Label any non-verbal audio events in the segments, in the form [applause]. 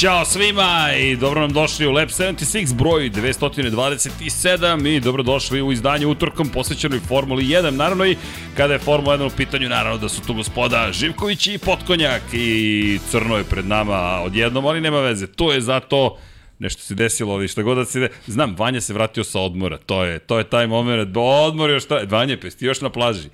Ćao svima i dobro nam došli u Lab 76 broj 227 i dobro došli u izdanje utorkom posvećenoj Formuli 1. Naravno i kada je Formula 1 u pitanju, naravno da su tu gospoda Živković i Potkonjak i Crno je pred nama odjednom, ali nema veze. To je zato nešto se desilo, ali šta god da se de... Znam, Vanja se vratio sa odmora, to je, to je taj moment, odmor još taj, Vanja, pa još na plaži.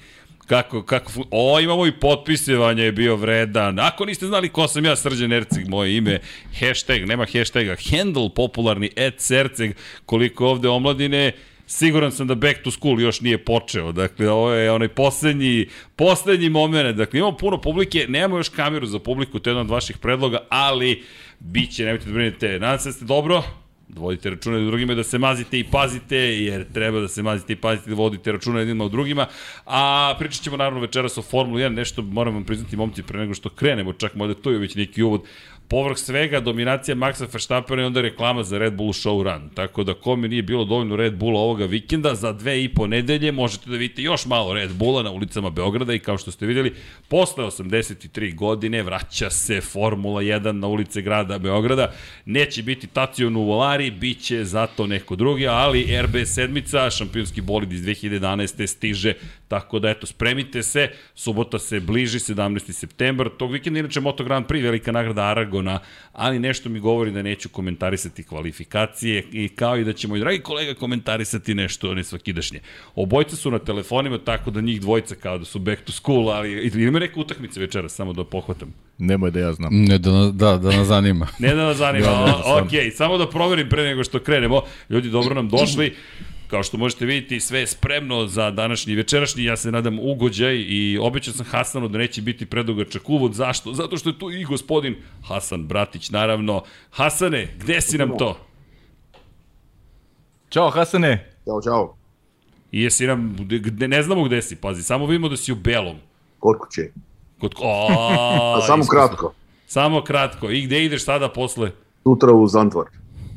Kako, kako, o, imamo i potpisivanje je bio vredan. Ako niste znali ko sam ja, Srđan Erceg, moje ime, hashtag, nema hashtaga, handle popularni, et Serceg, koliko ovde omladine, siguran sam da back to school još nije počeo. Dakle, ovo je onaj poslednji, poslednji moment. Dakle, imamo puno publike, nemamo još kameru za publiku, to je jedan od vaših predloga, ali biće, nemojte da brinete. Nadam se da ste dobro, vodite računa u drugima da se mazite i pazite, jer treba da se mazite i pazite da vodite računa jednima u drugima. A pričat ćemo naravno večeras o Formuli 1, nešto moram vam priznati momci pre nego što krenemo, čak možda to je već neki uvod. Povrh svega, dominacija Maxa Verstappena i onda reklama za Red Bull Show Run. Tako da kome nije bilo dovoljno Red Bulla ovoga vikenda, za dve i po nedelje možete da vidite još malo Red Bulla na ulicama Beograda i kao što ste videli, posle 83 godine vraća se Formula 1 na ulice grada Beograda. Neće biti Tacio Nuvolari, bit će zato neko drugi, ali RB sedmica, šampionski bolid iz 2011. stiže, tako da eto, spremite se, subota se bliži, 17. septembar, tog vikenda inače Moto Grand Prix, velika nagrada Arago Aragona, ali nešto mi govori da neću komentarisati kvalifikacije i kao i da će moj dragi kolega komentarisati nešto nesvakidašnje. Obojca su na telefonima tako da njih dvojica kao da su back to school, ali ili ima neka utakmica večera, samo da pohvatam. Nemoj da ja znam. Ne, da, da, da nas zanima. ne da nas zanima, da, da, ok, samo da proverim pre nego što krenemo. Ljudi, dobro nam došli. Kao što možete vidjeti, sve je spremno za današnji večerašnji, ja se nadam, ugođaj i obećao sam Hasanu da neće biti predugačak uvod. Zašto? Zato što je tu i gospodin Hasan Bratić, naravno. Hasane, gde si nam to? Ćao, Hasane. Ćao, čao. I jesi nam, gde, ne znamo gde si, pazi, samo vidimo da si u belom. Kod kuće. Kod, o, [laughs] samo kratko. Samo kratko. I gde ideš sada posle? Sutra u Zantvar.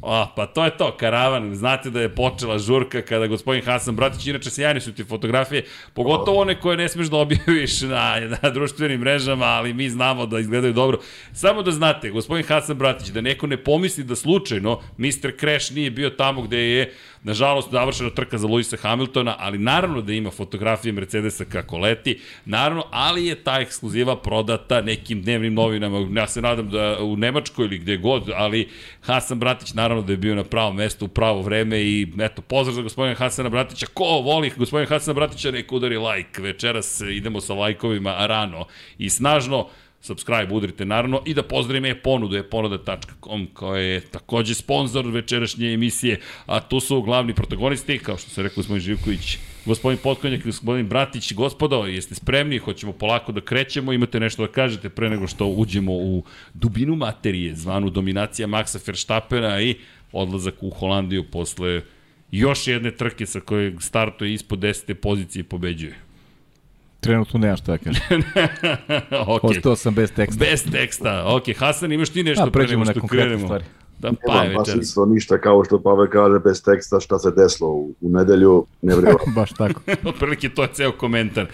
A, pa to je to, karavan. Znate da je počela žurka kada gospodin Hasan Bratić, inače sjajne su ti fotografije, pogotovo one koje ne smeš da objaviš [laughs] na, na društvenim mrežama, ali mi znamo da izgledaju dobro. Samo da znate, gospodin Hasan Bratić, da neko ne pomisli da slučajno Mr. Crash nije bio tamo gde je Nažalost, završena trka za Luisa Hamiltona, ali naravno da ima fotografije Mercedesa kako leti, naravno, ali je ta ekskluziva prodata nekim dnevnim novinama. Ja se nadam da u Nemačkoj ili gde god, ali Hasan Bratić naravno da je bio na pravo mesto u pravo vreme i eto, pozdrav za gospodina Hasana Bratića. Ko voli gospodina Hasana Bratića, neko udari like. Večeras idemo sa lajkovima rano i snažno subscribe udrite naravno i da pozdravim je ponudu, je ponuda.com koja je takođe sponsor večerašnje emisije, a tu su glavni protagonisti, kao što se rekao gospodin Živković, gospodin Potkonjak i gospodin Bratić, gospodo, jeste spremni, hoćemo polako da krećemo, imate nešto da kažete pre nego što uđemo u dubinu materije, zvanu dominacija Maxa Verstappena i odlazak u Holandiju posle još jedne trke sa koje startuje ispod 10. pozicije i pobeđuje. Trenutno nema šta da kažem. [laughs] okay. Ostao sam bez teksta. Bez teksta. Ok, Hasan, imaš ti nešto A, pre nego što krenemo? Stvari. Da, pa je večeras. isto ništa kao što Pavel kaže bez teksta šta se desilo u, u nedelju, ne. [laughs] Baš tako. [laughs] Otprilike to je ceo komentar.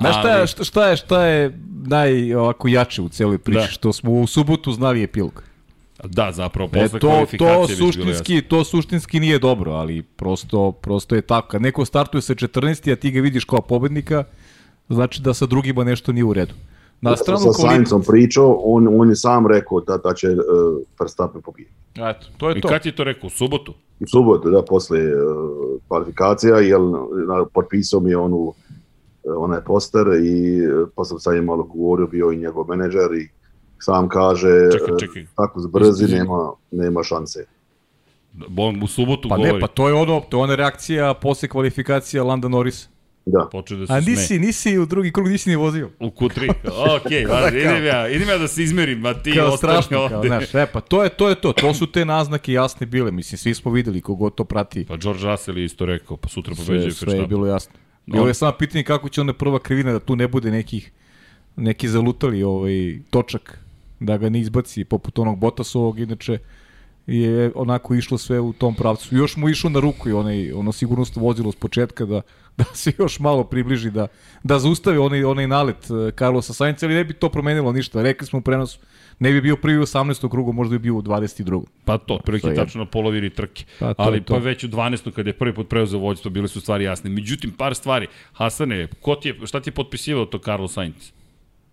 Znaš šta, je, šta, šta je, šta je naj ovako jače u celoj priči, da. što smo u subotu znali epilog. Da, zapravo posle e, to, to suštinski, to suštinski nije dobro, ali prosto, prosto je tako. Kad neko startuje sa 14. a ti ga vidiš kao pobednika, znači da sa drugima nešto nije u redu. Na stranu sa Saincom pričao, on, on je sam rekao da, da će uh, Verstappen pobijeti. Eto, to je I to. I kad je to rekao? U subotu? U subotu, da, posle uh, kvalifikacija, jer na, potpisao mi je onu uh, onaj poster i pa sam sa njim malo govorio, bio i njegov menadžer i sam kaže čekaj, čekaj. tako zbrzi nema, nema šanse. Bon, u subotu pa govori. ne, pa to je ono, to je ona reakcija posle kvalifikacija Landa Norris. Da. Počeo da se A nisi, sme. nisi u drugi krug, nisi ni vozio. U Q3. Ok, [laughs] važi, idem ja, idem ja da se izmerim, a ti kao strašno, ovde. Kao, znaš, e, pa to je, to je to, to su te naznake jasne bile, mislim, svi smo videli kogod to prati. Pa George Russell je isto rekao, pa sutra pobeđuje Sve, sve je bilo jasno. Bilo je samo pitanje kako će onda prva krivina da tu ne bude nekih neki zalutali ovaj točak da ga ne izbaci poput onog Bottasovog, inače je onako išlo sve u tom pravcu. Još mu išlo na ruku i onaj, ono sigurnost vozilo s početka da, [laughs] da se još malo približi, da, da zaustavi onaj, onaj nalet e, Carlosa Sainca, ali ne bi to promenilo ništa. Rekli smo u prenosu, ne bi bio prvi u 18. krugu, možda bi bio u 22. Pa to, prilike tačno na polovini trke. Pa, to, ali to. pa već u 12. kada je prvi put preuzeo vođstvo, bile su stvari jasne. Međutim, par stvari. Hasane, ko ti je, šta ti je potpisivao to Carlos Sainz?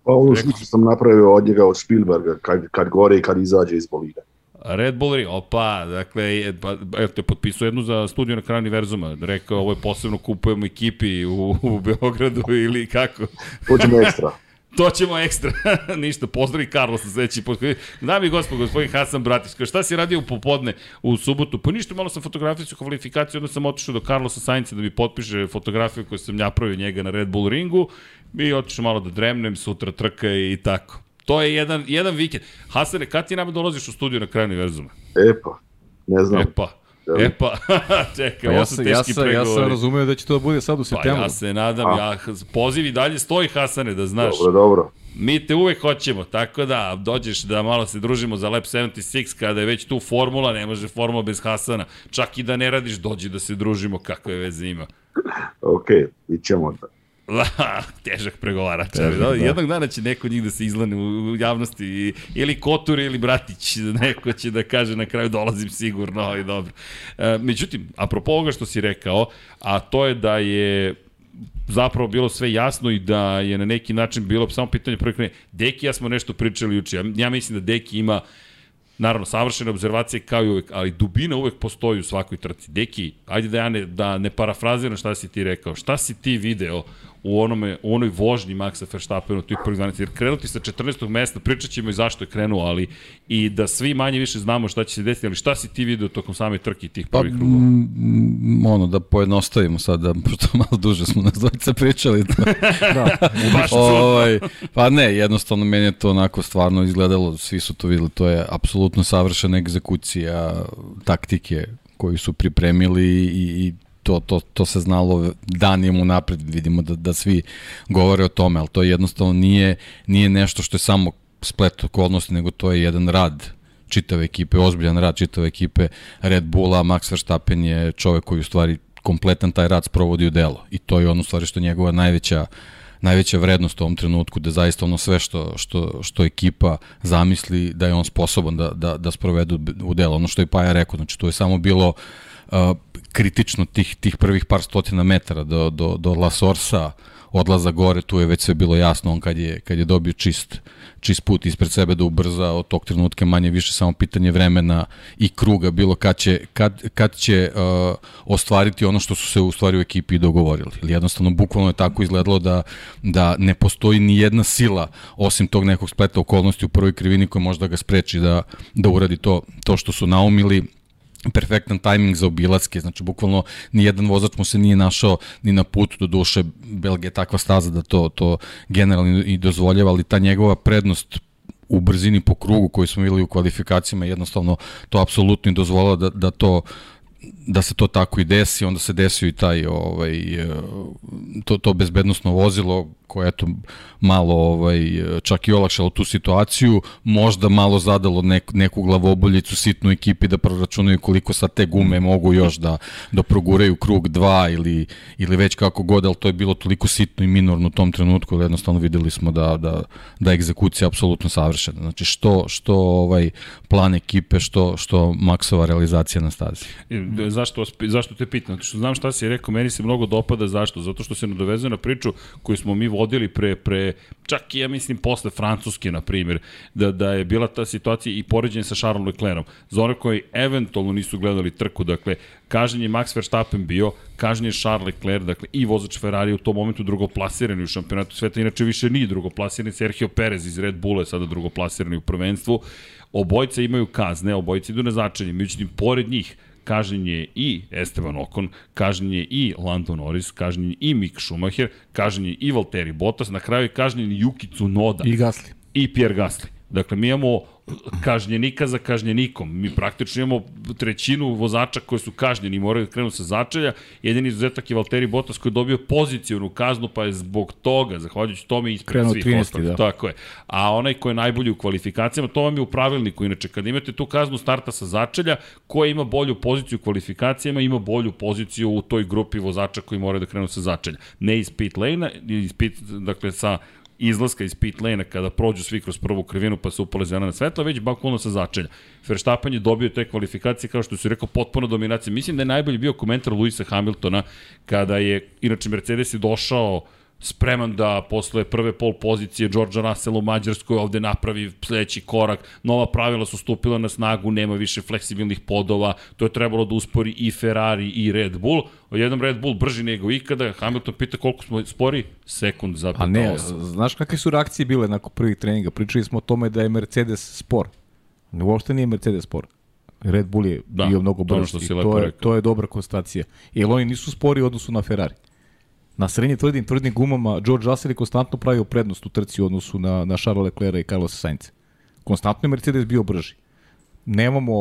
Pa ono što sam napravio od njega od Spielberga, kad, kad gore i kad izađe iz bolida. Red Bull, opa, dakle, pa, evo te potpisao jednu za studiju na kraju univerzuma, rekao ovo je posebno kupujemo ekipi u, u Beogradu ili kako? Hoćemo ekstra. [laughs] To ćemo ekstra. [laughs] Ništa, pozdravi Carlos sledeći put. Dami gospod, gospodin Hasan Bratić, kao šta si radio u popodne u subotu? Pa ništa, malo sam fotografijsku kvalifikaciju, onda sam otišao do Carlosa Sainca da mi potpiše fotografiju koju sam napravio njega na Red Bull ringu i otišao malo da dremnem, sutra trka i tako. To je jedan, jedan vikend. Hasane, kad ti nama dolaziš u studiju na kraju univerzuma? E pa, ne znam. E pa, E pa, [laughs] čekaj, pa ja sam, ja sam, pregovori. Ja sam razumeo da će to da bude sad u septembru. Pa ja se nadam, A. ja, poziv i dalje stoji Hasane, da znaš. Dobro, dobro. Mi te uvek hoćemo, tako da dođeš da malo se družimo za Lab 76 kada je već tu formula, ne može formula bez Hasana. Čak i da ne radiš, dođi da se družimo, kakve veze ima. [laughs] ok, ićemo da. [laughs] težak pregovarač. Težak, da. Jednog dana će neko njih da se izlane u javnosti, ili Kotur ili Bratić, [laughs] neko će da kaže na kraju dolazim sigurno, ali dobro. E, međutim, apropo ovoga što si rekao, a to je da je zapravo bilo sve jasno i da je na neki način bilo samo pitanje krene. Deki ja smo nešto pričali juče. Ja, ja mislim da Deki ima Naravno, savršene observacije kao i uvek, ali dubina uvek postoji u svakoj trci. Deki, ajde da ja ne, da ne parafraziram šta si ti rekao. Šta si ti video u, onome, u onoj vožnji Maxa Verstappena u tih prvih 12, jer krenuti sa 14. mesta, pričat ćemo i zašto je krenuo, ali i da svi manje više znamo šta će se desiti, ali šta si ti video tokom same trke tih pa, prvih krugova? Mm, ono, da pojednostavimo sad, da, [laughs] pošto malo duže smo nas dvojica pričali. [laughs] Da, da baš [laughs] ovaj, Pa ne, jednostavno meni je to onako stvarno izgledalo, svi su to videli, to je apsolutno savršena egzekucija taktike koju su pripremili i, i to, to, to se znalo danima napred, vidimo da, da svi govore o tome, ali to jednostavno nije, nije nešto što je samo splet okolnosti, nego to je jedan rad čitave ekipe, ozbiljan rad čitave ekipe Red Bulla, Max Verstappen je čovek koji u stvari kompletan taj rad sprovodi u delo i to je ono stvari što je njegova najveća najveća vrednost u ovom trenutku da zaista ono sve što, što, što ekipa zamisli da je on sposoban da, da, da sprovedu u delo. Ono što je Paja rekao, znači to je samo bilo uh, kritično tih, tih prvih par stotina metara do, do, do La Sorsa, odlaza gore, tu je već sve bilo jasno, on kad je, kad je dobio čist, čist put ispred sebe da ubrza od tog trenutka manje više samo pitanje vremena i kruga bilo kad će, kad, kad će uh, ostvariti ono što su se u stvari u ekipi dogovorili. Ili jednostavno bukvalno je tako izgledalo da, da ne postoji ni jedna sila osim tog nekog spleta okolnosti u prvoj krivini koja može da ga spreči da, da uradi to, to što su naumili perfektan tajming za obilaske, znači bukvalno ni jedan vozač mu se nije našao ni na putu do duše, Belgija je takva staza da to, to generalno i dozvoljava, ali ta njegova prednost u brzini po krugu koji smo videli u kvalifikacijama jednostavno to apsolutno i dozvolila da, da to da se to tako i desi, onda se desio i taj ovaj to to bezbednosno vozilo koje eto malo ovaj čak i olakšalo tu situaciju, možda malo zadalo nek, neku glavoboljicu sitnu ekipi da proračunaju koliko sa te gume mogu još da da proguraju krug 2 ili ili već kako god, al to je bilo toliko sitno i minorno u tom trenutku, da jednostavno videli smo da da da egzekucija apsolutno savršena. Znači što što ovaj plan ekipe, što što maksova realizacija na stazi. Zašto zašto te pitam? Zato što znam šta si rekao, meni se mnogo dopada zašto? Zato što se nadovezuje na priču koju smo mi vodili pre, pre čak i ja mislim posle Francuske, na primjer, da, da je bila ta situacija i poređenje sa Charlesom Leclerom. Za one koji eventualno nisu gledali trku, dakle, kažen je Max Verstappen bio, kažen je Charles Leclerc, dakle, i vozač Ferrari u tom momentu drugoplasirani u šampionatu sveta, inače više nije drugoplasirani, Sergio Perez iz Red Bulla je sada drugoplasirani u prvenstvu. Obojca imaju kazne, obojci idu na začenje, međutim, pored njih, kažnjen je i Esteban Ocon, kažnjen je i Lando Norris, kažnjen je i Mick Schumacher, kažnjen je i Valtteri Bottas, na kraju je kažnjen i Yuki Tsunoda. I Gasly. I Pierre Gasly. Dakle, mi imamo kažnjenika za kažnjenikom. Mi praktično imamo trećinu vozača koji su kažnjeni i moraju da krenu sa začelja. Jedini izuzetak je Valtteri Bottas koji je dobio pozicijonu kaznu, pa je zbog toga, zahvaljujući tome, ispred Krenuo svih 13, ostalih. da. Tako je. A onaj ko je najbolji u kvalifikacijama, to vam je u pravilniku. Inače, kada imate tu kaznu starta sa začelja, ko ima bolju poziciju u kvalifikacijama, ima bolju poziciju u toj grupi vozača koji moraju da krenu sa začelja. Ne iz pit lane-a, iz pit, dakle sa izlaska iz pit lane kada prođu svi kroz prvu krivinu pa se upale zelena svetla, već bakulno sa začelja. Verstappen je dobio te kvalifikacije, kao što su rekao, potpuno dominacija. Mislim da je najbolji bio komentar Luisa Hamiltona kada je, inače Mercedes je došao spreman da posle prve pol pozicije Georgea Russell u Mađarskoj ovde napravi sledeći korak. Nova pravila su stupila na snagu, nema više fleksibilnih podova, to je trebalo da uspori i Ferrari i Red Bull. Odjednom Red Bull brži nego ikada, Hamilton pita koliko smo spori, sekund za A ne, znaš kakve su reakcije bile nakon prvih treninga? Pričali smo o tome da je Mercedes spor. Ne, uopšte nije Mercedes spor. Red Bull je Da, bio mnogo to brži. što si to, je, rekao. to je dobra konstacija. Jer oni nisu spori u odnosu na Ferrari. Na srednje tvrdim, tvrdim gumama George Russell je konstantno pravio prednost u trci u odnosu na, na Charles Leclerc i Carlos Sainz. Konstantno je Mercedes bio brži. Nemamo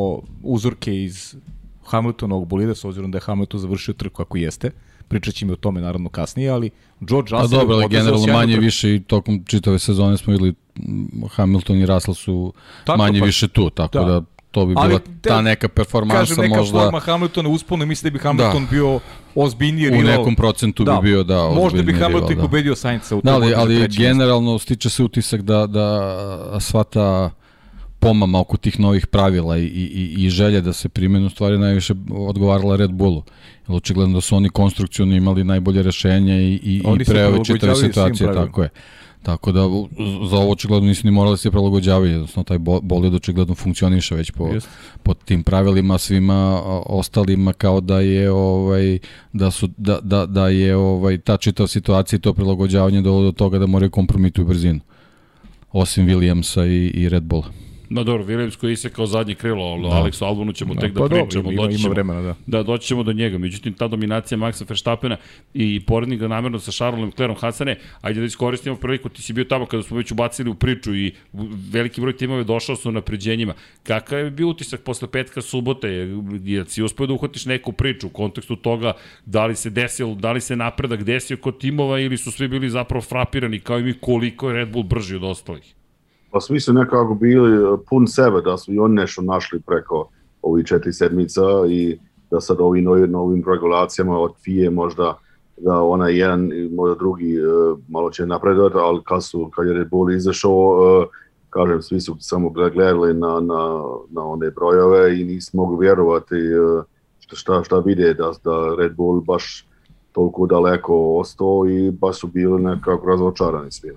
uzorke iz Hamiltonovog bolida, s obzirom da je Hamilton završio trku ako jeste. Pričat ćemo o tome naravno kasnije, ali George Pa Russell dobro, ali generalno manje trku. više i tokom čitave sezone smo videli Hamilton i Russell su Tako, manje pa- više tu, tako da. da, to bi Ali bila te- ta neka performansa Kažem, neka možda forma Hamiltona uspona, mislim da bi Hamilton Da. bio ozbiljniji u rival. nekom procentu bi bio da Možda bi ozbiljniji Hamilton rival, i da. pobedio Sainca u Da, ali, ali generalno stiče se utisak da, da sva ta pomama oko tih novih pravila i, i, i želje da se primenu stvari najviše odgovarala Red Bullu. Jer očigledno da su oni konstrukcijno imali najbolje rešenje i, i, Oni i se pre ove prilagođavaju čitave svim situacije, tako je. Tako da za ovo očigledno nisu ni morali se prilagođavati, jednostavno taj bo- bolid očigledno funkcioniše već po, Jeste. po tim pravilima svima ostalima kao da je ovaj da su da, da, da je ovaj ta čitava situacija i to prilagođavanje dovelo do toga da moraju kompromituju brzinu. Osim Williamsa i, i Red Bulla. No dobro, Williams koji je isekao zadnje krilo, ali da. Aleksu Albonu ćemo tek da pa dobro, pričamo. ima, doći ima ćemo- vremena, da. Da, doći ćemo do njega. Međutim, ta dominacija Maxa Verstappena i porednik ga namerno sa Charlesom Leclerom Hasane, ajde da iskoristimo priliku, ti si bio tamo kada smo već ubacili u priču i veliki broj timova je došao sa napređenjima. Kakav je bio utisak posle petka subote? Je si uspio da uhvatiš neku priču u kontekstu toga da li se desilo, da li se napredak desio kod timova ili su svi bili zapravo frapirani kao i mi koliko je Red Bull brži od ostalih? Pa svi su nekako bili uh, pun sebe da su i oni nešto našli preko ovih četiri sedmica i da sad ovim novim, novim regulacijama od FIE možda da onaj jedan i možda drugi uh, malo će napredovati, ali kad, su, kad je Red Bull izašao, uh, kažem, svi su samo gledali na, na, na one brojeve i nisu mogli vjerovati šta, šta, šta vide da, da Red Bull baš toliko daleko ostao i baš su bili nekako razočarani svi.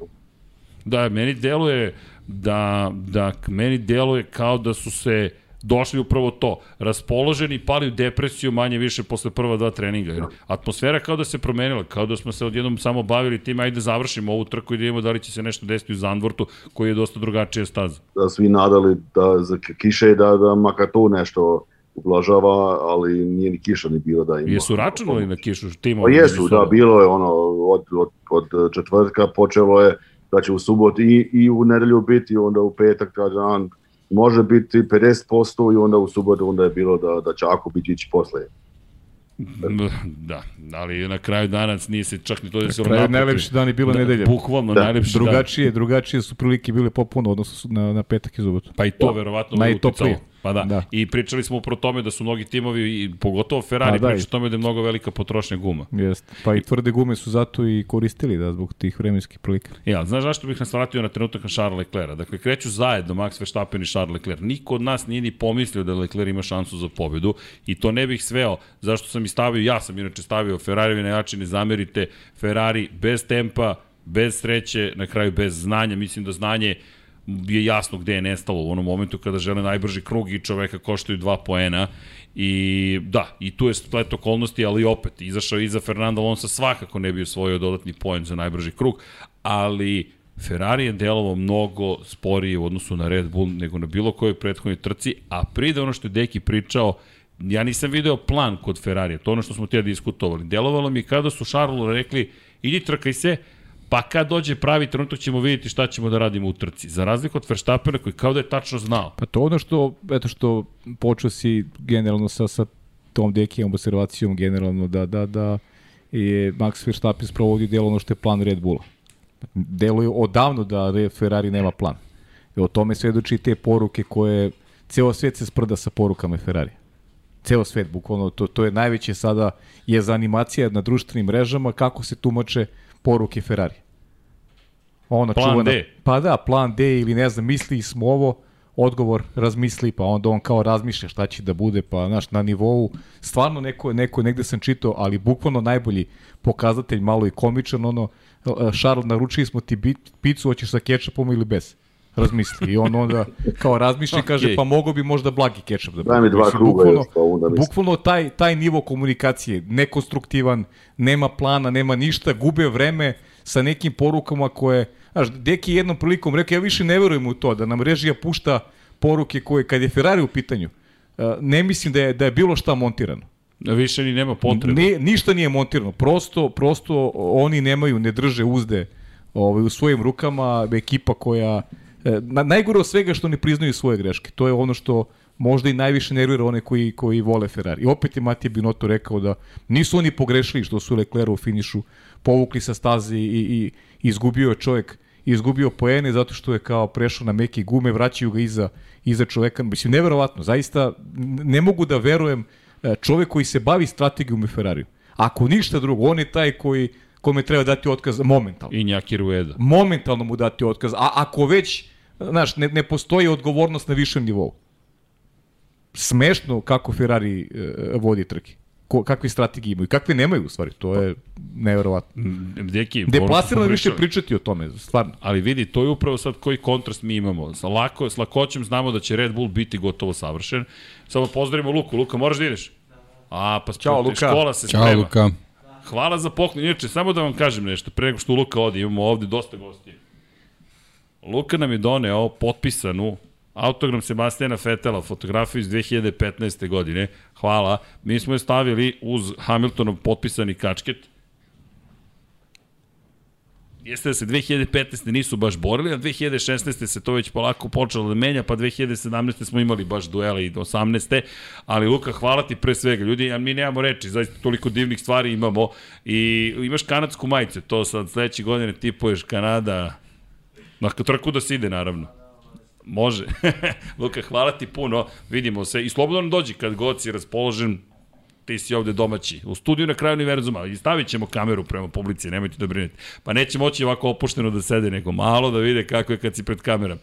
Da, meni deluje da, da meni deluje kao da su se došli upravo to, raspoloženi, pali u depresiju manje više posle prva dva treninga. Jer atmosfera kao da se promenila, kao da smo se odjednom samo bavili tim, ajde završimo ovu trku i da vidimo da li će se nešto desiti u Zandvortu, koji je dosta drugačija staza. da svi nadali da za kiše da, da makar to nešto ublažava, ali nije ni kiša ni bilo da ima. Jesu računali na kišu timo? Pa jesu, da, bilo je ono, od, od, od četvrtka počelo je da će u subotu i, i u nedelju biti, onda u petak taj dan može biti 50% i onda u subotu onda je bilo da, da će ako biti ići posle. [laughs] Da, ali na kraju danas nije se čak ni to desilo kraju naprotiv. najlepši dan je bila nedelja. Bukvalno Da, najlepši dan. Drugačije, drugačije su prilike bile popuno odnosno na, na petak i subotu. Pa i to verovatno bude Najtoplije. uticalo. Pa da. da. I pričali smo upravo tome da su mnogi timovi, i pogotovo Ferrari, A, da, priča o tome da je mnogo velika potrošnja guma. Jest. Pa i tvrde gume su zato i koristili da zbog tih vremenskih prilika. Ja, znaš zašto bih nas vratio na trenutak na Charles Leclerc? Dakle, kreću zajedno Max Verstappen i Charles Leclerc. Niko od nas nije ni pomislio da Leclerc ima šansu za pobedu i to ne bih sveo. Zašto sam i stavio, ja sam inače stavio Ferrari najjači, ne zamerite. Ferrari bez tempa, bez sreće, na kraju bez znanja. Mislim da znanje je jasno gde je nestalo u onom momentu kada žele najbrži krug i čoveka koštaju dva poena i da, i tu je splet okolnosti, ali opet, izašao iza Fernanda Alonso svakako ne bi osvojio dodatni poen za najbrži krug, ali Ferrari je delovao mnogo sporije u odnosu na Red Bull nego na bilo kojoj prethodnoj trci, a pride ono što je Deki pričao, ja nisam video plan kod Ferrarija, to ono što smo tijeli diskutovali. Delovalo mi kada su Charlesu rekli, idi trkaj se, Pa kad dođe pravi trenutak ćemo vidjeti šta ćemo da radimo u trci. Za razliku od Verstappena koji kao da je tačno znao. Pa to ono što, eto što počeo si generalno sa, sa tom Dekijem observacijom generalno da, da, da je Max Verstappen sprovodi delo ono što je plan Red Bulla. Deluje odavno da Ferrari nema plan. I o tome svedoči te poruke koje ceo svet se sprda sa porukama Ferrari. Ceo svet, bukvalno, to, to je najveće sada je za animacija na društvenim mrežama kako se tumače poruke Ferrari. Ona plan čuvana, D. Pa da, plan D ili ne znam, misli smo ovo, odgovor razmisli, pa onda on kao razmišlja šta će da bude, pa znaš, na nivou, stvarno neko, neko negde sam čitao, ali bukvalno najbolji pokazatelj, malo i komičan, ono, Charles, naručili smo ti picu, hoćeš sa kečapom ili bez? Razmisli. I on onda kao razmišlja i kaže pa mogo bi možda blagi kečap da bude. Daj mi dva kruga bukvalno, još, pa onda mislim. Bukvalno taj, taj nivo komunikacije, nekonstruktivan, nema plana, nema ništa, gube vreme sa nekim porukama koje, znaš, Deki jednom prilikom rekao, ja više ne verujem u to, da nam režija pušta poruke koje, kad je Ferrari u pitanju, ne mislim da je, da je bilo šta montirano. Više ni nema potrebe. Ne, ništa nije montirano. Prosto, prosto oni nemaju, ne drže uzde ovaj, u svojim rukama ekipa koja na, najgore od svega što ne priznaju svoje greške. To je ono što možda i najviše nervira one koji, koji vole Ferrari. I opet je Matija Binotto rekao da nisu oni pogrešili što su Leclerc u finišu povukli sa staze i, i izgubio je čovjek izgubio poene zato što je kao prešao na meke gume, vraćaju ga iza, iza čoveka. Mislim, neverovatno, zaista ne mogu da verujem e, čovek koji se bavi strategijom u Ferrariju. Ako ništa drugo, on je taj koji kome treba dati otkaz momentalno. I Njaki Rueda. Momentalno mu dati otkaz. A ako već znaš, ne, ne postoji odgovornost na višem nivou. Smešno kako Ferrari e, vodi trke. Ko, kakve strategije imaju, kakve nemaju u stvari, to je neverovatno. Deki, Deplasirano više pričati o tome, stvarno. Ali vidi, to je upravo sad koji kontrast mi imamo. Sa, lako, s lakoćem znamo da će Red Bull biti gotovo savršen. Samo pozdravimo Luku. Luka, moraš da ideš? A, pa Ćao, Luka. škola se Ćao, sprema. Luka. Hvala za poklon. Inače, samo da vam kažem nešto, pre nego što Luka odi, imamo ovde dosta gostija. Luka nam je doneo potpisanu autogram Sebastijana Fetela, fotografiju iz 2015. godine. Hvala. Mi smo je stavili uz Hamiltonov potpisani kačket. Jeste da se 2015. nisu baš borili, a 2016. se to već polako počelo da menja, pa 2017. smo imali baš duele i 18. Ali Luka, hvala ti pre svega. Ljudi, a mi nemamo reči, zaista toliko divnih stvari imamo. I imaš kanadsku majicu, to sad sledeće godine tipuješ Kanada, Na trku da se ide, naravno. Može. [laughs] Luka, hvala ti puno. Vidimo se. I slobodno nam dođi kad god si raspoložen, ti si ovde domaći. U studiju na kraju univerzuma. I stavit ćemo kameru prema publici, nemojte da brinete. Pa neće moći ovako opušteno da sede, nego malo da vide kako je kad si pred kamerom.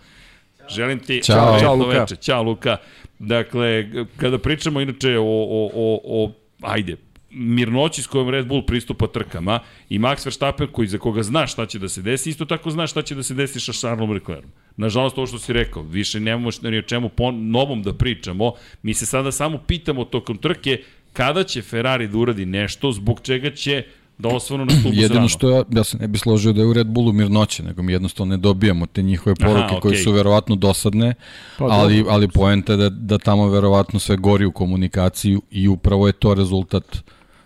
Želim ti Ćao, Ćao, Luka. Veče. Ćao Luka. Dakle, kada pričamo inače o, o, o, o ajde, mirnoći s kojom Red Bull pristupa trkama i Max Verstappen koji za koga zna šta će da se desi, isto tako zna šta će da se desi sa Charlesom Leclercom. Nažalost, ovo što si rekao, više nemamo ni o čemu po novom da pričamo. Mi se sada samo pitamo tokom trke kada će Ferrari da uradi nešto zbog čega će da osvanu na stubu Jedino što ja, ja se ne bi složio da je u Red Bullu mirnoće, nego mi jednostavno ne dobijamo te njihove poruke Aha, okay. koje su verovatno dosadne, pa, ali, dobro. ali poenta je da, da tamo verovatno sve gori u komunikaciji i upravo je to rezultat uh,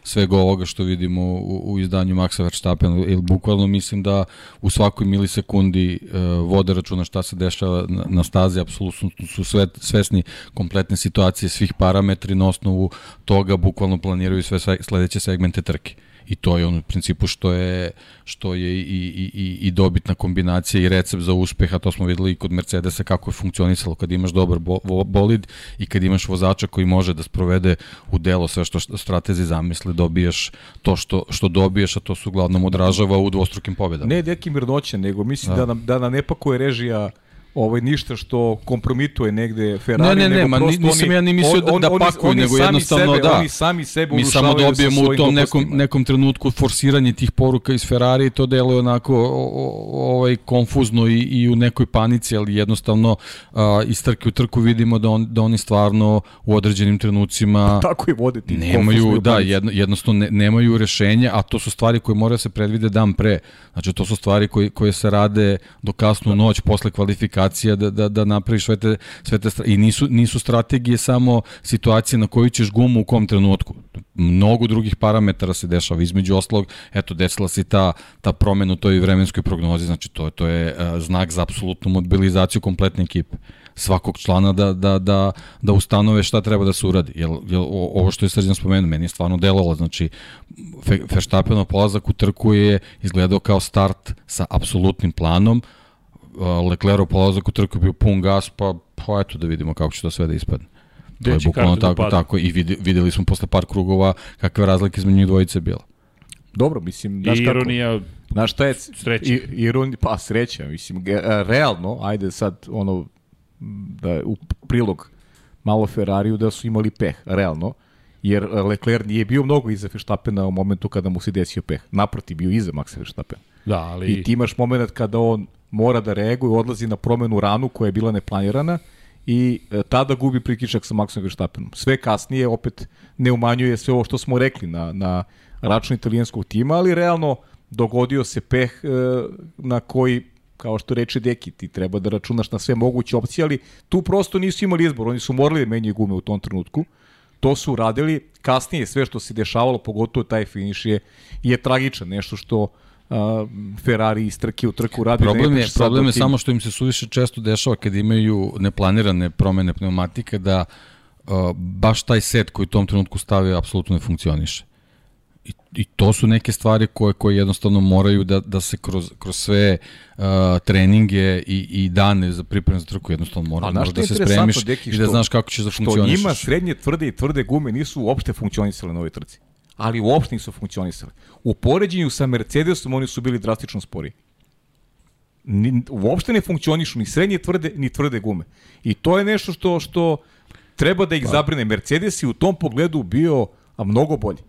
svega ovoga što vidimo u, u izdanju Maxa Verstappen, jer bukvalno mislim da u svakoj milisekundi uh, vode računa šta se dešava na, na stazi, apsolutno su sve, svesni kompletne situacije, svih parametri na osnovu toga bukvalno planiraju sve sledeće segmente trke i to je on u principu što je što je i, i, i, i dobitna kombinacija i recept za uspeh, a to smo videli i kod Mercedesa kako je funkcionisalo kad imaš dobar bo, bolid i kad imaš vozača koji može da sprovede u delo sve što stratezi zamisle, dobijaš to što, što dobiješ, a to se uglavnom odražava u dvostrukim pobedama. Ne neki mirnoće, nego mislim da, da nam, da nam ne pakuje režija ovaj ništa što kompromituje negde Ferrari ne ne ne ma nisam ja ni mislio da, da pakuju nego jednostavno sebe, da. oni sami sebe mi samo dobijemo u tom nekom nekom trenutku forsiranje tih poruka iz Ferrari to deluje onako ovaj konfuzno i, i u nekoj panici ali jednostavno a, iz trke u trku vidimo da on da oni stvarno u određenim trenucima pa tako i vode ti nemaju da jedno, jednostavno ne, nemaju rešenje a to su stvari koje moraju da se predvide dan pre. Znači to su stvari koje koje se rade do kasnu noć posle kvalifikacije motivacija da, da, da napraviš sve te, sve te i nisu, nisu strategije samo situacije na koju ćeš gumu u kom trenutku. Mnogo drugih parametara se dešava, između oslog, eto, desila se ta, ta promena u toj vremenskoj prognozi, znači to, to je uh, znak za apsolutnu mobilizaciju kompletne ekipe svakog člana da, da, da, da ustanove šta treba da se uradi. Jel, jel, ovo što je Srđan spomenuo, meni je stvarno delovalo, znači Verstappenov polazak u trku je izgledao kao start sa apsolutnim planom, Leclerov polazak u trku bio pun gas, pa, pa eto da vidimo kako će to sve da ispadne. To je bukvalno tako, da tako i videli smo posle par krugova kakve razlike između njih dvojice bila. Dobro, mislim, znaš kako... Ironija Znaš šta je? Sreća. I, iron, pa sreća, mislim, realno, ajde sad, ono, da u prilog malo Ferrariju da su imali peh, realno, jer Leclerc nije bio mnogo iza Verstappena u momentu kada mu se desio peh. Naproti, bio iza Maxa Verstappena. Da, ali... I ti imaš moment kada on mora da reaguje, odlazi na promenu ranu koja je bila neplanirana i e, tada gubi prikičak sa Maxom Verstappenom. Sve kasnije opet ne umanjuje sve ovo što smo rekli na, na račun italijanskog tima, ali realno dogodio se peh e, na koji kao što reče Deki, ti treba da računaš na sve moguće opcije, ali tu prosto nisu imali izbor, oni su morali da menjaju gume u tom trenutku, to su uradili, kasnije sve što se dešavalo, pogotovo taj finiš je, je tragičan, nešto što uh, Ferrari iz trke u trku radi. Problem je, problem je samo što im se suviše često dešava kad imaju neplanirane promene pneumatike da uh, baš taj set koji u tom trenutku stavio apsolutno ne funkcioniše. I, I to su neke stvari koje koje jednostavno moraju da, da se kroz, kroz sve uh, treninge i, i dane za pripremu za trku jednostavno mora, mora da se spremiš deki, što, i da znaš kako ćeš da funkcionišeš. Što njima srednje tvrde i tvrde gume nisu uopšte funkcionisale na ovoj trci. Ali uopšte nisu funkcionisale. U poređenju sa Mercedesom oni su bili drastično spori. Ni, uopšte ne funkcionišu ni srednje tvrde, ni tvrde gume. I to je nešto što što treba da ih pa. zabrine. Mercedes je u tom pogledu bio a mnogo bolji.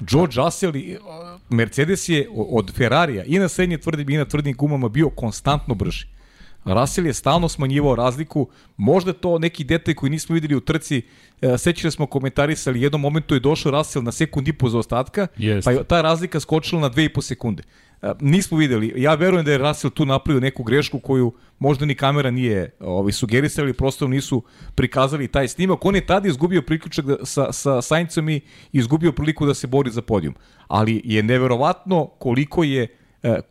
George Russell i Mercedes je od Ferrarija i na srednje tvrdim i na tvrdim gumama bio konstantno brži. Russell je stalno smanjivao razliku, možda to neki detalj koji nismo videli u trci, e, sećali smo komentarisali, jednom momentu je došao Russell na sekund i po za ostatka, pa je ta razlika skočila na 2,5 sekunde. E, nismo videli. Ja verujem da je Russell tu napravio neku grešku koju možda ni kamera nije ovaj, sugerisala ili prosto nisu prikazali taj snimak. On je tada izgubio priključak da, sa, sa Saincom i izgubio priliku da se bori za podijum. Ali je neverovatno koliko je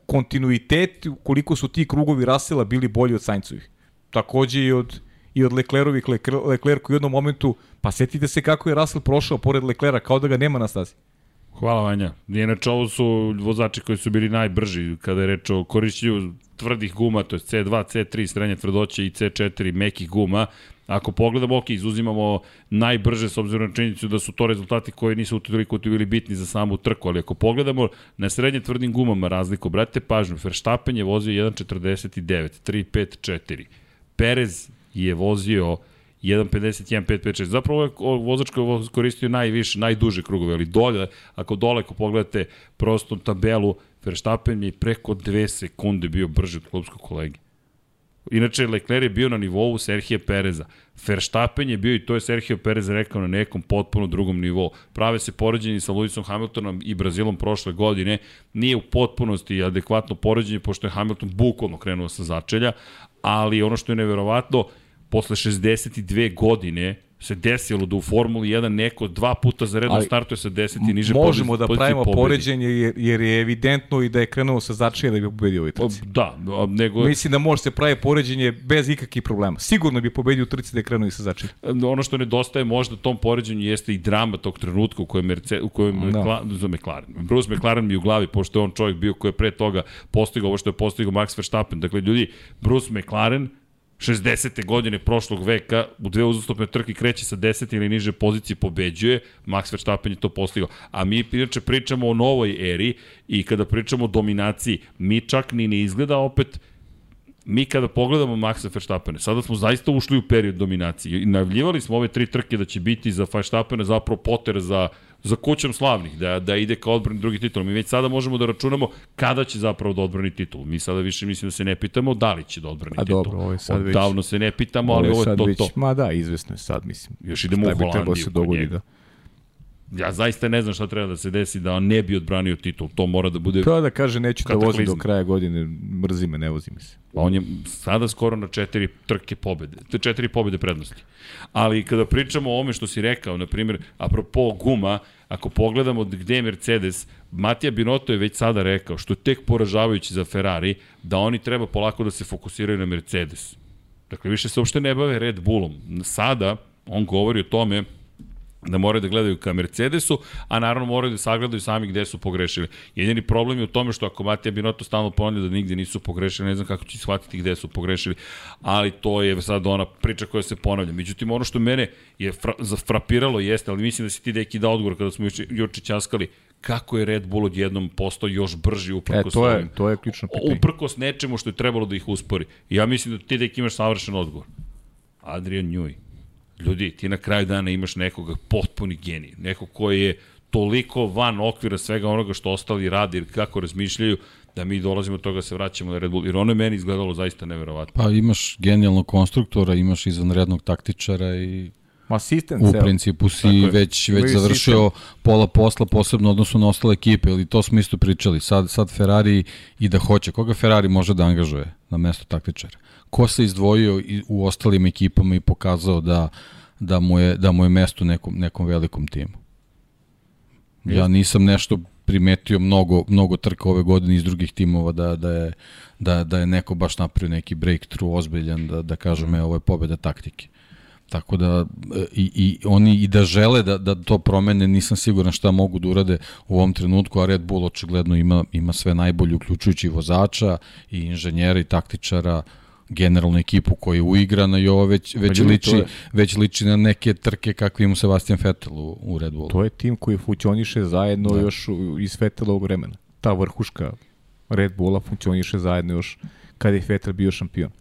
kontinuitet, koliko su ti krugovi Russella bili bolji od Saincovih. Takođe i od i od Leclerovih Leclerc u jednom momentu, pa setite se kako je Russell prošao pored Leclerca, kao da ga nema na stazi. Hvala Vanja. Inače ovo su vozači koji su bili najbrži kada je reč o korišćenju tvrdih guma, to je C2, C3 srednje tvrdoće i C4 mekih guma. Ako pogledamo, ok, izuzimamo najbrže s obzirom na činjenicu da su to rezultati koji nisu toliko bili bitni za samu trku, ali ako pogledamo na srednje tvrdim gumama razliku, brate pažnju, Verstappen je vozio 1.49, 3.5.4. Perez je vozio 1.51, 5.56. Zapravo je vozač koji je koristio najviše, najduže krugove, ali dolje, ako dole, ako pogledate prostom tabelu, Verstappen je preko 2 sekunde bio brži od klubskog kolege. Inače, Leclerc je bio na nivou Serhije Pereza. Verstappen je bio, i to je Sergio Perez rekao, na nekom potpuno drugom nivou. Prave se poređenje sa Lewisom Hamiltonom i Brazilom prošle godine. Nije u potpunosti adekvatno poređenje, pošto je Hamilton bukvalno krenuo sa začelja, ali ono što je neverovatno, posle 62 godine se desilo da u Formuli 1 neko dva puta za redno startuje sa 10 i niže Možemo da pravimo pobedi. poređenje jer, jer je evidentno i da je krenuo sa začelja da bi pobedio ovoj trci. Da, nego... Mislim da može se pravi poređenje bez ikakvih problema. Sigurno bi pobedio u trci da je krenuo i sa začelja. Ono što nedostaje možda tom poređenju jeste i drama tog trenutka u kojem, Merce, u kojem no. Mekla, za McLaren. Bruce McLaren mi u glavi, pošto je on čovjek bio koji je pre toga postigao ovo što je postigao Max Verstappen. Dakle, ljudi, Bruce McLaren 60. godine prošlog veka u dve uzastopne trke kreće sa 10 ili niže pozicije pobeđuje, Max Verstappen je to postigao. A mi inače pričamo o novoj eri i kada pričamo o dominaciji, mi čak ni ne izgleda opet mi kada pogledamo Maxa Verstappena, sada smo zaista ušli u period dominacije i najavljivali smo ove tri trke da će biti za Verstappena zapravo poter za za kućom slavnih, da, da ide kao odbrani drugi titul. Mi već sada možemo da računamo kada će zapravo da odbrani titul. Mi sada više mislim da se ne pitamo da li će da odbrani A titul. dobro, ovo je sad već... Davno se ne pitamo, ali ovo je to već, to. Ma da, izvesno je sad, mislim. Još idemo u Holandiju. se dogodi, da. Ja zaista ne znam šta treba da se desi da on ne bi odbranio titul. To mora da bude... To da kaže neću da vozim do kraja godine, mrzi me, ne vozi mi se. Pa on je sada skoro na četiri trke pobede, četiri pobede prednosti. Ali kada pričamo o ome što si rekao, na primjer, apropo guma, ako pogledamo gde je Mercedes, Matija Binotto je već sada rekao, što je tek poražavajući za Ferrari, da oni treba polako da se fokusiraju na Mercedes. Dakle, više se uopšte ne bave Red Bullom. Sada, on govori o tome da moraju da gledaju ka Mercedesu, a naravno moraju da sagledaju sami gde su pogrešili. Jedini problem je u tome što ako Matija Binotto stalno ponavlja da nigde nisu pogrešili, ne znam kako će shvatiti gde su pogrešili, ali to je sad ona priča koja se ponavlja. Međutim, ono što mene je fra, zafrapiralo jeste, ali mislim da si ti deki da odgovor kada smo juče, juče časkali, kako je Red Bull odjednom postao još brži uprkos e, to je, to je ključno pitanje. Uprkos nečemu što je trebalo da ih uspori. Ja mislim da ti deki imaš savršen odgovor. Adrian Njuj. Ljudi, ti na kraju dana imaš nekoga potpuni genij, nekog koji je toliko van okvira svega onoga što ostali radi ili kako razmišljaju, da mi dolazimo od toga da se vraćamo na Red Bull. Jer ono je meni izgledalo zaista neverovatno. Pa imaš genijalnog konstruktora, imaš izvanrednog taktičara i Ma sistem U principu si Tako već, već završio sistem. pola posla, posebno odnosu na ostale ekipe, ili to smo isto pričali. Sad, sad Ferrari i da hoće. Koga Ferrari može da angažuje na mesto taktičara? Ko se izdvojio u ostalim ekipama i pokazao da, da, mu, je, da mu je mesto nekom, nekom velikom timu? Ja nisam nešto primetio mnogo, mnogo trka ove godine iz drugih timova da, da, je, da, da je neko baš napravio neki breakthrough ozbiljan, da, da kažem, je, ovo je pobeda taktike. Tako da e, i, i oni i da žele da, da to promene, nisam siguran šta mogu da urade u ovom trenutku, a Red Bull očigledno ima, ima sve najbolje, uključujući vozača i inženjera i taktičara, generalnu ekipu koja je uigrana i ovo već, već, ljudi, liči, je, već liči na neke trke kakve ima Sebastian Vettel u, u Red Bullu. To je tim koji funkcioniše zajedno da. još iz Vettelovog vremena. Ta vrhuška Red Bulla funkcioniše zajedno još kada je Vettel bio šampion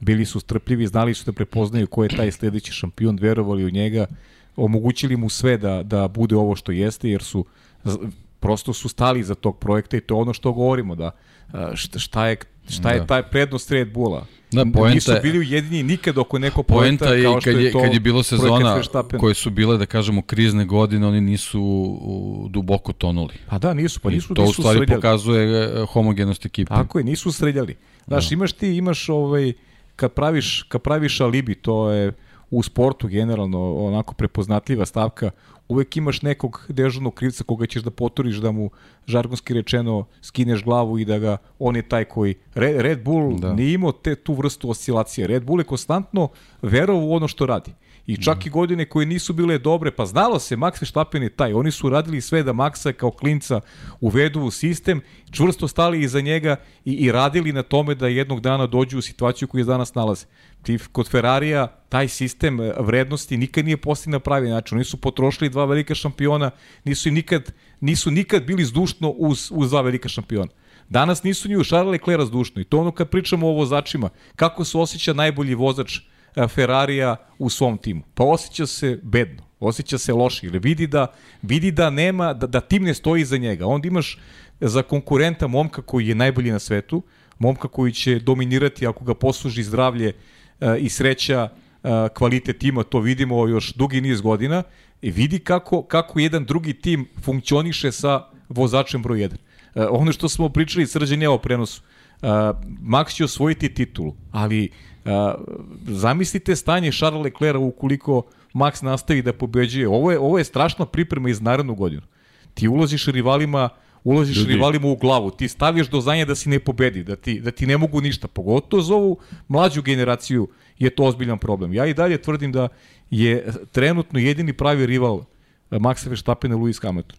bili su strpljivi, znali su da prepoznaju ko je taj sledeći šampion, verovali u njega, omogućili mu sve da, da bude ovo što jeste, jer su prosto su stali za tog projekta i to je ono što govorimo, da šta je, šta je da. taj prednost Red Bulla. Da, poenta, Nisu bili ujedini nikad oko neko poenta kao što je, je to kad je bilo sezona koje su bile, da kažemo, krizne godine, oni nisu duboko tonuli. Pa da, nisu, pa nisu, I to nisu u stvari sredjali. pokazuje e, homogenost ekipe. Tako je, nisu sredjali. Znaš, da. imaš ti, imaš ovaj, kad praviš, kad praviš alibi, to je u sportu generalno onako prepoznatljiva stavka, uvek imaš nekog dežurnog krivca koga ćeš da poturiš da mu žargonski rečeno skineš glavu i da ga on je taj koji Red, Red Bull da. nije imao te tu vrstu oscilacije. Red Bull je konstantno verovao u ono što radi. I čak mm. i godine koje nisu bile dobre, pa znalo se, Max Verstappen je taj. Oni su radili sve da Maxa kao klinca uvedu u sistem, čvrsto stali iza njega i, i radili na tome da jednog dana dođu u situaciju koju je danas nalaze. Ti kod Ferrarija taj sistem e, vrednosti nikad nije postavljen na pravi način. Oni su potrošili dva velika šampiona, nisu nikad, nisu nikad bili zdušno uz, uz dva velika šampiona. Danas nisu ni u Charles Leclerc zdušno i to ono kad pričamo o vozačima, kako se osjeća najbolji vozač Ferrarija u svom timu. Pa osjeća se bedno, osjeća se loše, ili vidi da, vidi da nema, da, da tim ne stoji za njega. Onda imaš za konkurenta momka koji je najbolji na svetu, momka koji će dominirati ako ga posluži zdravlje e, i sreća e, kvalitet tima, to vidimo još dugi niz godina, i vidi kako, kako jedan drugi tim funkcioniše sa vozačem broj 1. ono što smo pričali srđan je o prenosu. Max će osvojiti titulu, ali zamislite stanje Charles Leclerc ukoliko Max nastavi da pobeđuje. Ovo je, ovo je strašna priprema iz narednu godinu. Ti ulaziš rivalima ulaziš Ljudi. rivalima u glavu, ti staviš do znanja da si ne pobedi, da ti, da ti ne mogu ništa, pogotovo za ovu mlađu generaciju je to ozbiljan problem. Ja i dalje tvrdim da je trenutno jedini pravi rival Maxa Verstappen i Lewis Hamilton.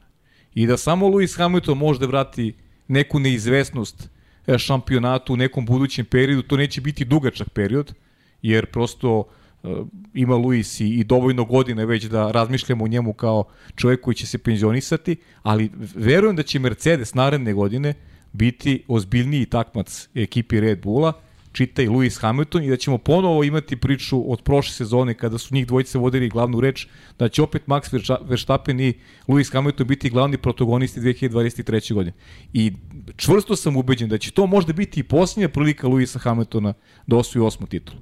I da samo Lewis Hamilton može da vrati neku neizvesnost šampionatu u nekom budućem periodu, to neće biti dugačak period, jer prosto uh, ima Luis i, i dovoljno godine već da razmišljamo o njemu kao čovjek koji će se penzionisati, ali verujem da će Mercedes naredne godine biti ozbiljniji takmac ekipi Red Bulla, čita i Lewis Hamilton i da ćemo ponovo imati priču od prošle sezone kada su njih dvojice vodili glavnu reč, da će opet Max Verstappen i Lewis Hamilton biti glavni protagonisti 2023. godine. I čvrsto sam ubeđen da će to možda biti i posljednja prilika Lewisa Hamiltona da osvoji osmu titulu.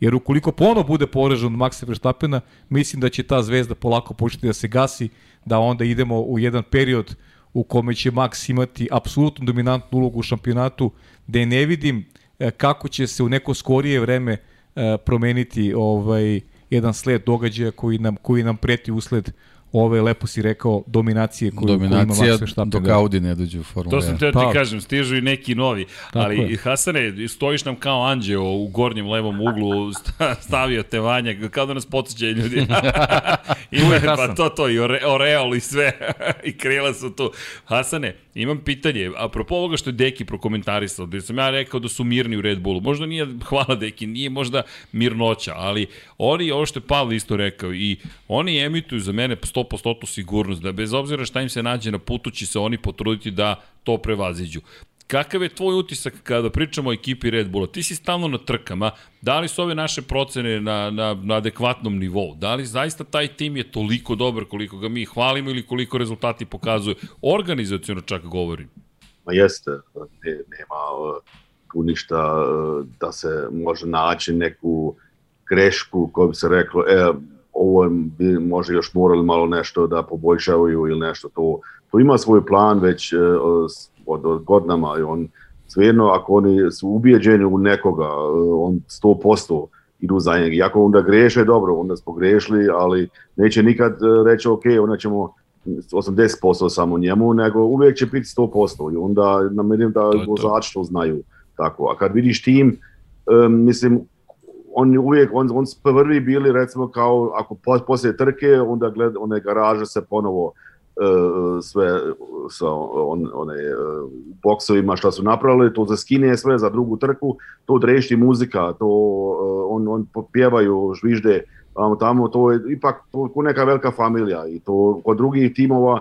Jer ukoliko ponovo bude porežan od Maxa Verstappena, mislim da će ta zvezda polako početi da se gasi, da onda idemo u jedan period u kome će Max imati apsolutno dominantnu ulogu u šampionatu, da ne vidim kako će se u neko skorije vreme e, promeniti ovaj jedan sled događaja koji nam koji nam preti usled ove, lepo si rekao, dominacije koju, Dominacija koju ima Max Verstappen. dok Audi ne dođe u Formulu To sam te ti kažem, stižu i neki novi. Tako ali, je. Hasane, stojiš nam kao anđeo u gornjem levom uglu, stavio te vanja, kao da nas podsjećaju ljudi. [laughs] Ima, pa to, to, i ore, Oreol i sve, [laughs] i krila su tu. Hasane, imam pitanje, apropo ovoga što je Deki prokomentarisao, gde sam ja rekao da su mirni u Red Bullu. Možda nije, [laughs] hvala Deki, nije možda mirnoća, ali oni, ovo što je Pavle isto rekao, i oni emituju za mene 100% sigurnost, da bez obzira šta im se nađe na putu će se oni potruditi da to prevaziđu. Kakav je tvoj utisak kada pričamo o ekipi Red Bulla? Ti si stalno na trkama, da li su ove naše procene na, na, na adekvatnom nivou? Da li zaista taj tim je toliko dobar koliko ga mi hvalimo ili koliko rezultati pokazuju? Organizacijono čak govorim. Ma jeste, ne, nema tu ništa da se može naći neku grešku bi se reklo, e, ovo bi možda još morali malo nešto da poboljšavaju ili nešto to. To ima svoj plan već e, od, od godinama i on svejedno ako oni su ubijeđeni u nekoga, e, on 100% idu za njega. Iako onda greše, dobro, onda smo grešili, ali neće nikad e, reći ok, onda ćemo 80% samo njemu, nego uvijek će biti 100% i onda namirim da vozači to znaju tako. A kad vidiš tim, um, mislim, oni uvijek, on, on prvi bili recimo kao, ako poslije trke, onda gled, one garaže se ponovo uh, sve sa on, one uh, boksovima šta su napravili, to za skine sve za drugu trku, to drešti muzika, to uh, on, on pjevaju, žvižde, tamo, tamo, to je ipak to, neka velika familija i to kod drugih timova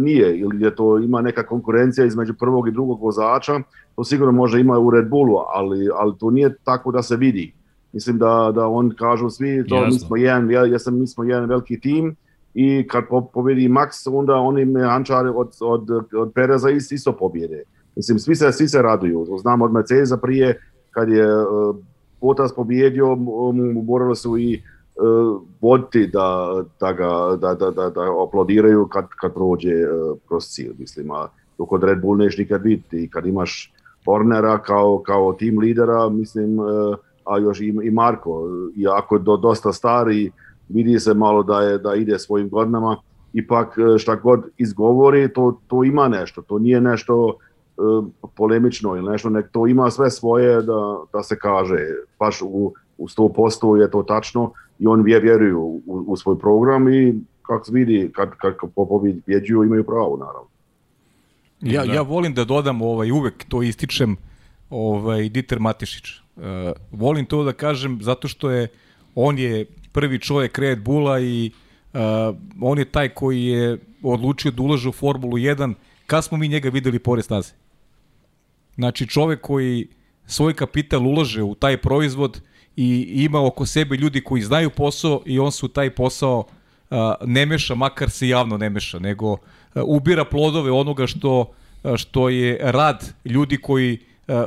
nije, ili je to ima neka konkurencija između prvog i drugog vozača, to sigurno može ima u Red Bullu, ali, ali to nije tako da se vidi Mislim da, da on kažu svi, to Jasno. mi smo jedan, ja, ja sam, mi smo jedan veliki tim i kad po, pobedi Max, onda oni mehančari od, od, od Pereza isto, isto pobjede. Mislim, svi se, svi se raduju. Znam od Mercedesa prije, kad je uh, Bottas pobjedio, mu morali su i uh, voditi da, da, ga, da, da, da, da aplodiraju kad, kad prođe uh, kroz cilj. Mislim, a to kod Red Bull neš nikad vidjeti. Kad imaš Hornera kao, kao tim lidera, mislim, uh, a još i, i Marko, iako je do, dosta stari, vidi se malo da je da ide svojim godinama, ipak e, šta god izgovori, to, to ima nešto, to nije nešto uh, polemično ili nešto, nek to ima sve svoje da, da se kaže, baš u, u 100% je to tačno i on vjeruju u, u svoj program i kako se vidi, kad, kad pobjeđuju imaju pravo, naravno. Ja, ja volim da dodam, ovaj, uvek to ističem, ovaj, Dieter Matišić. Uh, volim to da kažem zato što je on je prvi čovjek Red Bulla i uh, on je taj koji je odlučio da ulaže u Formulu 1 kad smo mi njega videli pored staze. Znači čovjek koji svoj kapital ulaže u taj proizvod i ima oko sebe ljudi koji znaju posao i on su taj posao uh, ne meša, makar se javno ne meša, nego uh, ubira plodove onoga što, što je rad ljudi koji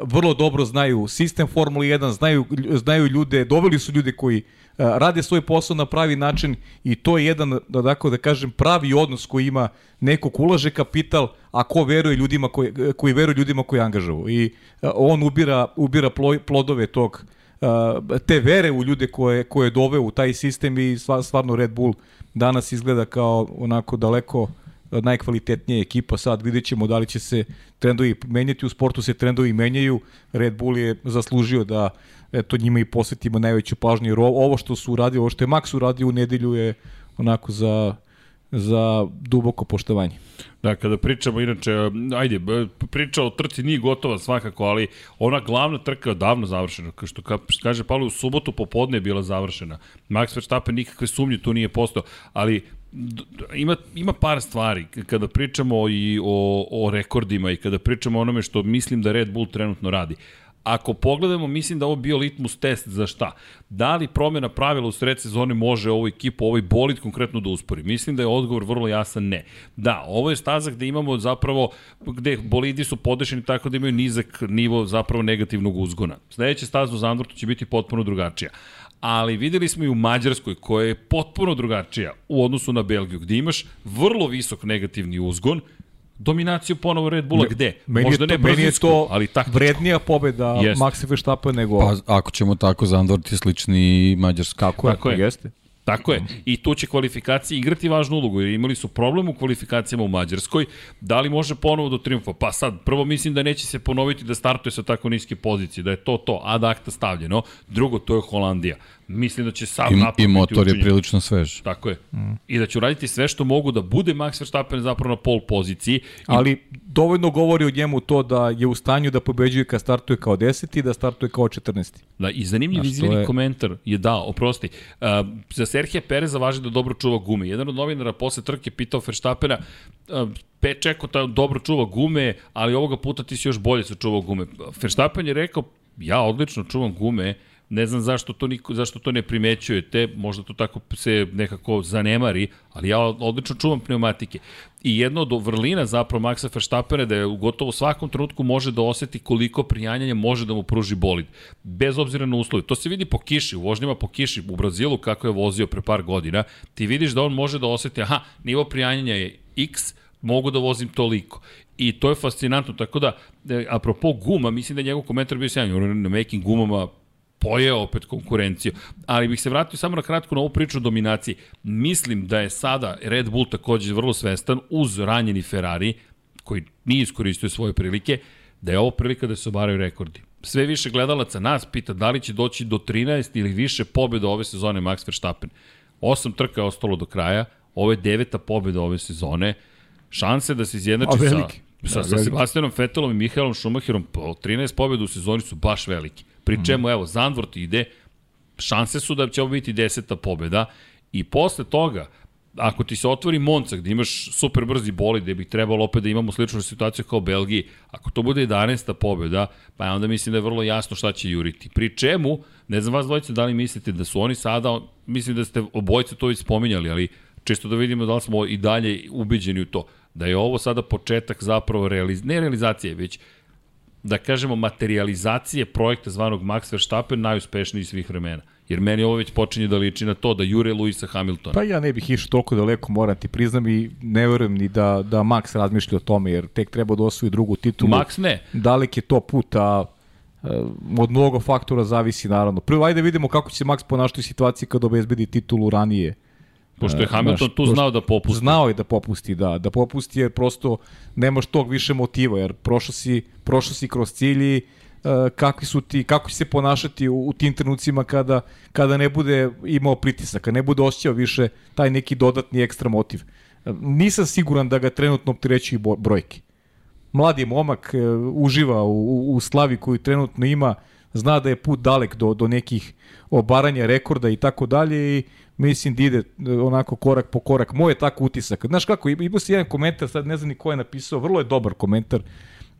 vrlo dobro znaju sistem Formule 1, znaju, znaju ljude, doveli su ljude koji eh, rade svoj posao na pravi način i to je jedan, da, dakle, da kažem, pravi odnos koji ima neko ko ulaže kapital, a ko veruje ljudima koji, koji veruje ljudima koji angažuju. I eh, on ubira, ubira plodove tog te vere u ljude koje, koje dove u taj sistem i stvarno Red Bull danas izgleda kao onako daleko najkvalitetnija ekipa sad, vidjet ćemo da li će se trendovi menjati, u sportu se trendovi menjaju, Red Bull je zaslužio da eto njima i posvetimo najveću pažnju, jer ovo što su uradili, ovo što je Max uradio u nedelju je onako za za duboko poštovanje. Da, kada pričamo, inače, ajde, priča o trci nije gotova svakako, ali ona glavna trka je davno završena, što kaže Pavle, u subotu popodne je bila završena. Max Verstappen nikakve sumnje tu nije postao, ali ima, ima par stvari kada pričamo i o, o rekordima i kada pričamo o onome što mislim da Red Bull trenutno radi. Ako pogledamo, mislim da ovo bio litmus test za šta. Da li promjena pravila u sred sezone može ovu ekipu, ovaj bolid konkretno da uspori? Mislim da je odgovor vrlo jasan ne. Da, ovo je staza gde imamo zapravo, gde bolidi su podešeni tako da imaju nizak nivo zapravo negativnog uzgona. Sledeća staza u Zandvortu će biti potpuno drugačija ali videli smo i u Mađarskoj koja je potpuno drugačija u odnosu na Belgiju, gde imaš vrlo visok negativni uzgon, dominaciju ponovo Red Bulla, gde? Meni Možda to, ne meni je brzinsku, to ali taktičku. vrednija pobeda. Maxa Verstappen nego... Pa ako ćemo tako, Zandvort je slični Mađarska. kako je, tako je. jeste. Tako je. I tu će kvalifikacije igrati važnu ulogu, jer imali su problem u kvalifikacijama u Mađarskoj. Da li može ponovo do triumfa? Pa sad, prvo mislim da neće se ponoviti da startuje sa tako niske pozicije, da je to to, ad acta stavljeno. Drugo, to je Holandija. Mislim da će sam I, napad I biti motor je prilično svež. Tako je. Mm. I da će uraditi sve što mogu da bude Max Verstappen zapravo na pol poziciji. I Ali dovoljno govori o njemu to da je u stanju da pobeđuje kad startuje kao 10 i da startuje kao 14. Da, i zanimljiv izvini je- komentar je dao, oprosti. Uh, za Serhija Pereza važi da dobro čuva gume. Jedan od novinara posle trke pitao Verstappena, uh, Pe Čeko ta dobro čuva gume, ali ovoga puta ti si još bolje sačuvao gume. Verstappen je rekao, ja odlično čuvam gume, ne znam zašto to, niko, zašto to ne primećujete, možda to tako se nekako zanemari, ali ja odlično čuvam pneumatike. I jedno od vrlina zapravo Maxa Verstappena da je u gotovo svakom trenutku može da oseti koliko prijanjanja može da mu pruži bolid. Bez obzira na uslove. To se vidi po kiši, u vožnjama po kiši u Brazilu kako je vozio pre par godina. Ti vidiš da on može da oseti, aha, nivo prijanjanja je x, mogu da vozim toliko. I to je fascinantno, tako da, e, apropo guma, mislim da je njegov komentar bio sjajan, on na making gumama pojeo opet konkurenciju. Ali bih se vratio samo na kratko na ovu priču o dominaciji. Mislim da je sada Red Bull takođe vrlo svestan uz ranjeni Ferrari, koji nije iskoristio svoje prilike, da je ovo prilika da se obaraju rekordi. Sve više gledalaca nas pita da li će doći do 13 ili više pobjeda ove sezone Max Verstappen. Osam trka je ostalo do kraja, ovo je deveta pobjeda ove sezone. Šanse da se izjednači sa, sa, Da, sa. Sebastianom Vettelom i Mihaelom Schumacherom po 13 pobjeda u sezoni su baš veliki. Pri čemu, evo, Zandvort ide, šanse su da će ovo biti deseta pobjeda i posle toga, ako ti se otvori Monca gde imaš super brzi bolid gde bi trebalo opet da imamo sličnu situaciju kao Belgiji, ako to bude 11. pobjeda, pa onda mislim da je vrlo jasno šta će juriti. Pri čemu, ne znam vas dvojice da li mislite da su oni sada, mislim da ste obojice to već spominjali, ali čisto da vidimo da li smo i dalje ubeđeni u to, da je ovo sada početak zapravo realiz... ne realizacije, već da kažemo materializacije projekta zvanog Max Verstappen najuspešniji svih vremena. Jer meni ovo već počinje da liči na to da jure Luisa Hamiltona. Pa ja ne bih išao toliko daleko, moram ti priznam i ne verujem ni da, da Max razmišlja o tome, jer tek treba da osvoji drugu titulu. Max ne. Dalek je to put, a e, od mnogo faktora zavisi naravno. Prvo, ajde vidimo kako će se Max ponašati u situaciji kad obezbedi titulu ranije. Pošto je E, Hamilton znaš, tu znao da popusti. Znao je da popusti, da. Da popusti jer prosto nemaš tog više motiva, jer prošao si, prošao si kroz cilji, e, kakvi su ti, kako će se ponašati u, u tim trenucima kada, kada ne bude imao pritisaka, ne bude osjećao više taj neki dodatni ekstra motiv. E, Nisam siguran da ga trenutno opterećuju brojke. Mladi momak, uživa u, u, u slavi koju trenutno ima, zna da je put dalek do, do nekih obaranja rekorda i tako dalje i mislim da ide e, onako korak po korak. Moj je tako utisak. Znaš kako, imao si jedan komentar, sad ne znam ni ko je napisao, vrlo je dobar komentar,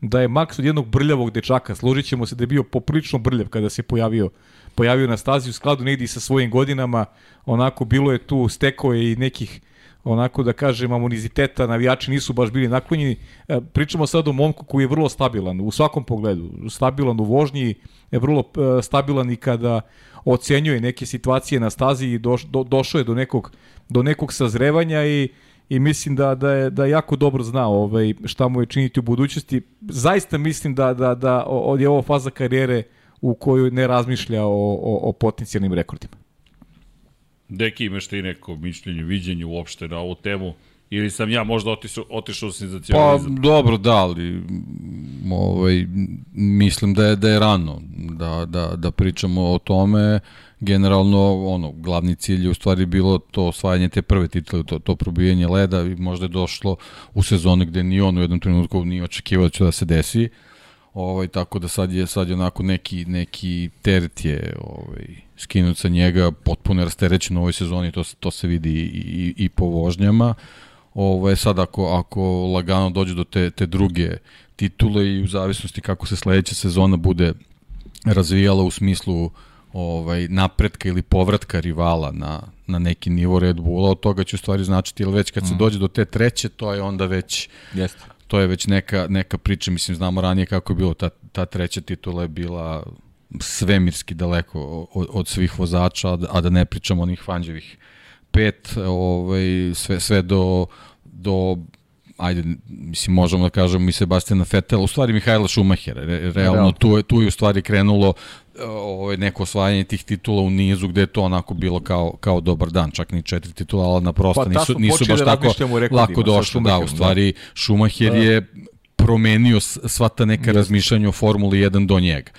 da je Max od jednog brljavog dečaka, složit ćemo se da je bio poprilično brljav kada se pojavio pojavio na stazi u skladu negdje sa svojim godinama, onako bilo je tu, stekao je i nekih onako da kažem amoniziteta, navijači nisu baš bili naklonjeni. E, Pričamo sad o momku koji je vrlo stabilan u svakom pogledu, stabilan u vožnji, je vrlo e, stabilan i kada ocenjuje neke situacije na stazi i doš, do, došao je do nekog, do nekog sazrevanja i i mislim da da je da jako dobro zna ovaj šta mu je činiti u budućnosti. Zaista mislim da da da je ovo faza karijere u kojoj ne razmišlja o, o, o potencijalnim rekordima. Deki, imaš ti neko mišljenje, viđenje uopšte na ovu temu? Ili sam ja možda otišao, otišao u Pa senzacionalizam? dobro, da, ali ovaj, mislim da je, da je rano da, da, da pričamo o tome. Generalno, ono, glavni cilj je u stvari bilo to osvajanje te prve titule, to, to probijanje leda i možda je došlo u sezoni gde ni on u jednom trenutku nije očekivao da će da se desi. Ovaj, tako da sad je, sad je onako neki, neki teret je ovaj, skinut sa njega, potpuno je rasterećen u ovoj sezoni, to, to se vidi i, i, i po vožnjama. Ovo, sad ako, ako lagano dođe do te, te druge titule i u zavisnosti kako se sledeća sezona bude razvijala u smislu ovaj napretka ili povratka rivala na, na neki nivo Red Bulla, od toga će u stvari značiti, ili već kad se mm. dođe do te treće, to je onda već Jeste. To je već neka, neka priča, mislim, znamo ranije kako je bilo, ta, ta treća titula je bila svemirski daleko od, od svih vozača, a da ne pričamo onih fanđevih pet, ovaj, sve, sve do, do ajde, mislim, možemo da kažemo i Sebastiana Fetela, u stvari Mihajla Šumahera, re, realno tu je, tu je u stvari krenulo ovaj, neko osvajanje tih titula u nizu gde je to onako bilo kao, kao dobar dan, čak ni četiri titula, ali naprosto pa, nisu, nisu baš da tako lako došli. Da, u stvari Šumacher da. je promenio sva ta neka razmišljanja o Formuli 1 do njega.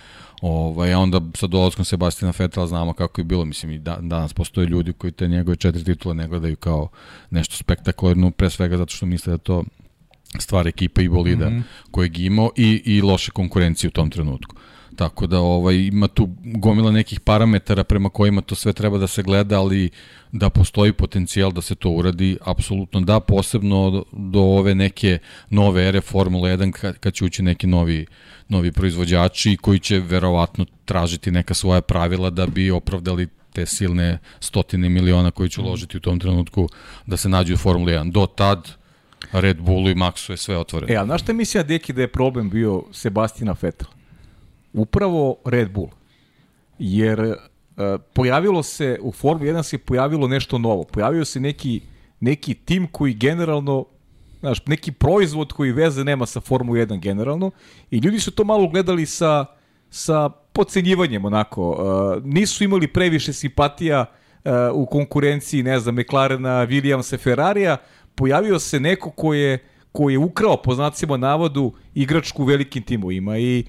Ovaj, a onda sa dolazkom Sebastina Fetela znamo kako je bilo. Mislim, i da, danas postoje ljudi koji te njegove četiri titule ne gledaju kao nešto spektakularno, pre svega zato što misle da to stvar ekipa i bolida mm -hmm. kojeg imao i, i loše konkurencije u tom trenutku. Tako da ovaj ima tu gomila nekih parametara prema kojima to sve treba da se gleda, ali da postoji potencijal da se to uradi, apsolutno da, posebno do, ove neke nove ere Formula 1 kad, kad će ući neki novi novi proizvođači koji će verovatno tražiti neka svoja pravila da bi opravdali te silne stotine miliona koji će uložiti u tom trenutku da se nađu u Formuli 1. Do tad Red Bullu i Maxu je sve otvoreno. E, a znaš šta misli Deki da je problem bio Sebastina Vettel? Upravo Red Bull. Jer uh, pojavilo se, u Formuli 1 se pojavilo nešto novo. Pojavio se neki, neki tim koji generalno znaš, neki proizvod koji veze nema sa Formu 1 generalno i ljudi su to malo gledali sa, sa pocenjivanjem onako. Uh, nisu imali previše simpatija uh, u konkurenciji, ne znam, McLarena, Williamsa, Ferrarija, pojavio se neko ko je koji je ukrao po znacima navodu igračku u velikim timovima i e,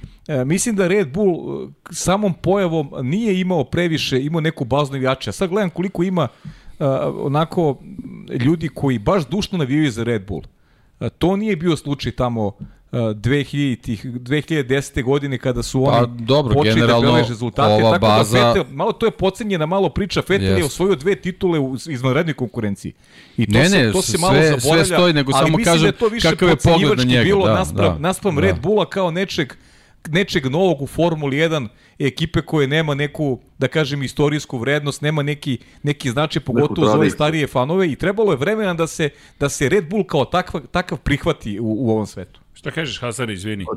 mislim da Red Bull e, samom pojavom nije imao previše, imao neku baznu igrača. Sad gledam koliko ima e, onako ljudi koji baš dušno navijaju za Red Bull. E, to nije bio slučaj tamo 2000 uh, 2010. godine kada su oni pa, dobro, počeli da beleže rezultate. Ova tako da baza... da Fetel, malo to je pocenjena malo priča, Fetel yes. je osvojio dve titule u izvanrednoj konkurenciji. I to ne, se, ne, to se malo zaboravlja. Sve stoji, nego samo da kažem da kakav je pogled na njega. bilo da, naspram, da, naspram da. Red Bulla kao nečeg nečeg novog u Formuli 1 ekipe koje nema neku, da kažem, istorijsku vrednost, nema neki, neki značaj, pogotovo za ove starije fanove i trebalo je vremena da se, da se Red Bull kao takva, takav prihvati u, u ovom svetu. Šta kažeš, Hasan, izvini? Pa,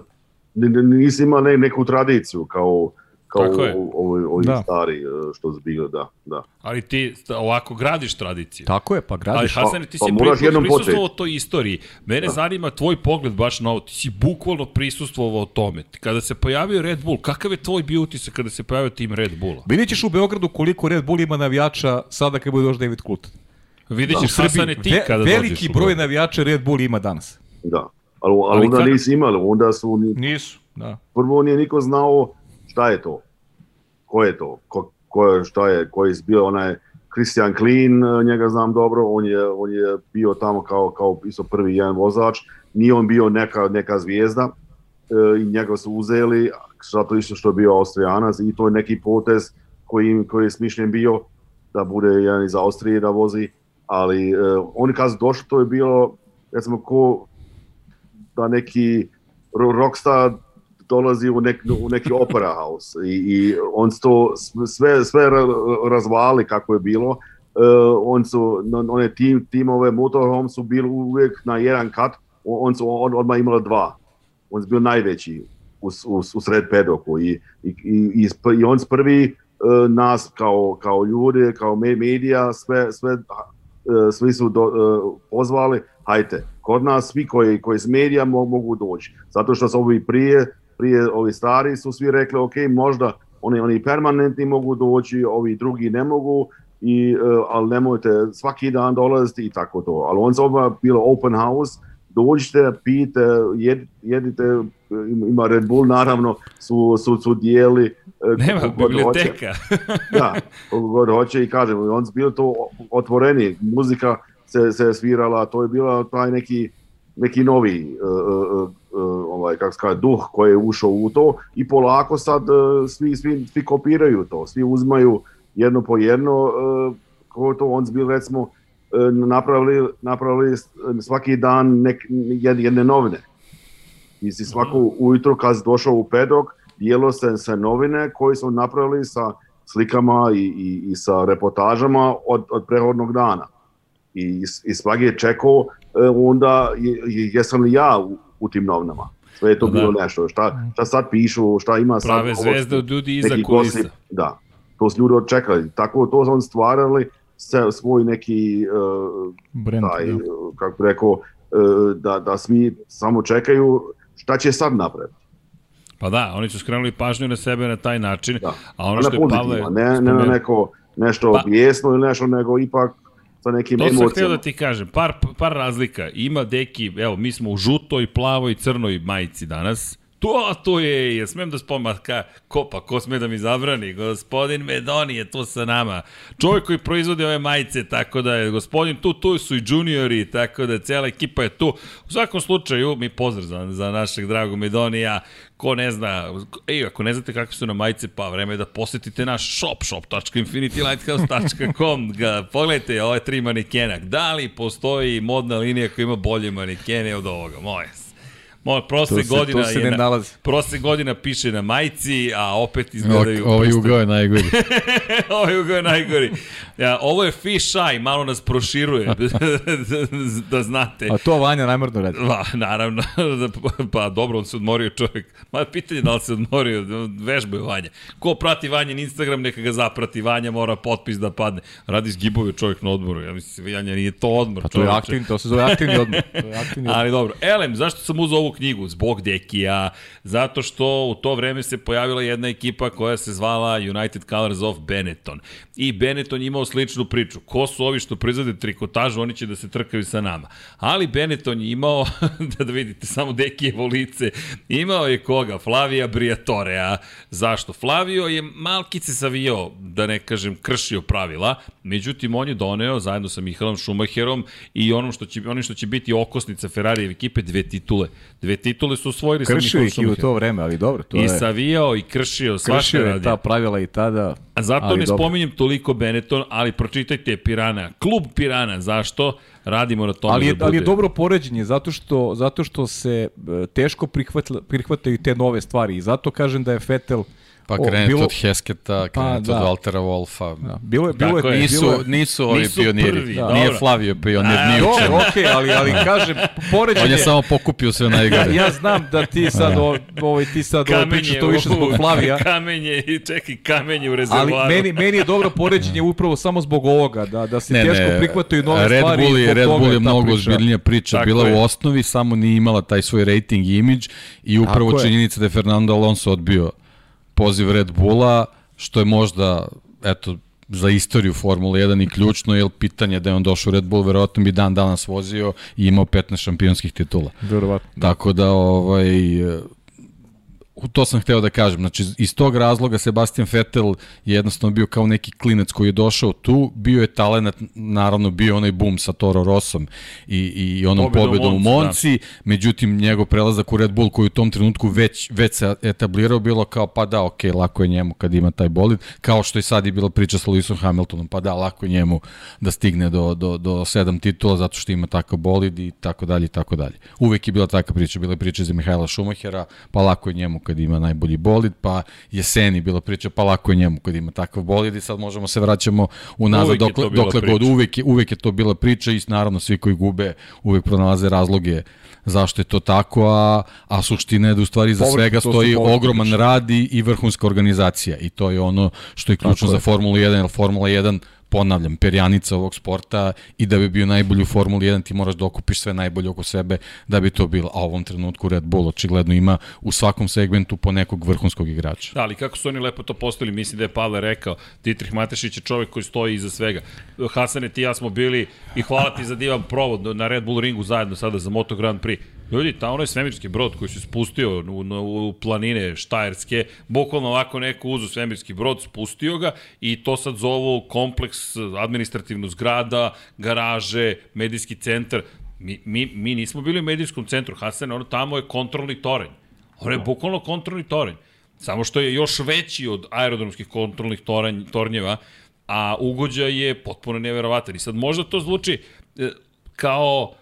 nisi imao ne, neku tradiciju kao kao ovi, ovi da. stari e, što zbilo, da, da. Ali ti ovako gradiš tradiciju. Tako je, pa gradiš. Ali Hasan, ti pa, si pa, pri, prisustvovao toj istoriji. Mene da. zanima tvoj pogled baš na ovo. Ti si bukvalno prisustvovao tome. Kada se pojavio Red Bull, kakav je tvoj bio utisak kada se pojavio tim Red Bulla? Vidjet ćeš u Beogradu koliko Red Bull ima navijača sada kad bude došao David Coulthard. Vidjet ćeš da, Hasane ti kada ve, Veliki broj navijača Red Bull ima danas. Da, ali, ali, ali onda kad... nisi imali, onda su... Nisu, da. Prvo nije niko znao šta je to ko je to, ko, ko je, šta je, ko je bio onaj Christian Klein, njega znam dobro, on je, on je bio tamo kao, kao isto prvi jedan vozač, nije on bio neka, neka zvijezda e, i njega su uzeli, zato isto što je bio Austrijanac i to je neki potez koji, koji je smišljen bio da bude jedan iz Austrije da vozi, ali e, oni kad su došli, to je bilo, recimo, ko da neki rockstar dolazi u, nek, u neki opera house i, i on to sve, sve razvali kako je bilo. Uh, on su, one tim, timove motorhome su bili uvijek na jedan kat, on su on, odmah imali dva. On su bio najveći u, u, u sred pedoku i, i, i, i on prvi uh, nas kao, kao ljude, kao medija, sve, sve, uh, svi su do, uh, pozvali, hajte, kod nas svi koji, koji s medija mogu doći. Zato što su ovi prije prije ovi stari su svi rekli ok, možda oni, oni permanentni mogu doći, ovi drugi ne mogu, i, uh, ali nemojte svaki dan dolaziti i tako to. Ali on se bilo open house, dođite, pijte, jed, jedite, ima Red Bull naravno, su, su, su dijeli. E, Nema biblioteka. [laughs] da, god hoće i kažem, on su bilo to otvoreni, muzika se, se svirala, to je bila taj neki, neki novi uh, uh, ovaj kako se kaže duh koji je ušao u to i polako sad e, svi svi svi kopiraju to, svi uzmaju jedno po jedno e, kako to on bil recimo e, napravili, napravili svaki dan nek, jedne novine. I si svako ujutro kad došao u pedok, dijelo se, se novine koje su napravili sa slikama i, i, i sa reportažama od, od prehodnog dana. I, i svaki je čekao e, onda je, jesam li ja u, tim novinama. Sve je to da. bilo nešto. Šta, šta sad pišu, šta ima sad. Prave zvezde od ljudi iza kulisa. Gosti, da, to su ljudi očekali. Tako to su on stvarali se, svoj neki uh, Brand, taj, da. kako rekao, uh, da, da smi samo čekaju šta će sad napraviti. Pa da, oni su skrenuli pažnju na sebe na taj način, da. a ono što je Pavle... Ne, ne na neko nešto pa, bijesno ili nešto, nego ipak sa nekim to emocijama. To sam htio da ti kažem, par, par razlika. Ima deki, evo, mi smo u žutoj, plavoj, crnoj majici danas, To, to je, ja smem da spomam, ka, ko, pa ko sme da mi zabrani? Gospodin Medoni je tu sa nama. Čovjek koji proizvodi ove majice, tako da je gospodin tu, tu su i juniori, tako da cela ekipa je tu. U svakom slučaju, mi pozdrav za, za našeg dragog Medonija, ko ne zna, ej, ako ne znate kakve su na majice, pa vreme je da posetite naš shop, shop.infinitylighthouse.com, ga pogledajte ove tri manikena. Da li postoji modna linija koja ima bolje manikene od ovoga? Moje Moj prosek se, godina se je na, prosek godina piše na majici, a opet izgledaju... O, ovaj ugao je najgori. [laughs] ovaj ugao je najgori. Ja, ovo je fish eye, malo nas proširuje, da [laughs] znate. A to Vanja najmrno radi. Pa, naravno. [laughs] pa dobro, on se odmorio čovjek. Ma pitanje da li se odmorio, vežba je Vanja. Ko prati Vanjen Instagram, neka ga zaprati. Vanja mora potpis da padne. Radi zgibove čovjek na odmoru. Ja mislim, Vanja nije to odmor. Pa to je aktivni, to se zove aktivni odmor. To je aktivni odmor. Ali dobro. Elem, zašto sam uzao ovu knjigu? Zbog Dekija. Zato što u to vreme se pojavila jedna ekipa koja se zvala United Colors of Benetton. I Benetton imao sličnu priču. Ko su ovi što proizvode trikotažu, oni će da se trkaju sa nama. Ali Benetton je imao, [laughs] da, da vidite, samo Dekijevo lice, imao je koga? Flavija Briatorea. Zašto? Flavio je malkice savio, da ne kažem, kršio pravila, međutim on je doneo zajedno sa Mihalom Schumacherom i onom što će, onim što će biti okosnica Ferrari ekipe dve titule. Dve titule su osvojili kršio sa Mihalom Schumacherom. Kršio ih i u to vreme, ali dobro. To I je... savijao i kršio, svašta Kršio je ta pravila i tada. A zato ne dobro. spominjem toliko Benetton, ali pročitajte Pirana. Klub Pirana, zašto? Radimo na tome ali je, da bude. Ali je dobro poređenje, zato što, zato što se e, teško prihvataju te nove stvari i zato kažem da je Vettel Pa krenete bilo... od Hesketa, pa, krenete pa, da. od Waltera Wolfa. Da. Bilo je, bilo je, nisu, bilo je, nisu ovi nisu pioniri. Prvi, da. Nije Flavio pionir, nije. Dobro, okej, okay, ali, ali kažem, poređenje... On je samo pokupio sve najgore. Ja, ja znam da ti sad, o, ovaj, ti sad ovo pričaš to više zbog Flavija. Kamenje, čekaj, kamenje u rezervoaru. Ali meni, meni je dobro poređenje upravo samo zbog ovoga, da, da se ne, teško ne, prihvataju nove Red stvari. Bull je, Red Bull je mnogo ozbiljnija priča. Tako Bila je. u osnovi, samo nije imala taj svoj rating i imidž i upravo činjenica da je Fernando Alonso odbio poziv Red Bulla, što je možda, eto, za istoriju Formule 1 i ključno, jer pitanje da je on došao u Red Bull, verovatno bi dan danas vozio i imao 15 šampionskih titula. Verovatno. Tako da, ovaj, to sam hteo da kažem. Znači, iz tog razloga Sebastian Vettel je jednostavno bio kao neki klinec koji je došao tu, bio je talent, naravno bio onaj boom sa Toro Rossom i, i onom pobedom, pobedom u Monci, da. međutim njegov prelazak u Red Bull koji u tom trenutku već, već se etablirao bilo kao pa da, ok, lako je njemu kad ima taj bolid, kao što i sad je bila priča sa Lewisom Hamiltonom, pa da, lako je njemu da stigne do, do, do sedam titula zato što ima takav bolid i tako dalje i tako dalje. Uvek je bila taka priča, bila je priča za Mihajla Šumahera, pa lako je njemu kad ima najbolji bolid, pa jeseni bila priča, pa lako je njemu kad ima takav bolid i sad možemo se vraćamo unazad dokle, dokle god. Uvek je, uvek je to bila priča i naravno svi koji gube uvek pronalaze razloge zašto je to tako, a, a suština je da u stvari za svega stoji ogroman rad i, i vrhunska organizacija i to je ono što je ključno za Formulu 1, jer Formula 1 ponavljam, perjanica ovog sporta i da bi bio najbolji u Formuli 1 ti moraš da okupiš sve najbolje oko sebe da bi to bilo. A u ovom trenutku Red Bull očigledno ima u svakom segmentu po nekog vrhunskog igrača. Da, ali kako su oni lepo to postavili, mislim da je Pavle rekao, Dietrich Matešić je čovjek koji stoji iza svega. Hasane, ti ja smo bili i hvala ti za divan provod na Red Bull ringu zajedno sada za Moto Grand Prix Ljudi, ta onaj svemirski brod koji se spustio u, u, u planine Štajerske, bukvalno ovako neko uzu svemirski brod, spustio ga i to sad zovu kompleks administrativnu zgrada, garaže, medijski centar. Mi, mi, mi nismo bili u medijskom centru, Hasan, ono tamo je kontrolni toranj. Ono je bukvalno kontrolni toranj. Samo što je još veći od aerodromskih kontrolnih toranj, tornjeva, a ugođaj je potpuno neverovatan. I sad možda to zvuči e, kao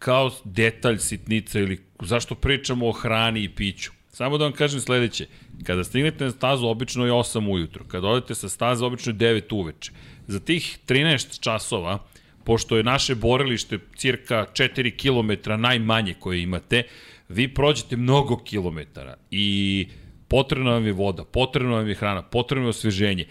kao detalj sitnica ili zašto pričamo o hrani i piću. Samo da vam kažem sledeće. Kada stignete na stazu, obično je 8 ujutru. Kada odete sa staze, obično je 9 uveče. Za tih 13 časova, pošto je naše borilište cirka 4 km najmanje koje imate, vi prođete mnogo kilometara i potrebna vam je voda, potrebna vam je hrana, potrebno je osveženje.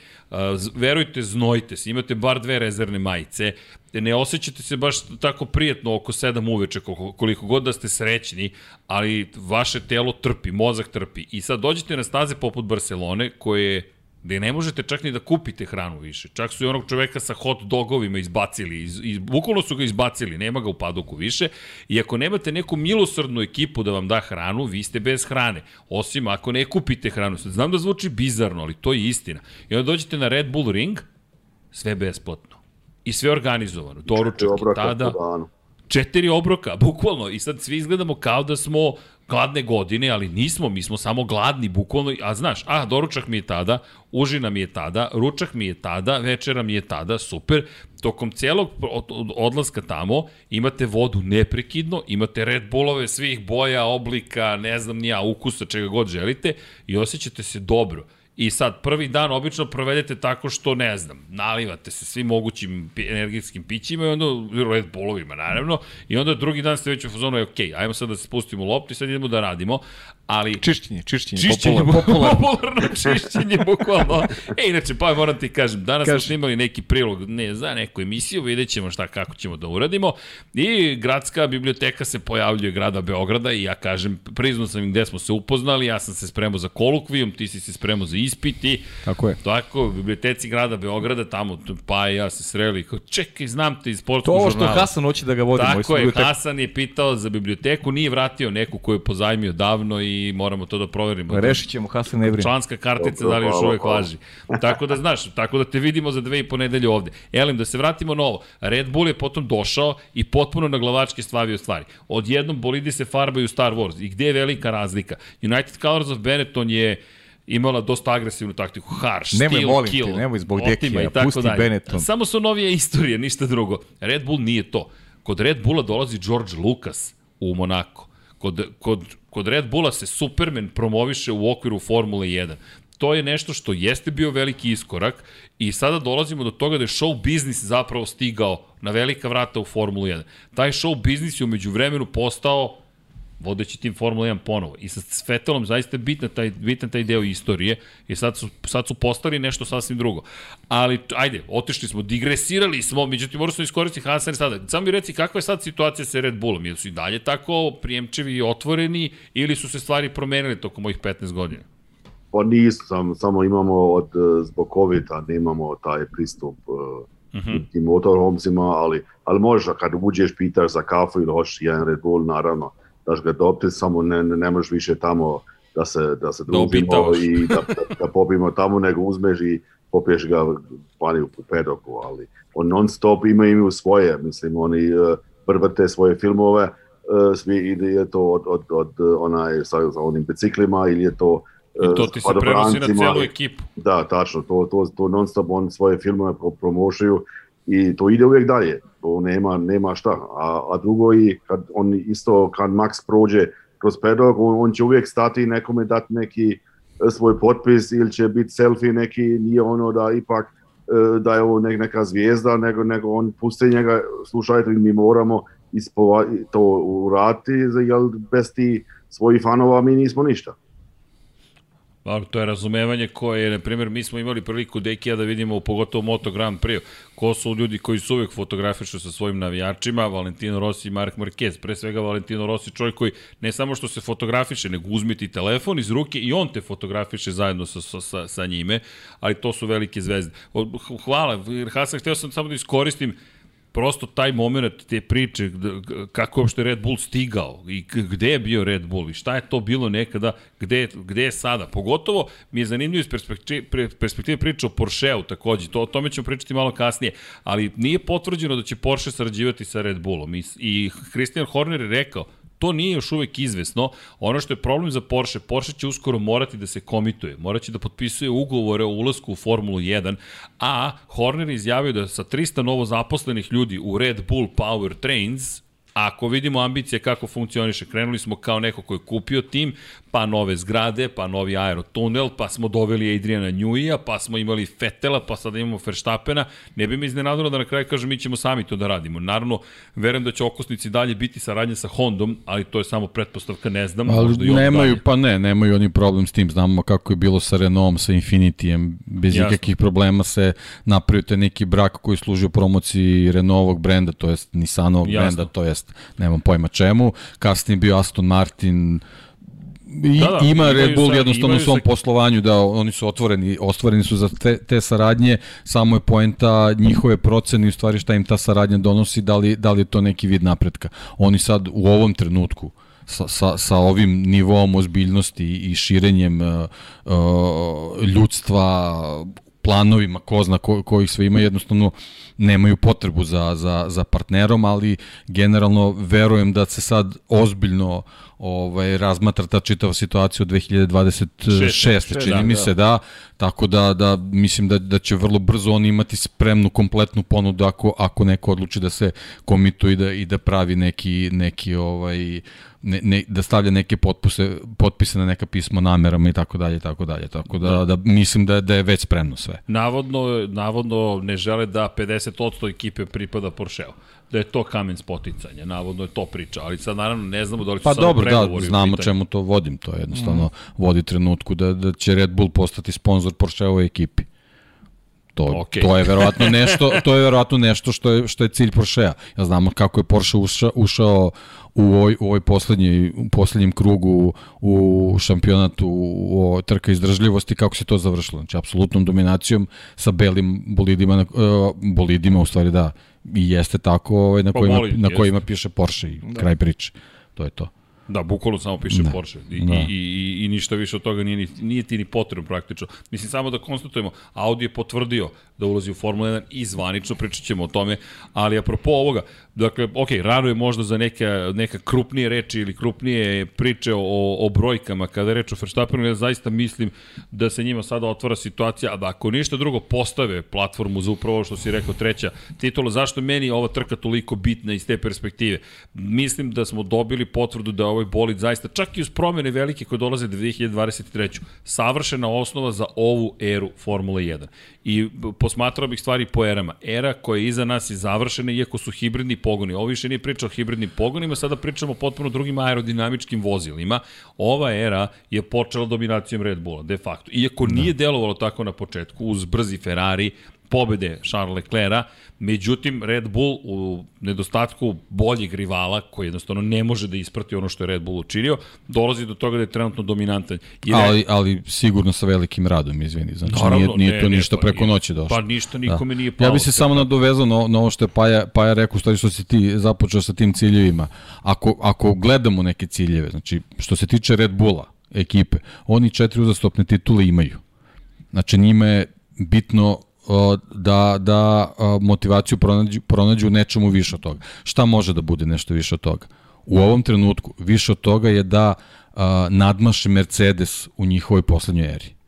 Verujte, znojite se, imate bar dve rezervne majice, ne osjećate se baš tako prijetno oko 7 uveče, koliko god da ste srećni, ali vaše telo trpi, mozak trpi. I sad dođete na staze poput Barcelone, koje je gde ne možete čak ni da kupite hranu više. Čak su i onog čoveka sa hot dogovima izbacili, iz, iz, bukvalno su ga izbacili, nema ga u padoku više. I ako nemate neku milosrdnu ekipu da vam da hranu, vi ste bez hrane. Osim ako ne kupite hranu. Znam da zvuči bizarno, ali to je istina. I onda dođete na Red Bull Ring, sve besplatno. I sve organizovano. Doručak i tada. Četiri obroka, [laughs] bukvalno. I sad svi izgledamo kao da smo gladne godine, ali nismo, mi smo samo gladni, bukvalno, a znaš, a, doručak mi je tada, užina mi je tada, ručak mi je tada, večera mi je tada, super, tokom celog odlaska tamo imate vodu neprekidno, imate Red Bullove svih boja, oblika, ne znam nija, ukusa, čega god želite i osjećate se dobro. I sad, prvi dan obično provedete tako što, ne znam, nalivate se svim mogućim energetskim pićima i onda Red Bullovima, naravno, i onda drugi dan ste već u fazonu, ok, ajmo sad da se spustimo u loptu i sad idemo da radimo, ali... Čišćenje, čišćenje, čišćenje popularno. popularno čišćenje, bukvalno. E, inače, pa moram ti kažem, danas Kaži. smo snimali neki prilog, ne, za neku emisiju, vidjet ćemo šta, kako ćemo da uradimo. I gradska biblioteka se pojavljuje grada Beograda i ja kažem, priznao sam im gde smo se upoznali, ja sam se spremao za kolokvijum, ti si se spremao za ispiti. Tako je. Tako, u biblioteci grada Beograda, tamo pa i ja se sreli, kao, čekaj, znam te iz sportskog žurnala. To što Hasan hoće da ga vodi. Tako je, Hasan je pitao za biblioteku, nije vratio neku koju je pozajmio davno i moramo to da proverimo. Rešit ćemo Hasan Evrin. Članska kartica da li još uvek važi. Tako da znaš, tako da te vidimo za dve i po nedelje ovde. Elim, da se vratimo na ovo. Red Bull je potom došao i potpuno na glavačke stavio stvari. Odjednom bolidi se farbaju Star Wars. I gde je velika razlika? United Colors of Benetton je imala dosta agresivnu taktiku, harsh, nemoj, steal, molim kill, te, nemoj zbog dekija, pusti dalje. Benetton. Samo su novije istorije, ništa drugo. Red Bull nije to. Kod Red Bulla dolazi George Lucas u Monako. Kod, kod kod Red Bulla se Superman promoviše u okviru Formule 1. To je nešto što jeste bio veliki iskorak i sada dolazimo do toga da je show biznis zapravo stigao na velika vrata u Formulu 1. Taj show biznis je umeđu vremenu postao vodeći tim Formula 1 ponovo. I sa Vettelom zaista je bitan taj, bitan taj deo istorije i sad su, sad su postali nešto sasvim drugo. Ali, ajde, otišli smo, digresirali smo, međutim, moramo smo iskoristiti Hasan sada. Samo mi reci, kakva je sad situacija sa Red Bullom? Jesu i dalje tako prijemčevi i otvoreni ili su se stvari promenile tokom mojih 15 godina? Pa nisu, samo, samo imamo od, zbog COVID-a, nemamo taj pristup uh, uh -huh. tim motorhomcima, ali, ali možeš, kad uđeš, pitaš za kafu ili hoćeš jedan Red Bull, naravno, daš ga dopti, samo ne, ne, ne možeš više tamo da se, da se družimo da i da, da, da popijemo tamo, nego uzmeš i popiješ ga vani u pedoku, ali on non stop ima imaju svoje, mislim, oni uh, vrvrte svoje filmove, uh, svi ide je to od, od, od onaj sa, sa onim biciklima ili je to I to ti se prenosi na celu ekipu. Da, tačno, to, to, to non stop on svoje filmove promošuju i to ide uvijek dalje, to nema, nema šta. A, a drugo i kad on isto, kad Max prođe kroz pedok, on, on će uvijek stati nekome dati neki e, svoj potpis ili će biti selfie neki, nije ono da ipak e, da je ovo neka zvijezda, nego, nego on pusti njega, slušajte, mi moramo ispova, to uraditi, jer bez ti svojih fanova mi nismo ništa. Dobro, to je razumevanje koje, na primjer, mi smo imali priliku Dekija da vidimo pogotovo Moto Grand Prix, ko su ljudi koji su uvek fotografišu sa svojim navijačima, Valentino Rossi i Mark Marquez. Pre svega Valentino Rossi, čovjek koji ne samo što se fotografiše, nego uzme ti telefon iz ruke i on te fotografiše zajedno sa, sa, sa, njime, ali to su velike zvezde. Hvala, Hasan, hteo sam samo da iskoristim prosto taj moment te priče, kako je uopšte Red Bull stigao i gde je bio Red Bull i šta je to bilo nekada, gde, gde je sada. Pogotovo mi je zanimljivo iz perspektive, perspektive priče o Porscheu takođe, to, o tome ćemo pričati malo kasnije, ali nije potvrđeno da će Porsche sarađivati sa Red Bullom i, i Christian Horner je rekao, To nije još uvek izvesno. Ono što je problem za Porsche, Porsche će uskoro morati da se komituje, moraće da potpisuje ugovore o ulasku u Formulu 1, a Horner izjavio da sa 300 novo zaposlenih ljudi u Red Bull Power Trains, ako vidimo ambicije kako funkcioniše, krenuli smo kao neko ko je kupio tim, pa nove zgrade, pa novi aerotunel, pa smo doveli Adriana Njujija, pa smo imali Fetela, pa sada imamo Verstappena. Ne bi mi iznenadilo da na kraju kažem mi ćemo sami to da radimo. Naravno, verujem da će okosnici dalje biti saradnje sa Hondom, ali to je samo pretpostavka, ne znam. Ali nemaju, dalje. pa ne, nemaju oni problem s tim. Znamo kako je bilo sa Renaultom, sa Infinitijem. Bez Jasno. ikakvih problema se napravio te neki brak koji služi u promociji Renaultovog brenda, to jest Nissanovog Jasno. brenda, to jest, nemam pojma čemu. Kasnije bio Aston Martin, I, da, da, ima Red Bull sa, jednostavno u svom sa... poslovanju da oni su otvoreni, ostvareni su za te, te saradnje, samo je poenta njihove procene i u stvari šta im ta saradnja donosi, da li, da li je to neki vid napretka. Oni sad u ovom trenutku sa, sa, sa ovim nivom ozbiljnosti i širenjem uh, uh, ljudstva, planovima, ko zna ko, kojih sve ima, jednostavno nemaju potrebu za, za, za partnerom, ali generalno verujem da se sad ozbiljno ovaj, razmatra ta čitava situacija od 2026. Šest, čini da, mi se, da. da. Tako da, da mislim da, da će vrlo brzo oni imati spremnu kompletnu ponudu ako, ako neko odluči da se komituje i da, i da pravi neki, neki ovaj, ne, ne, da stavlja neke potpise, potpise na neka pisma namerama i tako dalje i tako dalje. Tako da, da, mislim da, da je već spremno sve. Navodno, navodno ne žele da 50% ekipe pripada Porscheu da je to kamen spoticanja, navodno je to priča, ali sad naravno ne znamo da li su pa dobro, da, znamo čemu to vodim, to je jednostavno mm. vodi trenutku da, da će Red Bull postati sponsor Porscheove ekipi. To, okay. to je verovatno nešto, to je verovatno nešto što je što je cilj Porschea. Ja znamo kako je Porsche ušao, ušao u ovoj, u ovoj poslednji, u poslednjem krugu u šampionatu u, u trka izdržljivosti, kako se to završilo. Znači, apsolutnom dominacijom sa belim bolidima, uh, bolidima u stvari da, i jeste tako ovaj, na, pa kojima, na kojima piše Porsche i da. kraj priče. To je to. Da, bukvalno samo piše da. Porsche I, da. i, i, i ništa više od toga nije, ni, nije ti ni potrebno praktično. Mislim samo da konstatujemo, Audi je potvrdio da ulazi u Formula 1 i zvanično pričat ćemo o tome, ali apropo ovoga, dakle, ok, rano je možda za neka, neka krupnije reči ili krupnije priče o, o brojkama kada je reč o Verstappenu, ja zaista mislim da se njima sada otvara situacija, a da ako ništa drugo postave platformu za upravo što si rekao treća titula, zašto meni ova trka toliko bitna iz te perspektive? Mislim da smo dobili potvrdu da ovaj bolid zaista, čak i uz promene velike koje dolaze 2023. savršena osnova za ovu eru Formule 1. I posmatrao bih stvari po erama. Era koja je iza nas je završena, iako su hibridni pogoni. Ovo više nije priča o hibridnim pogonima, sada pričamo potpuno drugim aerodinamičkim vozilima. Ova era je počela dominacijom Red Bulla, de facto. Iako da. nije delovalo tako na početku, uz brzi Ferrari, pobede Charles Leclerca, međutim Red Bull u nedostatku boljeg rivala, koji jednostavno ne može da isprati ono što je Red Bull učinio, dolazi do toga da je trenutno dominantan. I ali, ali sigurno sa velikim radom, izvini. Znači Naravno, nije, nije ne, to ništa ne, preko noći došlo. Pa ništa nikome da. nije palo. Ja bih se samo nadovezao na, na ovo što je Paja, Paja rekao, stvari što si ti započeo sa tim ciljevima. Ako, ako gledamo neke ciljeve, znači što se tiče Red Bulla, ekipe, oni četiri uzastopne titule imaju. Znači njima je bitno da, da motivaciju pronađu, pronađu nečemu više od toga. Šta može da bude nešto više od toga? U ovom trenutku više od toga je da nadmaše Mercedes u njihovoj poslednjoj eri.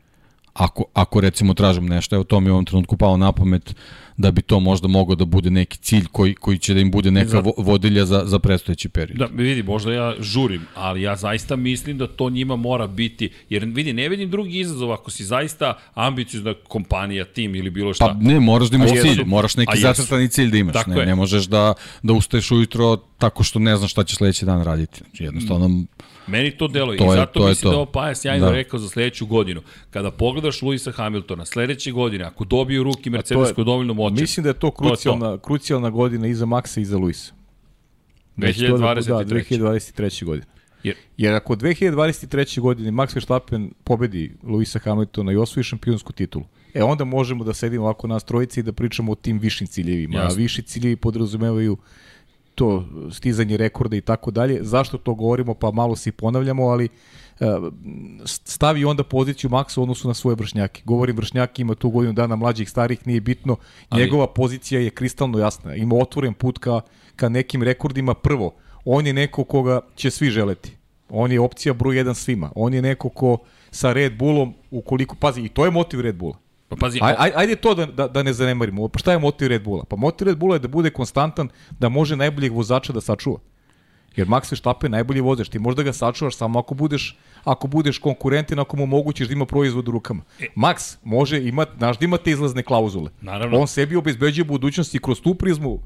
Ako, ako recimo tražimo nešto, evo to mi u ovom trenutku pao na pamet, da bi to možda mogao da bude neki cilj koji, koji će da im bude neka za... vodilja za, za predstojeći period. Da, vidi, možda ja žurim, ali ja zaista mislim da to njima mora biti, jer vidi, ne vidim drugi izazov ako si zaista ambiciozna kompanija, tim ili bilo šta. Pa ne, moraš da imaš cilj, moraš neki zacrtani cilj da imaš, ne, ne možeš da, da ustaješ ujutro tako što ne znaš šta ćeš sledeći dan raditi. Znači, jednostavno... Meni to deluje to i zato to mislim da ovo Paja sjajno da. rekao za sledeću godinu. Kada pogledaš Luisa Hamiltona sledeće godine, ako dobiju ruki Mercedes koji dovoljno moćan. Mislim da je to krucijalna, to je to. krucijalna godina i za Maxa i za Luisa. 2023. Da, 2023. godine. Jer, Jer ako 2023. godine Max Verstappen pobedi Luisa Hamiltona i osvoji šampionsku titulu, e onda možemo da sedimo ovako na trojici i da pričamo o tim višim ciljevima. Jasne. A viši ciljevi podrazumevaju to stizanje rekorda i tako dalje. Zašto to govorimo? Pa malo se i ponavljamo, ali e, stavi onda poziciju Maksa u odnosu na svoje vršnjake. Govorim vršnjaki, ima tu godinu dana mlađih, starih, nije bitno. Njegova ali... pozicija je kristalno jasna. Ima otvoren put ka, ka nekim rekordima. Prvo, on je neko koga će svi želeti. On je opcija broj jedan svima. On je neko ko sa Red Bullom, ukoliko, pazi, i to je motiv Red Bulla. Pa pazi, aj, aj, ajde to da, da, da ne zanemarimo. Pa šta je motiv Red Bulla? Pa motiv Red Bulla je da bude konstantan, da može najboljeg vozača da sačuva. Jer Max Verstappen je najbolji vozač, ti možda ga sačuvaš samo ako budeš ako budeš konkurentin, ako mu omogućiš da ima proizvod u rukama. Max može imati, znaš da imate izlazne klauzule. Naravno. On sebi obezbeđuje budućnost i kroz tu prizmu uh,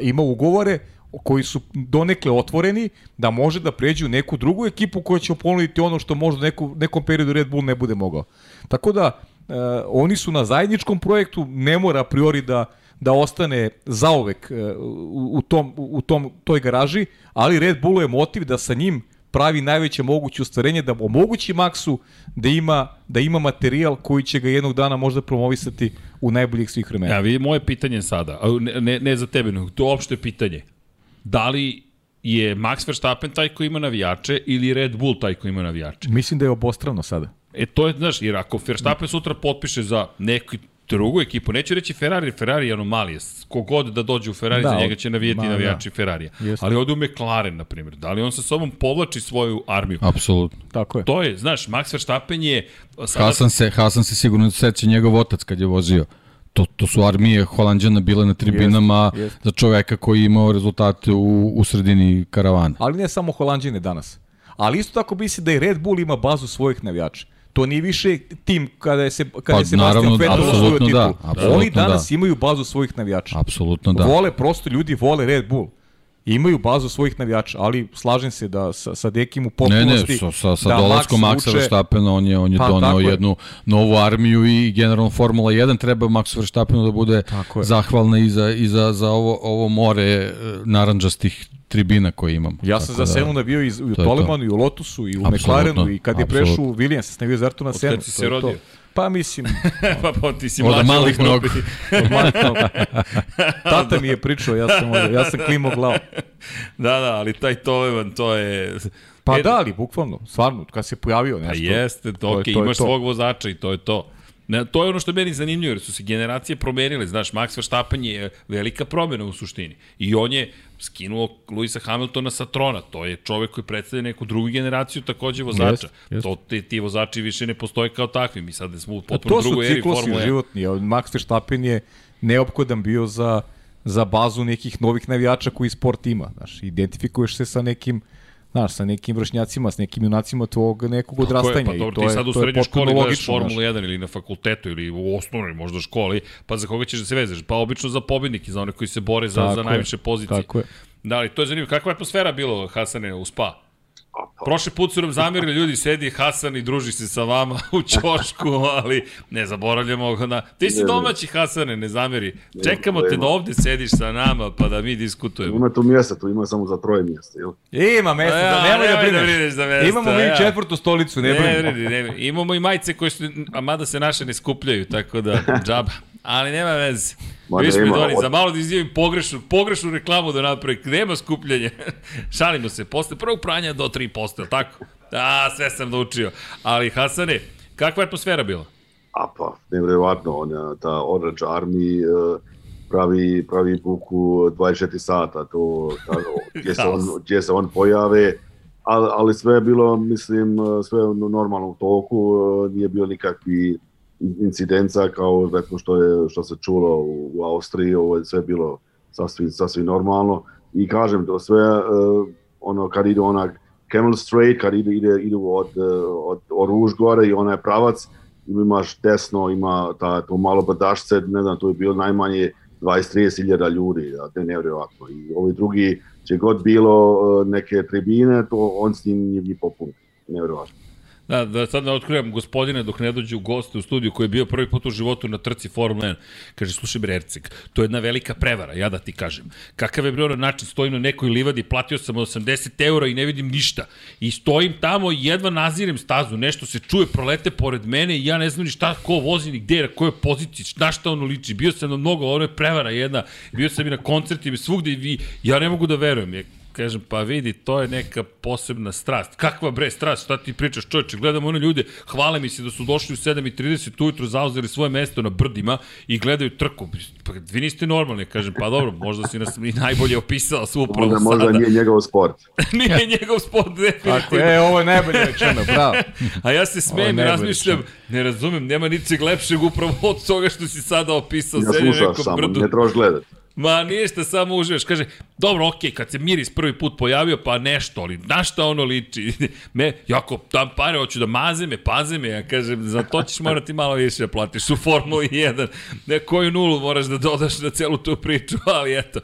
ima ugovore koji su donekle otvoreni da može da pređe u neku drugu ekipu koja će ponuditi ono što možda neku, nekom periodu Red Bull ne bude mogao. Tako da uh, oni su na zajedničkom projektu, ne mora a priori da da ostane zaovek uh, u, u tom u tom toj garaži, ali Red Bullu je motiv da sa njim pravi najveće moguće ostvarenje da omogući Maxu da ima da ima materijal koji će ga jednog dana možda promovisati u najboljih svih vremena. Ja, vidi moje pitanje sada, ne, ne, ne za tebe, nego to opšte pitanje. Da li je Max Verstappen taj koji ima navijače ili Red Bull taj koji ima navijače? Mislim da je obostrano sada. E to je, znaš, jer ako Verstappen sutra potpiše za neku drugu ekipu, neću reći Ferrari, Ferrari je anomalija, kogod da dođe u Ferrari, da, za njega će navijeti ma, navijači da. Ferrarija. Jeste. Ali ode u McLaren, na primjer, da li on sa sobom povlači svoju armiju? Apsolutno. Tako je. To je, znaš, Max Verstappen je... Sada... Hasan se, Hasan se sigurno seća njegov otac kad je vozio to, to su armije Holandjana bile na tribinama jest, jest. za čoveka koji je imao rezultate u, u sredini karavana. Ali ne samo Holandjane danas. Ali isto tako bi se da i Red Bull ima bazu svojih navijača. To nije više tim kada je se kada pa, se naravno, Vettel osvojio titul. Da, Oni danas da. imaju bazu svojih navijača. Apsolutno da. Vole prosto ljudi vole Red Bull imaju bazu svojih navijača, ali slažem se da sa, sa Dekim u potpunosti... Ne, ne, sa, sa, sa da dolaskom Maxa Verstappena on je, on je pa, doneo jednu novu armiju i generalno Formula 1 treba Maxu Verstappenu da bude zahvalna i za, i za, za ovo, ovo more e, naranđastih tribina koje imamo. Ja sam za da, Senu navio i u Tolemanu, i u Lotusu, i u McLarenu, i kad je prešao u Williams, sam navio Zertu na Senu. Od kad si se rodio? To. Pa mislim... [laughs] pa, pa ti si mlađi malih nogu. [laughs] Od malih nogu. [laughs] Tata mi je pričao, ja sam, ja sam klimo glavu. Da, da, ali taj Toleman, to je... Pa e, da, ali bukvalno, stvarno, kad se pojavio nešto. Pa jeste, to, to, okay, je, to imaš to. svog vozača i to je to. Ne, to je ono što je meni zanimljivo, jer su se generacije promenile. Znaš, Max Verstappen je velika promjena u suštini. I on je skinuo Luisa Hamiltona sa trona. To je čovek koji predstavlja neku drugu generaciju takođe vozača. Yes, yes. To ti, ti vozači više ne postoje kao takvi. Mi sad smo u potpuno drugoj eri Formule 1. To su životni. Max Verstappen je neophodan bio za, za bazu nekih novih navijača koji sport ima. Znaš, identifikuješ se sa nekim znaš, sa nekim vršnjacima, s nekim junacima tvog nekog odrastanja. Pa dobro, ti sad u srednjoj školi gledaš Formulu 1 ili na fakultetu ili u osnovnoj možda školi, pa za koga ćeš da se vezeš? Pa obično za pobednike, za one koji se bore za, tako za najviše pozicije. Tako je. Da, ali to je zanimljivo. Kakva je atmosfera bilo, Hasane, u Spa? [laughs] Prošli put su nam zamirili ljudi, sedi Hasan i druži se sa vama u čošku, ali ne zaboravljamo ga na... Ti si domaći Hasane, ne zameri. Čekamo te da ovde sediš sa nama pa da mi diskutujemo. Ima tu mjesta, tu ima samo za troje mjesta, jel? Ima mjesta, ja, da nemoj da brineš. Da brineš za mjesta, Imamo mi ja. četvrtu stolicu, ne, ne brineš. Ne, ne, imamo i majice koje su, a mada se naše ne skupljaju, tako da džaba. [laughs] Ali nema veze. Viš mi, Doni, za malo da izjavim pogrešnu, pogrešnu reklamu da napravi. Nema skupljanja. [laughs] Šalimo se. Posle prvog pranja do 3%, tako? A, sve sam naučio. Ali, Hasane, kakva je atmosfera bila? A pa, nevjerovatno. On, ta Orange Army uh, pravi, pravi buku 24 sata. To, tako, [laughs] gdje, se on, gdje se on pojave. Ali, ali sve je bilo, mislim, sve normalno u toku. Nije bilo nikakvi incidenca kao recimo što je što se čulo u, u Austriji, ovo je sve bilo sasvim sasvim normalno i kažem to sve uh, ono kad ide ona Camel Straight, kad ide ide ide od od od gore i onaj pravac imaš desno, ima ta, to malo brdašce, ne znam, to je bilo najmanje 20-30 hiljada ljudi, da, to je nevjerojatno. I ovi drugi, će god bilo uh, neke tribine, to on s njim nije popun. Nevjerojatno. Da, da sad ne otkrivam gospodine dok ne dođe u goste u studiju koji je bio prvi put u životu na trci Formula 1. Kaže, slušaj Brercik, to je jedna velika prevara, ja da ti kažem. Kakav je bio na način, stojim na nekoj livadi, platio sam 80 eura i ne vidim ništa. I stojim tamo i jedva nazirem stazu, nešto se čuje, prolete pored mene i ja ne znam ni šta, ko vozi, ni gde, na kojoj poziciji, na šta ono liči. Bio sam na mnogo, ono je prevara jedna. Bio sam i na koncertima, svugde i vi, ja ne mogu da verujem. Je, Kažem, pa vidi, to je neka posebna strast. Kakva bre strast, šta ti pričaš čoveče? Gledamo one ljude, hvale mi se da su došli u 7.30 ujutru, zauzeli svoje mesto na brdima i gledaju trku. Pa vi niste normalni, kažem, pa dobro, možda si nas i najbolje opisao su upravo možda, sada. Možda nije njegov sport. [laughs] nije njegov sport, definitivno. Ako je, ovo je najbolje rečeno, bravo. [laughs] A ja se smijem i razmišljam, ne razumem, nema ničeg lepšeg upravo od toga što si sada opisao. Ja slušaš samo, brdu. ne trebaš gledati. Ma ništa, samo uživaš. Kaže, dobro, okej, okay, kad se Miris prvi put pojavio, pa nešto, ali na šta ono liči? [laughs] me, jako, tam pare, hoću da maze me, paze me, ja kažem, za to ćeš [laughs] morati malo više da platiš u Formuli 1. Ne, koju nulu moraš da dodaš na celu tu priču, [laughs] ali eto,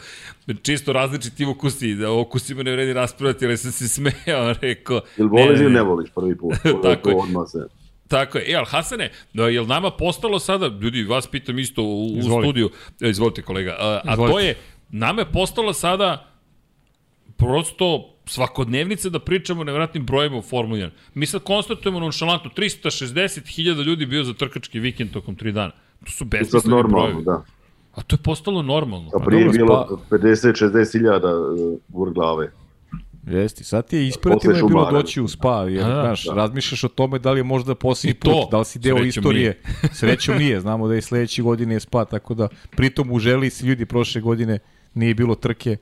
čisto različiti ukusi, da o ukusima ne vredi raspravati, ali sam se smejao, rekao... Ili voliš ili ne voliš prvi put? Tako je. Odmah se... Tako je. E, ali Hasane, je li nama postalo sada, ljudi, vas pitam isto u, u studiju, e, izvolite kolega, a, a to je, nama je postalo sada prosto svakodnevnice da pričamo o nevratnim brojima u Formuli 1. Mi sad konstatujemo nonšalantno 360.000 ljudi bio za trkački vikend tokom 3 dana. To su besmisleni brojevi. Da. A to je postalo normalno. A prije je bilo 50-60 hiljada uh, glave. Jesti, sad ti je ispratilo je bilo doći u spa, jer, da, znaš, da. razmišljaš o tome da li je možda posljednji put, to, da li si deo srećom istorije. Nije. [laughs] Srećom nije, znamo da je sledeće godine je spa, tako da pritom u želi si ljudi prošle godine nije bilo trke.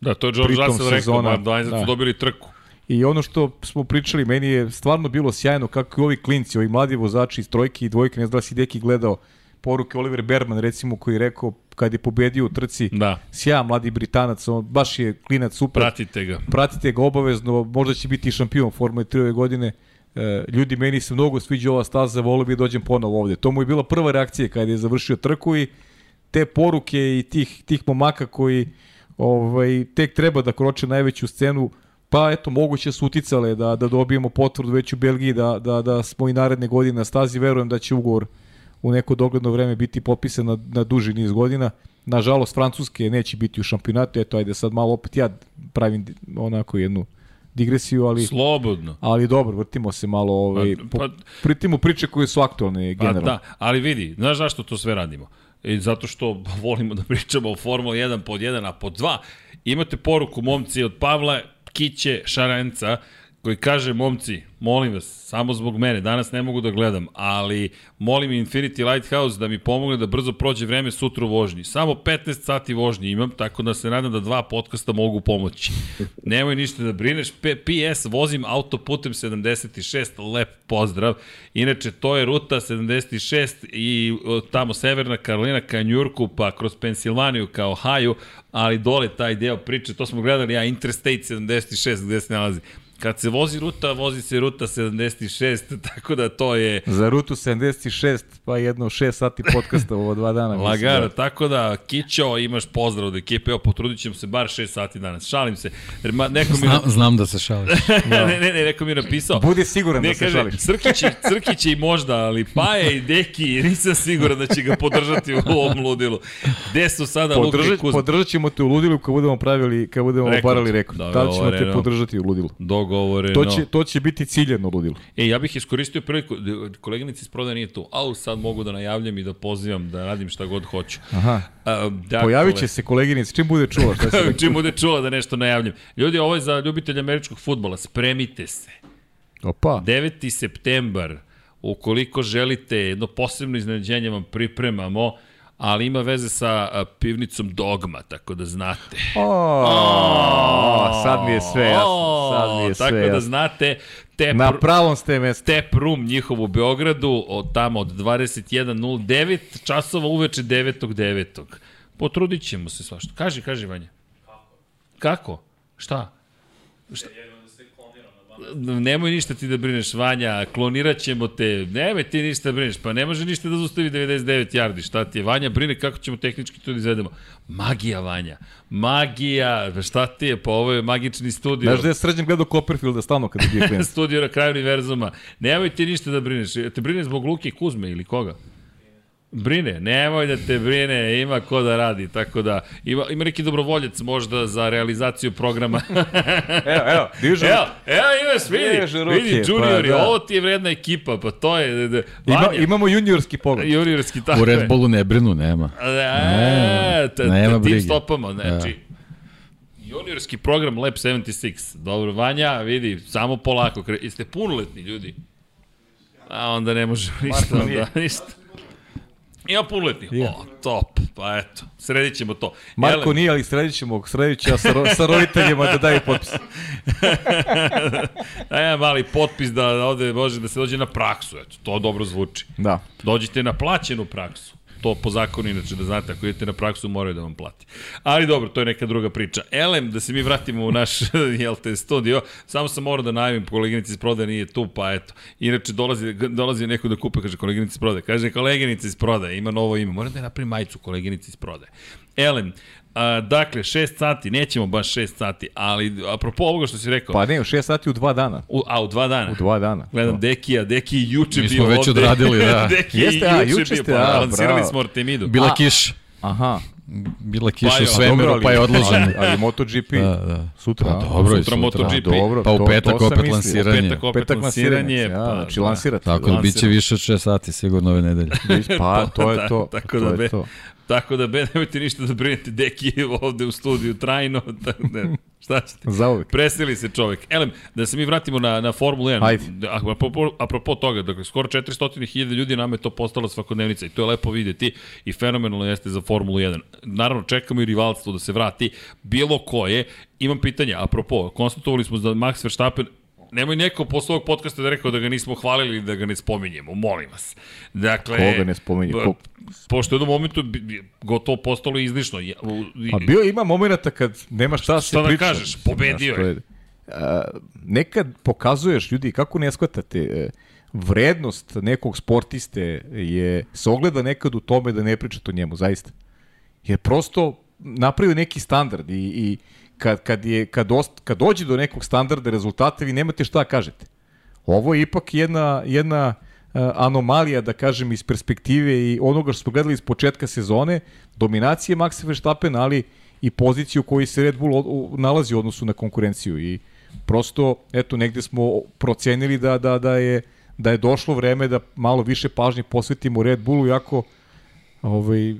Da, to je George Russell rekao, da, da, su dobili trku. I ono što smo pričali, meni je stvarno bilo sjajno kako i ovi klinci, ovi mladi vozači iz trojke i dvojke, ne znam da si deki gledao poruke Oliver Berman recimo koji je rekao kad je pobedio u trci da. sja mladi Britanac, on baš je klinac super. Pratite ga. Pratite ga obavezno, možda će biti šampion Formule 3 ove godine. E, ljudi, meni se mnogo sviđa ova staza, volio bi da dođem ponovo ovde. To mu je bila prva reakcija kada je završio trku i te poruke i tih, tih momaka koji ovaj, tek treba da kroče najveću scenu, pa eto, moguće su uticale da, da dobijemo potvrdu već u Belgiji, da, da, da smo i naredne godine na stazi, verujem da će ugovor u neko dogledno vreme biti popisan na, na duži niz godina. Nažalost, Francuske neće biti u šampionatu, eto, ajde sad malo opet ja pravim onako jednu digresiju, ali... Slobodno. Ali dobro, vrtimo se malo, ovaj, pa, pa, pritimo priče koje su aktualne generalno. Pa da, ali vidi, znaš zašto to sve radimo? I zato što [laughs] volimo da pričamo o Formula 1 pod 1, a pod 2. Imate poruku, momci, od Pavla Kiće Šarenca, koji kaže, momci, molim vas, samo zbog mene, danas ne mogu da gledam, ali molim Infinity Lighthouse da mi pomogne da brzo prođe vreme sutra u vožnji. Samo 15 sati vožnje imam, tako da se nadam da dva podcasta mogu pomoći. [laughs] Nemoj ništa da brineš. PS, vozim autoputem 76, lep pozdrav. Inače, to je ruta 76 i tamo Severna Karolina ka Njurku, pa kroz Pensilvaniju ka Ohio, ali dole taj deo priče, to smo gledali, ja, Interstate 76 gde se nalazi. Kad se vozi ruta, vozi se ruta 76, [laughs] tako da to je... Za rutu 76, pa jedno 6 sati podcasta ovo dva dana. Lagano, da... tako da, Kićo, imaš pozdrav od ekipe, evo, potrudit ćemo se bar 6 sati danas. Šalim se. Jer ma, neko mi... Znam, znam da se šališ. [laughs] ne, ne, ne, neko mi je napisao. Budi siguran ne, da se kaže, šališ. Crkić, Crkić i možda, ali Paje i Deki, nisam siguran da će ga podržati u ovom ludilu. Gde su sada Podrža, Luka i Kuzma? Podržat ćemo te u ludilu kad budemo pravili, kad budemo rekord. obarali rekord. Da, Tada ćemo te podržati u ludilu. Dog dogovoreno. To će, to će biti ciljeno ludilo. E, ja bih iskoristio priliku, koleginica iz prodaje nije tu, ali sad mogu da najavljam i da pozivam da radim šta god hoću. Aha. A, dakle, Pojavit će se koleginica, čim bude čula. Šta se [laughs] čim bude čula da nešto najavljam. Ljudi, ovo je za ljubitelja američkog futbola, spremite se. Opa. 9. septembar, ukoliko želite jedno posebno iznenađenje vam pripremamo, ali ima veze sa pivnicom Dogma, tako da znate. O, o, sad mi je sve jasno. Sad mi je sve tako da jasno. da znate, Tep, Na pravom ste mesto. Tep Room njihov u Beogradu, od tamo od 21.09 časova uveče 9.9. Potrudit ćemo se svašta. Kaži, kaži Vanja. Kako? Kako? Šta? Šta? Nemoj ništa ti da brineš, Vanja, klonirat ćemo te, nemoj ti ništa da brineš, pa ne može ništa da zustavi 99 yardi, šta ti je, Vanja brine kako ćemo tehnički to da izvedemo. Magija, Vanja, magija, pa šta ti je, pa ovo je magični studio. Znaš da je sređen gledao Copperfielda stalno kada je bio [laughs] studio na kraju univerzuma, nemoj ti ništa da brineš, te brine zbog Luke Kuzme ili koga? Brine, nemoj da te brine, ima ko da radi, tako da ima, ima neki dobrovoljac možda za realizaciju programa. [laughs] evo, evo, dižu. Evo, evo imaš, vidi, ruke, vidi, juniori, pa, da. ovo ti je vredna ekipa, pa to je... Da, Ima, imamo juniorski pogled. Juniorski, tako U Red Bullu ne brinu, nema. E, ne, ta, nema brige. Tim stopamo, znači, ja. juniorski program Lab 76. Dobro, Vanja, vidi, samo polako. Jeste punoletni ljudi? A onda ne možemo ništa, onda, ništa. Ima punoletni. Ja. O, top. Pa eto, sredit ćemo to. Marko Ele... nije, ali sredit ćemo, sredit ću ja sa, ro, sa roditeljima da daju potpis. [laughs] da ja mali potpis da ovde može da se dođe na praksu, eto, to dobro zvuči. Da. Dođite na plaćenu praksu. To po zakonu inače da znate, ako idete na praksu moraju da vam plati. Ali dobro, to je neka druga priča. Elem, da se mi vratimo u naš, [laughs] jel te, studio, samo sam morao da najavim, koleginica iz prodaje nije tu, pa eto. Inače, dolazi, dolazi neko da kupe, kaže koleginica iz prodaje. Kaže koleginica iz prodaje, ima novo ime. Moram da je napravim majicu koleginica iz prodaje. Elem, A, dakle, 6 sati, nećemo baš 6 sati, ali apropo ovoga što si rekao... Pa ne, u 6 sati u 2 dana. U, a, u 2 dana? U 2 dana. Gledam Dekija, Deki juče bio ovde. Mi smo već odradili, da. [laughs] Deki Jeste, a, juče ste, bio, pa, a, lansirali bravo. smo Artemidu. Bila A. kiša. Aha. Bila kiša Pa u svemiru, pa je odloženo. [laughs] Ali, ali MotoGP Da, da. sutra. Pa dobro, i Sutra sutra. MotoGP. Dobro, Pa u to- petak to sam opet lansiranje. Petak opet Petak lansiranje, lansiranje, pa, ja, znači da. lansirate. Tako da biće više od 6 sati sigurno ove nedelje. Pa, to je [laughs] to. Tako to da je be- to. Tako da, be, nemojte ništa da brinete, Deki je ovde u studiju trajno. [laughs] tako da, šta ćete? Zauvek. Preseli se čovek. Elem, da se mi vratimo na, na Formulu 1. Ajde. Da, Apropo, apropo toga, dakle, skoro 400.000 ljudi nam je to postala svakodnevnica i to je lepo videti i fenomenalno jeste za Formulu 1. Naravno, čekamo i rivalstvo da se vrati, bilo koje. Imam pitanje, apropo, konstatovali smo da Max Verstappen Nemoj neko posle ovog podcasta da je rekao da ga nismo hvalili ili da ga ne spominjemo, molim vas. Dakle, Koga ne spominje? b- Ko- Pošto je u jednom momentu gotovo postalo izlišno. Pa bio ima momenata kad nema šta se Šta da priča. kažeš, pobedio je. a, nekad pokazuješ, ljudi, kako ne shvatate, e, vrednost nekog sportiste je, se ogleda nekad u tome da ne pričate o njemu, zaista. Jer prosto napravio neki standard i, i kad, kad, je, kad, ost, kad dođe do nekog standarda rezultata, vi nemate šta kažete. Ovo je ipak jedna, jedna uh, anomalija, da kažem, iz perspektive i onoga što smo gledali iz početka sezone, dominacije Maxa Verstappen, ali i poziciju u kojoj se Red Bull nalazi u odnosu na konkurenciju i prosto, eto, negde smo procenili da, da, da, je, da je došlo vreme da malo više pažnje posvetimo Red Bullu, iako ovaj,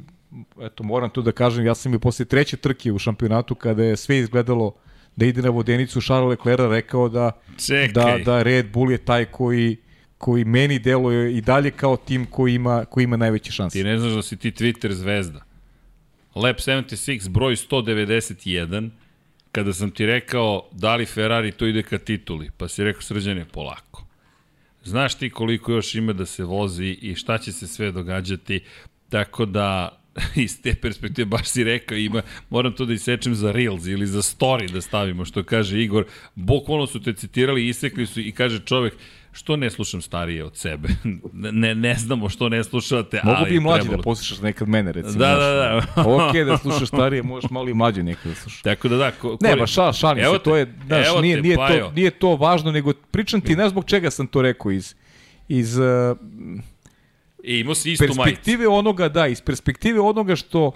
eto, moram to da kažem, ja sam i posle treće trke u šampionatu, kada je sve izgledalo da ide na vodenicu, Charles Leclerc rekao da, Čekaj. da, da Red Bull je taj koji koji meni deluje i dalje kao tim koji ima, koji ima najveće šanse. Ti ne znaš da si ti Twitter zvezda. Lab 76, broj 191, kada sam ti rekao da li Ferrari to ide ka tituli, pa si rekao srđane polako. Znaš ti koliko još ima da se vozi i šta će se sve događati, tako da [laughs] iz te perspektive baš si rekao ima, moram to da isečem za Reels ili za Story da stavimo, što kaže Igor, bukvalno su te citirali, isekli su i kaže čovek, što ne slušam starije od sebe? [laughs] ne, ne znamo što ne slušate, Mogu ali bi i mlađi trebalo. da poslušaš nekad mene, recimo. Da, da, da. [laughs] ok, da slušaš starije, možeš malo i mlađe nekad da slušaš. Tako da da, ko, Ne, ba šal, šalim Evo se, to je, znaš, nije, nije, to, nije to važno, nego pričam ti, ne zbog čega sam to rekao, iz, iz uh, I imao si istu majicu. perspektive onoga, da, iz perspektive onoga što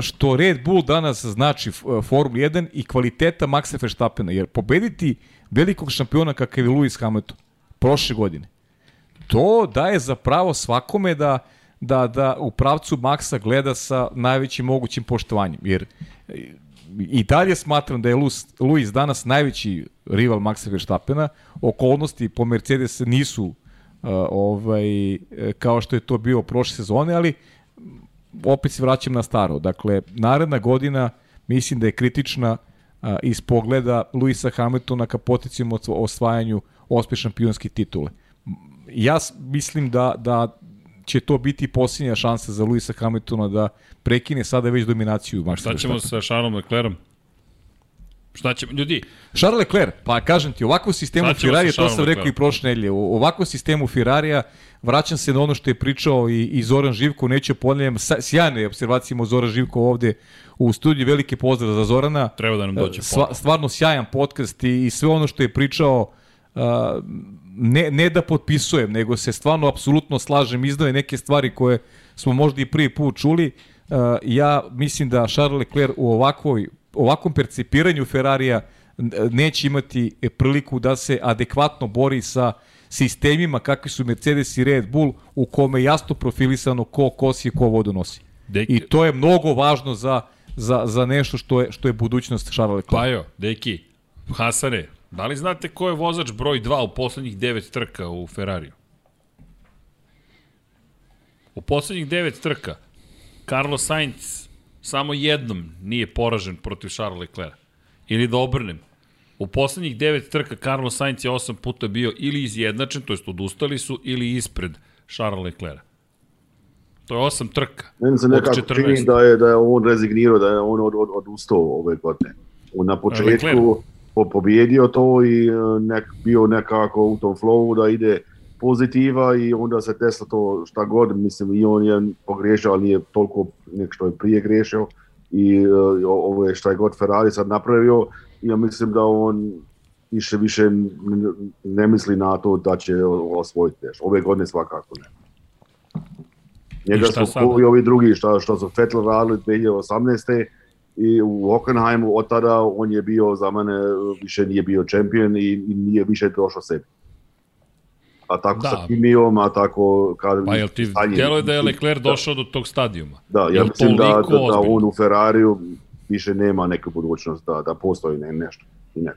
što Red Bull danas znači f- Formula 1 i kvaliteta Maxa Verstappena, jer pobediti velikog šampiona kakav je Lewis Hamilton prošle godine, to daje za pravo svakome da, da, da u pravcu Maxa gleda sa najvećim mogućim poštovanjem, jer e, i dalje smatram da je Lewis, Lewis danas najveći rival Maxa Verstappena, okolnosti po Mercedes nisu ovaj, e, kao što je to bio prošle sezone, ali opet se vraćam na staro. Dakle, naredna godina mislim da je kritična a, iz pogleda Luisa Hamiltona ka potencijalnom osv- osvajanju ospe šampionske titule. Ja mislim da, da će to biti posljednja šansa za Luisa Hamiltona da prekine sada već dominaciju Maxa Šta ćemo sa Charlesom Leclerom? Šta ćemo, ljudi, Charles Leclerc, pa kažem ti, ovakvom sistemu Ferrari, to sam rekao i prošle nedelje, u ovakvom sistemu Ferrarija vraćam se na ono što je pričao i, i Zoran Živko, neću ponavljam, sjajne observacije imao Zoran Živko ovde u studiju, veliki pozdrav za Zorana. treba da nam dođe Sva, stvarno sjajan podcast i, i sve ono što je pričao uh, ne, ne da potpisujem, nego se stvarno apsolutno slažem, izdao neke stvari koje smo možda i prvi put čuli. Uh, ja mislim da Charles Leclerc u ovakvoj, ovakvom percipiranju Ferrarija neće imati priliku da se adekvatno bori sa sistemima kakvi su Mercedes i Red Bull u kome je jasno profilisano ko kosi i ko vodu nosi. Deki- I to je mnogo važno za, za, za nešto što je, što je budućnost Charles Leclerc. Pajo, Deki, Hasane, da li znate ko je vozač broj 2 u poslednjih devet trka u Ferrariju? U poslednjih devet trka Carlos Sainz samo jednom nije poražen protiv Charles Leclerc. Ili da obrnem, u poslednjih devet trka Carlos Sainz je osam puta bio ili izjednačen, to jest odustali su, ili ispred Charles Leclerc. To je osam trka. Meni se nekako 14. čini da je, da je on rezignirao, da je on od, od, odustao ove godine. On na Leclerc. početku po, pobjedio to i e, nek, bio nekako u tom flowu da ide pozitiva i onda se desilo to šta god, mislim i on je pogriješio, ali nije toliko nek što je prije griješio i e, ovo je šta je god Ferrari sad napravio, ja mislim da on više više ne misli na to da će osvojiti nešto. Ove godine svakako ne. Njega šta su i ovi drugi što, što su Vettel radili 2018. i u Hockenheimu od tada on je bio za mene više nije bio čempion i, i nije više došao sebi. A tako Da. sa Kimijom, a tako kažem, Pa jel ti sa njim. djeluje da je Leclerc došao do tog stadijuma? Da, ja mislim da, da, da on u Ferrariju više nema neku budućnost, da, da postoji ne, nešto. I ne.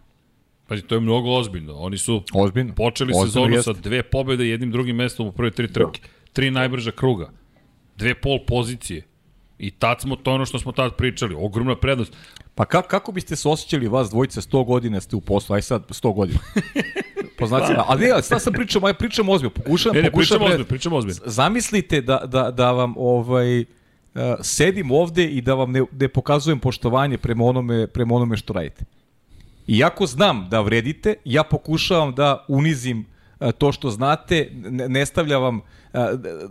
Pazi, to je mnogo ozbiljno. Oni su Ozbiljno. počeli Ozbiljno sezonu jeste. sa dve pobjede i jednim drugim mestom u prve tri trke. Tri najbrža kruga. Dve pol pozicije. I tad smo, to ono što smo tad pričali, ogromna prednost. Pa ka, kako biste se osjećali vas dvojica 100 godina ste u poslu, aj sad 100 godina. [laughs] po znacima, ali ali sad sam pričam, aj pričam ozbiljno, pokušavam, Ne, ne, pokušavam, pričamo ozbiljno, pričamo ozbiljno. zamislite da, da, da vam ovaj, uh, sedim ovde i da vam ne, ne pokazujem poštovanje prema onome, prema onome što radite. Iako znam da vredite, ja pokušavam da unizim uh, to što znate, ne, ne stavljam vam, uh,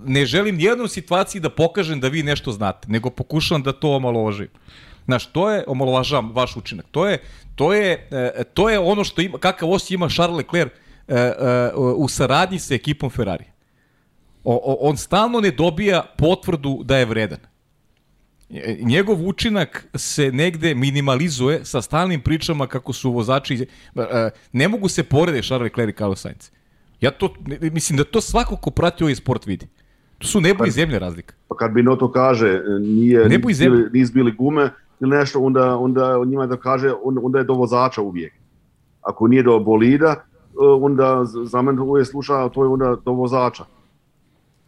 ne želim nijednom situaciji da pokažem da vi nešto znate, nego pokušavam da to omalovažim. Znaš, to je, omalovažavam vaš učinak, to je, to je, e, to je ono što ima, kakav osjećaj ima Charles Leclerc e, e, u saradnji sa ekipom Ferrari. O, on stalno ne dobija potvrdu da je vredan. Njegov učinak se negde minimalizuje sa stalnim pričama kako su vozači... Ne mogu se porede Charles Leclerc i Carlos Sainz. Ja to, mislim da to svako ko prati ovaj sport vidi. To su nebo i zemlje razlika. Pa kad Binotto kaže e, nije, Nebo i bili, nis bili gume ili nešto, onda, onda njima da kaže, on- onda je do vozača uvijek. Ako nije do bolida, e, onda za mene uvijek sluša, to je onda do vozača.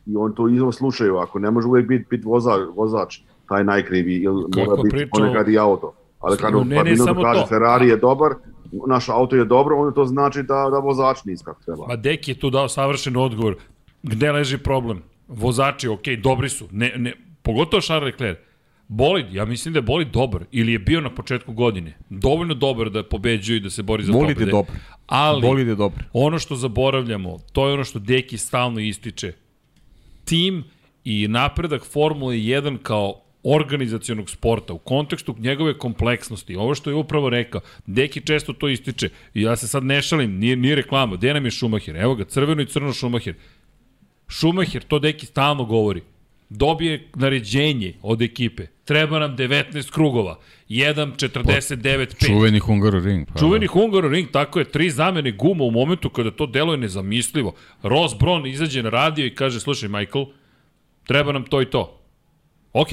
I on to isto slušaju, ako ne može uvijek biti bit vozač, vozač taj najkrivi, ili Kako mora biti pričao- ponekad i auto. Ali kad Ne, ne, samo kaže to. Ferrari je dobar, naš auto je dobro, onda to znači da, da vozač kako treba. Ma Deki je tu dao savršen odgovor. Gde leži problem? Vozači, ok, dobri su. Ne, ne, pogotovo Charles Leclerc. Bolid, ja mislim da je Bolid dobar. Ili je bio na početku godine. Dovoljno dobar da pobeđuje i da se bori za Bolid je pobede. dobar. Ali, Bolid je dobar. ono što zaboravljamo, to je ono što Deki stalno ističe. Tim i napredak Formule 1 kao organizacionog sporta u kontekstu njegove kompleksnosti. Ovo što je upravo rekao, Deki često to ističe. I ja se sad ne šalim, nije, nije reklama. Gde nam je Šumacher? Evo ga, crveno i crno Šumacher. Šumacher, to Deki stalno govori. Dobije naređenje od ekipe. Treba nam 19 krugova. 1.49.5. Čuveni Hungaroring. Pa, Čuveni Hungaroring, tako je, tri zamene guma u momentu kada to deluje nezamislivo. Ross Brown izađe na radio i kaže, slušaj Michael, treba nam to i to. Ok,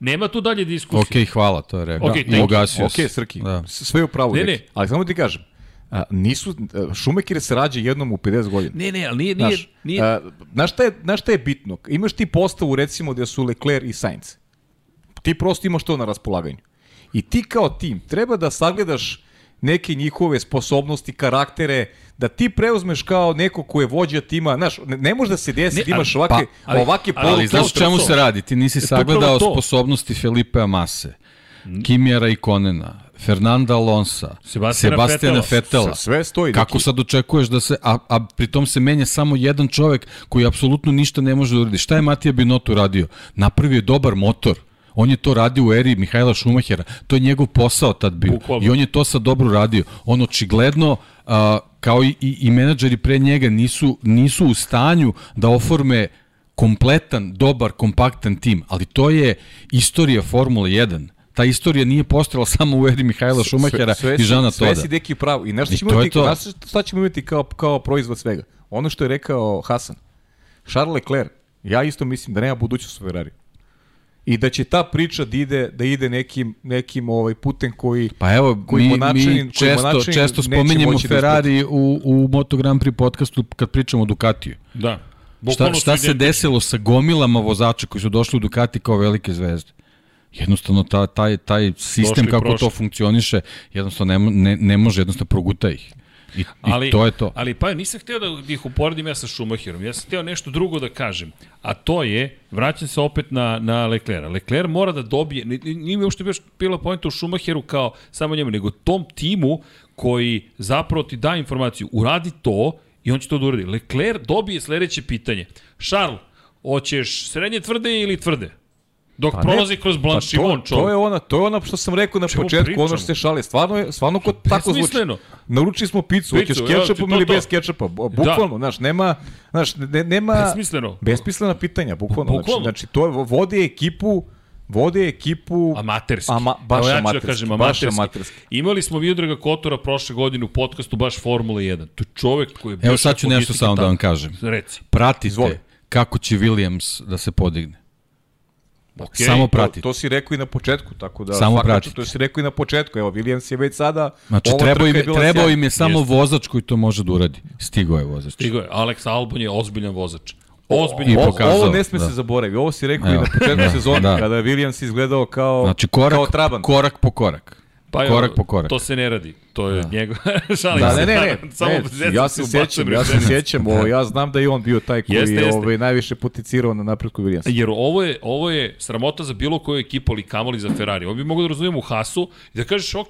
nema tu dalje diskusije. Ok, hvala, to je rekao. Ok, I thank you. ugasio Ok. Srki, Da. sve je u pravu. Ne. ne. Ali samo ti kažem, a, nisu, a, Šumekir se rađa jednom u 50 godina. Ne, ne, ali nije, nije, Znaš, nije, a, znaš, šta je, znaš šta je bitno? Imaš ti postavu recimo gde su Leclerc i Sainz. Ti prosto imaš to na raspolaganju. I ti kao tim treba da sagledaš neke njihove sposobnosti, karaktere, da ti preuzmeš kao neko ko je vođa tima, znaš, ne, ne može da se desi Ne, da imaš ovake, pa, ali- ovake ali Ali poruke. znaš čemu se radi? Ti nisi E, sagledao sposobnosti Felipe Amase, Kimijera i Konena, Fernanda Sebastijana Vettela. Fetela. Sve stoji. Kako sad očekuješ da se, a, a pritom se menja samo jedan čovek koji apsolutno ništa ne može da uradi. Šta je Matija Binotto radio? Napravio je dobar motor. On je to radio u eri Mihajla Šumahera. To je njegov posao tad bio. Bukvalno. I on je to sad dobro radio. On očigledno, a, kao i, i, i menadžeri pre njega, nisu, nisu u stanju da oforme kompletan, dobar, kompaktan tim. Ali to je istorija Formule 1. Ta istorija nije postojala samo u eri Mihajla Šumahera sve, i si- Žana sve Toda. si deki pravo. I šta I ćemo imati, to. šta ćemo imati kao, kao proizvod svega? Ono što je rekao Hasan. Charles Leclerc, ja isto mislim da nema budućnost u Ferrari. I da će ta priča da ide, da ide nekim, nekim ovaj putem koji... Pa evo, koji mi, Monačanin- koji mi često, Monačanin često spominjemo da Ferrari u, u Moto Grand Prix podcastu kad pričamo o Ducatiju. da. Šta, Bukvalno šta su se desilo sa gomilama vozača koji su došli u Ducati kao velike zvezde? Jednostavno ta, taj, taj sistem Došli kako prošli. to funkcioniše, jednostavno ne, ne, ne može jednostavno proguta ih. I, ali, i to je to. Ali pa nisam hteo da ih uporedim ja sa Schumacherom. Ja sam hteo nešto drugo da kažem. A to je, vraćam se opet na, na Leclerca. Leclerc mora da dobije, nije mi uopšte bila pojenta u Schumacheru kao samo njemu, nego tom timu koji zapravo ti da informaciju, uradi to i on će to da uradi. Leclerc dobije sledeće pitanje. Charles, hoćeš srednje tvrde ili tvrde? Dok pa prolazi ne, kroz Blanchimon pa to, to, je ona, to je ona što sam rekao na Čemu početku, pričamo? ono što se šali. Stvarno, je, stvarno kod tako zvuči. Naručili smo picu, hoćeš kečapom ja, ili bez kečapa. Bukvalno, da. znaš, nema, znaš, ne, nema... Besmisleno. Besmislena pitanja, bukvalno. bukvalno. Znači, znači, to je, vodi ekipu, vode ekipu amaterski. Ama, baš ja amaterski. Da kažem, amaterski. Baš amaterski. Imali smo Miodraga Kotora prošle godine u podcastu baš Formula 1. To je čovek koji je Evo sad ću nešto samo da vam kažem. Reci. Pratite kako će Williams da se podigne. Okay, Samo pratite. To, to si rekao i na početku, tako da Samo pratite. To si rekao i na početku. Evo, Williams je već sada... Znači, trebao im, je, trebao im je samo Jeste. vozač koji to može da uradi. Stigo je vozač. Stigo je. Alex Albon je ozbiljan vozač. Ozbiljno. Pokazao, ovo ne sme da. se zaboraviti. Ovo si rekao Evo, i na početku da, sezone, da. kada je Williams izgledao kao, znači, korak, kao traban. korak po korak. Pa korak po korak. To se ne radi. To je da. njegov [laughs] šalim da, ne, ne, ne, Samo ne, ja se sjećam, ja se sjećam, ovo, ja znam da je on bio taj koji jeste, jeste. Ovaj, najviše potencirao na napretku Williamsa. Jer ovo je, ovo je sramota za bilo koju ekipu, ali kamoli za Ferrari. Ovo bi mogo da razumijemo u Hasu i da kažeš, ok,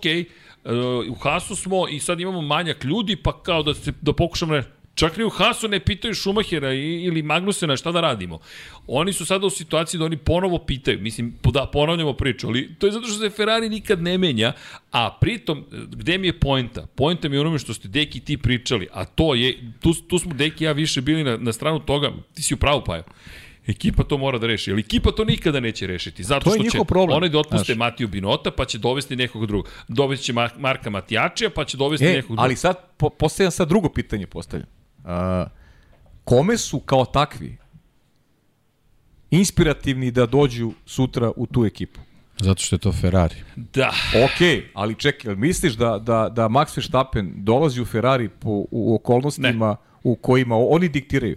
uh, u Hasu smo i sad imamo manjak ljudi, pa kao da, se, da pokušamo Čak ni u Hasu ne pitaju Šumahera ili Magnusena šta da radimo. Oni su sada u situaciji da oni ponovo pitaju. Mislim, da, ponavljamo priču, ali to je zato što se Ferrari nikad ne menja, a pritom, gde mi je poenta? Poenta mi je onome što ste Deki ti pričali, a to je, tu, tu smo Deki ja više bili na, na stranu toga, ti si u pravu Pajo. Ekipa to mora da reši, ali ekipa to nikada neće rešiti. Zato što će problem. oni da otpuste Znaš. Matiju Binota, pa će dovesti nekog drugog. Dovesti će Marka Matijačija, pa će dovesti e, nekog drugog. Ali sad, po, postavljam sad drugo pitanje, postavljam Uh, kome su kao takvi inspirativni da dođu sutra u tu ekipu? Zato što je to Ferrari. Da. Ok, ali čekaj, misliš da, da, da Max Verstappen dolazi u Ferrari po, u okolnostima ne. u kojima oni diktiraju?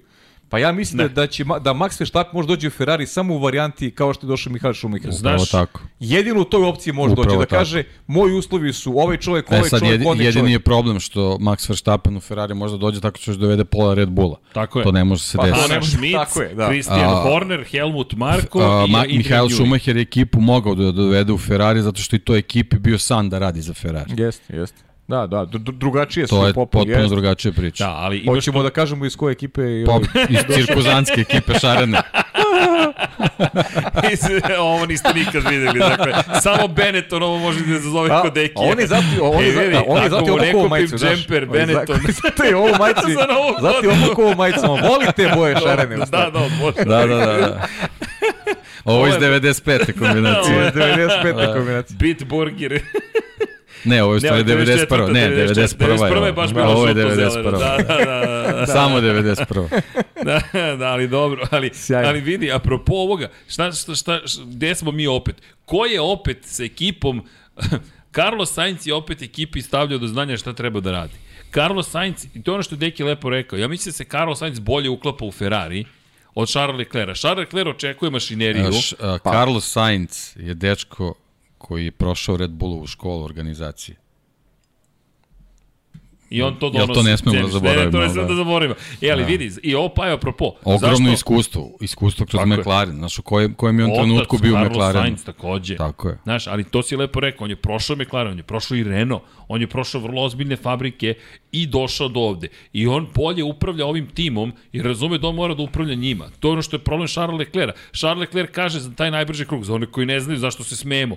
Pa ja mislim da, da će da Max Verstappen može doći u Ferrari samo u varijanti kao što je došao Mihael Schumacher. Znaš, tako. Jedino u toj opciji može Upravo doći da tako. kaže moji uslovi su ovaj čovjek, e, ovaj sad, čovjek, ovaj jedini čovjek. je problem što Max Verstappen u Ferrari može da dođe tako što će dovede pola Red Bulla. Tako je. To ne može se pa, desiti. Hanna [laughs] Schmitz, tako je, da. Christian Horner, Helmut Marko a, i, Ma, i Mihael Schumacher je ekipu mogao da dovede u Ferrari zato što i to ekipi bio san da radi za Ferrari. Jeste, jeste. Da, da, drugačije su To je potpuno jest. drugačija priča. Da, ali Hoćemo to... da kažemo iz koje ekipe... Pop, iz [laughs] cirkuzanske ekipe šarene. [laughs] ovo niste nikad videli, dakle, samo Benetton ovo može da zove kod Deki. A on je zati, on je zati, on je [laughs] zati ovu majicu, znaš. Džemper, Benetton. Zato je ovu majicu, zati ovu majicu, voli te boje šarene. Da, da, može. Da, da, da. da. Ovo iz 95. kombinacije. Ovo je 95. kombinacija. Bitburger. Ne, ovo je stvari 91. Ne, 91. 91. je baš bilo ovo je 91. Da, da, da, da. Samo 91. [laughs] da, da, ali dobro, ali, Sjajno. ali vidi, apropo ovoga, šta, šta, šta, gde smo mi opet? Ko je opet sa ekipom, [laughs] Carlos Sainz je opet ekipi stavljao do znanja šta treba da radi. Carlos Sainz, i to je ono što je Deki lepo rekao, ja mislim da se Carlos Sainz bolje uklapa u Ferrari, od Charles Leclerc. Charles Leclerc očekuje mašineriju. Š, a, pa. Carlos Sainz je dečko koji je prošao Red Bullovu školu organizacije. I on to donosi. Jel to ne smemo da zaboravimo? Ne, to ne smemo da, da zaboravimo. E, ali da. vidi, i ovo pa je apropo. Ogromno zašto? iskustvo, iskustvo kroz Tako McLaren. Znaš, u kojem, kojem je on trenutku bio Carlos McLaren. Sainz takođe. Tako je. Znaš, ali to si lepo rekao, on je prošao McLaren, on je prošao i Renault, on je prošao vrlo ozbiljne fabrike i došao do ovde. I on bolje upravlja ovim timom i razume da on mora da upravlja njima. To je ono što je problem Charles Leclerc. Charles Leclerc kaže za taj najbrži krug, za one koji ne znaju zašto se smemo.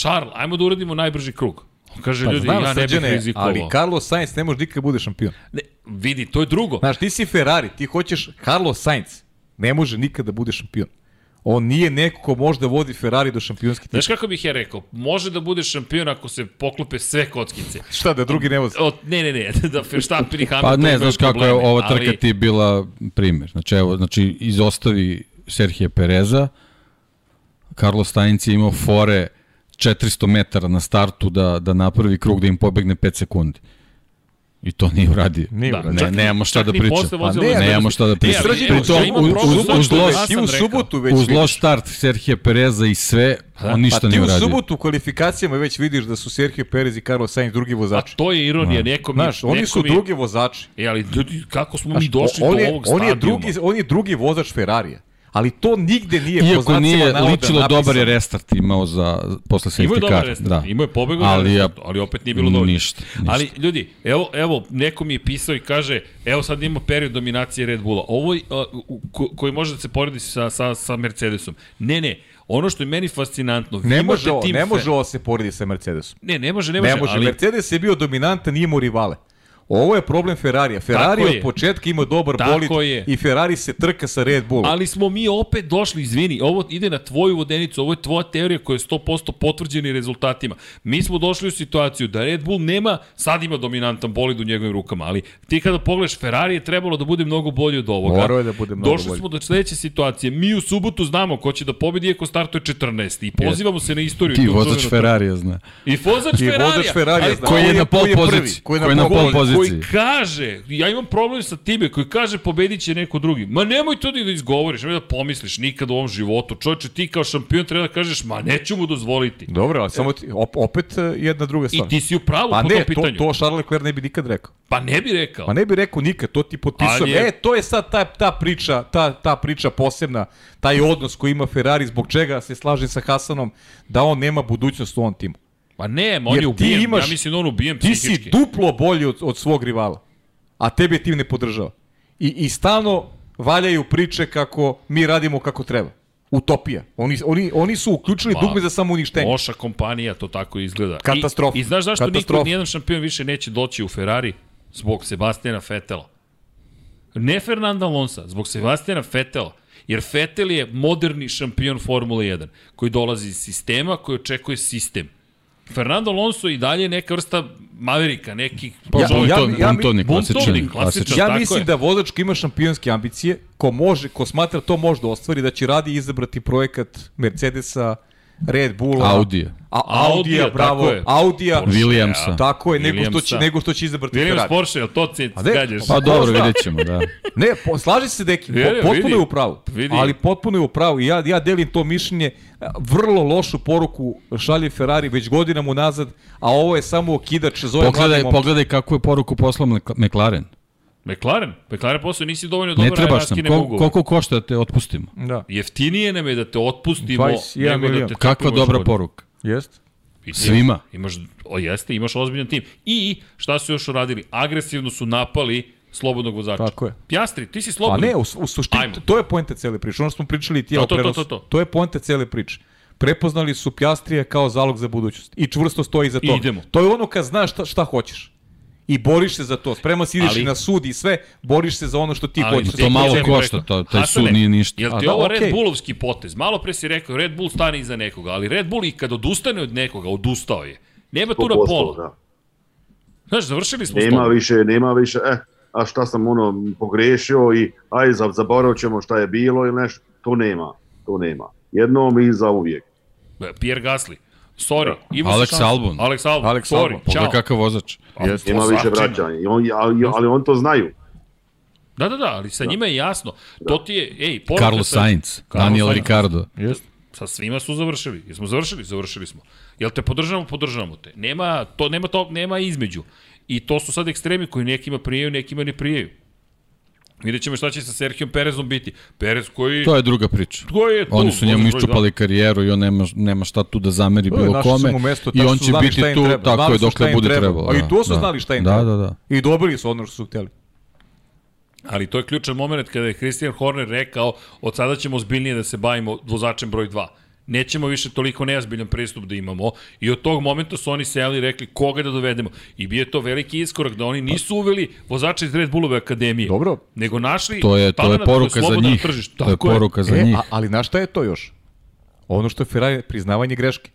Charles, ajmo da uradimo najbrži krug. Kaže, pa, ljudi, znam, ja ne bih rizikovao. Ali Carlos Sainz ne može nikad da bude šampion. Ne, vidi, to je drugo. Znaš, ti si Ferrari, ti hoćeš Carlos Sainz. Ne može nikad da bude šampion. On nije neko ko može da vodi Ferrari do šampionske titule. Znaš kako bih ja rekao? Može da bude šampion ako se poklope sve kockice. Šta, da drugi ne vozi? ne, ne, ne, [laughs] da Verstappen i Hamilton Pa ne, znaš kako je ova trka ali... ti bila primer. Znači, evo, znači, izostavi Serhije Pereza, Carlos Sainz je imao fore 400 metara na startu da, da napravi krug da im pobegne 5 sekundi. I to nije uradio. Nije Da, uradio. čak Ne, ni- nemamo šta čak da posle Pa ne, ne nemamo šta da evo, Pritom, ja imam uz- uz- loš- I u subotu već Uz loš start Serhije Pereza i sve, on ništa Pa ti nije u uradio. subotu u kvalifikacijama već vidiš da su Sergio Perez i Carlos Sainz drugi A vozači. to je ironija, neko mi... Znaš, oni su drugi vozači. E, ali ljudi, kako smo mi došli do ovog on je, stadijuma? drugi, on je drugi vozač Ferrarija. Ali to nigde nije po Iako znacima nije navoda ličilo napisano. dobar je restart imao za posle Imao je safety dobar car. restart, Da. imao je pobedu Ali ali, ja- ali opet nije bilo dovoljno. Ništa, ništa. Ali ljudi, evo, evo, neko mi je pisao i kaže, evo sad imamo period dominacije Red Bulla, ovo uh, u- ko, koji može da se poredi sa, sa, sa Mercedesom. Ne, ne, ono što je meni fascinantno, vi Ne može, tim ne može ovo se poredi sa Mercedesom. Ne, ne može, ne može, Ne može. ali... Mercedes je bio dominantan, nije imao rivale. Ovo je problem Ferrarija. Ferrari Tako od je. početka ima dobar Tako bolid je. i Ferrari se trka sa Red Bullom. Ali smo mi opet došli, izvini, ovo ide na tvoju vodenicu, ovo je tvoja teorija koja je 100% potvrđena i rezultatima. Mi smo došli u situaciju da Red Bull nema, sad ima dominantan bolid u njegovim rukama, ali ti kada pogledaš Ferrari je trebalo da bude mnogo bolji od ovoga. Morao je da bude mnogo Došli bolji. smo do sledeće situacije. Mi u subotu znamo ko će da pobedi iako startuje 14. I pozivamo se na istoriju. Ti vozač Ferrarija zna. I vozač I Ferrarija. vozač Ferrarija ali zna. Koji je na pol poziciji. Koji je na pol poziciji. Koji kaže, ja imam problem sa time, koji kaže pobedit će neko drugi. Ma nemoj to ni da izgovoriš, nemoj da pomisliš nikad u ovom životu. Čovječe, ti kao šampion treba da kažeš, ma neću mu dozvoliti. Dobro, ali samo ti, op, opet e, jedna druga stvar. I ti si u pravu Pa po ne, tom to, pitanju. to Charles Leclerc ne bi nikad rekao. Pa ne bi rekao. Pa ne bi rekao nikad, to ti potpisujem. Je- E, to je sad ta, ta priča, ta, ta priča posebna, taj odnos koji ima Ferrari, zbog čega se slaže sa Hasanom, da on nema budućnost u ovom timu. Pa ne, on Jer je ti ubijen, imaš- ja mislim da on ubijen Ti psihički. si duplo bolji od, od svog rivala, a tebe tim ne podržava. I, i stalno valjaju priče kako mi radimo kako treba. Utopija. Oni, oni, oni su uključili Pa, dugme za samouništenje. Loša kompanija, to tako izgleda. Katastrofa. I, i znaš zašto Katastrofa. niko, nijedan šampion više neće doći u Ferrari? Zbog Sebastijana Fetela. Ne Fernanda Alonsa, zbog Sebastijana Fetela. Jer Fetel je moderni šampion Formule 1, koji dolazi iz sistema, koji očekuje sistem. Fernando Alonso i dalje je neka vrsta maverika, neki Pa, Ja- buntovnik, ja- ja- buntovnik, klasičan. klasičan. Ja mislim je. da vozač ima šampionske ambicije, ko može, ko smatra to može da ostvari, da će radi izabrati projekat Mercedesa, Red Bulla, Audija. A, Audija, Audija, bravo, tako je. Audija, Porsche, Williamsa. tako je, nego što, će, nego što će izabrati Williams Ferrari. Porsche, jel to ti gađaš? Pa Ko dobro, zna? vidjet ćemo, da. Ne, po, slaži se Deki, po, potpuno vidi. je u pravu. Vidi. Ali potpuno je u pravu. I Ja, ja delim to mišljenje. Vrlo lošu poruku šalje Ferrari već godinama unazad, a ovo je samo okidač za ove Pogledaj, mlade momke. pogledaj kakvu je poruku poslao Mc- McLaren. McLaren, McLaren posao nisi dovoljno dobar, Ne trebaš nam. ugovor. koliko košta da te otpustimo? Da, Jeftinije nam je da te otpustimo 21 nego da te Kakva dobra godinu. poruka. jest. I Svima. Imaš, o jeste, imaš ozbiljan tim. I šta su još uradili? Agresivno su napali slobodnog vozača. Tako je. Pjastri, ti si A slobodni. ne, u, u suštini, Ajmo. to je poenta cele priče. Ono što smo pričali i ti To, to, to, to, to. to je poenta cele priče. Prepoznali su Pjastrije kao zalog za budućnost. I čvrsto stoji za to. Idemo. To je ono kad znaš šta, šta hoćeš. I boriš se za to. Spreman si ideš Ali- na sud i sve, boriš se za ono što ti hoćeš. To malo košta, to- taj Hasane, sud nije ništa. Jel A ti da, ovo okej. Red Bullovski potez? Malo pre si rekao, Red Bull stane iza nekoga, ali Red Bull i kad odustane od nekoga, odustao je. Nema tu na 100%, pola. Da. Znaš, završili smo s Nema tom. više, nema više, eh, a šta sam ono pogrešio i aj za- zaboravit ćemo šta je bilo ili nešto, to nema, to nema. Jednom i za uvijek. Pierre Gasly. Sorry. imao si Alex. Albon. Alex Albon. Alex Sorry. Albon. Pogledaj kakav vozač. Jeste. Nema više vraćanja, I on, ali, ali on to znaju. Da, da, da, ali sa njima je jasno. To ti je, ej, poruka Carlos sa- Sainz, Carlos Daniel Sainz. Ricardo. Jest. Sa svima su završili. Jesmo završili? Završili smo. Jel te podržavamo? Podržavamo te. Nema, to, nema, to, nema između. I to su sad ekstremi koji nekima prijaju, nekima ne prijaju. Vidjet ćemo šta će sa Serhijom Perezom biti. Perez koji... To je druga priča. koji je tu? Oni su njemu broj iščupali karijeru i on nema, nema šta tu da zameri bilo našli kome. mesto, I on će biti tu, treba. tako Znali je, dokle bude treba. trebalo. A i da, to su da. znali šta im da, treba. Da, da, I dobili su ono što su hteli. Ali to je ključan moment kada je Christian Horner rekao od sada ćemo ozbiljnije da se bavimo vozačem broj 2. Nećemo više toliko neozbiljan pristup da imamo i od tog momenta su oni sejali i rekli koga da dovedemo. I bio je to veliki iskorak da oni nisu uveli vozača iz Red Bullove akademije. Dobro. Nego našli To je, to je poruka za njih. tržištu. To je Tako poruka za E, njih. a, ali na šta je to još? Ono što je Ferrari, priznavanje greške.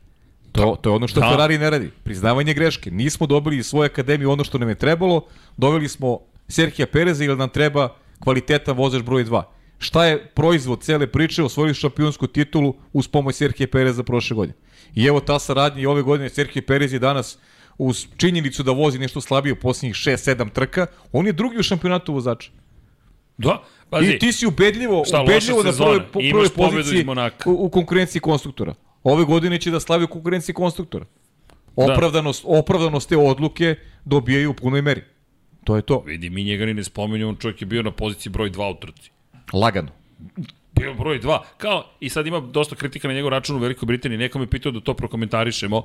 To, to je ono što Da. Ferrari ne radi. Priznavanje greške. Nismo dobili iz svoje akademije ono što nam je trebalo. Doveli smo Serhija Pereza ili nam treba kvalitetan vozač broj 2. Šta je proizvod cele priče? Osvojili šampionsku titulu uz pomoć Serhija Pereza prošle godine. I evo ta saradnja i ove godine Serhije Perez je danas uz činjenicu da vozi nešto slabije u posljednjih 6-7 trka, on je drugi u šampionatu vozača. Da, pazi. I ti si ubedljivo, Šta, ubedljivo na po, prvoj pobedu poziciji u, u konkurenciji konstruktora. Ove godine će da slavi u konkurenciji konstruktora. Da. Opravdanost, opravdanost te odluke dobijaju u punoj meri. To je to. Vidi, mi njega ni ne spominjamo, on čovjek je bio na poziciji broj 2 u trci. Lagano. Bio broj 2. Kao, i sad ima dosta kritika na njegov račun u Velikoj Britaniji. Neko me pitao da to prokomentarišemo.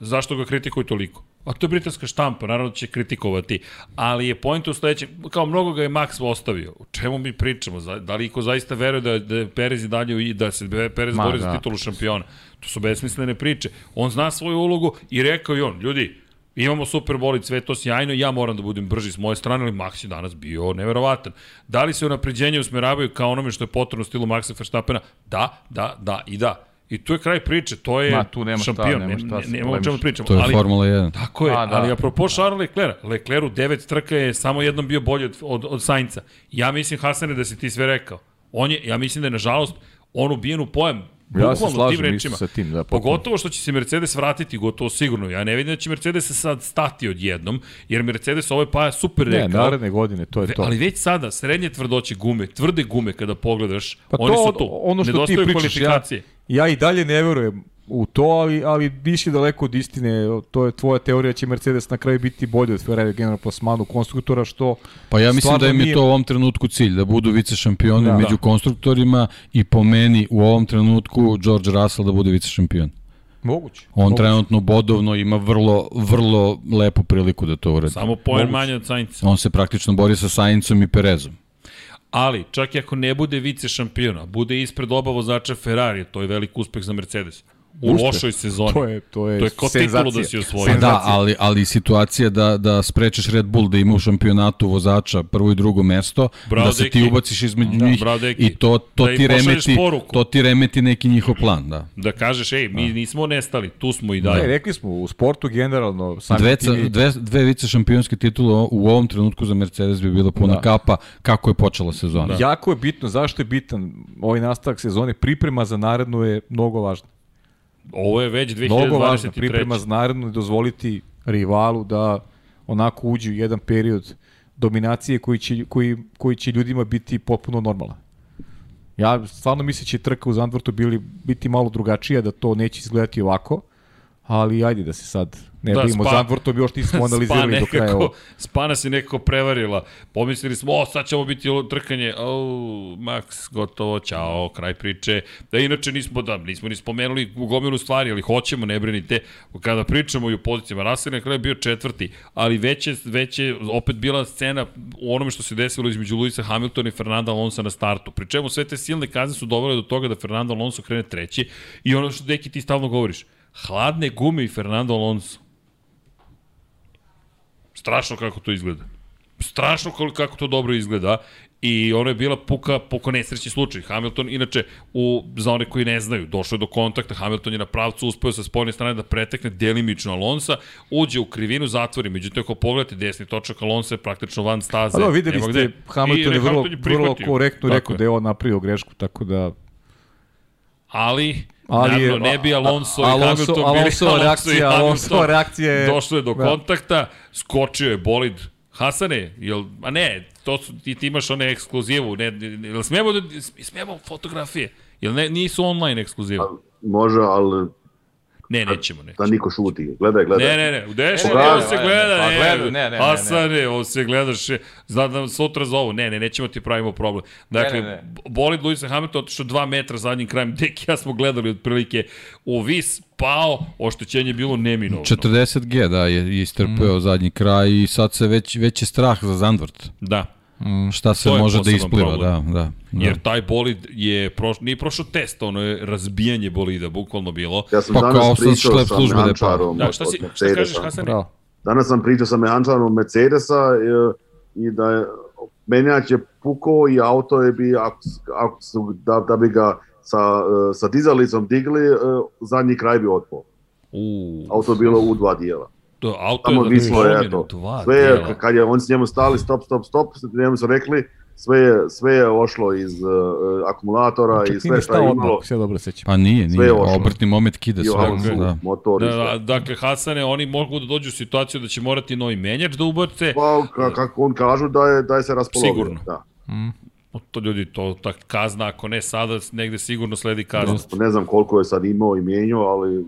Zašto ga kritikuju toliko? A to je britanska štampa, naravno da će kritikovati. Ali je point u sledećem, kao mnogo ga je Max ostavio. O čemu mi pričamo? Za- Da li iko zaista veruje da, da je Perez i dalje i da se Perez Ma, bori za da. titulu šampiona? To su besmislene priče. On zna svoju ulogu i rekao i on, ljudi, Imamo super bolid, sve to sjajno, ja moram da budem brži s moje strane, ali Max je danas bio neverovatan. Da li se unapređenje usmeravaju kao onome što je potrebno u stilu Maxa Verstappena? Da, da, da i da. I tu je kraj priče, to je Ma, tu nema šta, šampion, nema šta ne, nema o čemu pričamo. To je ali, Formula 1. Tako je, A, da. ali apropo Charles Leclerc, Leclerc u devet trka je samo jednom bio bolji od, od, od Sainca. Ja mislim, Hasane, da si ti sve rekao. On je, ja mislim da je, nažalost, on ubijen u pojem. Ja se tim slažem isto rečima. sa tim. Da. Pogotovo što će se Mercedes vratiti, gotovo sigurno. Ja ne vidim da će Mercedes sad stati odjednom, jer Mercedes ovo je pa super Ne, rekao. naredne godine, to je to. Ali već sada, srednje tvrdoće gume, tvrde gume kada pogledaš, Pa oni to, su tu. ono što ti Nedostaju pričaš, ja, kvalifikacije. ja i dalje ne verujem u to, ali, ali biš je daleko od istine. To je tvoja teorija da će Mercedes na kraju biti bolji od Ferrari generalno plasmanu konstruktora, što Pa ja mislim da im je nije- to u ovom trenutku cilj, da budu vice šampioni Da. da, među konstruktorima i po meni u ovom trenutku George Russell da bude vice šampion. moguće. On moguće. trenutno bodovno ima vrlo, vrlo lepu priliku da to uradi. Samo poen manje od Sainca. On se praktično bori sa Saincom i Perezom. Ali, čak i ako ne bude vice šampiona, bude ispred oba vozača Ferrari, to je velik uspeh za Mercedes. U Uspeh. lošoj sezoni. To je, to je, To je kao senzacija. titulu da si osvojio. Pa da, ali, ali situacija da, da sprečeš Red Bull da ima u šampionatu vozača prvo i drugo mesto, Bravo, da se ti deki. ubaciš između Da, njih bravo, i to, to Da ti remeti, poruku. to ti remeti neki njihov plan, da. Da kažeš, ej, mi nismo nestali, tu smo i Ne, dalje. rekli smo, u sportu generalno, Dve, dve, dve vice šampionske titule u ovom trenutku za Mercedes bi bila puna Da. kapa kako je počela sezona. Da. Jako je bitno, zašto je bitan ovaj nastavak sezone, priprema za narednu je mnogo važna. Ovo je već Mnogo važna 2023. priprema za narednu i dozvoliti rivalu da onako uđe u jedan period dominacije koji će, koji, koji će ljudima biti potpuno normalan. Ja stvarno mislim da će trka u Zandvortu bili, biti malo drugačija, da to neće izgledati ovako, ali ajde da se sad ne Da, da, bavimo Spa- Zandvortom, još nismo [laughs] analizirali do kraja nekako, ovo. Spa nas je nekako prevarila. Pomislili smo, o, sad ćemo biti trkanje. O, Max, gotovo, ćao, kraj priče. Da inače nismo, da, nismo ni spomenuli u gomilu stvari, ali hoćemo, ne brinite. Kada pričamo i o pozicijama, je na kraju bio četvrti, ali već je, već je opet bila scena u onome što se desilo između Luisa Hamiltona i Fernanda Alonso na startu. Pri čemu sve te silne kazne su dovele do toga da Fernando Alonso krene treći i ono što deki ti stalno govoriš, hladne gume i Fernando Alonso. Strašno kako to izgleda. Strašno kako, to dobro izgleda. I ono je bila puka, puko nesrećni slučaj. Hamilton, inače, u, za one koji ne znaju, došao je do kontakta, Hamilton je na pravcu uspeo sa spoljne strane da pretekne delimično Alonsa, uđe u krivinu, zatvori. Međutim, ako pogledate desni točak Alonsa je praktično van staze. A da, videli ste, gde. Hamilton je vrlo, Hamilton je vrlo korektno Tako rekao je. da je on napravio grešku, tako da Ali, Ali naravno, ne bi Alonso a- i Alonso- Hamilton bili Alonsova Alonso i reakcija- Hamilton. Alonsova reakcija je- Došlo je do da. kontakta, skočio je bolid. Hasane, jel, a ne, to su, ti, ti imaš one ekskluzivu, ne, ne, jel smemo, da, smemo fotografije? Jel ne, nisu online ekskluziva? Može, ali Ne, nećemo, ne. da niko šuti. Gledaj, gledaj. Ne, ne, ne, dešava, Ne, ne, ovo ne, se ne, gleda, pa ne, gleda, ne, ne, ne, Hasane, ovo se gledaš, zna da nam sutra zovu, ne, ne, nećemo ti pravimo problem. Dakle, Ne, ne, ne. bolid Luisa Hamilton otišao 2 metra zadnjim krajem, deki ja smo gledali otprilike u vis, pao, oštećenje je bilo neminovno. 40G, da, je istrpeo mm. zadnji kraj i sad se već, već je strah za Zandvort. Da, Šta se može da ispliva, da, da. da. jer taj bolid je prošao, nije prošao test, ono je razbijanje bolida, bukvalno bilo. Ja sam Pa kao danas pričao sa mehančarom Da, šta, od si, šta kažeš, Mercedesa. Bravo. Danas sam pričao sa mehančarom Mercedesa e, i da je menjač je pukao i auto je bi, ako, ako su, da, da bi ga sa, e, sa dizalicom digli, e, zadnji kraj bi otpao. U, Auto je bilo u dva dijela. To auto Samo je vislo je, dva Sve, je, kad je on s njemu stali, stop, stop, stop, njemu su rekli, sve, je, sve je ošlo iz uh, akumulatora i sve stao je imalo. ja dobro sećam. Pa nije, Sve nije. je ošlo. Obrtni moment kida sve. ovaj Da. motor Da, sve. da, dakle, Hasane, oni mogu da dođu u situaciju da će morati novi menjač da ubace. Pa, ka, kako on kažu da je, da je se raspolovio. Sigurno. Da. To ljudi, to tak kazna, ako ne sada, negde sigurno sledi kazna. Ne znam koliko je sad imao i menjao, ali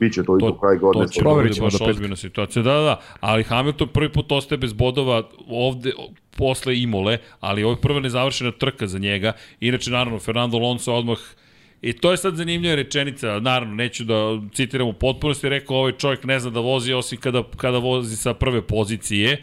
bit će to, i To, do kraj godine. to će biti baš ozbiljna situacija. Da, da, da, ali Hamilton prvi put ostaje bez bodova ovde posle Imole, ali ovo je prva nezavršena trka za njega. Inače, naravno, Fernando Alonso odmah I to je sad zanimljiva rečenica, naravno, neću da citiram u potpunosti, rekao ovaj čovjek ne zna da vozi osim kada, kada vozi sa prve pozicije.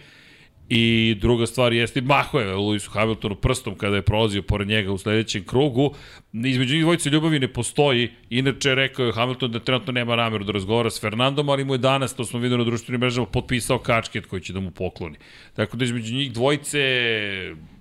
I druga stvar jeste, maho je Lewisu Hamiltonu prstom kada je prolazio pored njega u sledećem krugu. Između njih dvojice ljubavi ne postoji. Inače, rekao je Hamilton da trenutno nema nameru da razgovara s Fernandom, ali mu je danas, to smo videli na društvenim mrežama, potpisao kačket koji će da mu pokloni. Tako da između njih dvojice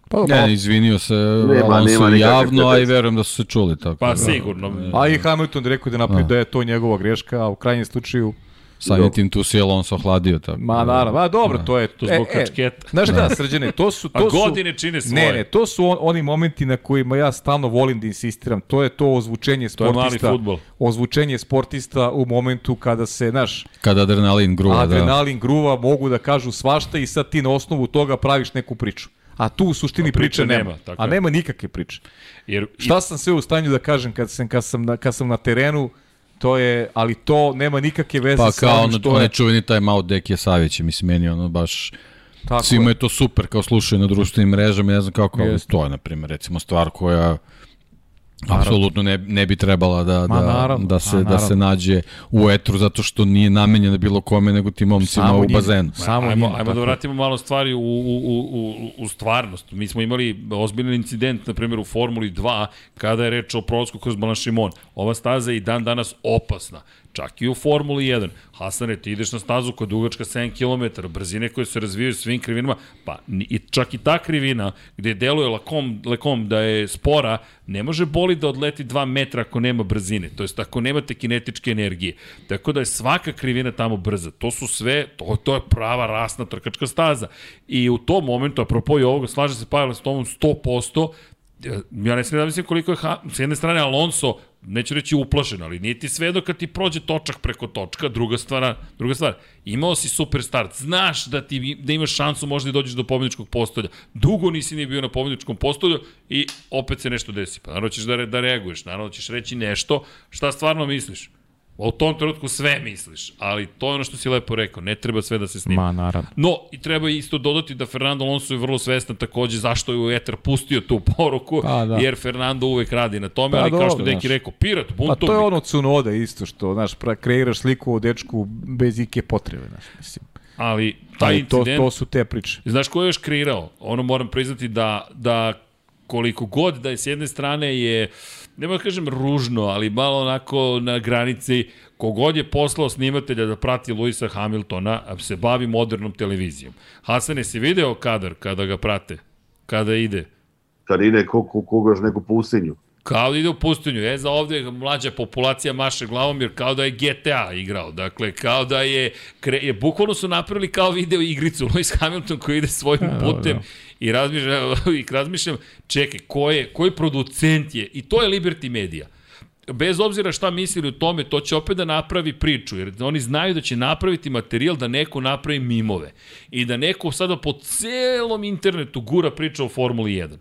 Pa, Ne, izvinio se nema Alonso nikakve javno, a i verujem da su se čuli tako. Pa da. sigurno. A i Hamilton je rekao da, napravi, da je to njegova greška, a u krajnjem slučaju Samim tim tu si Alonso hladio tako. Ma naravno, ma dobro, to je... To zbog kačketa. Znaš šta, srđane, to su... A To su, godine čine svoje. Ne, ne, to su on, oni momenti na kojima ja stalno volim da insistiram. To je to ozvučenje To je mali sportista. fudbal. Ozvučenje sportista u momentu kada se, znaš, Kada adrenalin gruva, da. adrenalin gruva, mogu da kažu svašta i sad ti na osnovu toga praviš neku priču. A tu u suštini A priče priče nema. nema, tako A je. nema nikakve priče. Jer, Šta sam sve u stanju da kažem kad sam, kad sam, na, kad sam na terenu, to je, ali to nema nikakve veze Pa sa kao onim ono, što onaj je. čuveni timeout Dekija Savića, mislim, meni je ono baš... Tako Svima je. je to super, kao slušaju na društvenim mrežama, ne znam kako, ali to je, na primjer, recimo, stvar koja apsolutno ne, ne bi trebala da, Ma, da, naravno, da, se, da se nađe u etru zato što nije namenjena bilo kome nego tim momcima Samo u njima. bazenu. Samo ajmo, njima, ajmo tako da vratimo malo stvari u, u, u, u, u stvarnost. Mi smo imali ozbiljan incident, na primjer, u Formuli 2, kada je reč o prolasku kroz Blanchimon. Ova staza je i dan danas opasna. Čak i u Formuli 1. Hasane, ti ideš na stazu koja je dugačka 7 km, brzine koje se razvijaju svim krivinama, pa i čak i ta krivina gde deluje lakom, lekom da je spora, ne može boli da odleti 2 metra ako nema brzine, to jest ako nemate kinetičke energije. Tako da je svaka krivina tamo brza. To su sve, to, to je prava rasna trkačka staza. I u tom momentu, apropo i ovoga, slaže se Pavel s tomom 100%, ja ne smijem da mislim koliko je, ha, s jedne strane Alonso, neću reći uplašen, ali nije ti sve dok kad ti prođe točak preko točka, druga stvar, druga stvar, imao si super start, znaš da ti da imaš šansu možda i dođeš do pobedničkog postolja. Dugo nisi ni bio na pobedničkom postolju i opet se nešto desi. Pa naravno ćeš da, re, da reaguješ, naravno ćeš reći nešto šta stvarno misliš. U tom trenutku sve misliš, ali to je ono što si lepo rekao, ne treba sve da se snima. Ma, naravno. No, i treba isto dodati da Fernando Alonso je vrlo svestan takođe zašto je u eter pustio tu poruku, Pa, da. jer Fernando uvek radi na tome, Pa, ali kao što dobro, Deki rekao, pirat, Pa buntovnik. to je ono Cunoda isto što, znaš, kreiraš sliku o dečku bez ike potrebe, znaš, mislim. Ali taj Ali to, incident, to su te priče. znaš ko je još kreirao? Ono moram priznati da, da koliko god da je s jedne strane je, nema da kažem ružno, ali malo onako na granici, kogod je poslao snimatelja da prati Luisa Hamiltona, a se bavi modernom televizijom. Hasane, si video kadar kada ga prate? Kada ide? Kad ide ko, ko, kogaš neku pustinju. Kao da ide u pustinju. E, za ovde mlađa populacija maše glavom, jer kao da je GTA igrao. Dakle, kao da je... Kre, je bukvalno su napravili kao video igricu Lewis Hamilton koji ide svojim putem i razmišljam, [laughs] i razmišljam čekaj, ko je, koji producent je? I to je Liberty Media bez obzira šta mislili o tome, to će opet da napravi priču, jer oni znaju da će napraviti materijal da neko napravi mimove i da neko sada po celom internetu gura priča o Formuli 1.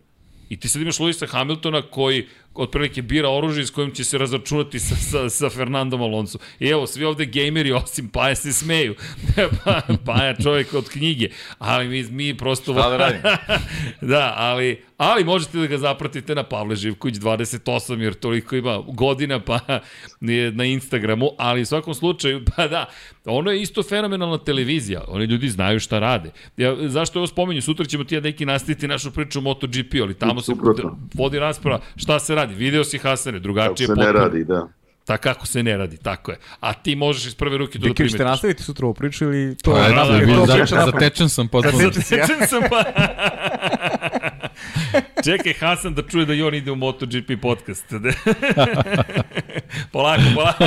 I ti sad imaš Luisa Hamiltona koji otprilike bira oružje s kojim će se razračunati sa, sa, sa Fernandom Alonso. I evo, svi ovde gejmeri osim Paja se smeju. [laughs] pa, Paja čovjek od knjige. Ali mi, mi prosto... Šta da radim? [laughs] da, ali, ali možete da ga zapratite na Pavle Živković 28, jer toliko ima godina pa je na Instagramu, ali u svakom slučaju, [laughs] pa da, ono je isto fenomenalna televizija, oni ljudi znaju šta rade. Ja, zašto ovo spomenju? Sutra ćemo ti ja neki nastaviti našu priču o MotoGP, ali tamo se Suprotno. vodi rasprava šta se radi. Video si Hasane, Kako drugačije se ne potpuno. radi, da. Tako kako se ne radi, tako je. A ti možeš iz prve ruke to da primetiš. nastaviti sutra ovu priču ili to Pa, da, za, priča napravljeno. zatečen sam potpuno. Zatečen sam pa... [laughs] [laughs] Čekaj Hasan da čuje da i on ide u MotoGP podcast. [laughs] polako, polako.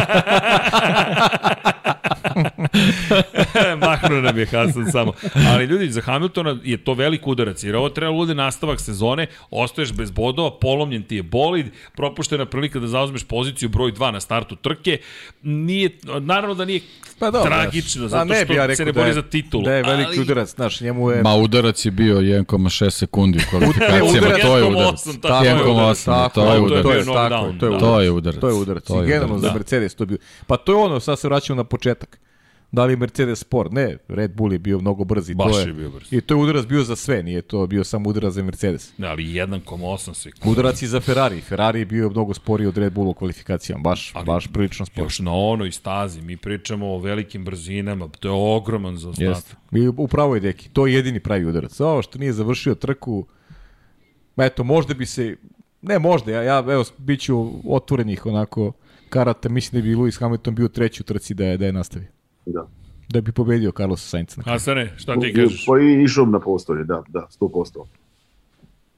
[laughs] Mahnuo nam je Hasan samo. Ali ljudi, za Hamiltona je to velik udarac, jer ovo treba bude nastavak sezone, ostaješ bez bodova, polomljen ti je bolid, propuštena prilika da zauzmeš poziciju broj 2 na startu trke. Nije, naravno da nije pa dobro, tragično, da, zato što ja se ne bori da za titulu. Da je veliki ali... udarac, znaš, njemu je... Ma udarac je bio 1,6 sekundi u kvalifikacijama, to je udarac. 1,8, to je udarac. To je tako, to je udarac. To je udarac. I generalno za Mercedes to bio. Pa to je ono, sad se vraćamo na početak da li Mercedes sport. Ne, Red Bull je bio mnogo brz i Baš to je, je bio brz. I to je udarac bio za sve, nije to bio samo udarac za Mercedes. Ne, ali 1,8 sekundi. Udarac i za Ferrari. Ferrari je bio mnogo sporiji od Red Bulla u kvalifikacijama, baš, ali, baš prilično spor. Još na onoj stazi, mi pričamo o velikim brzinama, to je ogroman za ostatak. Mi upravo je deki, to je jedini pravi udarac. Ovo što nije završio trku, eto, možda bi se, ne možda, ja, ja evo, bit ću otvorenih onako karata, mislim da bi Lewis Hamilton bio treći u trci da je, da je nastavio. Da. Da bi pobedio Carlos Sainz. Hasane, šta ti kažeš? Pa i išao na postolje, da, da, 100%.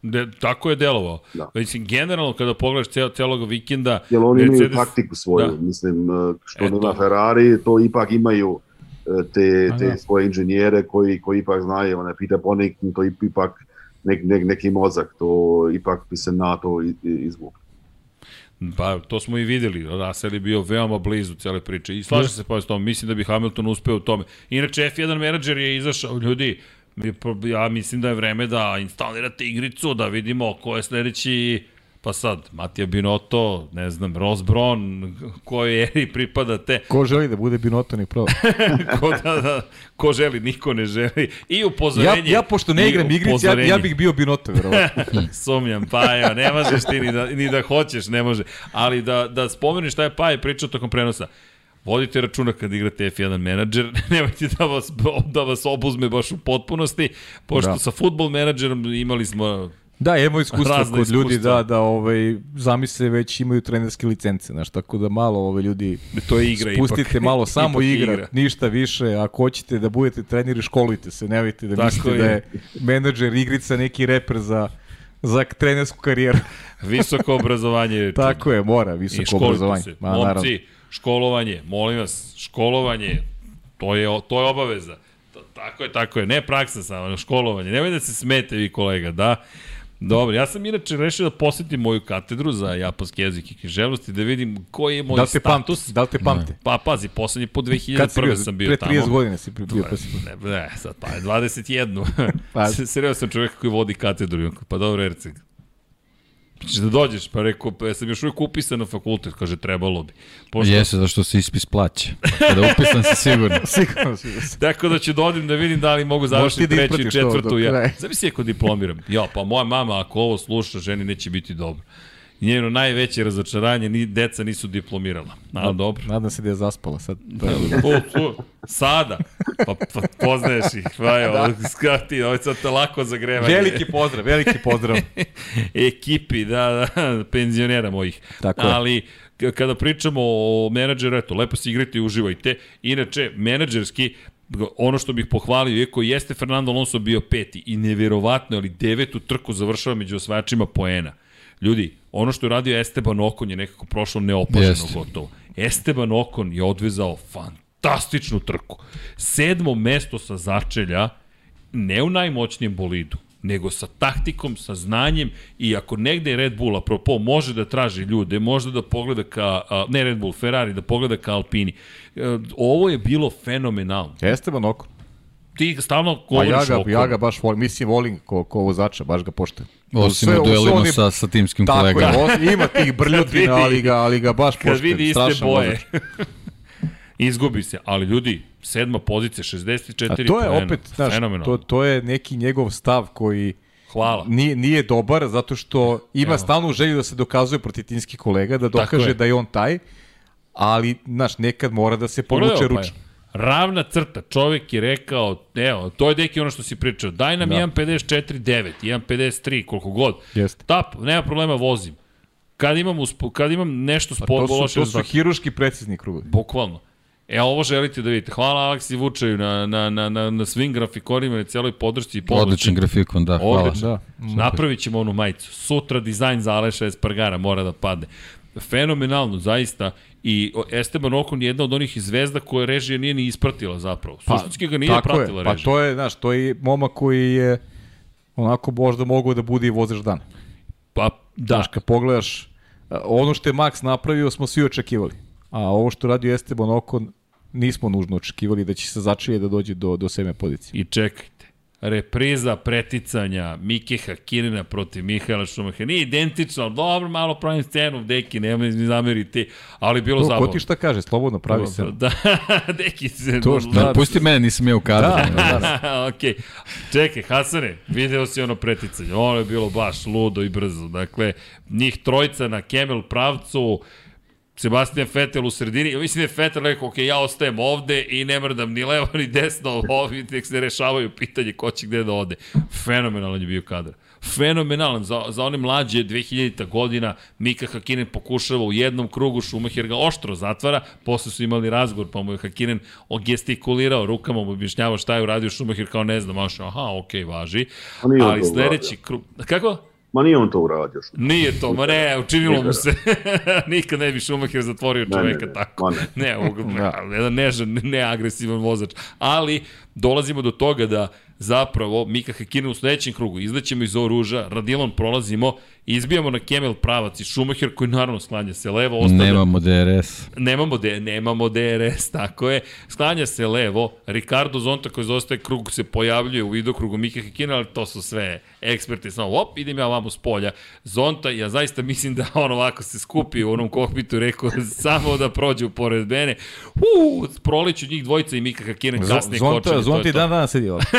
De, tako je delovao. Da. Mislim, generalno kada pogledaš cel, celog vikenda... Jel oni Mercedes... imaju taktiku svoju, da. mislim, e, što e, na Ferrari, to ipak imaju e, te, te da. svoje inženjere koji, koji ipak znaju, one Peter Ponik, to ipak nek, nek, neki mozak, to ipak bi se na to izvukli. Pa, to smo i videli. Russell je bio veoma blizu cele priče. I slažem se pa s tom. Mislim da bi Hamilton uspeo u tome. Inače, F1 menadžer je izašao. Ljudi, ja mislim da je vreme da instalirate igricu, da vidimo ko je sledeći Pa sad, Matija Binotto, ne znam, Ross Brown, kojoj eri pripadate. Ko želi da bude Binotto, nek pravo. [laughs] ko, da, da, ko želi, niko ne želi. I upozorenje. Ja, ja pošto ne igram igrice, ja, ja bih bio Binotto, verovatno. [laughs] Sumnjam, pa evo, ne možeš ti ni da, ni da hoćeš, ne može. Ali da, da spomeniš šta je Paje pričao tokom prenosa. Vodite računa kad igrate F1 menadžer, [laughs] nemojte da vas, da vas obuzme baš u potpunosti, pošto da. sa futbol menadžerom imali smo Da, imamo iskustva kod iskustva. ljudi da da ovaj zamisle već imaju trenerske licence, znači tako da malo ove ovaj, ljudi to je igra spustite [laughs] ipak. malo samo igra, igra, ništa više, ako hoćete da budete treneri, školujte se, nemojte da tako mislite je. da je menadžer igrica neki reper za za trenersku karijeru. [laughs] visoko obrazovanje je [laughs] Tako je, mora visoko obrazovanje. Se. Ma, Momci, naravno. školovanje, molim vas, školovanje, to je, to je obaveza. Tako je, tako je. Ne praksa samo, školovanje. Nemoj da se smete vi kolega, da. Dobro, ja sam inače rešio da posetim moju katedru za japanski jezik i književnost i da vidim koji je moj da li status. Pamte, da li te pamte? Pa pazi, poslednji po 2001. Bio, sam bio tamo. Pre 30 godina si bio pa, ne, ne, sad pa 21. pa. [laughs] Serio sam čovjek koji vodi katedru. Pa dobro, Erceg, Češ da dođeš, pa rekao, pa ja sam još uvijek upisan na fakultet, kaže, trebalo bi. Pošto... Jeste, zašto se ispis plaće. Kada upisan si sigurno. [laughs] sigurno, sigurno. Tako da ću da, da vidim da li mogu završiti da treću i četvrtu. Ja. Zamisli ako diplomiram. Ja, pa moja mama, ako ovo sluša, ženi neće biti dobro njeno najveće razočaranje, ni deca nisu diplomirala. A, dobro. Nadam se da je zaspala sad. Da, da, sada. Pa, pa poznaješ ih. Pa evo, [laughs] da. [laughs] skrati, ovo sad te lako zagrevanje. Veliki pozdrav, veliki pozdrav. [laughs] Ekipi, da, da, penzionera mojih. Tako je. Ali, kada pričamo o menadžeru, eto, lepo se igrate i uživajte. Inače, menadžerski, ono što bih pohvalio, iako jeste Fernando Alonso bio peti i neverovatno, ali devetu trku završava među osvajačima poena. Ljudi, ono što je radio Esteban Okon je nekako prošlo neopaženo yes. gotovo. Esteban Okon je odvezao fantastičnu trku. Sedmo mesto sa začelja, ne u najmoćnijem bolidu, nego sa taktikom, sa znanjem i ako negde Red Bull, apropo, može da traži ljude, može da pogleda ka, ne Red Bull, Ferrari, da pogleda ka Alpini. E, ovo je bilo fenomenalno. Esteban Okon ti stalno govoriš pa ja ga, ja ga baš volim, mislim volim ko, ko vozača, baš ga poštujem. Osim u duelima sa, sa timskim tako kolegama. Tako je, ima tih brljutina, ali ga, ali ga baš poštujem. Kad vidi iste boje. [laughs] Izgubi se, ali ljudi, sedma pozicija, 64 A to je poena. opet, znaš, to, to je neki njegov stav koji Hvala. Nije, nije dobar zato što ima Evo. stalnu želju da se dokazuje protiv timskih kolega, da dokaže je. da je on taj, ali, znaš, nekad mora da se povuče ručno. Ravna crta, čovjek je rekao, evo, to je deki ono što si pričao, daj nam da. 1.54.9, 1.53, koliko god. Jeste. Tap, nema problema, vozim. Kad imam, uspo, kad imam nešto spod pa to su, to su hiruški precizni krugovi. Bukvalno. E, ovo želite da vidite. Hvala Aleksi Vučaju na, na, na, na, na svim grafikonima i cijeloj podršci i pomoći. Odličan grafikon, da, hvala. Odličan. Da. Napravit ćemo onu majicu. Sutra dizajn za Aleša Espargara mora da padne. Fenomenalno, zaista. I Esteban Okon je jedna od onih zvezda koje režija nije ni ispratila zapravo. Pa, Suštinski ga nije pratila je. Pa režija. to je, znaš, to je momak koji je onako možda mogao da bude i vozač dana. Pa, da. Znaš, kad pogledaš, ono što je Max napravio smo svi očekivali. A ovo što radio Esteban Okon nismo nužno očekivali da će se začelje da dođe do, do seme pozicije. I čekajte. Repriza preticanja Mike Hakinina protiv Mihaela Šumahera. Nije identično, ali dobro, malo pravim scenu, deki, nema mi zameriti, ali bilo To, ko zabavno. ti šta kaže, slobodno pravi se. Da, [laughs] deki se... To šta- Da, pusti mene, nisam ja u kadru. Da, da, da. [laughs] ok. Čekaj, Hasane, video si ono preticanje. Ono je bilo baš ludo i brzo. Dakle, njih trojica na Kemel pravcu, Sebastian Vettel u sredini. Ja mislim da je Vettel rekao, ok, ja ostajem ovde i ne mrdam ni levo ni desno, ovi nek se rešavaju pitanje ko će gde da ode. Fenomenalan je bio kadar. Fenomenalan. Za, za one mlađe 2000. godina Mika Hakinen pokušava u jednom krugu, Schumacher ga oštro zatvara, posle su imali razgovor, pa mu je Hakinen gestikulirao rukama, mu objašnjavao šta je uradio Schumacher kao ne znam, maša, aha, ok, važi. Ali sledeći krug... Kako? Ma nije on to uradio. Što. Nije to, ma ne, učinilo mu se. [laughs] Nikad ne bi Schumacher zatvorio Ne, čoveka ne, ne, tako. ma ne. Ne, ugl, jedan nežan, neagresivan vozač. Ali dolazimo do toga da zapravo Mika Hakkinen u sledećem krugu izlećemo iz oruža, Radilon prolazimo, izbijamo na Kemel pravac i Schumacher koji naravno sklanja se levo, ostavlja Nemamo DRS. Nemamo, de, nemamo DRS, [laughs] tako je. Sklanja se levo, Ricardo Zonta koji zostaje krug se pojavljuje u vidokrugu Mika Hikina, ali to su sve eksperti. Samo, op, idem ja vamo s polja. Zonta, ja zaista mislim da on ovako se skupi u onom kokpitu rekao samo da prođu pored mene. Uu, proleću njih dvojica i Mika Hakina kasnije Zonta. To Zonta je i to. dan danas sedi ovako. [laughs]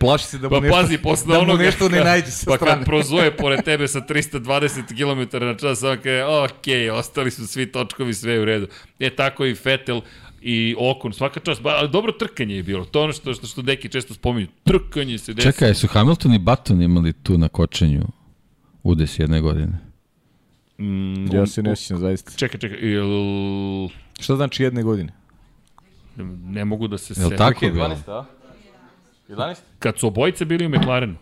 Plaši se da mu Pa nešto, pazi, posle da mu onoga... nešto ne najde sa pa strane. kad prozuje pored tebe sa 320 km na čas, samo kaže, ok, ostali su svi točkovi, sve je u redu. E, tako i Vettel i Okon, svaka čast, ba, ali dobro trkanje je bilo, to je ono što, što, što deki često spominju, trkanje se desi. Čekaj, su Hamilton i Button imali tu na kočenju udes jedne godine? Mm, Ja se ne sjećam zaista. Čekaj, čekaj, jel, Šta znači jedne godine? Ne mogu da se Je li tako bilo? a? 11? Kad su obojice bili u McLarenu,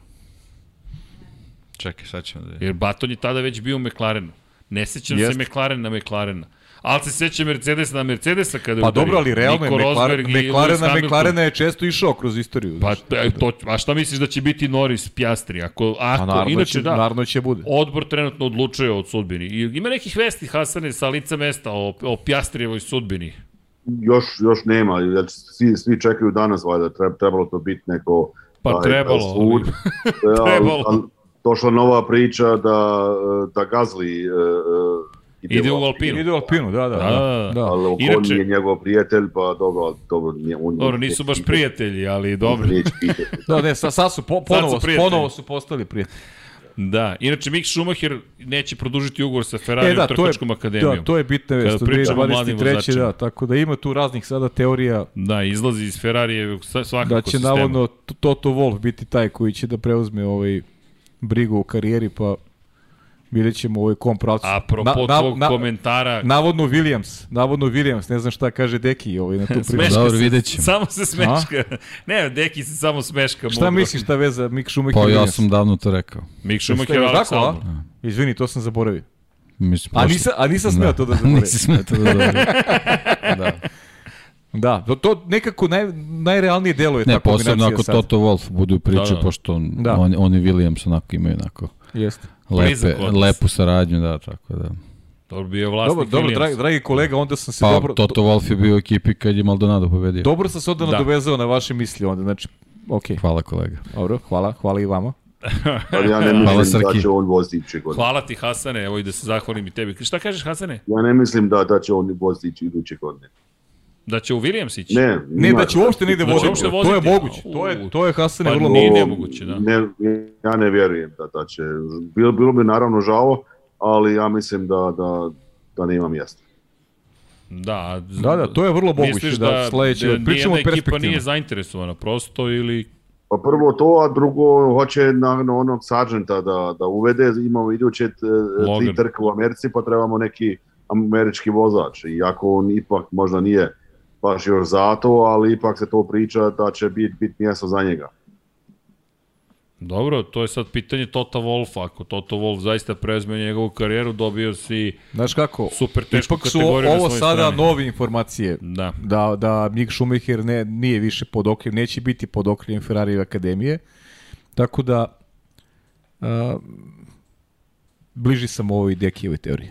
Čekaj, sad ćemo da... jer Baton je tada već bio u McLarenu. Ne sećam Jeste. se McLaren na McLarena. Ali se sećam Mercedes na Mercedesa kada je Pa udario. dobro, ali realno je McLaren, McLaren, na Hamilton. McLarena je često išao kroz istoriju. Pa, e, to, a šta misliš da će biti Norris Piastri? Ako, Pa ako naravno, inače će, da, naravno će bude. odbor trenutno odlučuje od sudbini. I ima nekih vesti, Hasane, sa lica mesta o, o Pjastrijevoj sudbini. Još, još nema, jer svi, svi čekaju danas, valjda, treba, trebalo to biti neko... Pa taj, trebalo, sud. ali- [laughs] ali, Trebalo. ali, došla nova priča da, da Gazli uh, Ide u Alpinu. Ide u Alpinu, da, da. Da, da, da. Ali on Inače- je njegov prijatelj, pa dobro, dobro, nije, on, Dobro, nisu baš prijatelji, ali dobro. Da, ne, sad, sad su, po, ponovo, prijatelji. ponovo su postali prijatelji. Da, inače Mick Schumacher neće produžiti ugovor sa Ferrari E, da, u trkačkom akademijom. da, to je bitna Kada vest. od pričamo o mladim 2023. vozačima. Da, tako da ima tu raznih sada teorija Da, izlazi iz Ferrarijevog sa- svakako da će sistema. navodno Toto Wolff biti taj koji će da preuzme ovaj brigu u karijeri, pa vidjet ćemo u ovoj kom pravcu. Apropo tvog komentara, Navodno Williams, navodno Williams, ne znam šta kaže Deki ovaj, na tu priču. smeška Dobro, se, vidjet ćemo. samo se smeška. ne, Deki se samo smeška. Šta mudro. misliš šta veza Mick Schumacher Pa i ja sam davno to rekao. Mick Jeste Schumacher, li Alex tako, a? Albon. Izvini, to sam zaboravio. Mislim, A nisam, a [laughs] nisam smeo to da zaboravim. Nisi smeo to da zaboravim. da. Da, to, to nekako naj, najrealnije deluje Ne, ta posebno kombinacija ako sad. Toto Wolf budu u priči, Da, da. pošto on, Da. on, on i Williams onako imaju onako Jeste. Lepe, lepu saradnju, da, tako da. Dobro bio vlasnik Dobro, dobro, dragi, dragi kolega, onda sam se Pa dobro, Toto Wolf je bio u ekipi kad je Maldonado pobedio. dobro sam se onda Da. nadovezao na vaše misli onda, znači, okej, Hvala kolega. dobro, hvala, hvala i vama. Ali ja ne [laughs] Hvala, mislim da će on voziti iduće godine. Hvala ti Hasane, evo i da se zahvalim i tebi. Šta kažeš Hasane? Ja ne mislim da, da će on voziti iduće godine. Da će u Williams ići? Ne, Ne, da će uopšte negde Da će voziti, uopšte to je voziti. moguće, to je, to je Hasane Pa vrlo nije moguće. nemoguće, da. Ne, ja ne vjerujem da, da će, bilo, bilo bi naravno žao, ali ja mislim da, da, da nema mjesta. Da, Da, da, to je vrlo moguće, misliš da, sledeće, da pričamo nijedna ekipa nije zainteresovana prosto ili... Pa prvo to, a drugo hoće na, na onog sargenta da, da uvede, imamo iduće e, tri trke u Americi, pa trebamo neki američki vozač. Iako on ipak možda nije baš još za to, ali ipak se to priča da će biti bit mjesto za njega. Dobro, to je sad pitanje Tota Wolfa. Ako Toto Wolf zaista preuzme njegovu karijeru, dobio si Znaš kako, super tešku ipak su kategoriju ovo sada strani. nove informacije. Da. Da, da Mick Schumacher ne, nije više pod okriljem, neće biti pod okriljem Ferrari akademije. Tako da a, bliži sam ovoj Dekijevoj teoriji.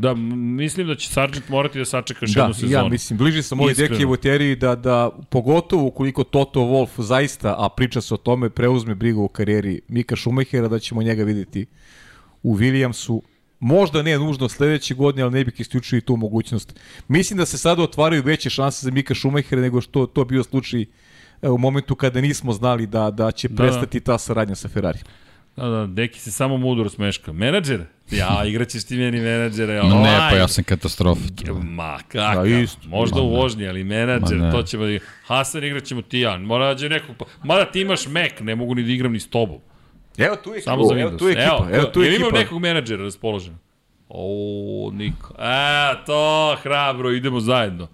Da, mislim da će Sargent morati da sačeka još Da, jednu sezonu. ja mislim, bliži sam ovoj Iskreno. Dekijevoj teoriji da, da pogotovo ukoliko Toto Wolf zaista, a priča se o tome, preuzme brigu o karijeri Mika Schumachera, da ćemo njega videti u Williamsu. Možda ne nužno sledeće godine, ali ne bih isključio i tu mogućnost. Mislim da se sada otvaraju veće šanse za Mika Schumachera nego što to bio slučaj e, u momentu kada nismo znali da da će Da, prestati ta saradnja sa Ferrari. Da, da, Deki se samo mudro smeška. Menadžer? Ja, igraćeš ti meni menadžere. Ma ne, pa ja sam katastrofa. Ma, kakav. Da, isto. Možda Ma u vožnji, ali menadžer, Ma ne. to ćemo da... Hasan igraćemo ti ja. Mora da će nekog... Mada ti imaš Mac, ne mogu ni da igram ni s tobom. Evo tu je Samo za evo Windows. tu je ekipa, evo, tu je jel ekipa. imam nekog menadžera raspoložen? O, niko. E, to, hrabro, idemo zajedno.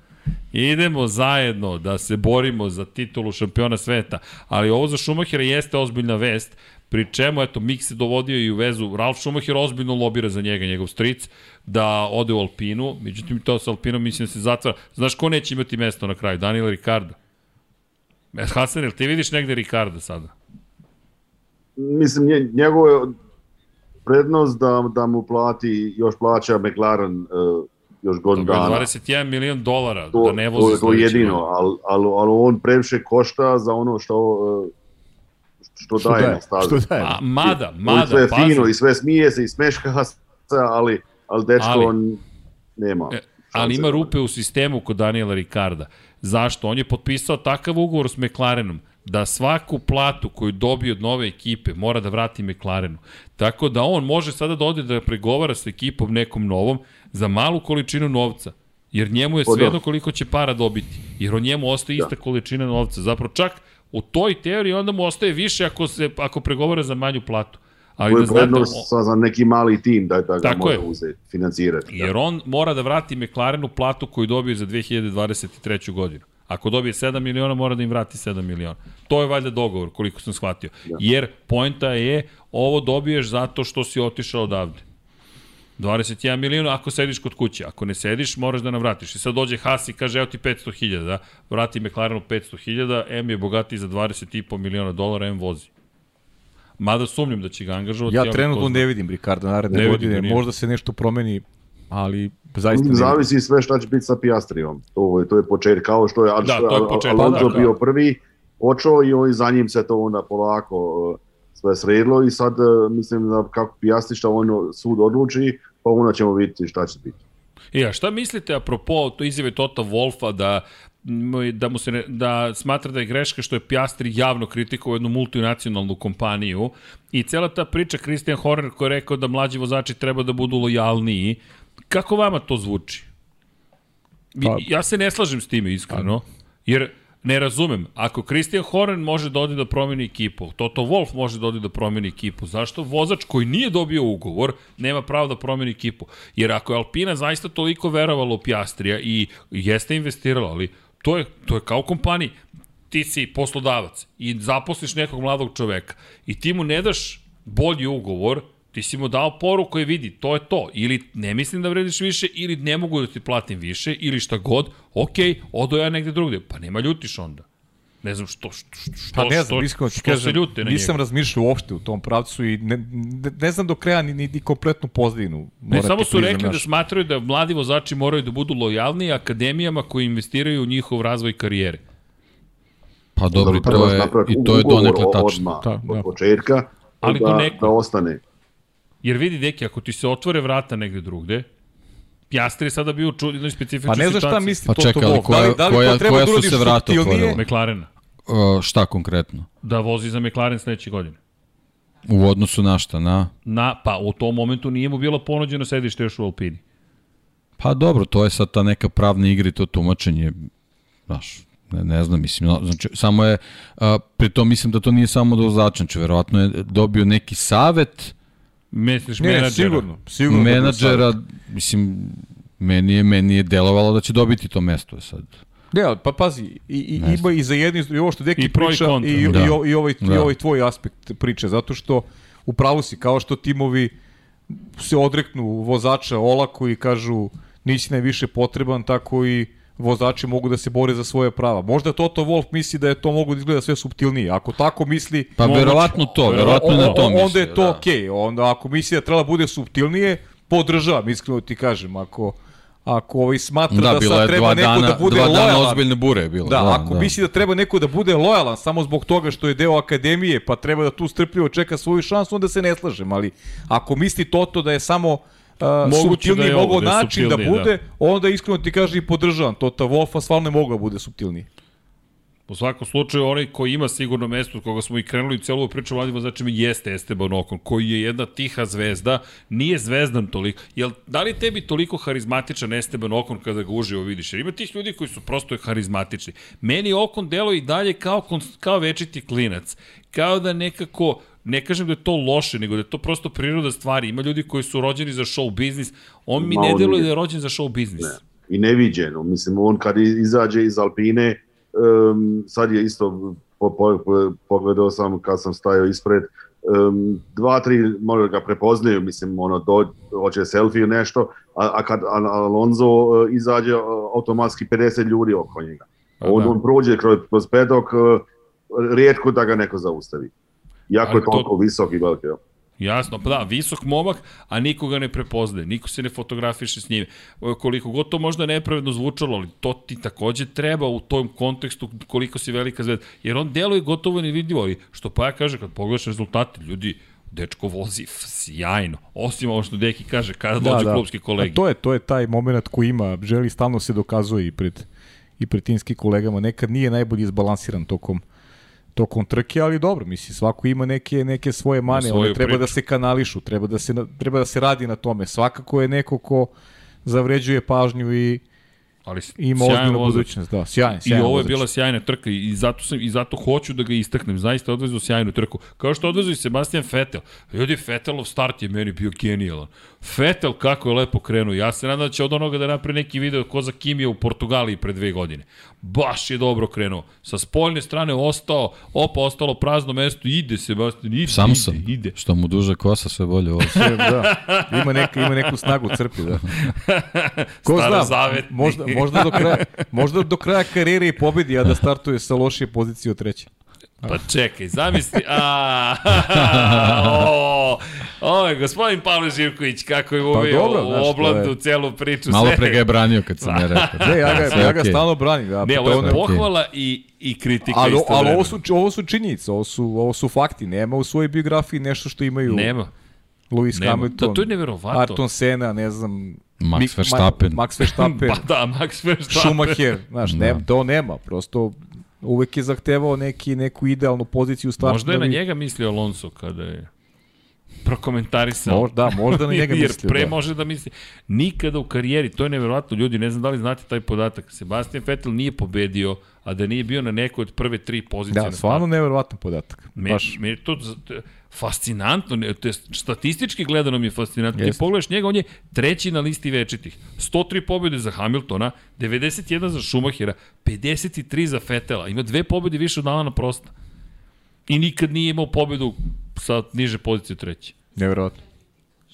Idemo zajedno da se borimo za titulu šampiona sveta. Ali ovo za Schumachera jeste ozbiljna vest, pri čemu, eto, Mik se dovodio i u vezu. Ralf Schumacher ozbiljno lobira za njega, njegov stric, da ode u Alpinu. Međutim, to sa Alpinom mislim da se zatvara. Znaš ko neće imati mesto na kraju? Daniel Ricardo. E, Hasan, jel ti vidiš negde Ricardo sada? Mislim, nje, njegova je prednost da, da mu plati, još plaća McLaren uh, još je dana. 21 milion dolara To, da ne to, vozi je to sledeće jedino, ali al, al on previše košta za ono što, uh, što, Što daje, daje, što daje. A, mada, On mada, sve pazi. fino i sve smije se i smeška se, ali, ali dečko Ali- on nema. E, ali ima da- rupe u sistemu kod Daniela Ricarda. Zašto? On je potpisao takav ugovor s McLarenom da svaku platu koju dobije od nove ekipe mora da vrati McLarenu. Tako da on može sada da ode da pregovara sa ekipom nekom novom za malu količinu novca. Jer njemu je Pa da. svejedno koliko će para dobiti. Jer on njemu ostaje ista količina novca. Zapravo čak u toj teoriji onda mu ostaje više ako, se, ako pregovara za manju platu. Ali da je znate, prednost za, neki mali tim da, da ga Tako može uzeti, financirati. Jer on mora da vrati McLarenu platu koju dobije za 2023. godinu. Ako dobije 7 miliona, mora da im vrati 7 miliona. To je valjda dogovor, koliko sam shvatio. Jer poenta je, ovo dobiješ zato što si otišao odavde. 21 miliona ako sediš kod kuće. Ako ne sediš, moraš da nam vratiš. I sad dođe Haas i kaže, evo ti 500.000, da? vrati McLarenu 500.000, M je bogatiji za 20,5 miliona dolara, M vozi. Mada sumnjam da će ga angažovati. Ja ko trenutno ne vidim Ricarda Ne naredne vidim godine, nije. možda se nešto promeni, ali zaista ne vidim. Zavisi sve šta će biti sa Piastrijom. To, je- to je početak, kao što je, Da, je početak, Alonso da. bio prvi, počeo i on, za njim se to onda polako uh, sve sredilo i sad uh, mislim da kako Pijastri šta on sud odluči, pa onda ćemo vidjeti šta će biti. E, a šta mislite apropo to izjave Tota Wolfa da da mu se ne, da smatra da je greška što je Piastri javno kritikovao jednu multinacionalnu kompaniju i cela ta priča Christian Horner koji je rekao da mlađi vozači treba da budu lojalniji. Kako vama to zvuči? Pa- Pa, ja se ne slažem s time iskreno, jer ne razumem. Ako Christian Horner može da ode da promeni ekipu, Toto Wolf može da ode da promeni ekipu, zašto vozač koji nije dobio ugovor nema pravo da promeni ekipu? Jer ako je Alpina zaista toliko verovala u Piastrija i jeste investirala, ali to je, to je kao kompaniji. Ti si poslodavac i zaposliš nekog mladog čoveka i ti mu ne daš bolji ugovor, ti si mu dao poruku i vidi, to je to. Ili ne mislim da vrediš više, ili ne mogu da ti platim više, ili šta god, ok, odo ja negde drugde. Pa nema ljutiš onda. Ne znam što, što, što, Pa ne znam, što, što kažem, se ljute na nisam njega. razmišljao uopšte u tom pravcu i ne, ne, ne znam do kraja ni, ni, ni kompletnu pozdinu. Ne, samo su rekli da znaš. smatraju da mladi vozači moraju da budu lojalni akademijama koji investiraju u njihov razvoj karijere. Pa dobro, i to je, i to je donekle tačno. Odmah, Da, od da. početka, Ali da, da ostane. Jer vidi, deki, ako ti se otvore vrata negde drugde, Piastri je sada bio u čudnoj specifičnoj Pa ne situaciji. znaš šta misli Pa Toto čekaj, ali Wolff. Da li, da li koja- to treba koja da su se vrata otvorila? McLarena. Uh, šta konkretno? Da vozi za McLaren sledeće godine. U odnosu na šta, na? Na, pa u tom momentu nije mu bilo ponuđeno sedište još u Alpini. Pa dobro, to je sad ta neka pravna igra i to tumačenje, znaš, ne, ne znam, mislim, no, znači, samo je, a, pri tom mislim da to nije samo do vozača, znači, verovatno je dobio neki savet Misliš Ne, menadžera? sigurno. sigurno da menadžera, mislim, meni je, meni je delovalo da će dobiti to mesto sad. Ne, pa pazi, i, i, ima i za jedni, i ovo što Deki I i priča, i, kontra. i, i, Da. i, ovaj, i Da. ovaj tvoj aspekt priče, zato što u pravu si, kao što timovi se odreknu vozača olako i kažu nisi najviše potreban, tako i vozači mogu da se bore za svoje prava. Možda Toto Wolf misli da je to mogu da izgleda sve subtilnije. Ako tako misli, Pa Moguće. verovatno to, verovatno na to onda mislio, je to da. okej. Onda ako misli da treba da bude subtilnije, podržavam, iskreno ti kažem. Ako, ako ovaj smatra da, Da, sad treba neko dana, da bude dva dana ozbiljne bure je bilo. Da, ako misli da treba neko da bude lojalan samo zbog toga što je deo akademije, pa treba da tu strpljivo čeka svoju šansu, onda se ne slažem, ali ako misli Toto da je samo uh, Moguće subtilniji da mogao da način da suptilniji, bude, onda iskreno ti kaže i podržavam. Tota Wolfa stvarno je mogao da bude subtilniji. U svakom slučaju, onaj koji ima sigurno mesto od koga smo i krenuli celu ovu priču o mladim vozačima jeste Esteban Okon, koji je jedna tiha zvezda, nije zvezdan toliko. Jel, da li tebi toliko harizmatičan Esteban Okon kada ga uživo vidiš? Jer ima tih ljudi koji su prosto harizmatični. Meni Okon delo i dalje kao, kao večiti klinac. Kao da nekako ne kažem da je to loše, nego da je to prosto priroda stvari. Ima ljudi koji su rođeni za show biznis, on mi Ma, ne deluje da je rođen za show biznis. Ne. i neviđeno. Mislim, on kad izađe iz Alpine, um, sad je isto, po, po, po, pogledao sam kad sam stajao ispred, um, dva, tri možda ga prepoznaju, mislim, ono, do, hoće selfie ili nešto, a, a kad Al- Alonso uh, izađe, uh, automatski 50 ljudi oko njega. On, da. on prođe kroz, kroz pedok, uh, rijetko da ga neko zaustavi. Jako Ali je to- toliko visok i velik. jel? Jasno, pa da, visok momak, a nikoga ne prepoznaje, niko se ne fotografiše s njim. O, Koliko god to možda nepravedno zvučalo, ali to ti takođe treba u tom kontekstu koliko si velika zvezda. Jer on deluje gotovo nevidljivo i što pa ja kaže, kad pogledaš rezultate, ljudi, dečko vozi sjajno. Osim ovo što Deki kaže, kada da, dođu da. klubski kolegi. A to je, to je taj moment koji ima, želi stalno se dokazuje i pred, i pred timskim kolegama. Nekad nije najbolje izbalansiran tokom tokom trke, ali dobro, misli, svako ima neke neke svoje mane, one treba priču. da se kanališu, treba da se treba da se radi na tome. Svakako je neko ko zavređuje pažnju i ali i ima ozbiljnu budućnost, da, sjajan, I sjajan ovo je vozač. bila sjajna trka i zato sam i zato hoću da ga istaknem. Zaista odvezao sjajnu trku. Kao što je odvezao i Sebastian Vettel. Ljudi, Vettelov start je meni bio genijalan. Vettel kako je lepo krenuo. Ja se nadam da će od onoga da napravi neki video ko za Kimija u Portugaliji pre dve godine. Baš je dobro krenuo. Sa spoljne strane ostao, opa, ostalo prazno mesto. Ide Sebastian, ide, Samson, ide, ide. što mu duže kosa, sve bolje ovo. da. Ima, neka, ima neku snagu crpi, da. Ko zna, Starozavetni. možda, možda, do kraja, možda do kraja karijere i pobedi, a da startuje sa lošije pozicije od treće. Pa čekaj, zamisli, a, o, o, gospodin Pavle Živković, kako je uveo dobro, u oblandu je- celu priču. Malo pre ga je branio kad sam ne rekao. [laughs] Ne, ja ga, ja ga stalno branim. Ja, Ne, ovo to je pohvala i, i kritika ali, ali ovo su, ovo su činjenice, ovo su, ovo su fakti. Nema u svojoj biografiji nešto što imaju Nema. Lewis Nema. Hamilton, To- to je neverovatno. Arton Senna, ne znam, Max Mik- Verstappen. Ma, Max Verstappen, [laughs] Pa da, Max Verstappen. Schumacher, znaš, ne, Da. to nema, prosto uvek je zahtevao neki, neku idealnu poziciju u startu. Možda je da na bi- njega mislio Alonso kada je prokomentarisao. Možda, da, možda na [laughs] njega Jer mislio. pre da. može da misli. Nikada u karijeri, to je neverovatno, ljudi, ne znam da li znate taj podatak. Sebastian Vettel nije pobedio, a da nije bio na nekoj od prve tri pozicije Da, na stvarno neverovatan podatak. Me, Baš. me to fascinantno, ne, to je statistički gledano mi je fascinantno. Ti Jeste. pogledaš njega, on je treći na listi večitih. 103 pobjede za Hamiltona, 91 za Schumachera, 53 za Fetela. Ima dve pobjede više od Alana Prosta. I nikad nije imao pobedu sa niže pozicije treće. Neverovatno.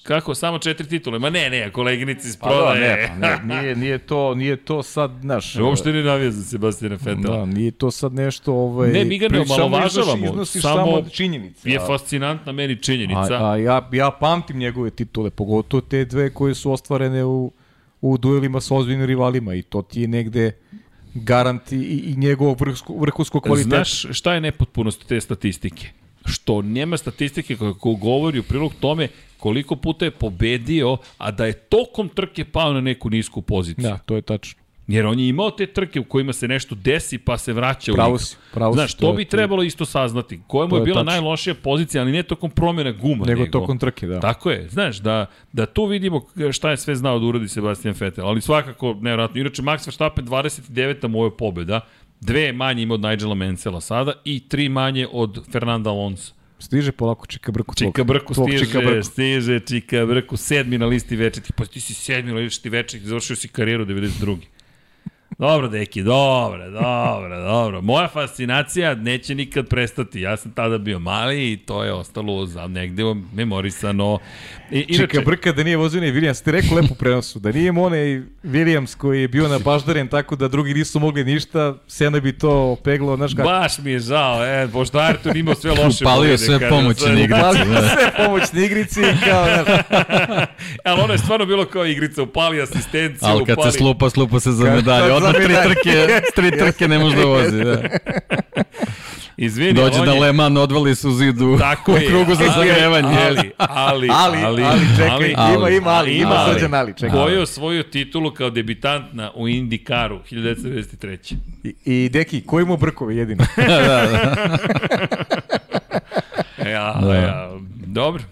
Kako? Samo četiri titule? Ma ne, ne, koleginici iz Pa da, prodaje. ne, pa ne, nije, nije, to, nije to sad, znaš... [laughs] Uopšte ne navija za Sebastiana Fetela. Da, nije to sad nešto... Ovaj, Ne, mi ga ne omalovažavamo, samo samo, činjenice. Je fascinantna meni činjenica. A, a ja, ja pamtim njegove titule, pogotovo te dve koje su ostvarene u, u duelima sa ozbiljnim rivalima i to ti je negde garant i, i njegovog vrhunskog kvaliteta. Znaš šta je nepotpunost te statistike? Što nema statistike koja ko govori u prilog tome koliko puta je pobedio, a da je tokom trke pao na neku nisku poziciju. Da, to je tačno. Jer on je imao te trke u kojima se nešto desi pa se vraća u Pravo igru. si, pravo Znaš, to to bi trebalo isto saznati. Koja mu je je bila tačno. najlošija pozicija, ali ne tokom promjena guma. Nego tokom trke, da. Tako je, znaš, da, da tu vidimo šta je sve znao da uradi Sebastian Vettel, ali svakako nevjerojatno. Inače, Max Verstappen 29. mu je pobjeda, dve manje ima od Nigela Mansella sada i tri manje od Fernanda Alonso. Stiže polako Čika Brku. Čika Brku tvog stiže, Čika Brku. stiže Čika Brku, sedmi na listi večetih, pa ti si sedmi na listi večetih, završio si karijeru 92. Dobro, deki, dobro, dobro, dobro. Moja fascinacija neće nikad prestati. Ja sam tada bio mali i to je ostalo za negde memorisano. I, inače... Čeka brka da nije vozio ni Williams, ti rekao lepo prenosu, da nije onaj Williams koji je bio na baždaren tako da drugi nisu mogli ništa, Sena bi to peglo, znaš kako. Baš mi je žao, e, pošto Artur imao sve loše Upalio sve pomoćne igrice. Upalio da. sve pomoćne igrice i kao, znaš. [laughs] Ali ono je stvarno bilo kao igrica, upali asistenciju, Ali kad upali... se slupa, slupa se za medalje. Odmah tri trke, tri trke ne može da vozi, da. [laughs] Izvini, Dođe da je... Leman odvali su zidu [laughs] Tako u je, krugu za zagrevanje. Ali, ali, ali, ali, ali, čekaj, ali, ima, ima, ali, ima ali, srđan ali, čekaj. Ko je osvojio titulu kao debitant na, u IndyCaru 1993. I, I Deki, ko ima brkove jedino? [laughs] da, da. ja, da. ja, dobro.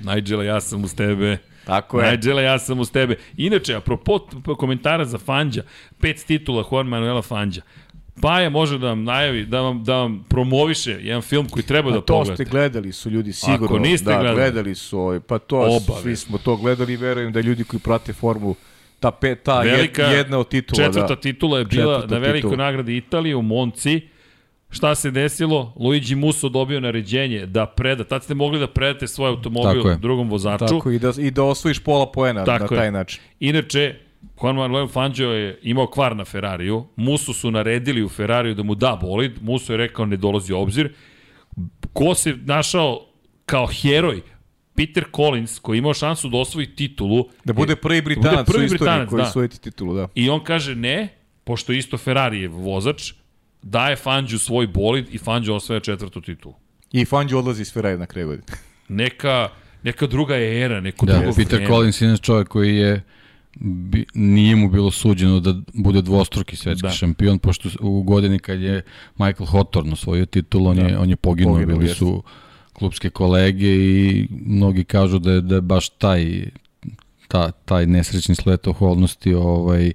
Nigel, ja sam uz tebe. Tako je. Nigel, ja sam uz tebe. Inače, apropo komentara za Fanđa, pet titula Juan Manuela Fanđa. Paja može da vam najavi, da vam, da vam promoviše jedan film koji treba da pogledate. To ste gledali su ljudi sigurno. Ako niste da, gledali. gledali su ovaj, pa to Obave. svi smo to gledali i verujem da ljudi koji prate formu ta pet, ta Velika, jedna od titula. Četvrta da, titula je bila na velikoj titula. nagradi Italije u Monci. Šta se desilo? Luigi Musso dobio naređenje da preda, tad ste mogli da predate svoj automobil drugom vozaču. Tako, i da, i da osvojiš pola poena Tako na taj je. način. Inače, Juan Manuel Fangio je imao kvar na Ferrariju, Musu su naredili u Ferrariju da mu da bolid, Musu je rekao ne dolazi u obzir. Ko se našao kao heroj Peter Collins, koji imao šansu da osvoji titulu. Da bude prvi da Britanac da prvi u istoriji koji da. osvoji titulu, da. I on kaže ne, pošto isto Ferrari je vozač, daje Fangio svoj bolid i Fangio osvaja četvrtu titulu. I Fangio odlazi iz Ferrari na kraju godine. neka, neka druga era, neko da, drugo Peter vreme. Collins je čovjek koji je bi, nije mu bilo suđeno da bude dvostruki svetski da. šampion, pošto u godini kad je Michael Hawthorne osvojio titul, on, da. je, on je poginuo, poginuo bili su klubske kolege i mnogi kažu da je, da je baš taj ta, taj nesrećni slet okolnosti ovaj,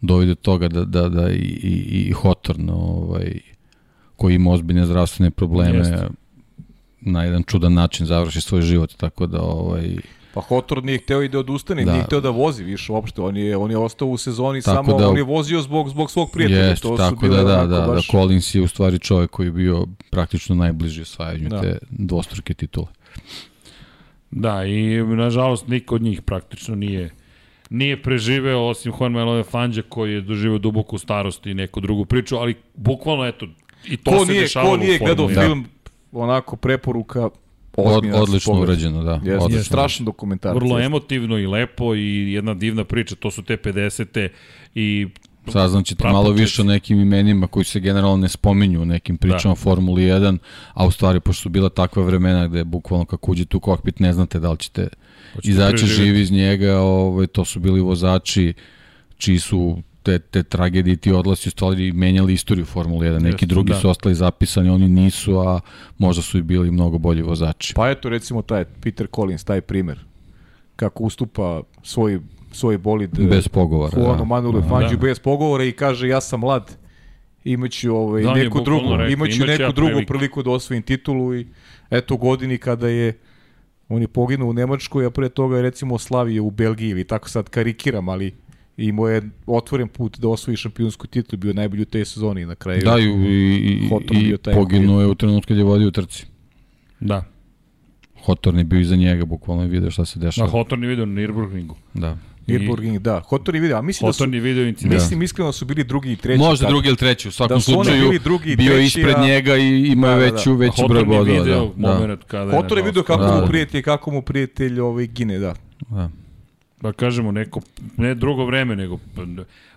dovede do toga da, da, da i, i, i Hawthorne ovaj, koji ima ozbiljne zdravstvene probleme Jeste. na jedan čudan način završi svoj život, tako da ovaj, Pa Hotor nije hteo i da odustane, da. nije hteo da vozi više uopšte. On je, on je ostao u sezoni tako samo, da, on je vozio zbog, zbog svog prijatelja. Jest, to tako da, da, da, baš... da, Collins je u stvari čovjek koji je bio praktično najbliži osvajanju da. te dvostruke titule. Da, i nažalost niko od njih praktično nije nije preživeo osim Juan Manuel Fangio koji je doživeo duboku starost i neku drugu priču, ali bukvalno eto i to ko se nije, dešavalo Ko nije gledao film, onako preporuka Od, odlično urađeno, da. Jeste, odlično. strašan dokumentarac. Vrlo jest. emotivno i lepo i jedna divna priča, to su te 50. i Saznaćete malo više o nekim imenima koji se generalno ne spominju u nekim pričama da. Formuli 1, a u stvari pošto su bila takva vremena gde bukvalno kako uđete u kokpit ne znate da li ćete izaći živi iz njega, ovaj, to su bili vozači čiji su te, te tragedije, ti odlasi stvari menjali istoriju Formule 1. Neki Jeste, drugi da. su ostali zapisani, oni nisu, a možda su i bili mnogo bolji vozači. Pa eto recimo taj Peter Collins, taj primer kako ustupa svoj svoj bolid bez pogovora. Juanu da. Manuel da. Fangio da. bez pogovora i kaže ja sam mlad imaću ovaj da, neku drugu rekao, imaću neku ja drugu priliku. priliku da osvojim titulu i eto godini kada je on je poginuo u Nemačkoj, a pre toga je recimo slavio u Belgiji ili tako sad karikiram, ali i mu je otvoren put da osvoji šampionsku titulu, bio najbolji u te sezoni na kraju. Da, i, i, i poginuo je u trenutku kad je vodio u trci. Da. Hotorn je bio iza njega, bukvalno je video šta se dešava. Da, Hotorn je video na Nürburgringu. Da. Nürburgring, da. Hotorn je video, a mislim Hotorn da su... video incident. Mislim da. iskreno da su bili drugi i treći. Možda drugi ili treći, u svakom da slučaju bili bio treći, ispred a... njega i imao da, da, veću, da. veću broj bodova. Hotorn je video da, moment kada je... Hotorn je video kako da, mu prijatelj, kako mu prijatelj ovaj, gine, da. Da da kažemo, neko, ne drugo vreme, nego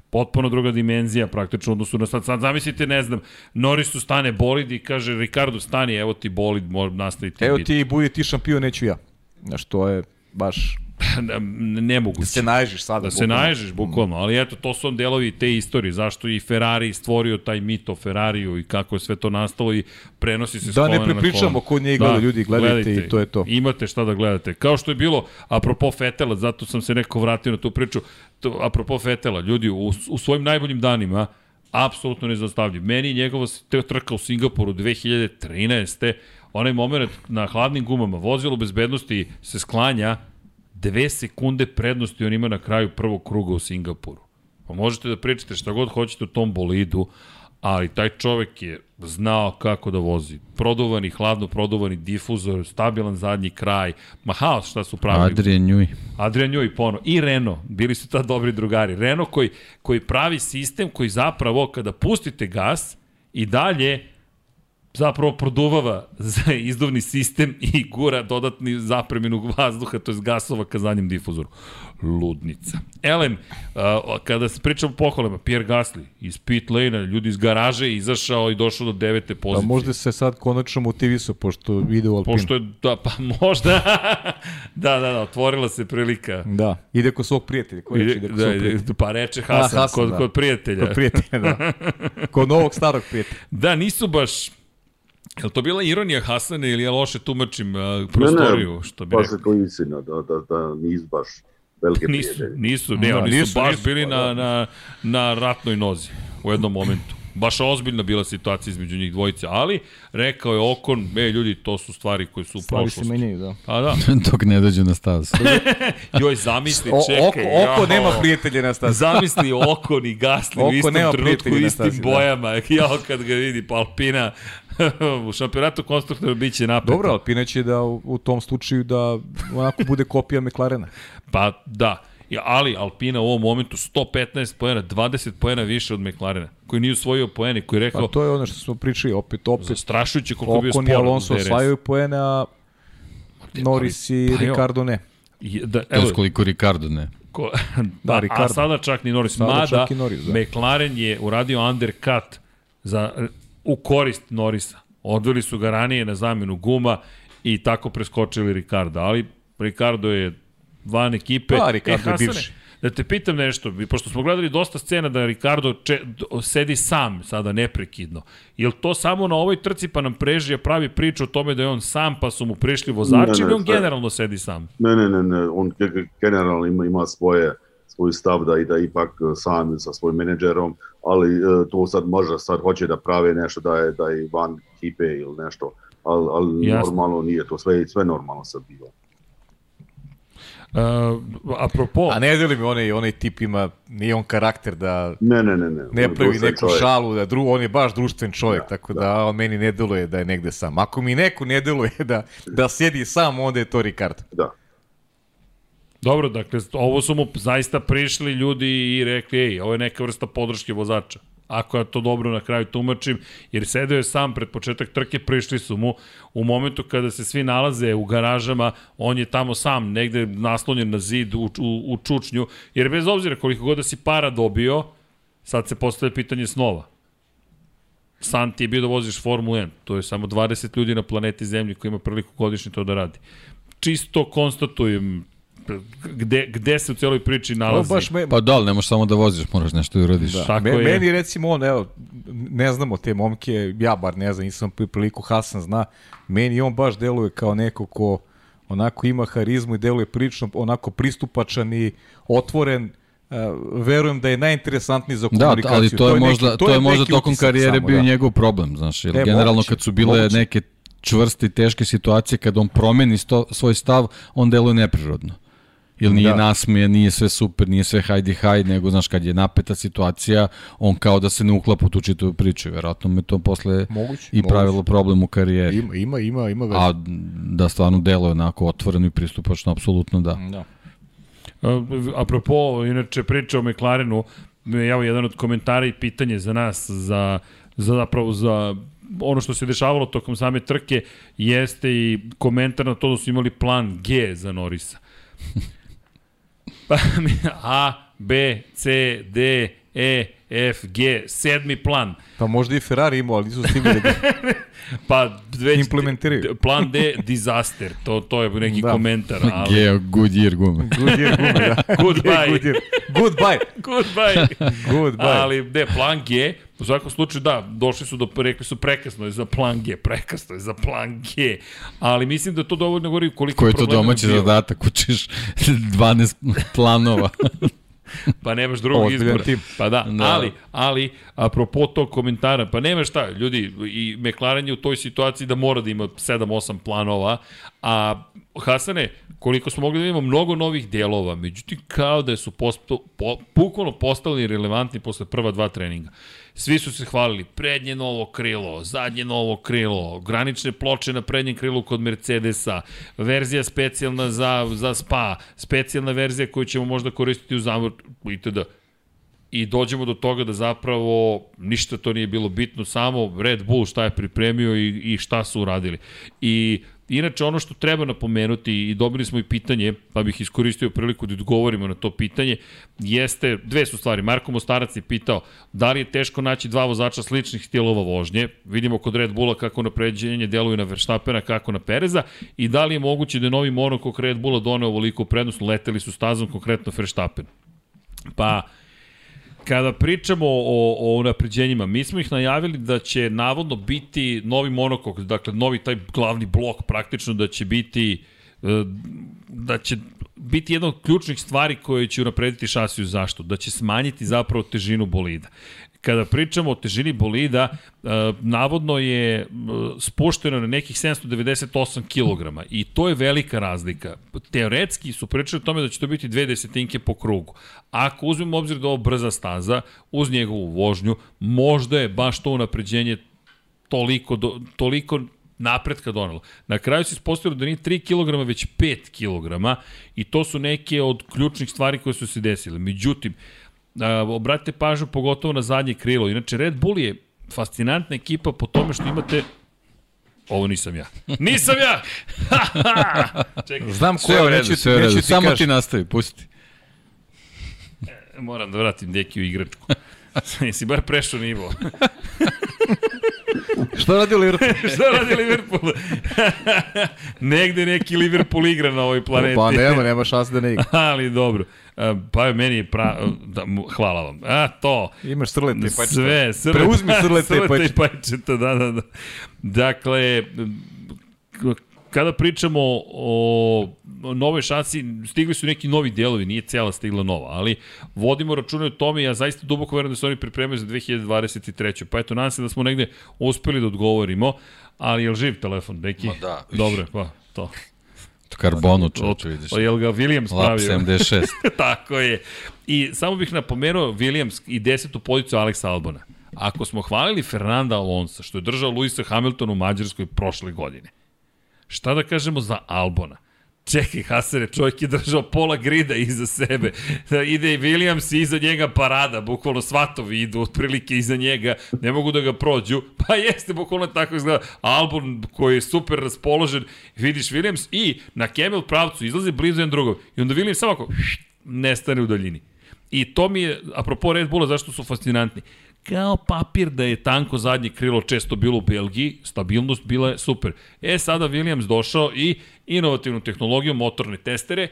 potpuno druga dimenzija praktično odnosu na sad. Sad zamislite, ne znam, Norisu stane bolid i kaže Ricardo stani, evo ti bolid, mora nastaviti. Evo ti budi ti šampion, neću ja. Znaš, to je baš [laughs] ne mogu. Da se naježiš sada. Da se naježiš, bukvalno. Ali eto, to su delovi te istorije. Zašto i Ferrari stvorio taj mit o Ferrariju i kako je sve to nastalo i prenosi se Da ne prepričamo ko nije gleda, da, ljudi, gledajte, gledajte, i to je to. Imate šta da gledate. Kao što je bilo, apropo Fetela, zato sam se neko vratio na tu priču, to, apropo Fetela, ljudi, u, u svojim najboljim danima, apsolutno nezastavljiv. Meni njegova trka u Singapuru 2013. Onaj moment na hladnim gumama, vozilo bezbednosti se sklanja, dve sekunde prednosti on ima na kraju prvog kruga u Singapuru. Pa možete da pričate šta god hoćete o tom bolidu, ali taj čovek je znao kako da vozi. Produvani, hladno produvani difuzor, stabilan zadnji kraj, ma haos šta su pravili. Adrian Njuj. Adrian Njuj pono. I Renault, bili su ta dobri drugari. Renault koji, koji pravi sistem koji zapravo kada pustite gas i dalje zapravo produvava za izduvni sistem i gura dodatni zapreminu vazduha, to je gasova ka zadnjem difuzoru. Ludnica. Elem, kada se pričamo o pohvalama, Pierre Gasly iz pit lane ljudi iz garaže izašao i došao do devete pozicije. Pa možda se sad konačno motivisao, pošto ide u Alpinu. Pošto je, da, pa možda, [laughs] da, da, da, otvorila se prilika. Da, ide kod svog prijatelja. Ko ide, ide kod da, prijatelja? Pa reče Hasan, A, Hasan kod, da. kod prijatelja. Kod prijatelja, da. [laughs] Kod novog starog prijatelja. Da, nisu baš Je li to bila ironija Hasane ili ja loše tumačim uh, prostoriju? Ne, ne, što bi baš je to istina, da, da, da nisu baš velike nisu, prijatelje. Nisu, ne, Da, oni su nisu, baš nisu, bili pa na, da. na, na ratnoj nozi u jednom momentu. Baš ozbiljna bila situacija između njih dvojice, ali rekao je Okon, e ljudi, to su stvari koje su u Stvari se prošlosti. menjaju, da. Pa da, [laughs] Dok ne dođu na stazu. [laughs] joj zamisli, O, čekaj. oko, oko jao. nema prijatelja na stazi. Zamisli Okon i Gasly u Oko istom nema trenutku, u prijatelja na istim stazi, da. bojama. [laughs] Jao kad ga vidi, pa Alpina [laughs] u šampionatu konstruktora biće napeto. Dobro, Alpina će da u, u tom slučaju da onako bude kopija McLarena. [laughs] Pa da, Ja, ali Alpina u ovom momentu 115 poena, 20 poena više od McLarena, koji nije usvojio poene, koji je rekao, Pa to je ono što smo pričali, opet, opet. zastrašujuće koliko je bio Okon spor. i Alonso osvajaju poene, a Norris i Pa. Ricardo ne. Da, To je evo, koliko Ricardo ne. ko, [laughs] da, a Ricardo. sada čak ni Norris. Sada Mada, čak i Norris, da. McLaren je uradio undercut za, u korist Norrisa. Odveli su ga ranije na zamenu guma i tako preskočili Ricarda. Ali Ricardo je van ekipe. Pa, Ricardo je Hasane, bivši. Da te pitam nešto, pošto smo gledali dosta scena da Ricardo če, sedi sam sada neprekidno. Je to samo na ovoj trci pa nam prežija pravi priču o tome da je on sam pa su mu prišli vozači Ne, ne, ili on generalno sedi sam? Ne, ne, ne, ne, on ge- ge- generalno ima, ima svoje, svoj stav da i da ipak e, sam sa svojim menadžerom, ali e, to sad možda sad hoće da prave nešto da je, da je van ekipe ili nešto, ali, ali Jasno. normalno nije to, sve, sve normalno sad bilo. Uh, apropo, A ne deli mi onaj, onaj tip ima, nije on karakter da Ne, ne, ne, ne. ne pravi neku čovjek. šalu, da dru, on je baš društven čovjek, Da, tako da. da, on meni ne deluje da je negde sam. Ako mi neko ne deluje da, da sjedi sam, onda je to Ricardo. Da. Dobro, dakle, ovo su mu zaista prišli ljudi i rekli, ej, ovo je neka vrsta podrške vozača. Ako ja to dobro na kraju tumačim, jer sedeo je sam pred početak trke, prišli su mu u momentu kada se svi nalaze u garažama, on je tamo sam, negde naslonjen na zid u, u, u čučnju, jer bez obzira koliko god da si para dobio, sad se postavlja pitanje snova. San ti je bio da voziš Formulu 1, to je samo 20 ljudi na planeti Zemlji koji ima priliku godišnje to da radi. Čisto konstatujem gde, gde se u celoj priči nalazi. baš me, Pa da, ali ne možeš samo da voziš, moraš nešto i uradiš. Da. Tako Me, je. Meni recimo on, evo, ne znamo te momke, ja bar ne znam, nisam pri- priliku Hasan zna, meni on baš deluje kao neko ko onako ima harizmu i deluje prilično onako pristupačan i otvoren, Uh, verujem da je najinteresantniji za Da, komunikaciju. ali to je, možda, neki, to je možda neki tokom karijere samo, bio da. njegov problem, znaš, jer E, generalno moguće, kad su bile moguće. neke čvrste i teške situacije, kad on promeni sto, svoj stav, on deluje neprirodno. Ili nije Da. nasmeje, nije sve super, nije sve hajdi haj, nego, znaš, kad je napeta situacija, on kao da se ne uklapa u tu čitavu priču. Verovatno me to posle Moguće, i moguće. pravilo problem u karijeri. Ima, ima, ima, ima veze. A da stvarno deluje onako otvoreno i pristupačno, apsolutno da. Da. A, Apropo, inače, priča o McLarenu, evo jedan od komentara i pitanje za nas, za, za zapravo za ono što se dešavalo tokom same trke, jeste i komentar na to da su imali plan G za Norisa. Pa, [laughs] A, B, C, D, E, F, G, sedmi plan. Pa možda i Ferrari imao, ali nisu stigli da [laughs] Pa već Implementiraju. d- plan D disaster. To to je neki Da. komentar, ali Geo Goodyear gume. Goodyear gume, da. [laughs] Goodbye. Goodyear. [laughs] Goodbye. goodbye. Goodbye. Ali, ne, plan G, u svakom slučaju, da, došli su do, rekli su prekasno je za plan G, prekasno je za plan G, ali mislim da to dovoljno govori koliko Koji je to domaći zadatak, učiš 12 planova. [laughs] pa nemaš drugog izbora. tim. Pa da, Da. ali, ali, apropo tog komentara, pa nema šta, ljudi, i McLaren je u toj situaciji da mora da ima 7-8 planova, a Hasane, koliko smo mogli da imamo mnogo novih delova, međutim kao da su posto, po, bukvalno postali relevantni posle prva dva treninga. Svi su se hvalili, prednje novo krilo, zadnje novo krilo, granične ploče na prednjem krilu kod Mercedesa, verzija specijalna za, za spa, specijalna verzija koju ćemo možda koristiti u zamor, itd i dođemo do toga da zapravo ništa to nije bilo bitno, samo Red Bull šta je pripremio i, i šta su uradili. I inače ono što treba napomenuti i dobili smo i pitanje, pa bih iskoristio priliku da odgovorimo na to pitanje, jeste, dve su stvari. Marko Mostarac je pitao da li je teško naći dva vozača sličnih stilova vožnje. Vidimo kod Red Bulla kako napređenje deluje na Verstappena, kako na Pereza i da li je moguće da je novi monokok Red Bulla doneo ovoliko prednost, leteli su stazom konkretno Verstappen. Pa, Kada pričamo o, o napređenjima, mi smo ih najavili da će navodno biti novi monokok, dakle novi taj glavni blok praktično da će biti e, da će biti jedna od ključnih stvari koje će unaprediti šasiju zašto? Da će smanjiti zapravo težinu bolida. Kada pričamo o težini bolida, e, navodno je e, spušteno na nekih 798 kg i to je velika razlika. Teoretski su pričali o tome da će to biti dve desetinke po krugu. Ako uzmemo obzir da ovo brza staza, uz njegovu vožnju, možda je baš to unapređenje toliko, do, toliko napretka donelo. Na kraju se ispostavilo da nije 3 kg, već 5 kg i to su neke od ključnih stvari koje su se desile. Međutim, a, obratite pažnju pogotovo na zadnje krilo. Inače, Red Bull je fascinantna ekipa po tome što imate Ovo nisam ja. [laughs] Nisam ja! [laughs] Čekaj, Znam ko je, redu, neću, sve u redu. neću ti Samo ti nastavi, pusti. moram da vratim deki u igračku. [laughs] Jesi bar prešao nivo. Šta radi Liverpool? [laughs] Šta radi Liverpool? [laughs] Negde neki Liverpool igra na ovoj planeti. Pa nema, [laughs] nema šanse da ne igra. Ali dobro. E, Pa meni je pra... Da, mu- hvala vam. A, to. Imaš srlete i pajčeta. Sve, srlete. Preuzmi srlete i pajčeta. pajčeta. Da, da, da. Dakle, kada pričamo o novoj šansi, stigli su neki novi delovi, nije cela stigla nova, ali vodimo račune o tome ja zaista duboko verujem da se oni pripremaju za 2023. Pa eto, nadam se da smo negde uspeli da odgovorimo, ali je li živ telefon, neki? Ma da. Dobro, pa, to. Karbonu čoče, vidiš. Pa je li ga Williams Lap pravio? 76. [laughs] Tako je. I samo bih napomenuo Williams i desetu poziciju Aleksa Albona. Ako smo hvalili Fernanda Alonso, što je držao Luisa Hamiltona u Mađarskoj prošle godine, šta da kažemo za Albona? Čekaj, Hasere, čovjek je držao pola grida iza sebe. Da ide i Williams i iza njega parada, bukvalno svatovi idu otprilike iza njega, ne mogu da ga prođu. Pa jeste, bukvalno tako izgleda. Albon koji je super raspoložen, vidiš Williams i na Kemel pravcu izlazi blizu jedan drugog. I onda Williams samo ako nestane u daljini. I to mi je, apropo Red Bulla, zašto su fascinantni. Kao papir da je tanko zadnje krilo često bilo u Belgiji, stabilnost bila je super. E, sada Williams došao i inovativnu tehnologiju motorne testere,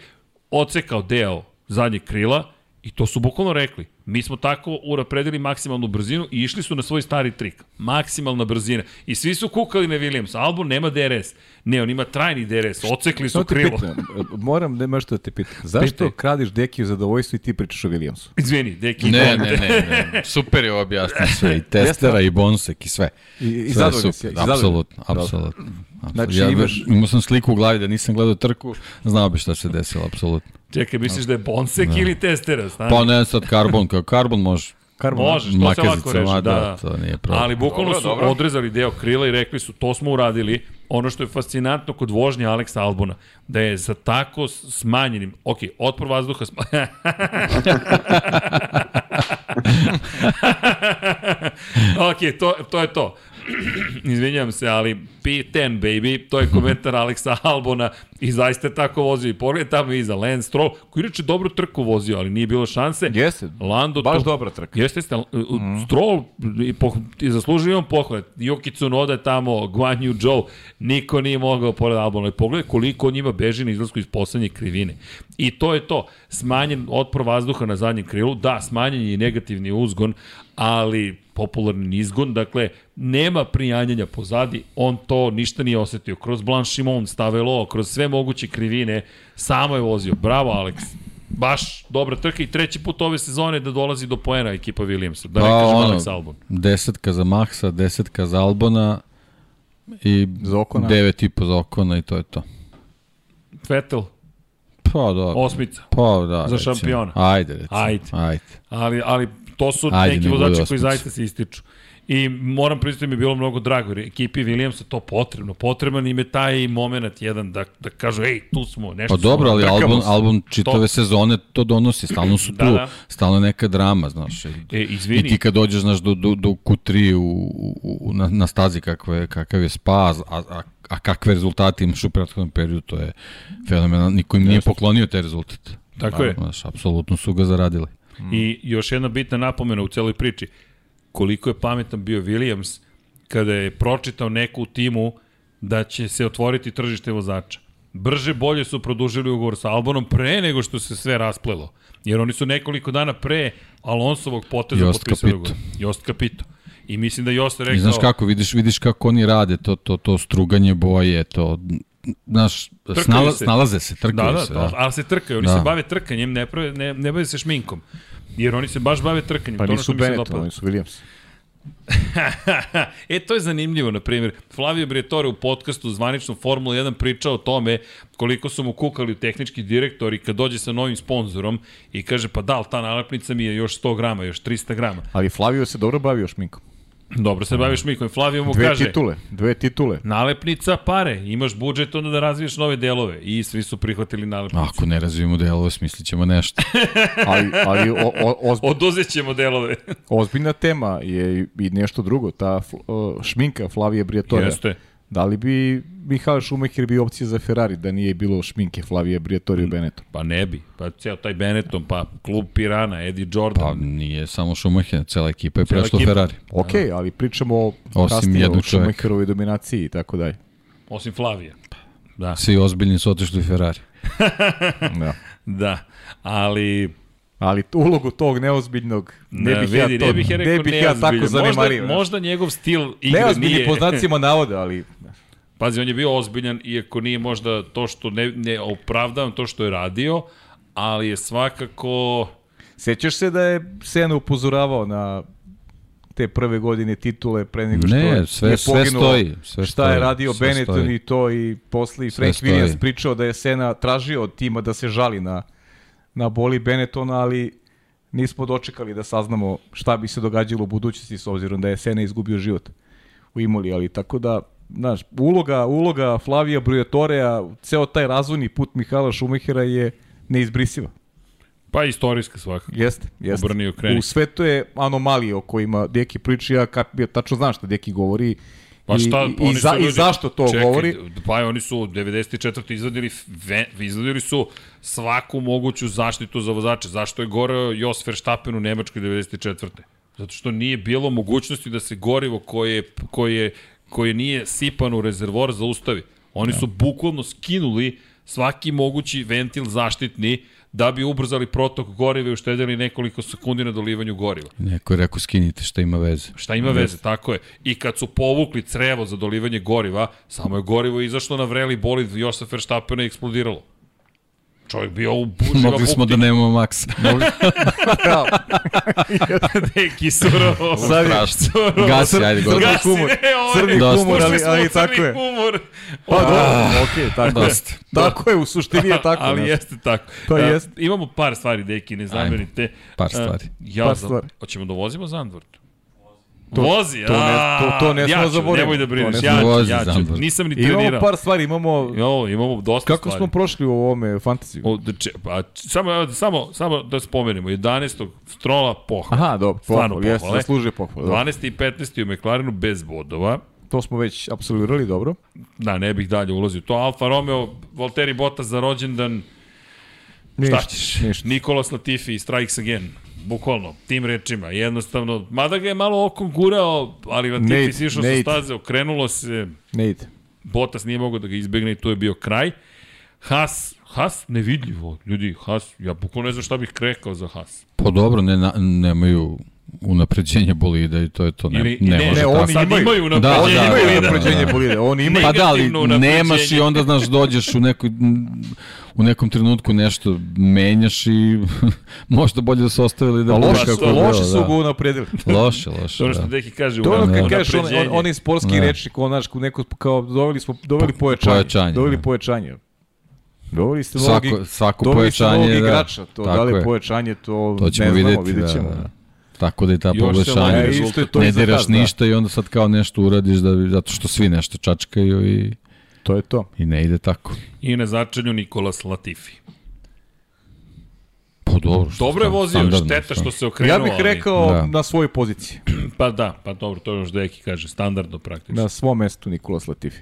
odsekao deo zadnjeg krila i to su bukvalno rekli. Mi smo tako urapredili maksimalnu brzinu i išli su na svoj stari trik. Maksimalna brzina. I svi su kukali na Williams. Albon nema DRS. Ne, on ima trajni DRS. Odsekli su krilo. pitam, moram da nešto da te pitam. Zašto Pitaj. kradiš Dekiju zadovoljstvo i ti pričaš o Williamsu? Izvini, deki. Ne, ne, ne, ne. Super je objasnio sve. I [laughs] testera, i bonsek, i sve. I, i Sve si. super. Apsolutno, apsolutno. Znači, ja, imaš- Imao sam sliku u glavi da nisam gledao trku, znao bi šta se desilo, apsolutno. Čekaj, misliš da je Bonsek ili testera? Stani. Pa ne sad karbon, kao karbon može. Karbon. Možeš, to se lako reši, da, da, to nije problem. Ali bukvalno Dobro, su dobro. odrezali deo krila i rekli su to smo uradili. Ono što je fascinantno kod vožnje Aleksa Albona, da je za tako smanjenim, ok, otpor vazduha sma... [laughs] [laughs] ok, to, to je to. [clears throat] Izvinjam se, ali P10 baby, to je komentar [laughs] Aleksa Albona i zaista je tako vozio. I pogledaj tamo iza Lance Stroll, koji je inače dobro trku vozio, ali nije bilo šanse. Jeste, Lando baš to- dobra trka. Jeste, jeste. Mm. Stroll i, po, i zaslužio on pohvat. Yuki Tsunoda je tamo, Guan Yu Zhou, niko nije mogao pored Albona. I pogledaj koliko njima beži na izlasku iz poslednje krivine. I to je to. Smanjen otpor vazduha na zadnjem krilu. Da, smanjen je i negativni uzgon, ali popularni nizgon. Dakle, nema prijanjanja pozadi. On to ništa nije osetio. Kroz Blanchimon, Stavelo, kroz sve moguće krivine, samo je vozio. Bravo, Alex. baš dobra trka i treći put ove sezone da dolazi do poena ekipa Williamsa. Da ne Pa, kažem ono, Alex Albon. Desetka za Maxa, desetka za Albona i Za Okona. devet i po za Okona i to je to. Vettel, Pa da. osmica. Pa da. Za recimo. šampiona. Ajde, recimo. Ajde. Ajde. Ali, ali to su Ajde, neki ne vozači koji osmica. zaista se ističu. I moram priznati mi je bilo mnogo drago, jer ekipi Williamsa to potrebno. Potreban im je taj moment jedan da, da kažu, ej, tu smo, nešto Pa dobro, ali smo, album, se. album čitave sezone to donosi, stalno su [clears throat] tu, Da, da. stalno neka drama, znaš. E, I izvini, ti kad dođeš, znaš, do, do, do Q3 u, u, u, na, na stazi kakve, kakav je spas, a, a, a kakve rezultate imaš u prethodnom periodu, to je fenomenalno. Niko im nije poklonio taj rezultat. Tako je. Znaš, apsolutno su ga zaradili. I još jedna bitna napomena u celoj priči. Koliko je pametan bio Williams kada je pročitao neku u timu da će se otvoriti tržište vozača. Brže bolje su produžili ugovor sa Albonom pre nego što se sve rasplelo. Jer oni su nekoliko dana pre Alonsovog poteza Jost potpisali Capito. ugovor. Jost Capito. I mislim da Jost rekao... I znaš kako, vidiš, vidiš kako oni rade, to, to, to struganje boje, to, znaš, snala, se. snalaze se, trkaju Da, da, se. to, ali se trkaju, oni Da. se bave trkanjem, ne, prave, ne, ne bave se šminkom. Jer oni se baš bave trkanjem. Pa to nisu Benetton, oni su Williams. [laughs] e, to je zanimljivo, na primjer. Flavio Briatore u podcastu zvaničnom Formula 1 pričao o tome koliko su mu kukali tehnički direktori kad dođe sa novim sponzorom i kaže, pa da, ali ta nalepnica mi je još 100 grama, još 300 grama. Ali Flavio se dobro bavio šminkom. Dobro se baviš Mikom. Flavio mu Dve kaže, titule, dve titule. nalepnica, pare, imaš budžet onda da razviješ nove delove. I svi su prihvatili nalepnicu. Ako ne razvijemo delove, smislit ćemo nešto. [laughs] Ali, ali o, o, ozbi, Oduzet ćemo delove. ozbiljna tema je i nešto drugo, ta o, šminka Flavije Briatore. Jeste. Da li bi Mihael Schumacher bio opcija za Ferrari da nije bilo šminke Flavije Briatore u Benetton? Pa ne bi. Pa ceo taj Benetton, pa klub Pirana, Eddie Jordan. Pa nije samo Schumacher, cela ekipa je prešla. Ferrari. Ok, ali pričamo o Osim kasnije o. Schumacherovoj dominaciji i tako dalje. Osim Flavija. Da. Svi ozbiljni su otišli u Ferrari. [laughs] Da. Da. Ali Ali ulogu tog neozbiljnog ne Da, bih vidi, ja to, ne bih ja rekao ne bih ja tako zanemario. Možda, možda njegov stil igre Neozbiljni nije... [laughs] po znacima navoda, ali Pazi, on je bio ozbiljan, iako nije možda to što ne, ne opravdavam to što je radio, ali je svakako... Sećaš se da je Sena upozoravao na te prve godine titule pre nego što Ne, je sve- je sve poginuo, stoji, sve šta stoji, je radio sve Benetton stoji. i to i posle i Sve Frank. Williams pričao da je Sena tražio od tima da se žali na, na boli Benettona, ali nismo dočekali da saznamo šta bi se događalo u budućnosti s obzirom da je Sena izgubio život u Imoli, ali tako da znaš, uloga, uloga Flavija Briatorea, ceo taj razvojni put Mihala Šumahera je neizbrisiva. Pa istorijska svakako. Jeste, jeste. Obrni i okreni. U svetu je anomalije o kojima Deki priča, ja tačno znam šta Deki govori Pa šta, i, i, oni i, za, i ljudi- zašto to Čekaj, govori. Pa oni su 94. izvadili, ve, izvadili su svaku moguću zaštitu za vozače. Zašto je goreo Jos Verstappen u Nemačkoj 94. Zato što nije bilo mogućnosti da se gorivo koje, koje, koje nije sipano u rezervor zaustavi. Oni su bukvalno skinuli svaki mogući ventil zaštitni da bi ubrzali protok goriva i uštedili nekoliko sekundi na dolivanju goriva. Neko je rekao skinite šta ima veze. Šta ima veze, tako je. I kad su povukli crevo za dolivanje goriva, samo je gorivo izašlo na vreli bolid Josa Verstappena i eksplodiralo. Čovjek bio u [laughs] buživa Mogli smo da nemamo Maxa. Deki surovo. Sad je- Surovo. Gasi, ajde, Crni gotovo. Gasi, humor. ne, ovo Crni humor, ali, ali tako crni je. humor. Pa dobro, okej, tako je. Tako je, u suštini je [laughs] tako. ali jeste tako. To E, jest. Imamo par stvari, deki, ne zamerite. par E, stvari. Ja, Par stvari. Hoćemo da vozimo Zandvort? To- Vozi, to ne- to- to ne ja ću, zaboraviti. Nemoj da brineš, ne ja ću, Vozi ja ću. Nisam ni I imamo trenirao. par stvari, imamo... Jo, imamo dosta Kako stvari. smo prošli u ovome fantaziju? O, če, pa, samo, samo, samo da spomenemo, 11. strola pohvala. Aha, dobro, Stvarno pohval, jeste, pohvale. zaslužuje pohval. dobro. 12. i 15. u McLarenu bez bodova. To smo već apsolvirali, dobro. Da, ne bih dalje ulazio. To Alfa Romeo, Valtteri Bottas za rođendan, šta Ništa, ćeš? ništa. Nikolas Latifi, strikes again. Bukvalno, tim rečima, jednostavno, mada ga je malo okom gurao, ali Latifi si išao sa staze, okrenulo se, Ne ide. Bottas nije mogao da ga izbegne i tu je bio kraj. Haas, Haas nevidljivo, ljudi, Haas, ja bukvalno ne znam šta bih rekao za Haas. Pa dobro, ne, na, nemaju unapređenje bolida i to je to. Ne, Ili, ne, ne, može ne, oni imaju Da, unapređenje da, Oni imaju da, da, unapređenje da. bolide, oni imaju. Pa da, ali nemaš i onda, znaš, dođeš u, nekoj, u nekom trenutku nešto menjaš i [laughs] možda bolje da su ostavili da loše, kako bilo, loše su da. ga unapredili. [laughs] Loše, loše, To što da. Deki kaže, To ono kad kažeš on, on, onaj sportski Da. rečnik, on, znaš, neko, kao doveli smo, doveli pojačanje. Pojačanje, Doveli da. pojačanje. Doveli ste Svako, svako doveli pojačanje, da. igrača. To, da li je je. pojačanje, to, To ćemo ne znamo, vidjet da, ćemo. da. Tako da i ta poboljšanja. E, ne diraš da. ništa i onda sad kao nešto uradiš da, bi- zato što svi nešto čačkaju i, To je to. i ne ide tako. I na začanju Nikolas Latifi. Pa dobro. što Dobro je vozio, standardno, šteta što se okrenuo. Ja bih ali- rekao Da. na svojoj poziciji. Pa da, pa dobro, to je još Deki kaže, standardno praktično. Na svom mestu Nikolas Latifi.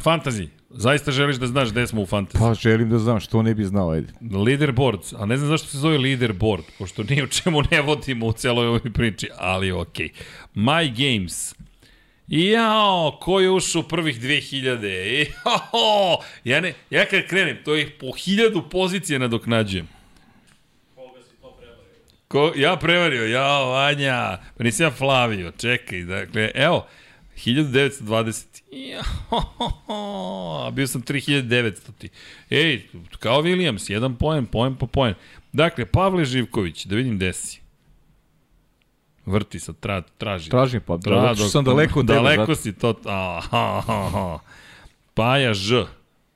Fantasy, zaista želiš da znaš gde smo u Fantasy? Pa želim da znam što ne bi znao, ajde. Leaderboards, a ne znam zašto se zove leaderboard, pošto ni o čemu ne vodimo u celoj ovoj priči, ali okej. My Games. Jao, ko je ušao u prvih 2000? Jao, ja, ne, ja kad krenem, to je po hiljadu pozicije nadoknađujem. Ko, ja prevario, jao, Vanja, pa nisam ja Flavio, čekaj, dakle, evo, 1920. Jao, [laughs] bio sam 3900. Ej, kao Williams, jedan poen, poen po poen. Dakle, Pavle Živković, da vidim gde si. Vrti sad, tra, traži. Tražim pa, Tra, da, dok- sam daleko od tebe. Daleko zato- si to, aha, aha. Paja Ž.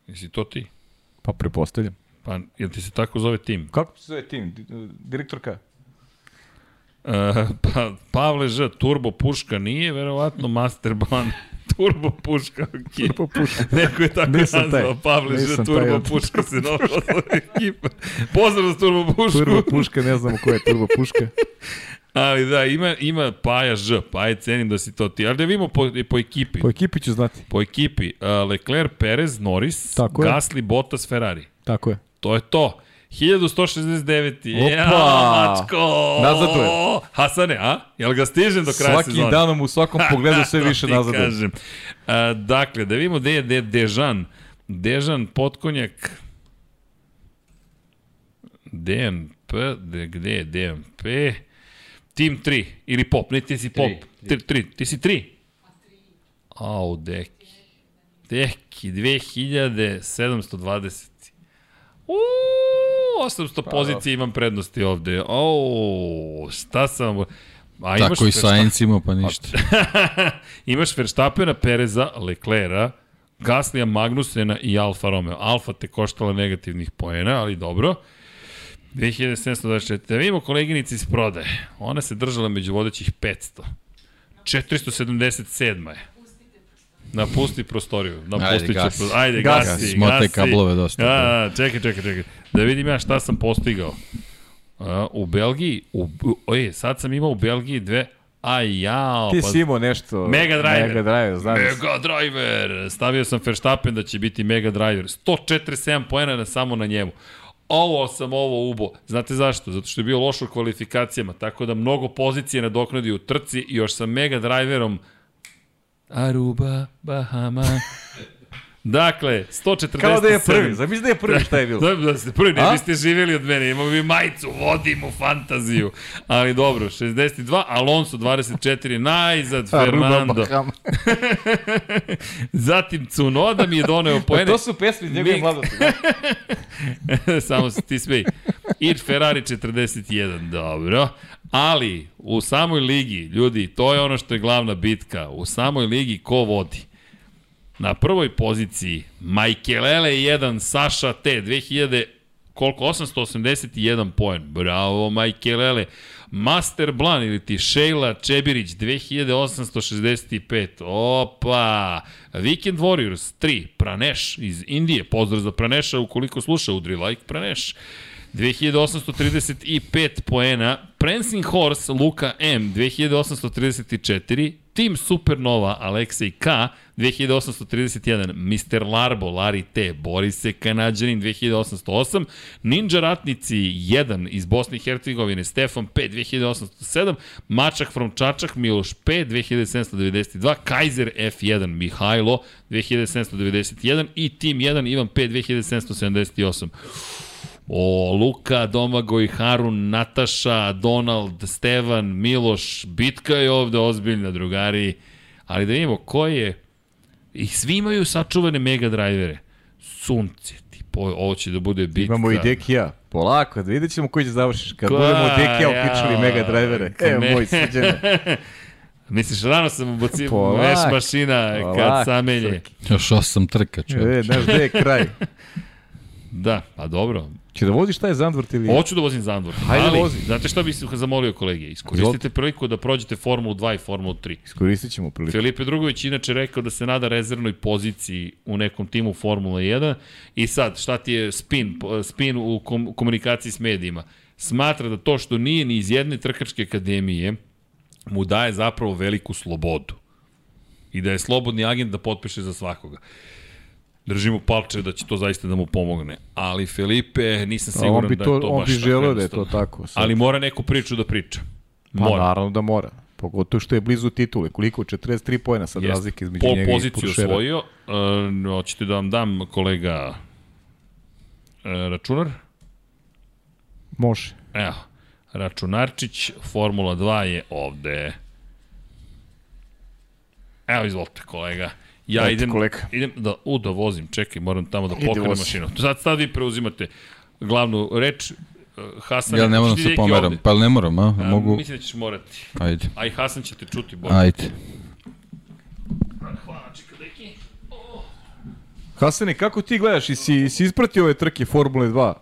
Jesi to ti? Pa prepostavljam. Pa, jel ti se tako zove tim? Kako se zove tim? Di- Direktorka? Uh, pa, Pavle Ž, Turbo Puška nije, verovatno Master Ban. Turbo Puška, okej. Turbo Puška. Neko je tako Nisam taj. nazvao, Pavle Ž, Nisam taj Turbo od- Puška se [laughs] novo ekipa. Pozdrav za Turbo Pušku. Turbo Puška, ne znamo ko je Turbo Puška. [laughs] Ali da, ima, ima Paja Ž, Paja cenim da si to ti. Ali da vidimo po, po ekipi. Po ekipi ću znati. Po ekipi, uh, Leclerc, Perez, Norris, Tako je. Gasly, Bottas, Ferrari. Tako je. To je to. 1169. Opa! Ja, mačko! Nazaduje. Hasane, a? Jel ga stižem do kraja Svakim sezone? danom u svakom [laughs] pogledu sve više ti nazad. kažem. A, dakle, da vidimo gde je de, Dežan. Dežan, Potkonjak, DNP, de, gde je DNP? Tim 3, ili Pop, ne ti si Pop. 3, 3, ti si 3? Au, deki. Deki, 2720. Uuu, 800 pozicije imam prednosti ovde. O, šta sam... A Tako i Sainz imao, pa ništa. [laughs] imaš Verstappena, Pereza, Leclera, Gaslija, Magnusena i Alfa Romeo. Alfa te koštala negativnih poena, ali dobro. 2724. Da vidimo koleginici iz prodaje. Ona se držala među vodećih 500. 477. je. Napusti prostoriju. Napustit Ajde, će gasi. pro- Ajde, Gasi. gasi, gasi. Smotaj kablove dosta. A, a, čekaj, čekaj, čekaj. Da vidim ja šta sam postigao. A, u Belgiji, u, u, oj, sad sam imao u Belgiji dve, a jao. Ti pa- si imao nešto... Mega Driver. Mega Driver, znam. Mega Driver. Stavio sam Verstappen da će biti Mega Driver. 147 poena na, samo na njemu. Ovo sam ovo ubo. Znate zašto? Zato što je bio loš u kvalifikacijama, tako da mnogo pozicije nadoknadi u trci i još sa Mega Driverom Aruba, Bahama. [laughs] Dakle, 147. Kao da je prvi. Zamisli da je prvi šta je bilo. [laughs] Da, da ste prvi, ne biste živjeli od mene, imamo bi majicu, vodim u fantaziju. Ali dobro, 62, Alonso 24, najzad [laughs] Fernando. [laughs] Zatim Cunoda mi je doneo poene. to su pesme iz njegove mladosti. da. Samo se ti smej. I Ferrari 41, dobro. Ali, u samoj ligi, ljudi, to je ono što je glavna bitka. U samoj ligi ko vodi? Na prvoj poziciji Majkelele 1, Saša T, 2000, koliko? 881 poen. Bravo, Majkelele. Master Blan ili ti Sheila Čebirić 2865. Opa! Weekend Warriors 3. Praneš iz Indije. Pozdrav za Praneša ukoliko sluša Udri like Praneš. 2835 poena. Prancing Horse Luka M 2834. Team Supernova Aleksej K 2831. Mr. Larbo Lari T Borise Kanadjanin 2808. Ninja Ratnici 1 iz Bosne i Hercegovine Stefan P 2807. Mačak from Čačak Miloš P 2792. Kaiser F1 Mihajlo 2791 i Team 1 Ivan P 2778. O Luka, Domagoj, Harun, Nataša, Donald, Stevan, Miloš, bitka je ovde ozbiljna, drugari. Ali da vidimo ko je... I svi imaju sačuvane mega drajvere. Sunce, tipo, ovo će da bude bitka. Imamo i Dekija. Polako, da vidjet ćemo koji će završiš. Kad Ko, budemo Dekija uključili mega drajvere. Evo moj srđene. [laughs] Misliš, rano sam ubacio veš mašina kad samenje. Još osam trka, čovječ. E, znaš gde je kraj. [laughs] da, pa dobro. Če da voziš taj Zandvort ili... Hoću da vozim Zandvort. Hajde ali, vozi. Znate šta bih zamolio kolege? Iskoristite priliku da prođete Formulu 2 i Formulu 3. Iskoristit ćemo priliku. Filipe Drugović inače rekao da se nada rezervnoj poziciji u nekom timu Formula 1 i sad šta ti je spin, spin u kom, komunikaciji s medijima? Smatra da to što nije ni iz jedne trkačke akademije mu daje zapravo veliku slobodu. I da je slobodni agent da potpiše za svakoga držimo palče da će to zaista da mu pomogne. Ali Felipe, nisam siguran on bi to, da je to on baš bi želeo da je to tako. Sad. Ali mora neku priču da priča. Pa mora. Pa naravno da mora. Pogotovo što je blizu titule. Koliko? 43 pojena sad Jest. razlike između Pol njega i Pol poziciju osvojio. Uh, hoćete da vam dam kolega uh, računar? Može. Evo. Računarčić, Formula 2 je ovde. Evo, izvolite, kolega. Ja Eto, idem, kolega. idem da, u, da vozim, čekaj, moram tamo da pokrenem mašinu. Sad, sad vi preuzimate glavnu reč, uh, Hasan, ja ne moram se pomeram, pa ne moram, a? a Mogu... Mislim da ćeš morati. Ajde. A i Hasan će te čuti bolje. Ajde. Hvala, čekadeki. Oh. Hasane, kako ti gledaš? Isi, si ispratio ove trke Formule 2?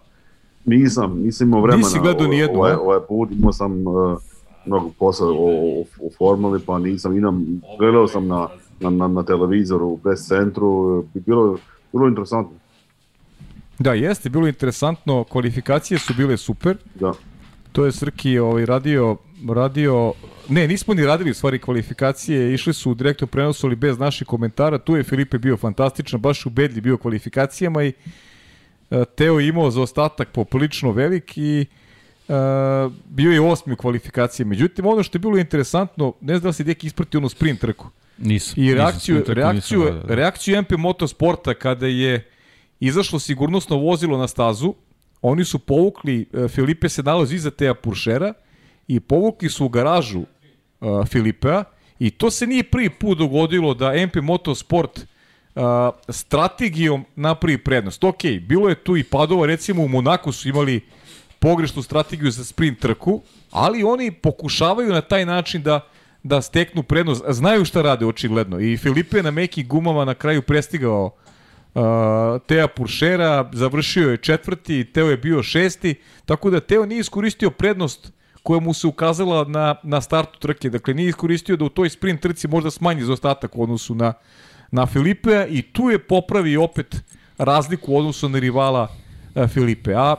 Nisam, nisam imao vremena. Nisi gledao ni jednu, ovaj, ovaj put imao sam uh, mnogo posla o, o, o formuli, pa nisam, inam, gledao sam na na, na, na televizoru u press centru, bi bilo, bilo interesantno. Da, jeste, bilo interesantno, kvalifikacije su bile super. Da. To je Srki ovaj, radio, radio, ne, nismo ni radili u stvari kvalifikacije, išli su u direktno prenosu, ali bez naših komentara. Tu je Filipe bio fantastičan, baš u bedli bio kvalifikacijama i uh, Teo imao za ostatak poprilično velik i uh, bio je osmi u kvalifikaciji. Međutim, ono što je bilo interesantno, ne znam da si deki isprati onu sprint trku. Nisam. I reakciju, nisam, reakciju, nisam, da, da. reakciju MP Motosporta kada je izašlo sigurnosno vozilo na stazu, oni su povukli, e, Filipe se nalazi iza Teja Puršera i povukli su u garažu uh, Filipea i to se nije prvi put dogodilo da MP Motosport uh, strategijom napravi prednost. Ok, bilo je tu i padova, recimo u Monaku su imali pogrešnu strategiju za sprint trku, ali oni pokušavaju na taj način da da steknu prednost. Znaju šta rade očigledno. I Filipe na mekim gumama na kraju prestigao uh, Teja Puršera, završio je četvrti, Teo je bio šesti, tako da Teo nije iskoristio prednost koja mu se ukazala na, na startu trke. Dakle, nije iskoristio da u toj sprint trci možda smanji zostatak u odnosu na, na Filipea i tu je popravi opet razliku u odnosu na rivala uh, Filipe. A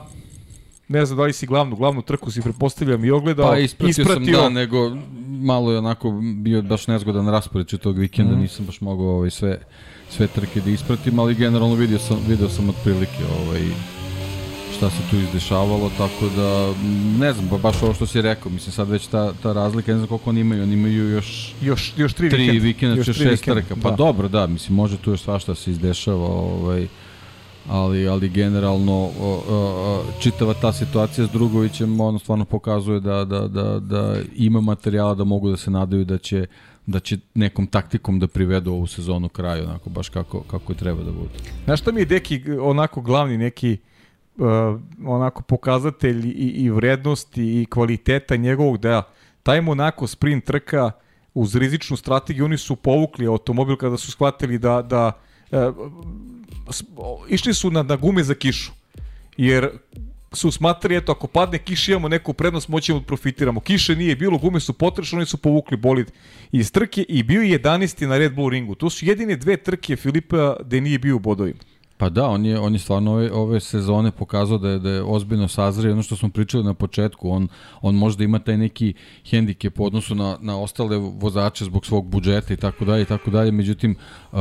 ne znam da li si glavnu, glavnu trku si prepostavljam i ogledao. Pa ispratio, ispratio sam, da, nego malo je onako bio baš nezgodan raspored tog vikenda, mm. nisam baš mogao ovaj, sve, sve trke da ispratim, ali generalno vidio sam, video sam otprilike ovaj, šta se tu izdešavalo, tako da ne znam, ba, baš ovo što si rekao, mislim sad već ta, ta razlika, ne znam koliko oni imaju, oni imaju još, još, još tri, tri vikenda, vikenda, još šest trka, pa da. dobro, da, mislim može tu još svašta se izdešava, ovaj, ali ali generalno čitava ta situacija s Drugovićem ono stvarno pokazuje da, da, da, da ima materijala da mogu da se nadaju da će da će nekom taktikom da privedu ovu sezonu kraju onako baš kako kako je treba da bude. Znaš šta mi je deki onako glavni neki uh, onako pokazatelj i, i vrednosti i kvaliteta njegovog da taj onako sprint trka uz rizičnu strategiju oni su povukli automobil kada su shvatili da da uh, išli su na, na gume za kišu. Jer su smatrali, eto, ako padne kiša imamo neku prednost, moćemo da profitiramo. Kiše nije bilo, gume su potrešene, oni su povukli bolid iz trke i bio je 11. na Red Bull ringu. To su jedine dve trke Filipa gde nije bio u bodovima. Pa da, on je, on je stvarno ove, ove sezone pokazao da je, da je ozbiljno sazrio, ono što smo pričali na početku, on, on možda ima taj neki hendikep u odnosu na, na ostale vozače zbog svog budžeta i tako dalje i tako dalje, međutim uh,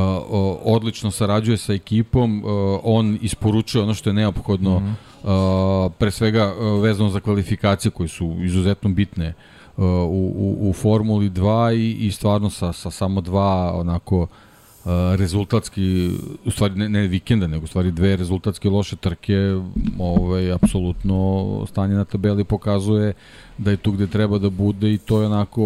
odlično sarađuje sa ekipom, uh, on isporučuje ono što je neophodno, mm -hmm. uh, pre svega uh, vezano za kvalifikacije koje su izuzetno bitne uh, u, u, u Formuli 2 i, i stvarno sa, sa samo dva onako uh, rezultatski, u stvari ne, ne vikenda, nego u stvari dve rezultatske loše trke, ovaj, apsolutno stanje na tabeli pokazuje da je tu gde treba da bude i to je onako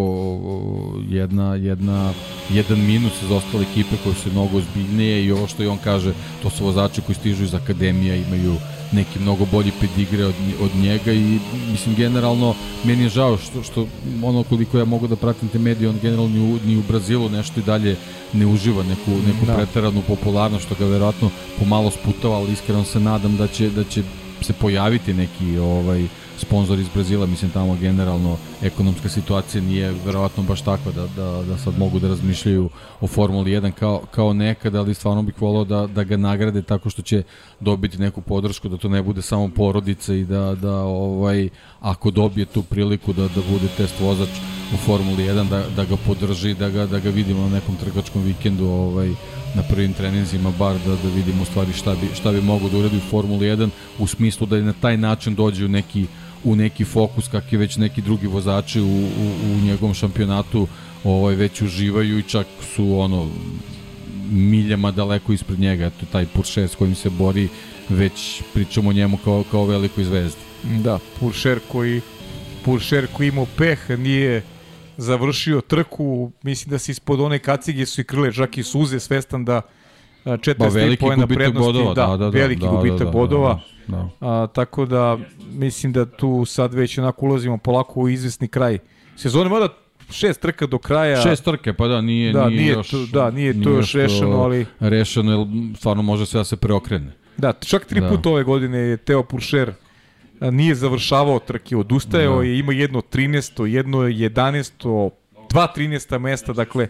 jedna, jedna, jedan minus za ostale ekipe koje su mnogo ozbiljnije i ovo što i on kaže, to su vozači koji stižu iz akademija, imaju neki mnogo bolji pedigre od, od njega i mislim generalno meni je žao što, što ono koliko ja mogu da pratim te medije, on generalno ni u, ni u Brazilu nešto i dalje ne uživa neku, neku da. pretaranu popularnost što ga verovatno pomalo sputava, ali iskreno se nadam da će, da će se pojaviti neki ovaj sponzor iz Brazila, mislim tamo generalno ekonomska situacija nije verovatno baš takva da, da, da sad mogu da razmišljaju o Formuli 1 kao, kao nekada, ali stvarno bih volao da, da ga nagrade tako što će dobiti neku podršku, da to ne bude samo porodica i da, da ovaj, ako dobije tu priliku da, da bude test vozač u Formuli 1, da, da ga podrži, da ga, da ga vidimo na nekom trkačkom vikendu ovaj, na prvim treninzima bar da, da vidimo stvari šta bi, šta bi mogo da uradi u Formuli 1 u smislu da je na taj način dođe u neki u neki fokus kakvi već neki drugi vozači u, u, u njegovom šampionatu ovaj, već uživaju i čak su ono miljama daleko ispred njega, eto taj Puršer s kojim se bori, već pričamo o njemu kao, kao velikoj zvezdi. Da, Puršer koji Puršer koji imao peh, nije završio trku, mislim da se ispod one kacige su i krle čak i suze, svestan da 43 pojena prednosti, bodova, da, da, da, veliki da, gubitak da, da, bodova. Da, da Da. A, tako da mislim da tu sad već onako ulazimo polako u izvesni kraj sezone, mada šest trka do kraja. Šest trke, pa da, nije, da, nije, nije još... Da, nije, nije to još rešeno, ali... Rešeno, jer stvarno može sve da se preokrene. Da, čak tri da. puta ove godine je Teo Puršer nije završavao trke, odustajao da. je, ima jedno 13. jedno 11. dva 13. mesta, dakle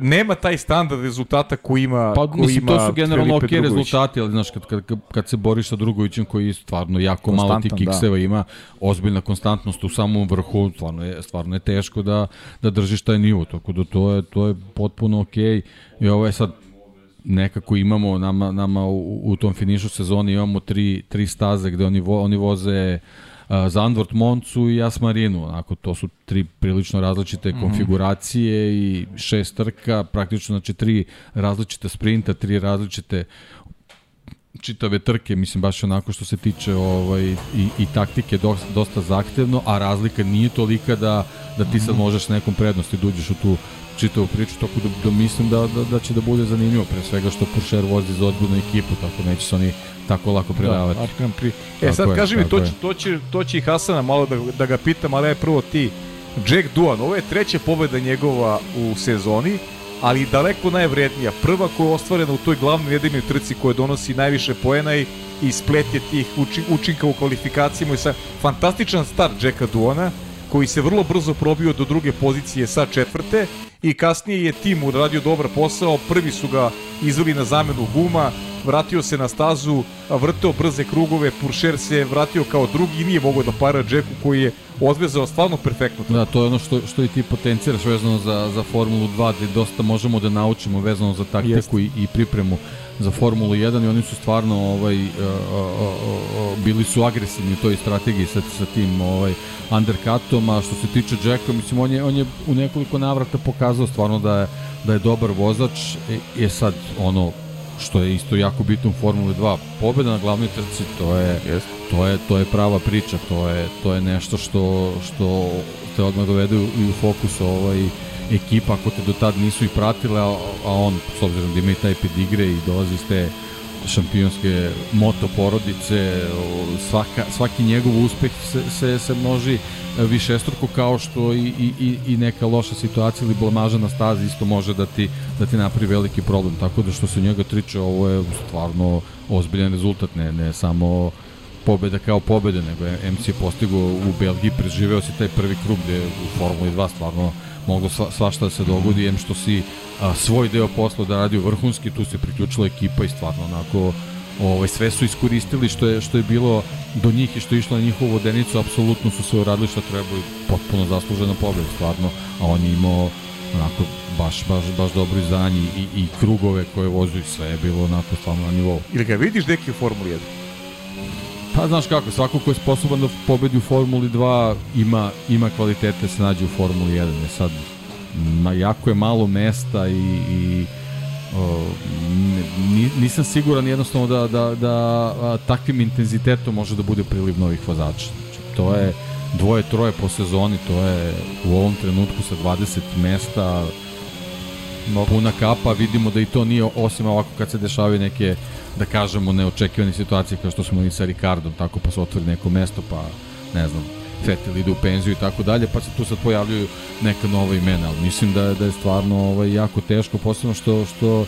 nema taj standard rezultata koji ima pa, koji mislim, ima to su generalno ok rezultati, ali znaš, kad, kad, kad se boriš sa Drugovićem koji je stvarno jako malo tih kikseva da. ima, ozbiljna konstantnost u samom vrhu, stvarno je, stvarno je teško da, da držiš taj nivo, tako da to je, to je potpuno ok i ovo je sad nekako imamo nama, nama u, u tom finišu sezoni imamo tri, tri staze gde oni, vo, oni voze Zandvort Moncu i Asmarinu, onako to su tri prilično različite mm -hmm. konfiguracije i šest trka, praktično znači tri različite sprinta, tri različite čitave trke, mislim baš onako što se tiče ovaj, i, i taktike dosta, dosta zahtevno, a razlika nije tolika da, da ti sad mhm. možeš nekom prednosti da uđeš u tu čitavu priču, tako da, da mislim da, da, da će da bude zanimljivo, pre svega što Puršer vozi za odgovornu ekipu, tako neće se oni tako lako da, predavati. Da, pri... E sad je, kaži mi, to će, to, će, to će i Hasana malo da, da ga pitam, ali je prvo ti. Jack Duan, ovo je treća pobeda njegova u sezoni, ali daleko najvrednija. Prva koja je ostvarena u toj glavnoj nedeljnoj trci koja donosi najviše poena i, i splet je tih učinka u kvalifikacijama i sa fantastičan start Jacka Duana koji se vrlo brzo probio do druge pozicije sa četvrte i kasnije je tim uradio dobar posao, prvi su ga izveli na zamenu guma, vratio se na stazu, vrteo brze krugove, Puršer se vratio kao drugi i nije mogao da para Jacku koji je odvezao stvarno perfektno. Da, to je ono što, što i ti potenciraš vezano za, za Formulu 2, gde dosta možemo da naučimo vezano za taktiku i, i pripremu za Formulu 1 i oni su stvarno ovaj uh, uh, uh, bili su agresivni u toj strategiji sa, sa tim ovaj undercutom, a što se tiče Jacka, mislim on je on je u nekoliko navrata pokazao stvarno da je da je dobar vozač, je sad ono što je isto jako bitno u Formuli 2. Pobeda na glavnoj trci, to je, yes. to je, to je prava priča, to je, to je nešto što, što te odmah dovede i u fokus ovaj, ekipa ako te do tad nisu i pratile, a, a on, s obzirom da ima i taj pedigre i dolazi iz te šampionske moto porodice, svaka, svaki njegov uspeh se, se, se množi višestruko kao što i, i, i neka loša situacija ili blamaža na stazi isto može da ti, da ti napravi veliki problem. Tako da što se njega triče, ovo je stvarno ozbiljan rezultat, ne, ne samo pobeda kao pobeda, nego je MC je postigo u Belgiji, preživeo si taj prvi krug gde u Formuli 2 stvarno moglo sva, svašta da se dogodi, em što si a, svoj deo posla da radio vrhunski, tu se priključila ekipa i stvarno onako ovaj, sve su iskoristili što je, što je bilo do njih i što je išlo na njihovu vodenicu, apsolutno su sve uradili što treba i potpuno zaslužena pobjeda, stvarno, a on je imao onako baš, baš, baš dobro izdanje i, i krugove koje vozu i sve je bilo onako stvarno na nivou. Ili ga vidiš neki u Formuli 1? Pa znaš kako, svako ko je sposoban da pobedi u Formuli 2 ima, ima kvalitete da se nađe u Formuli 1. Je sad, ma, jako je malo mesta i, i nisam siguran jednostavno da, da, da a, takvim intenzitetom može da bude priliv novih vozača. Znači, to je dvoje, troje po sezoni, to je u ovom trenutku sa 20 mesta no. puna kapa, vidimo da i to nije osim ovako kad se dešavaju neke da kažemo neočekivane situacije kao što smo i sa Ricardom, tako pa se otvori neko mesto pa ne znam, Vettel ide u penziju i tako dalje, pa se tu sad pojavljuju neka nova imena, ali mislim da, da je stvarno ovaj, jako teško, posebno što, što uh,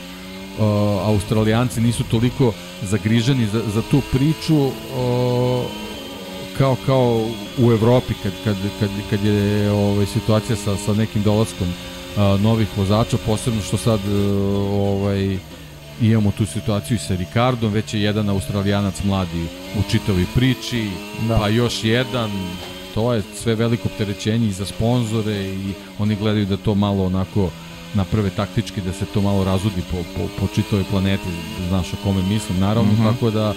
Australijanci nisu toliko zagriženi za, za tu priču uh, kao kao u Evropi kad, kad, kad, kad je ovaj, situacija sa, sa nekim dolaskom uh, novih vozača, posebno što sad uh, ovaj, imamo tu situaciju i sa Ricardom, već je jedan australijanac mladi u čitavi priči, da. pa još jedan, to je sve veliko opterećenje i za sponzore i oni gledaju da to malo onako naprave taktički da se to malo razudi po, po, po čitavoj planeti, znaš o kome mislim, naravno, mm -hmm. tako da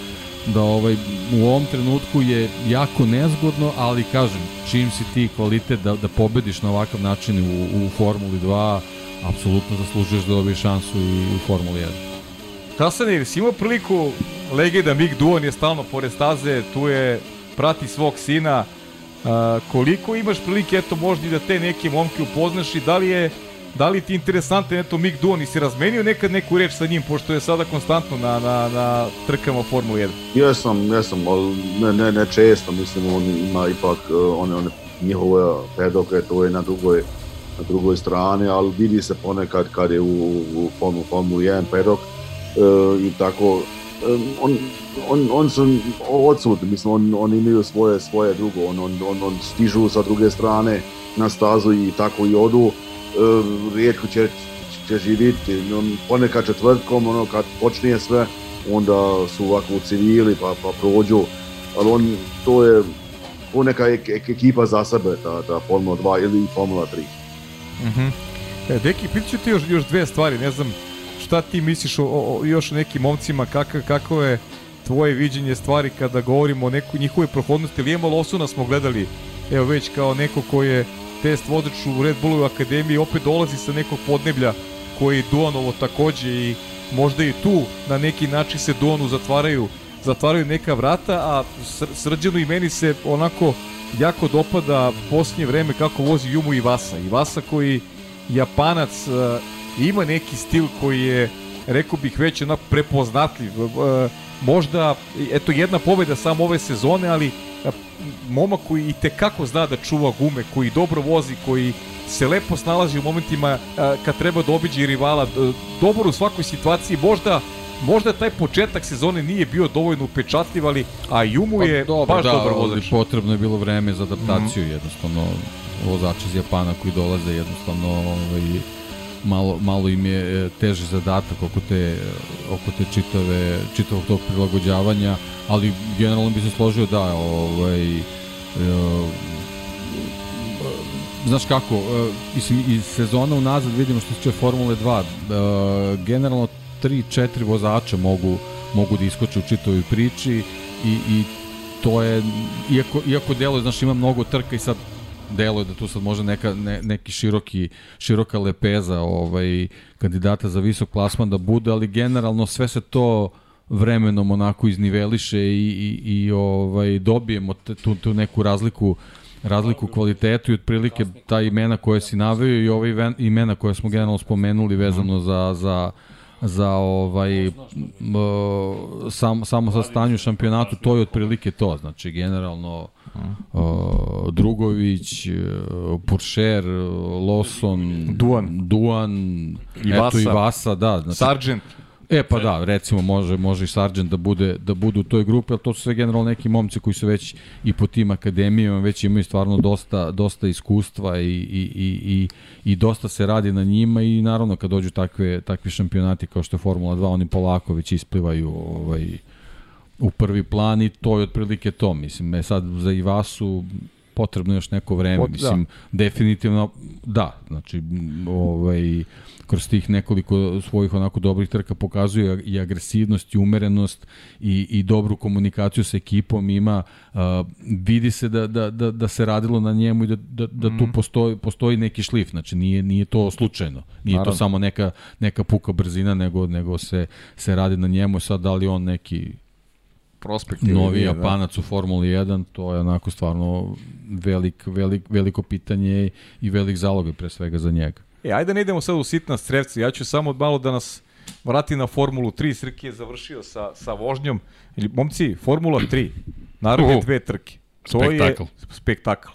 da ovaj u ovom trenutku je jako nezgodno, ali kažem, čim si ti kvalitet da, da pobediš na ovakav način u, u Formuli 2, apsolutno zaslužuješ da dobiješ šansu i u Formuli 1. Hasan, si imao priliku, legenda Mick Duon je stalno pored staze, tu je, prati svog sina, a, koliko imaš prilike, eto, možda i da te neke momke upoznaš i da li je Da li ti interesantno, eto, Mick Duon, si razmenio nekad neku reč sa njim, pošto je sada konstantno na, na, na trkama Formula 1? Jesam, jesam, ali ne, ne, ne često, mislim, on ima ipak, e, one, one njihove pedoke, to je na drugoj, na drugoj strani, ali vidi se ponekad kad je u, u Formula, Formula 1 pedok e, i tako, on, on, on su odsutni, mislim, on, on imaju svoje, svoje drugo, on, on, on, on stižu sa druge strane na stazu i tako i odu, uh, rijetko će, će živiti. No, ponekad četvrtkom, ono, kad počne sve, onda su ovako u civili pa, pa prođu, ali on, to je to neka ek, ek, ekipa za sebe, ta, ta Formula 2 ili Formula 3. Mm -hmm. e, Deki, pitaću još, još dve stvari, ne znam šta ti misliš o, o, još nekim momcima, kako, kako je tvoje viđenje stvari kada govorimo o neku njihove prohodnosti, ili Ema Losuna smo gledali, evo već kao neko ko je test vozač u Red Bullu akademiji opet dolazi sa nekog podneblja koji Duanovo takođe i možda i tu na neki način se Duanu zatvaraju zatvaraju neka vrata, a Srđanu i meni se onako jako dopada posljednje vreme kako vozi Jumu i Vasa. I Vasa koji Japanac uh, ima neki stil koji je rekao bih već onako prepoznatljiv. Uh, možda, eto jedna pobeda samo ove sezone, ali momak koji i tekako zna da čuva gume, koji dobro vozi, koji se lepo snalazi u momentima kad treba da obiđe rivala, dobro u svakoj situaciji, možda možda taj početak sezone nije bio dovoljno upečatljiv, ali a Jumu pa je pa, dobro, baš da, dobar vozač. Potrebno je bilo vreme za adaptaciju, mm -hmm. jednostavno vozači iz Japana koji dolaze jednostavno ovaj, malo, malo im je e, teži zadatak oko te, oko te čitave, čitavog tog prilagođavanja, ali generalno bi se složio da ovaj, e, znaš kako, e, mislim, iz sezona unazad vidimo što se tiče Formule 2, generalno 3-4 vozača mogu, mogu da iskoče u čitavoj priči i, i to je, iako, iako delo, znaš, ima mnogo trka i sad deluje da tu sad može neka, ne, neki široki, široka lepeza ovaj, kandidata za visok plasman da bude, ali generalno sve se to vremenom onako izniveliše i, i, i ovaj, dobijemo te, tu, tu neku razliku razliku kvalitetu i otprilike ta imena koje si naveo i ove imena koje smo generalno spomenuli vezano za, za za ovaj sam, samo sa stanju šampionatu to je otprilike to. Znači generalno uh, Drugović, uh, Puršer, Lawson, Duan, Duan i Vasa, i Vasa da, znači, Sargent. E pa da, recimo može može i Sargent da bude da bude u toj grupi, al to su sve generalno neki momci koji su već i po tim akademijama već imaju stvarno dosta dosta iskustva i i i i i dosta se radi na njima i naravno kad dođu takve takvi šampionati kao što je Formula 2, oni polako već isplivaju ovaj u prvi plan i to je otprilike to. Mislim, e sad za Ivasu potrebno još neko vreme. Pot, Mislim, da. definitivno da. Znači, ovaj, kroz tih nekoliko svojih onako dobrih trka pokazuje i agresivnost i umerenost i, i dobru komunikaciju sa ekipom ima uh, vidi se da, da, da, da se radilo na njemu i da, da, da tu mhm. postoji, postoji neki šlif znači nije, nije to slučajno nije Naravno. to samo neka, neka puka brzina nego, nego se, se radi na njemu sad da li on neki prospekt novi da. Japanac da. u Formuli 1, to je onako stvarno velik, velik, veliko pitanje i velik zalog pre svega za njega. E, ajde da ne idemo sad u sitna strevci, ja ću samo malo da nas vrati na Formulu 3, Srki je završio sa, sa vožnjom. Ili, momci, Formula 3, naravno uh, dve trke. To spektakl. je spektakl.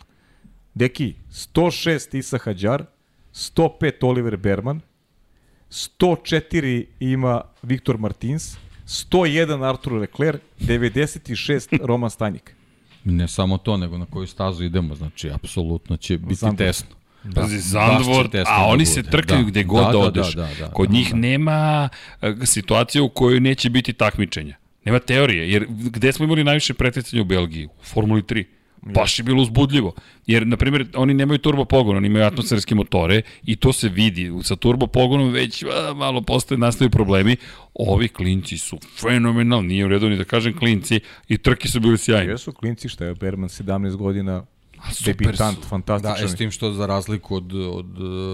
Deki, 106 Isa Hadjar, 105 Oliver Berman, 104 ima Viktor Martins, 101 Artur Leclerc, 96 [laughs] Roman Stanjik. Ne samo to, nego na koju stazu idemo, znači, apsolutno će biti Znam tesno. Da. Pazi, Zandvoort, a oni se trkaju da. gde god da, da, da odeš. Da, da, da, Kod da, njih da. nema e, situacije u kojoj neće biti takmičenja. Nema teorije, jer gde smo imali najviše pretjecanja u Belgiji? U Formuli 3. Baš je bilo uzbudljivo. Jer, na primjer, oni nemaju turbo pogon, oni imaju atmosferske motore i to se vidi. Sa turbo pogonom već a, malo postoje nastaju problemi. Ovi klinci su fenomenalni, nije u redu ni da kažem klinci i trke su bili sjajni. Jesu klinci, što je Berman 17 godina debitant, fantastičan. Da, e, s tim što za razliku od, od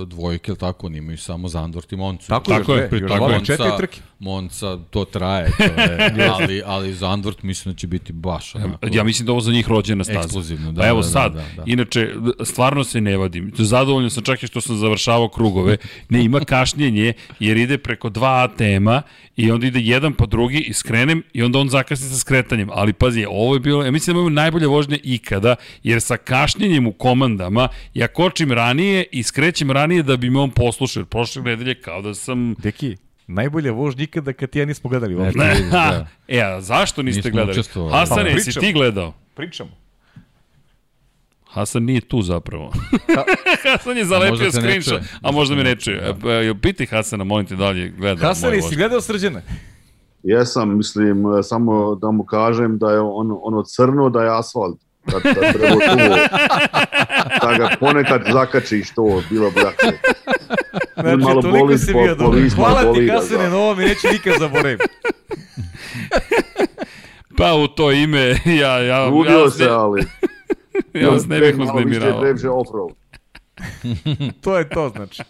dvojke, tako, oni imaju samo Zandvort i Moncu. Tako, tako je, je tako je. Četiri trke. Monca, to traje, to je, [laughs] ali, ali Zandvort mislim da će biti baš onako. Ja mislim da ovo za njih rođena staza. Ekskluzivno, da. Pa evo da, sad, da, da, da. inače, stvarno se ne vadim. Zadovoljno sam čak i što sam završavao krugove. Ne, ima kašnjenje, jer ide preko dva ATM-a i onda ide jedan pa drugi i skrenem i onda on zakasni sa skretanjem. Ali pazi, ovo je bilo, ja mislim da imamo najbolje vožnje ikada, jer sa kašnjenjem u komandama ja kočim ranije i skrećem ranije da bi me on poslušao. Prošle nedelje kao da sam... Deki, najbolja vožnja ikada kad ja nismo gledali [laughs] vožnju. da. [laughs] E, a zašto niste Nismo gledali? Hasan, pa, jesi ti gledao? Pričamo. Hasan nije tu zapravo. [laughs] Hasan je zalepio screenshot, a možda mi neče. Da. Piti Hasana, molim te dalje, gleda. Hasan, jesi gledao srđene? Jesam, mislim, samo da mu kažem da je on, ono crno, da je asfalt. Da, da treba tu, da ga ponekad zakačiš to, bilo bi lakše. Znači, malo toliko boli, si bio dobro. Hvala ti, Hasane, da. ovo mi neću nikad zaboraviti. [laughs] pa u to ime, ja... ja Trudio ja, se, ali... [laughs] ja vas ne bih uznemirao. to je to, znači.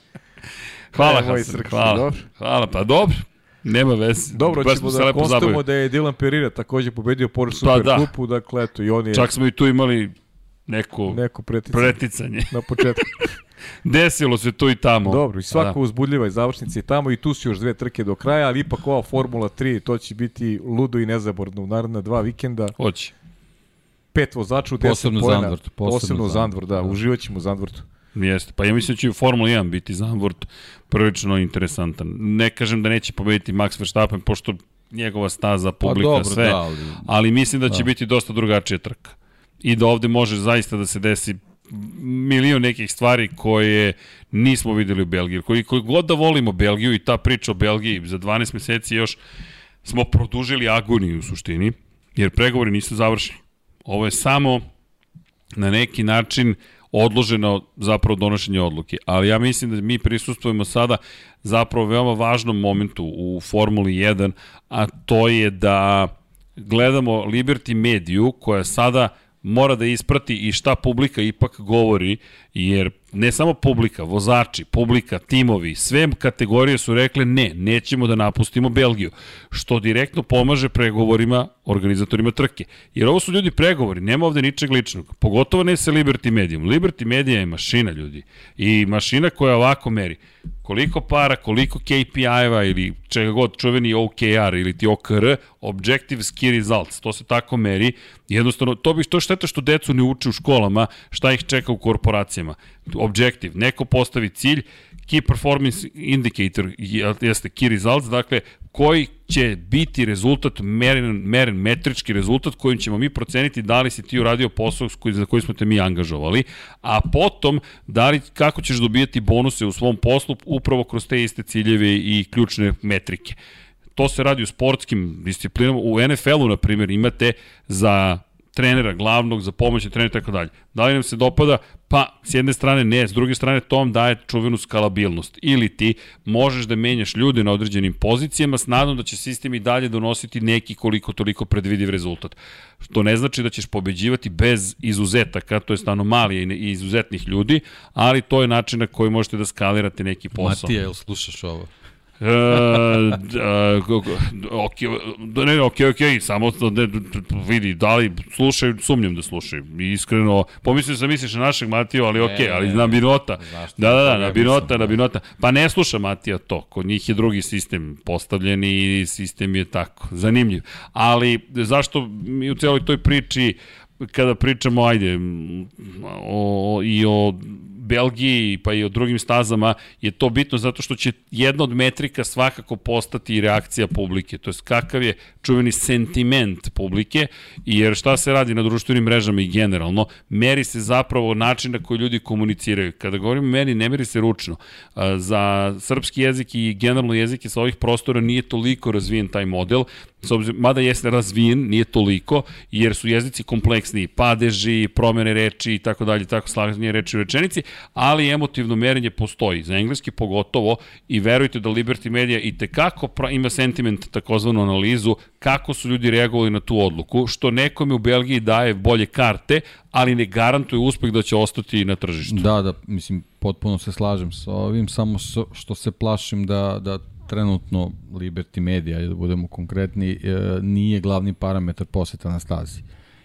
Hvala, Hasan, hvala. Dobro. Hvala, pa dobro. Nema veze. Dobro, Baš ćemo da konstatujemo da je Dylan Perira takođe pobedio Super pa, da. Kupu, dakle, eto, i on je... Čak smo i tu imali neko, neko preticanje. preticanje. Na početku. [laughs] Desilo se tu i tamo. Dobro, i svaka da. uzbudljiva i završnica i tamo i tu su još dve trke do kraja, ali ipak ova Formula 3, to će biti ludo i nezaborno u naredna dva vikenda. Hoće. Pet vozača u 10 posebno Zandvort, posebno, posebno Zandvort, da, da. uživaćemo u Zandvortu. Jeste, pa ja mislim da će u Formula 1 biti Zandvoort prilično interesantan. Ne kažem da neće pobediti Max Verstappen, pošto njegova staza, pa publika, pa dobro, sve, da, ali, ali mislim da će da. biti dosta drugačija trka. I da ovde može zaista da se desi milion nekih stvari koje nismo videli u Belgiji. Koji, koji god da volimo Belgiju i ta priča o Belgiji za 12 meseci još smo produžili agoniju u suštini, jer pregovori nisu završeni. Ovo je samo na neki način odloženo zapravo donošenje odluke. Ali ja mislim da mi prisustujemo sada zapravo veoma važnom momentu u Formuli 1, a to je da gledamo Liberty Mediju koja sada mora da isprati i šta publika ipak govori, jer ne samo publika, vozači, publika, timovi, sve kategorije su rekle ne, nećemo da napustimo Belgiju, što direktno pomaže pregovorima organizatorima trke. Jer ovo su ljudi pregovori, nema ovde ničeg ličnog, pogotovo ne sa Liberty Medium. Liberty Media je mašina ljudi i mašina koja ovako meri koliko para, koliko KPI-eva ili čega god čuveni OKR ili ti OKR, Objective Key Results, to se tako meri. Jednostavno, to bi to šteta što decu ne uče u školama, šta ih čeka u korporacijama. Objective, neko postavi cilj, Key Performance Indicator jeste Key Results, dakle, koji će biti rezultat, meren, meren metrički rezultat kojim ćemo mi proceniti da li si ti uradio posao za koji smo te mi angažovali, a potom da li, kako ćeš dobijati bonuse u svom poslu upravo kroz te iste ciljeve i ključne metrike. To se radi u sportskim disciplinama. U NFL-u, na primjer, imate za trenera, glavnog za pomoćni trener i tako dalje. Da li nam se dopada? Pa, s jedne strane ne, s druge strane to vam daje čuvenu skalabilnost. Ili ti možeš da menjaš ljude na određenim pozicijama s nadom da će sistem i dalje donositi neki koliko toliko predvidiv rezultat. Što ne znači da ćeš pobeđivati bez izuzetaka, to je anomalije i izuzetnih ljudi, ali to je način na koji možete da skalirate neki posao. Matija, jel slušaš ovo? E, ok, ne, ok, ok, samo ne, vidi, da li slušaju, sumnjam da slušaju. Iskreno, pomislio sam misliš na našeg Matiju, ali ok, ali na Binota. Da, da, da, na Binota, na Binota. Pa ne sluša Matija to, kod njih je drugi sistem postavljen i sistem je tako, zanimljiv. Ali zašto mi u celoj toj priči kada pričamo, ajde, o, i o Belgiji pa i o drugim stazama je to bitno zato što će jedna od metrika svakako postati i reakcija publike. To je kakav je čuveni sentiment publike jer šta se radi na društvenim mrežama i generalno meri se zapravo način na koji ljudi komuniciraju. Kada govorimo meni, ne meri se ručno. Za srpski jezik i generalno jezike sa ovih prostora nije toliko razvijen taj model, s obzirom, mada jeste razvijen, nije toliko, jer su jezici kompleksni, padeži, promene reči i tako dalje, tako slaganje reči u rečenici, ali emotivno merenje postoji, za engleski pogotovo, i verujte da Liberty Media i tekako ima sentiment, takozvanu analizu, kako su ljudi reagovali na tu odluku, što nekome u Belgiji daje bolje karte, ali ne garantuje uspeh da će ostati na tržištu. Da, da, mislim, potpuno se slažem sa ovim, samo što se plašim da, da trenutno Liberty Media, da budemo konkretni, e, nije glavni parametar poseta na stazi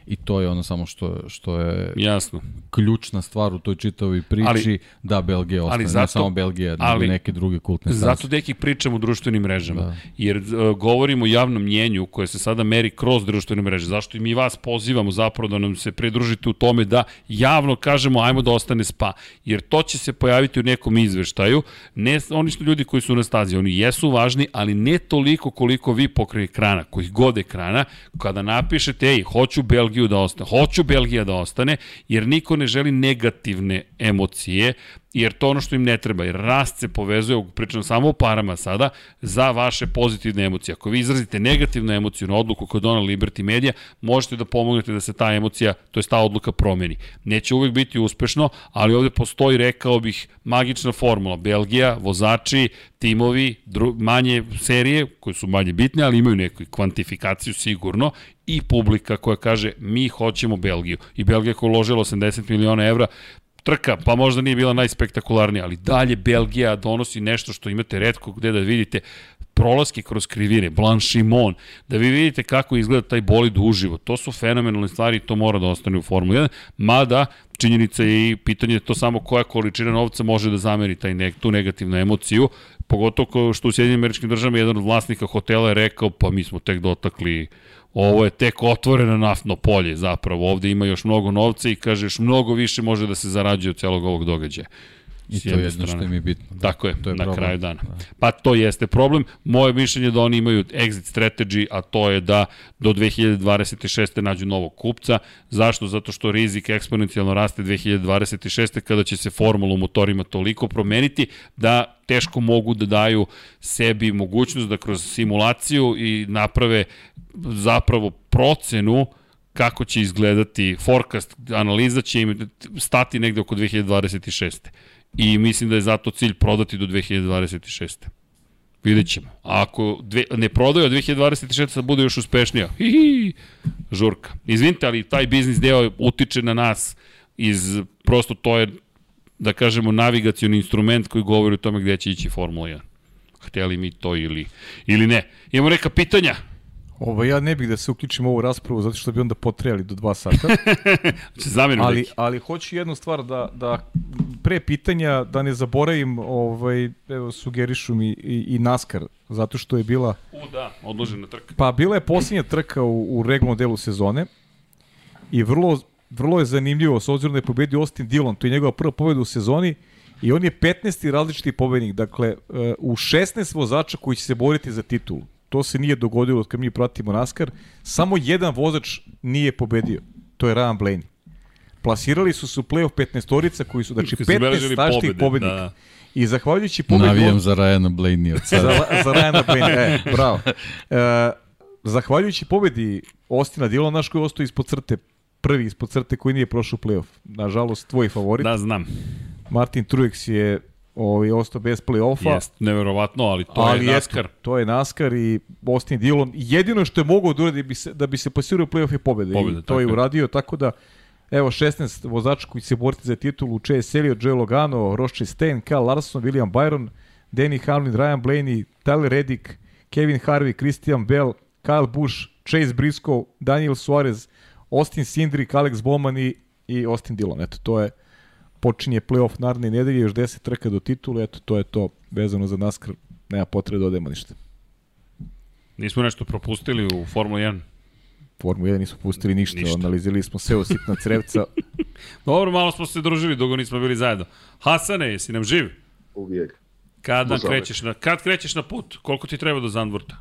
i to je ono samo što, što je Jasno. ključna stvar u toj čitavoj priči ali, da Belgija ostane, ali zato, ne samo Belgija, nego ali, neke druge kultne stvari. Zato neki pričam u društvenim mrežama, da. jer uh, govorimo o javnom mnjenju koje se sada meri kroz društvene mreže, zašto i mi vas pozivamo zapravo da nam se pridružite u tome da javno kažemo ajmo da ostane spa, jer to će se pojaviti u nekom izveštaju, ne oni što ljudi koji su na stazi, oni jesu važni, ali ne toliko koliko vi pokraj ekrana, kojih god ekrana, kada napišete, ej, hoću Belgiju Belgiju da ostane. Hoću Belgija da ostane, jer niko ne želi negativne emocije, jer to ono što im ne treba, jer rast se povezuje, pričam samo o parama sada, za vaše pozitivne emocije. Ako vi izrazite negativnu emociju na odluku koju donala Liberty Media, možete da pomognete da se ta emocija, to je ta odluka promeni. Neće uvek biti uspešno, ali ovde postoji, rekao bih, magična formula. Belgija, vozači, timovi, dru, manje serije, koje su manje bitne, ali imaju neku kvantifikaciju sigurno, i publika koja kaže mi hoćemo Belgiju. I Belgija koja uložila 80 miliona evra, trka, pa možda nije bila najspektakularnija, ali dalje Belgija donosi nešto što imate redko gde da vidite prolaske kroz krivine, Blanchimon, da vi vidite kako izgleda taj bolid uživo. To su fenomenalne stvari i to mora da ostane u Formuli 1, mada činjenica je i pitanje to samo koja količina novca može da zameri taj ne, tu negativnu emociju, pogotovo što u Sjedinim američkim državama jedan od vlasnika hotela je rekao pa mi smo tek dotakli Ovo je tek otvoreno naftno polje zapravo. Ovde ima još mnogo novca i kaže još mnogo više može da se zarađuje od celog ovog događaja. I to je jedno što im je bitno. Da, Tako je, to je na problem. kraju dana. Da. Pa to jeste problem. Moje mišljenje je da oni imaju exit strategy, a to je da do 2026. nađu novog kupca. Zašto? Zato što rizik eksponencijalno raste 2026. kada će se formula u motorima toliko promeniti da teško mogu da daju sebi mogućnost da kroz simulaciju i naprave zapravo procenu kako će izgledati forecast, analiza će im stati negde oko 2026. I mislim da je zato cilj prodati do 2026. Vidjet ćemo. A ako dve, ne prodaju, a 2026. da bude još uspešnija, hihi, žurka. Izvinite, ali taj biznis deo utiče na nas iz, prosto to je, da kažemo, navigacioni instrument koji govori o tome gde će ići Formula 1. Hteli mi to ili, ili ne. Imamo neka pitanja? Ovo, ja ne bih da se uključim u ovu raspravu zato što bi onda potrejali do dva sata. [laughs] ali, neki. ali hoću jednu stvar da, da pre pitanja da ne zaboravim, ovaj, evo, sugerišu mi i, i NASCAR, zato što je bila... U, da, odložena trka. Pa bila je posljednja trka u, u regulnom delu sezone i vrlo, vrlo je zanimljivo, s obzirom da je pobedio Austin Dillon, to je njegova prva pobeda u sezoni, I on je 15. različiti pobednik, dakle, e, u 16 vozača koji će se boriti za titulu to se nije dogodilo kad mi pratimo NASCAR, samo jedan vozač nije pobedio, to je Ryan Blaney. Plasirali su se u play-off 15-orica koji su, znači 15 staštih pobednika. Da. I zahvaljujući pobedu... Navijam za Ryana Blaney od sada. za, za Ryana Blaney, e, [laughs] bravo. E, zahvaljujući pobedi Ostina Dillona, naš koji ostoji ispod crte prvi ispod crte koji nije prošao playoff. Nažalost, tvoj favorit. Da, znam. Martin Truex je ovaj, ostao bez play-offa. Jest, neverovatno, ali to ali je NASCAR. Eto, to je NASCAR i Austin Dillon. Jedino što je mogao da uradi bi se, da bi se pasirao play-off je pobeda. Pobeda, I to je uradio, tako da Evo 16 vozača koji se boriti za titulu, Chase Elliott, Joe Logano, Roche Stein, Cal Larson, William Byron, Danny Hamlin, Ryan Blaney, Tyler Reddick, Kevin Harvey, Christian Bell, Kyle Busch, Chase Briscoe, Daniel Suarez, Austin Cindric, Alex Bowman i, i Austin Dillon. Eto, to je počinje playoff naredne nedelje, još 10 trka do titule, eto, to je to vezano za NASCAR, nema potrebe da odemo ništa. Nismo nešto propustili u Formula 1. Formu 1 nisu pustili ništa, Ništa. analizirali smo sve u sitna crevca. [laughs] Dobro, malo smo se družili, dugo nismo bili zajedno. Hasane, jesi nam živ? uvijek. Kad, nam krećeš na, kad krećeš na put? Koliko ti treba do Zandvorta?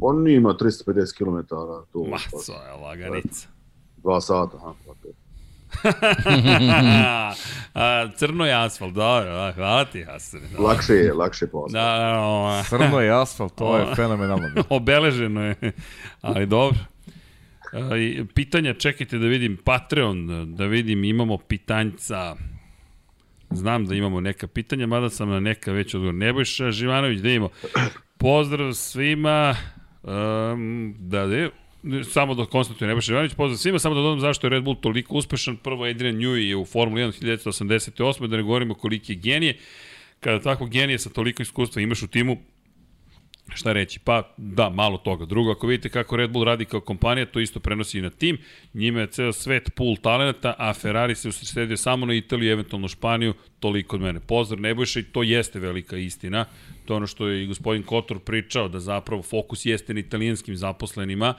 On ima 350 km tu. Ma, co je laganica. Dva sata. Aha, tako je. A, [laughs] crno je asfalt, dobro, da, hvala ti Hasane. Da, Lakše je, lakše posao. da, da, [laughs] Crno je asfalt, to je fenomenalno. [laughs] obeleženo je, ali dobro. A, i pitanja, čekajte da vidim Patreon, da vidim, imamo pitanjca. Znam da imamo neka pitanja, mada sam na neka već odgovor. Nebojša Živanović, da imamo. Pozdrav svima. Um, da, da, samo da konstatujem Nebojša Živanović, pozdrav svima, samo da dodam zašto je Red Bull toliko uspešan. Prvo, Adrian Newey je u Formuli 1 1988. Da ne govorimo koliki je genije. Kada tako genije sa toliko iskustva imaš u timu, Šta reći? Pa da, malo toga. Drugo, ako vidite kako Red Bull radi kao kompanija, to isto prenosi i na tim. Njima je ceo svet pool talenata, a Ferrari se usredio samo na Italiju, eventualno Španiju, toliko od mene. Pozdrav Nebojša i to jeste velika istina. To je ono što je i gospodin Kotor pričao, da zapravo fokus jeste na italijanskim zaposlenima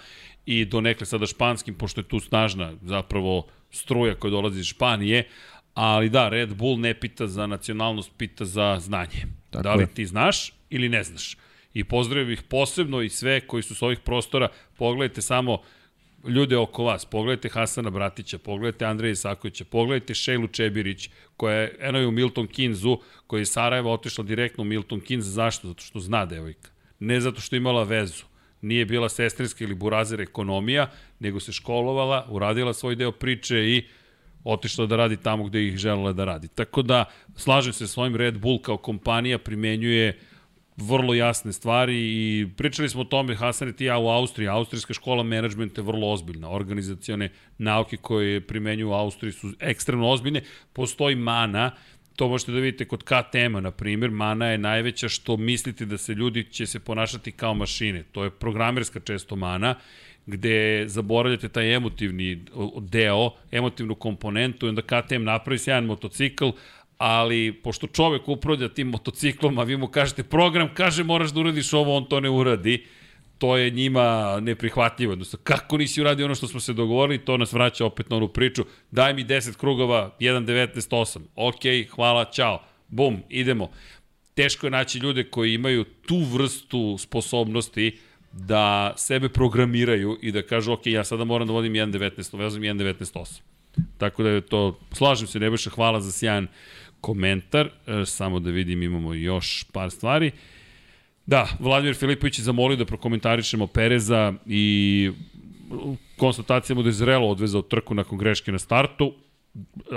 i donekle sada španskim, pošto je tu snažna zapravo struja koja dolazi iz Španije, ali da, Red Bull ne pita za nacionalnost, pita za znanje. Tako da li je. ti znaš ili ne znaš? I pozdravio bih posebno i sve koji su s ovih prostora. Pogledajte samo ljude oko vas. Pogledajte Hasana Bratića, pogledajte Andreja Isakovića, pogledajte Šejlu Čebirić, koja je, eno je u Milton Kinzu, koja je iz Sarajeva otišla direktno u Milton Kinz. Zašto? Zato što zna devojka. Ne zato što imala vezu. Nije bila sestrinska ili burazer ekonomija, nego se školovala, uradila svoj deo priče i otišla da radi tamo gde ih želela da radi. Tako da, slažem se s ovim Red Bull kao kompanija primenjuje vrlo jasne stvari i pričali smo o tome, Hasan i ti ja u Austriji. Austrijska škola menadžmenta je vrlo ozbiljna. Organizacione nauke koje primenjuju u Austriji su ekstremno ozbiljne. Postoji mana, to možete da vidite kod KTM-a, na primjer, mana je najveća što mislite da se ljudi će se ponašati kao mašine. To je programerska često mana, gde zaboravljate taj emotivni deo, emotivnu komponentu i onda KTM napravi sjajan motocikl, ali pošto čovek upravlja tim motociklom, a vi mu kažete program, kaže moraš da uradiš ovo, on to ne uradi, to je njima neprihvatljivo. Odnosno, kako nisi uradio ono što smo se dogovorili, to nas vraća opet na onu priču. Daj mi 10 krugova, 1.19.8. Ok, hvala, čao. Bum, idemo. Teško je naći ljude koji imaju tu vrstu sposobnosti da sebe programiraju i da kažu, ok, ja sada moram da vodim 1.19, vezam 1.19.8. Tako da je to, slažem se, Nebojša, hvala za sjajan komentar. E, samo da vidim, imamo još par stvari. Da, Vladimir Filipović je zamolio da prokomentarišemo Pereza i konstatacijama da je zrelo odvezao trku nakon greške na startu.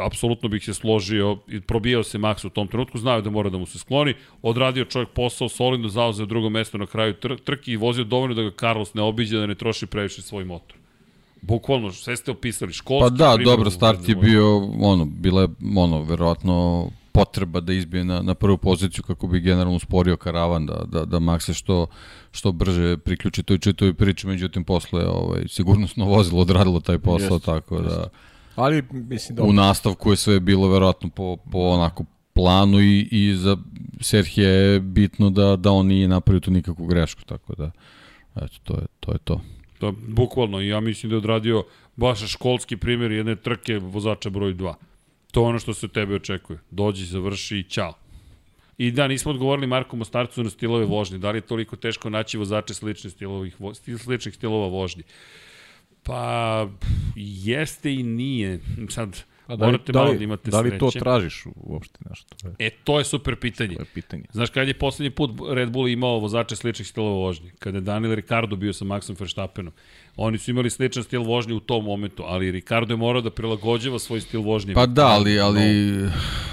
Apsolutno bih se složio, i probijao se Max u tom trenutku, znao da mora da mu se skloni, odradio čovjek posao, solidno zauzeo drugo mesto na kraju tr trke i vozio dovoljno da ga Carlos ne obiđe, da ne troši previše svoj motor. Bukvalno, sve ste opisali, školski Pa da, primjer dobro, start je bio, ono, bila je, ono, verovatno potreba da izbije na, na prvu poziciju kako bi generalno usporio karavan, da, da, da Max se što, što brže priključi toj čitoj priči, međutim posle ovaj, sigurnosno vozilo odradilo taj posao, Jeste, tako da Ali, mislim da... u nastavku je sve bilo verovatno po, po onako planu i, i za Serhije je bitno da, da on nije napravio tu nikakvu grešku, tako da eto, to je to. Je to. Je bukvalno, ja mislim da je odradio baš školski primjer jedne trke vozača broj 2. To je ono što se od tebe očekuje. Dođi, završi i čao. I da, nismo odgovorili Marku Mostarcu na stilove vožnje. Da li je toliko teško naći vozače sličnih, stilovih, sličnih stilova vožnje? Pa, jeste i nije. Sad, A da li, Morate da malo li, da imate da li sreće. to tražiš uopšte nešto? To je, E, to je super pitanje. to je pitanje. Znaš kad je poslednji put Red Bull imao vozače sličnih stilova vožnje? Kada je Daniel Ricardo bio sa Maxom Verstappenom. Oni su imali sličan stil vožnje u tom momentu, ali Ricardo je morao da prilagođava svoj stil vožnje. Pa da, ali, ali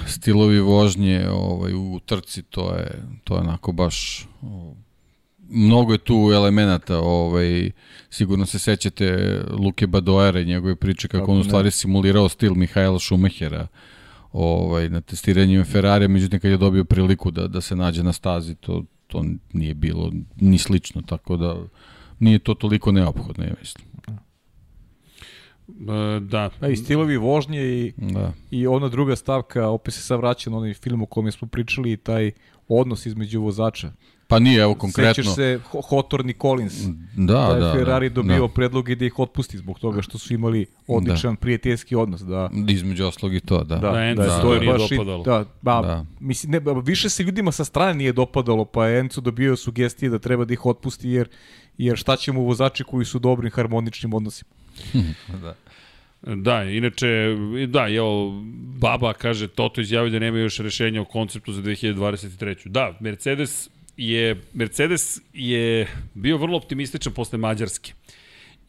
stilovi vožnje ovaj, u trci, to je, to je onako baš... o, Mnogo je tu elemenata, ovaj, sigurno se sećate Luke Badoera i njegove priče kako, Kako on u ne. stvari simulirao stil Mihajla Šumahera ovaj, na testiranju Ferrari, međutim kad je dobio priliku da, da se nađe na stazi, to, to nije bilo ni slično, tako da nije to toliko neophodno, ja mislim. E, da. A i stilovi vožnje i, Da. i ona druga stavka, opet se sad vraća na onaj film o kome smo pričali, taj odnos između vozača. Pa nije, evo konkretno. Sećaš se Ho- Hotorni Collins, Da, da da, je Ferrari da, dobio da. predloge da ih otpusti zbog toga što su imali odličan prijateljski odnos. Da, Između oslog i to, da. da, Da, Enzo da, se to je baš i-. Da, ba, Da. Mislim, ne, ba, više se ljudima sa strane nije dopadalo, pa je Enzo dobio sugestije da treba da ih otpusti, jer, jer šta ćemo vozači koji su dobrim harmoničnim odnosima. [laughs] da. Da, inače, da, evo, Baba kaže, Toto izjavio da nema još rešenja o konceptu za 2023. Da, Mercedes je, Mercedes je bio vrlo optimističan posle Mađarske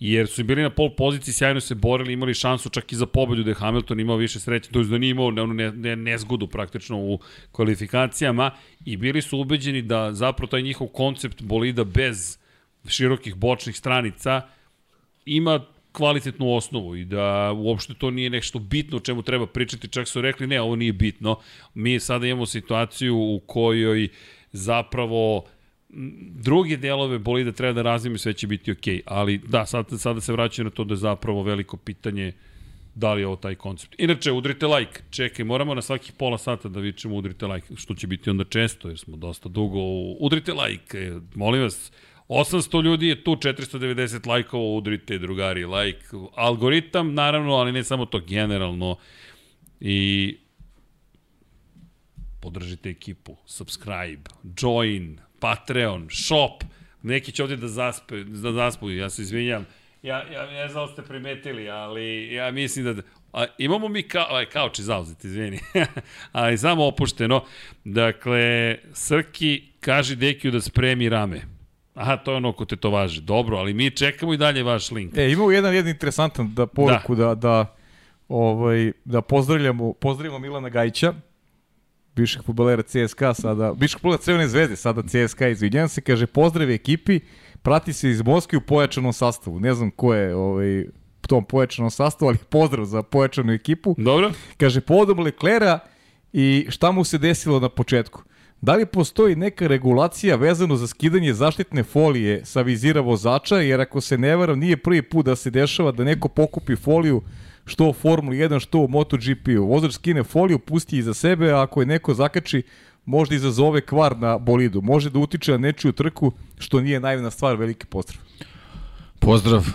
jer su bili na pol poziciji, sjajno se borili, imali šansu čak i za pobedu da je Hamilton imao više sreće, to je da nije imao onu ne, ne, nezgodu praktično u kvalifikacijama i bili su ubeđeni da zapravo taj njihov koncept bolida bez širokih bočnih stranica ima kvalitetnu osnovu i da uopšte to nije nešto bitno o čemu treba pričati, čak su rekli ne, ovo nije bitno. Mi sada imamo situaciju u kojoj zapravo druge delove bolida treba da razvijemo sve će biti okej. Ali da, sad, sada se vraćaju na to da je zapravo veliko pitanje da li je ovo taj koncept. Inače, udrite like. Čekaj, moramo na svakih pola sata da vičemo udrite like, što će biti onda često, jer smo dosta dugo. Udrite like, e, molim vas. 800 ljudi je tu, 490 lajkova, udrite drugari like. Algoritam, naravno, ali ne samo to, generalno. I podržite ekipu, subscribe, join, Patreon, shop, neki će ovde da zaspe, da zaspu, ja se izvinjam, ja, ja ne znam da ste primetili, ali ja mislim da, a, imamo mi ka, aj, kauč je zauzet, izvini, [laughs] ali samo opušteno, dakle, Srki kaže Dekiju da spremi rame, Aha, to je ono ko te to važe. Dobro, ali mi čekamo i dalje vaš link. E, imamo jedan, jedan interesantan da poruku da, da, da, ovaj, da pozdravljamo, pozdravimo Milana Gajića, bivšeg futbolera CSKA, sada, bivšeg futbolera Crvene zvezde, sada CSKA, izvinjam se, kaže pozdrav ekipi, prati se iz Moskve u pojačanom sastavu. Ne znam ko je ovaj, u tom pojačanom sastavu, ali pozdrav za pojačanu ekipu. Dobro? Kaže, povodom Leklera i šta mu se desilo na početku? Da li postoji neka regulacija vezano za skidanje zaštitne folije sa vizira vozača, jer ako se ne varam, nije prvi put da se dešava da neko pokupi foliju što u Formuli 1, što u MotoGP-u. Vozač skine foliju, pusti iza sebe, a ako je neko zakači, možda izazove kvar na bolidu. Može da utiče na nečiju trku, što nije naivna stvar, veliki pozdrav. Pozdrav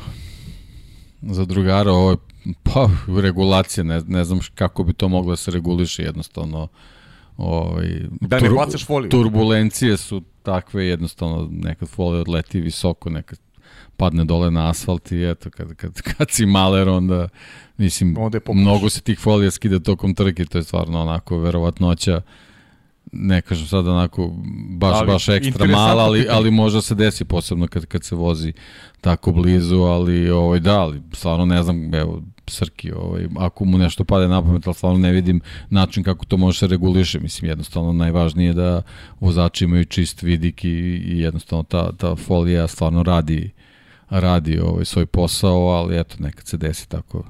za drugara, ovo je pa, regulacija, ne, ne znam kako bi to moglo da se reguliše jednostavno. Ovaj, Da ne bacaš foliju. Turbulencije su takve, jednostavno nekad folija odleti visoko, nekad padne dole na asfalt i eto, kad, kad, kad si maler, onda, mislim, Onda mnogo se tih folija skida tokom trke, to je stvarno onako verovatnoća, ne kažem sad onako baš, Ali, baš ekstra mala, ali, ali možda se desi posebno kad, kad se vozi tako blizu, ali ovaj, da, ali stvarno ne znam, evo, Srki, ovaj, ako mu nešto pade na pamet, ali stvarno ne vidim način kako to može se reguliše. Mislim, jednostavno najvažnije je da vozači imaju čist vidik i, i jednostavno ta, ta folija stvarno radi radi ovaj svoj posao, ali eto, nekad se desi tako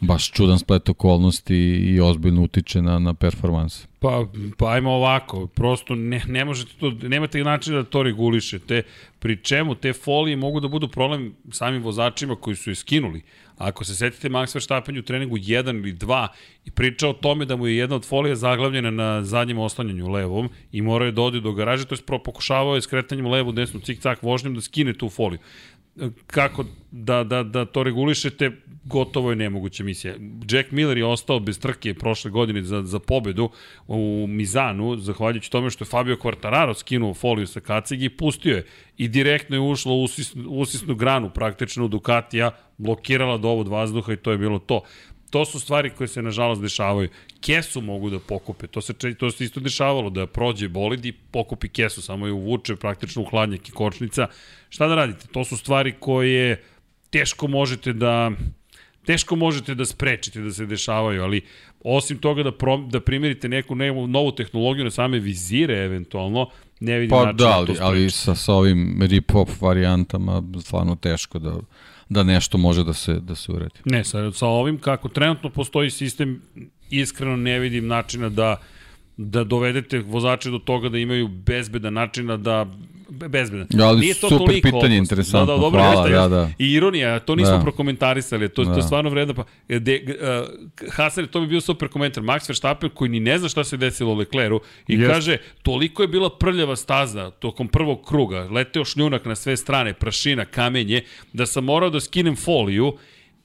baš čudan splet okolnosti i ozbiljno utiče na, na performanse. Pa, pa ajmo ovako, prosto ne, ne možete to, nemate načina da to regulišete, pri čemu te folije mogu da budu problem samim vozačima koji su je skinuli. Ako se setite Max Verstappen u treningu 1 ili 2 i priča o tome da mu je jedna od folija zaglavljena na zadnjem oslanjanju levom i mora je da ode do garaže, to je pokušavao je skretanjem levu, desnu, cik-cak vožnjem da skine tu foliju kako da, da, da to regulišete, gotovo je nemoguća misija. Jack Miller je ostao bez trke prošle godine za, za pobedu u Mizanu, zahvaljujući tome što je Fabio Quartararo skinuo foliju sa kacigi i pustio je. I direktno je ušlo u usisnu, usisnu granu praktično Ducatija, blokirala dovod vazduha i to je bilo to. To su stvari koje se nažalost dešavaju. Kesu mogu da pokupe, to se, to se isto dešavalo, da prođe bolid i pokupi kesu, samo je uvuče praktično u hladnjak i kočnica. Šta da radite? To su stvari koje teško možete da teško možete da sprečite da se dešavaju, ali osim toga da, prom, da primerite neku nevu, novu tehnologiju na same vizire eventualno, ne vidim pa, način da, da ali, to ali sa, sa ovim rip-off varijantama stvarno teško da, da nešto može da se, da se uredi. Ne, sa, sa ovim kako trenutno postoji sistem, iskreno ne vidim načina da da dovedete vozače do toga da imaju bezbedan načina da bezbedan. Ja, ali Nije to super pitanje, opasno. interesantno. Da, da, dobro, Hvala, da, da. I ironija, to nismo da. prokomentarisali, to, da. to je stvarno vredno. Pa, de, uh, Hasan, to bi bio super komentar. Max Verstappen koji ni ne zna šta se desilo Lecleru i yes. kaže, toliko je bila prljava staza tokom prvog kruga, leteo šljunak na sve strane, prašina, kamenje, da sam morao da skinem foliju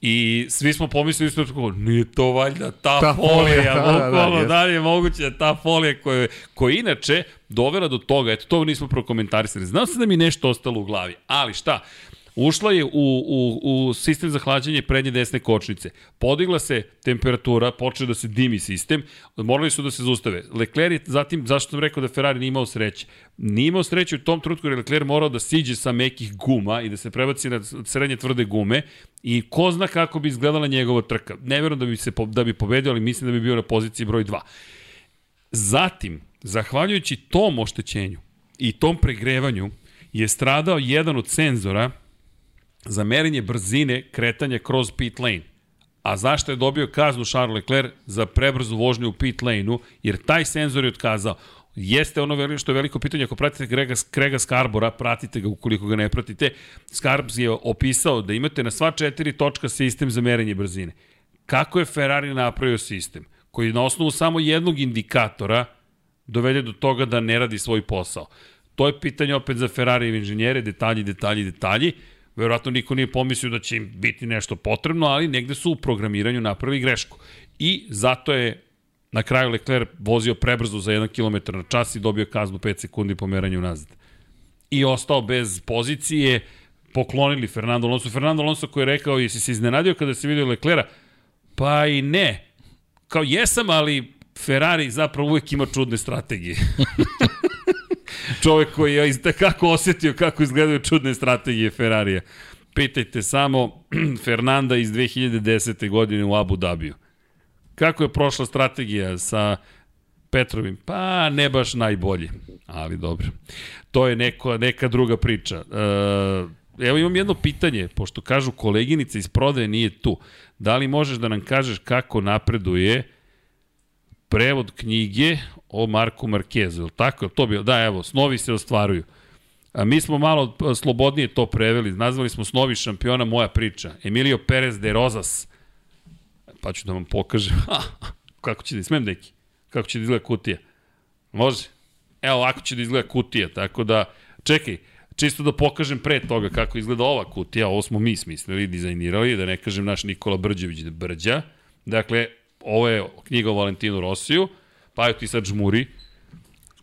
I svi smo pomislili isto tako, nije to valjda ta, ta folija, folija [laughs] da, bukvalno, da, da, da li je moguće da ta folija koja, koja inače dovela do toga, eto to nismo prokomentarisali, znao se da mi nešto ostalo u glavi, ali šta, Ušla je u, u, u sistem za hlađenje prednje desne kočnice. Podigla se temperatura, počeo da se dimi sistem, morali su da se zaustave. Leclerc je zatim, zašto sam rekao da Ferrari nije imao sreće? Nije imao sreće u tom trenutku jer Leclerc morao da siđe sa mekih guma i da se prebaci na srednje tvrde gume i ko zna kako bi izgledala njegova trka. Ne verujem da bi, se, da bi pobedio, ali mislim da bi bio na poziciji broj 2. Zatim, zahvaljujući tom oštećenju i tom pregrevanju, je stradao jedan od senzora za merenje brzine kretanja kroz pit lane. A zašto je dobio kaznu Charles Leclerc za prebrzu vožnju u pit lane-u? Jer taj senzor je otkazao. Jeste ono što je veliko pitanje, ako pratite Grega, Grega Skarbora, pratite ga ukoliko ga ne pratite, Skarbs je opisao da imate na sva četiri točka sistem za merenje brzine. Kako je Ferrari napravio sistem? Koji na osnovu samo jednog indikatora dovede do toga da ne radi svoj posao. To je pitanje opet za Ferrari i inženjere, detalji, detalji, detalji. Verovatno niko nije pomislio da će im biti nešto potrebno, ali negde su u programiranju napravili grešku. I zato je na kraju Leclerc vozio prebrzo za 1 km na čas i dobio kaznu 5 sekundi pomeranju nazad. I ostao bez pozicije, poklonili Fernando Alonso. Fernando Alonso koji je rekao, jesi se iznenadio kada se vidio Leclerca? Pa i ne. Kao jesam, ali Ferrari zapravo uvek ima čudne strategije. [laughs] čovek koji je kako osetio kako izgledaju čudne strategije Ferrarija. Pitajte samo [clears throat] Fernanda iz 2010. godine u Abu Dhabiju. Kako je prošla strategija sa Petrovim? Pa ne baš najbolje, ali dobro. To je neko, neka druga priča. E, evo imam jedno pitanje, pošto kažu koleginica iz prodaje nije tu. Da li možeš da nam kažeš kako napreduje prevod knjige o Marku Markezu, tako? To bi, da, evo, snovi se ostvaruju. A mi smo malo slobodnije to preveli, nazvali smo snovi šampiona moja priča. Emilio Perez de Rosas. Pa ću da vam pokažem. [laughs] kako će da smem deki? Kako će da izgleda kutija? Može? Evo, ovako će da izgleda kutija, tako da, čekaj, čisto da pokažem pre toga kako izgleda ova kutija, ovo smo mi smislili, dizajnirali, da ne kažem naš Nikola Brđević da brđa. Dakle, ovo je knjiga o Valentinu Rosiju, pa je ti sad žmuri,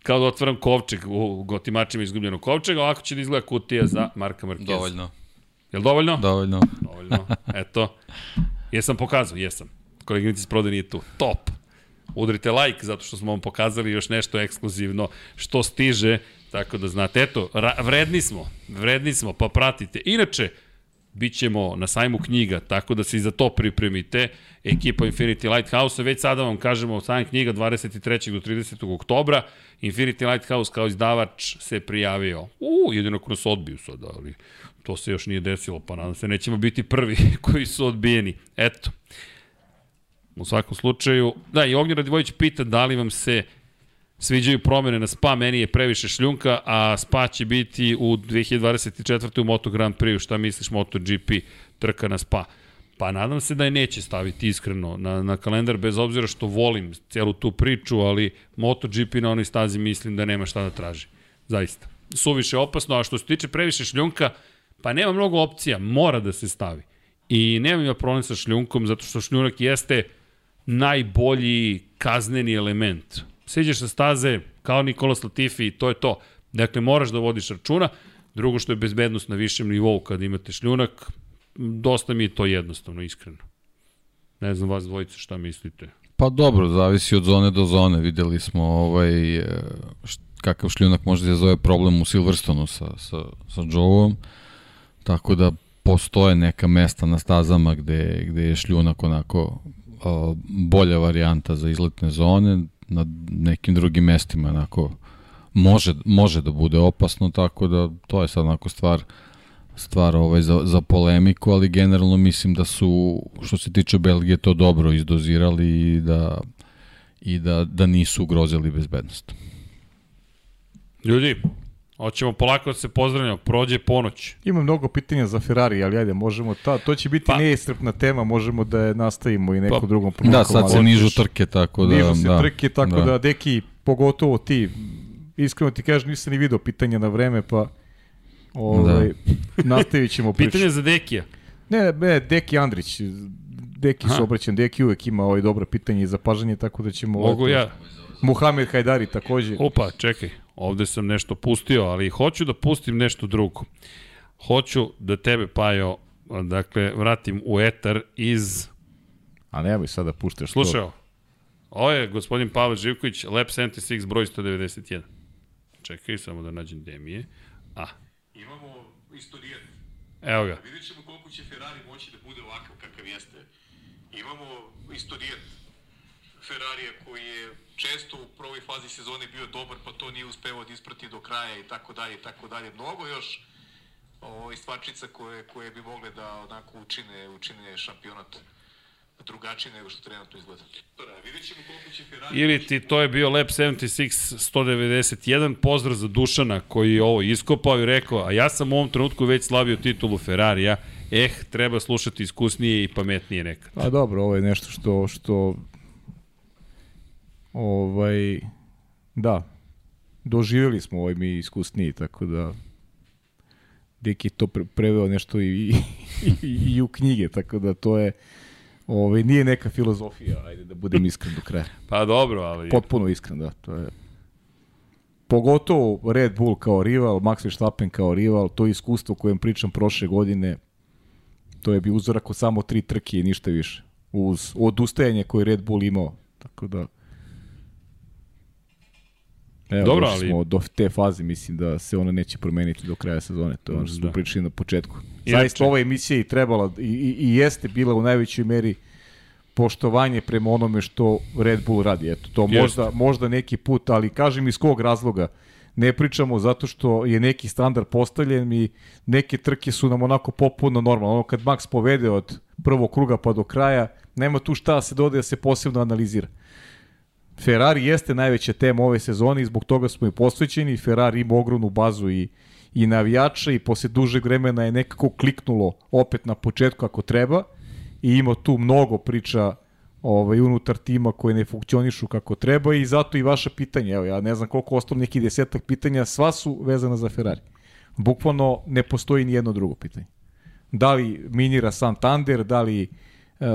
kao da otvaram kovčeg u gotimačima izgubljenog kovčega, ovako će da izgleda kutija za Marka Marquez. Dovoljno. Je li dovoljno? Dovoljno. Dovoljno. Eto. Jesam pokazao, jesam. Koleginici iz prode nije tu. Top. Udrite like zato što smo vam pokazali još nešto ekskluzivno što stiže, tako da znate. Eto, vredni smo, vredni smo, pa pratite. Inače, Bićemo na sajmu knjiga, tako da se i za to pripremite. Ekipa Infinity Lighthouse, već sada vam kažemo sajam knjiga 23. do 30. oktobra. Infinity Lighthouse kao izdavač se prijavio. U, jedino nas odbiju sada, ali to se još nije desilo, pa nadam se nećemo biti prvi [laughs] koji su odbijeni. Eto. U svakom slučaju, da, i Ognjen Radivojić pita da li vam se sviđaju promene na spa, meni je previše šljunka, a spa će biti u 2024. u Moto Grand Prix, šta misliš MotoGP trka na spa? Pa nadam se da je neće staviti iskreno na, na kalendar, bez obzira što volim celu tu priču, ali MotoGP na onoj stazi mislim da nema šta da traži. Zaista. Suviše opasno, a što se tiče previše šljunka, pa nema mnogo opcija, mora da se stavi. I nemam ja problem sa šljunkom, zato što šljunak jeste najbolji kazneni element siđeš sa staze kao Nikola Latifi i to je to. Dakle, moraš da vodiš računa. Drugo što je bezbednost na višem nivou kad imate šljunak, dosta mi je to jednostavno, iskreno. Ne znam vas dvojice šta mislite. Pa dobro, zavisi od zone do zone. Videli smo ovaj, e, št, kakav šljunak može da zove problem u Silverstonu sa, sa, sa Joe-om. Tako da postoje neka mesta na stazama gde, gde je šljunak onako o, bolja varijanta za izletne zone, na nekim drugim mestima onako može, može da bude opasno, tako da to je sad onako stvar stvar ovaj za, za polemiku, ali generalno mislim da su, što se tiče Belgije, to dobro izdozirali i da, i da, da nisu ugrozili bezbednost. Ljudi, hoćemo polako da se pozdravljamo, prođe ponoć. Ima mnogo pitanja za Ferrari, ali ajde, možemo ta, to će biti Pa- neiscrpna tema, možemo da je nastavimo i nekom Pa- drugom Da, prilikom. sad se nižu trke, tako da... Nižu se da, trke, tako da. da, deki, pogotovo ti, iskreno ti kažem, nisam ni video pitanja na vreme, pa ovaj, da. [laughs] nastavit ćemo priču. Pitanje za Dekija. Ne, ne, Deki Andrić, Deki Aha. se obraćam, Deki uvek ima ovaj dobra pitanja i zapažanje, tako da ćemo... Mogu ovaj, ja. Muhamed Hajdari takođe. Opa, čekaj, ovde sam nešto pustio, ali hoću da pustim nešto drugo. Hoću da tebe, Pajo, dakle, vratim u etar iz... A nemoj sada puštaš Slušaj to. ovo. Ovo je gospodin Pavle Živković, Lab 76, broj 191. Čekaj, samo da nađem gde mi je. A, Imamo istorijet. evo ga. Vidjet ćemo koliko će Ferrari moći da bude ovakav kakav jeste. Imamo istorijet Ferrarija koji je često u prvoj fazi sezone bio dobar, pa to nije uspevao da isprati do kraja i tako dalje i tako dalje. Mnogo još ovaj, stvarčica koje, koje bi mogle da onako učine, učine šampionat drugačiji nego što trenutno izgleda. Vidjet ćemo koliko će Ferrari... Ili ti to je bio Lab 76 191, pozdrav za Dušana koji je ovo iskopao i rekao, a ja sam u ovom trenutku već slavio titulu Ferrarija, eh, treba slušati iskusnije i pametnije nekad. Pa dobro, ovo je nešto što, što ovaj, da, doživjeli smo ovaj mi iskusniji, tako da Deki je to pre, preveo nešto i, i, i, i u knjige, tako da to je ovaj, nije neka filozofija, ajde da budem iskren do kraja. Pa dobro, ali... Potpuno iskren, da, to je pogotovo Red Bull kao rival, Max Verstappen kao rival, to iskustvo o kojem pričam prošle godine, to je bio uzorak od samo tri trke i ništa više. Uz odustajanje koje je Red Bull imao. Tako da... Evo, Dobro, ali- smo do te faze, mislim da se ona neće promeniti do kraja sezone. To je ono što smo Da. pričali na početku. Inače- Zaista ova emisija i trebala i, i, i jeste bila u najvećoj meri poštovanje prema onome što Red Bull radi. Eto, to Jeste. možda, možda neki put, ali kažem iz kog razloga. Ne pričamo zato što je neki standard postavljen i neke trke su nam onako popuno normalno. Ono kad Max povede od prvog kruga pa do kraja, nema tu šta da se dodaje da se posebno analizira. Ferrari jeste najveća tema ove sezone i zbog toga smo i posvećeni. Ferrari ima ogromnu bazu i, i navijača i posle dužeg vremena je nekako kliknulo opet na početku ako treba i ima tu mnogo priča ovaj, unutar tima koje ne funkcionišu kako treba i zato i vaša pitanja, evo ja ne znam koliko ostalo neki desetak pitanja, sva su vezana za Ferrari. Bukvalno ne postoji ni jedno drugo pitanje. Da li minira Santander, da li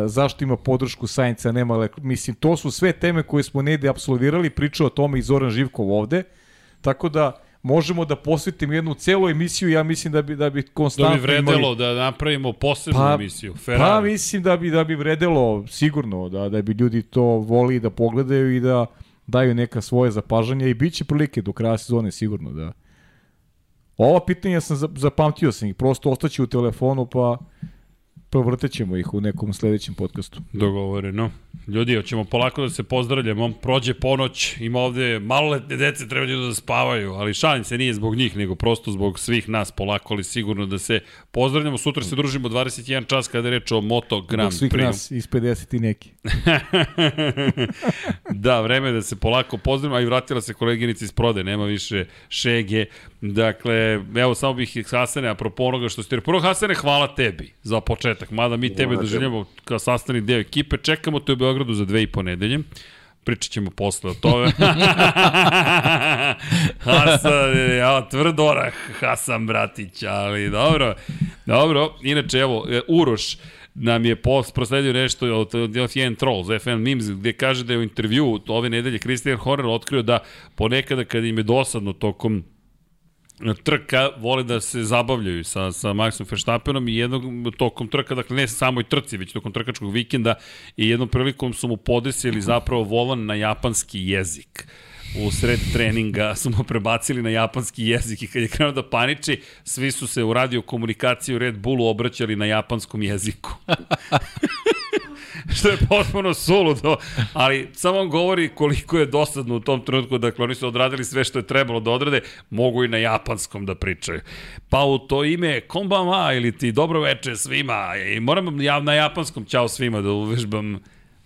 zašto ima podršku Sainca, nema lek... Mislim, to su sve teme koje smo negde apsolvirali, pričao o tome i Zoran Živkov ovde, tako da možemo da posvetimo jednu celu emisiju, ja mislim da bi, da bi Da konstantno bi vredelo imali... da napravimo posebnu Pa- emisiju. Pa Ferrari. mislim da bi da bi vredelo sigurno da da bi ljudi to voli da pogledaju i da daju neka svoje zapažanja i biće prilike do kraja sezone sigurno da Ova pitanja sam za- zapamtio sam ih, prosto ostaće u telefonu pa provrtećemo ih u nekom sledećem podcastu. Dogovoreno. Ljudi, hoćemo polako da se pozdravljamo. Prođe ponoć, ima ovde maloletne dece, treba da spavaju, ali šalim se nije zbog njih, nego prosto zbog svih nas polako, ali sigurno da se pozdravljamo. Sutra se družimo 21 čas kada je reč o Moto Grand Zbog svih Prix. nas iz 50 i neki. [laughs] da, vreme da se polako pozdravimo, a i vratila se koleginica iz prode, nema više šege. Dakle, evo samo bih ih Hasane, apropo onoga što ste... Prvo Hasane, hvala tebi za početak, mada mi tebe doživljamo kao sastavni deo ekipe, čekamo te u Beogradu za dve i po nedelje. Pričat ćemo posle o tome. [laughs] Hasan, ja, tvrd orah, Hasan Bratić, ali dobro. Dobro, inače, evo, e, Uroš, nam je post prosledio nešto od, od FN Trolls, FN Memes, gde kaže da je u intervju ove nedelje Christian Horner otkrio da ponekada kad im je dosadno tokom trka vole da se zabavljaju sa, sa Maxom Verstappenom i jednog tokom trka, dakle ne samoj trci, već tokom trkačkog vikenda i jednom prilikom su mu podesili zapravo volan na japanski jezik u sred treninga su mu prebacili na japanski jezik i kad je krenuo da paniči, svi su se u radio komunikaciju Red Bullu obraćali na japanskom jeziku. [laughs] [laughs] što je potpuno suludo, ali samo vam govori koliko je dosadno u tom trenutku, dakle oni su odradili sve što je trebalo da odrade, mogu i na japanskom da pričaju. Pa u to ime, konbama ili ti dobro veče svima, i moram ja na japanskom ćao svima da uvežbam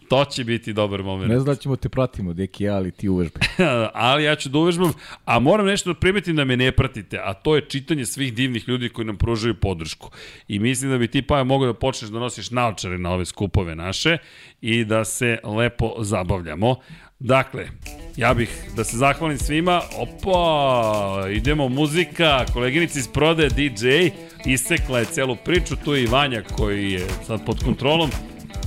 To će biti dobar moment. Ne znam da ćemo te pratimo, deki ja, ali ti uvežbaj. [laughs] ali ja ću da uvežbam, a moram nešto da primetim da me ne pratite, a to je čitanje svih divnih ljudi koji nam pružaju podršku. I mislim da bi ti pa mogao da počneš da nosiš naočare na ove skupove naše i da se lepo zabavljamo. Dakle, ja bih da se zahvalim svima. Opa, idemo muzika, koleginica iz prode DJ, isekla je celu priču, tu je i Vanja koji je sad pod kontrolom.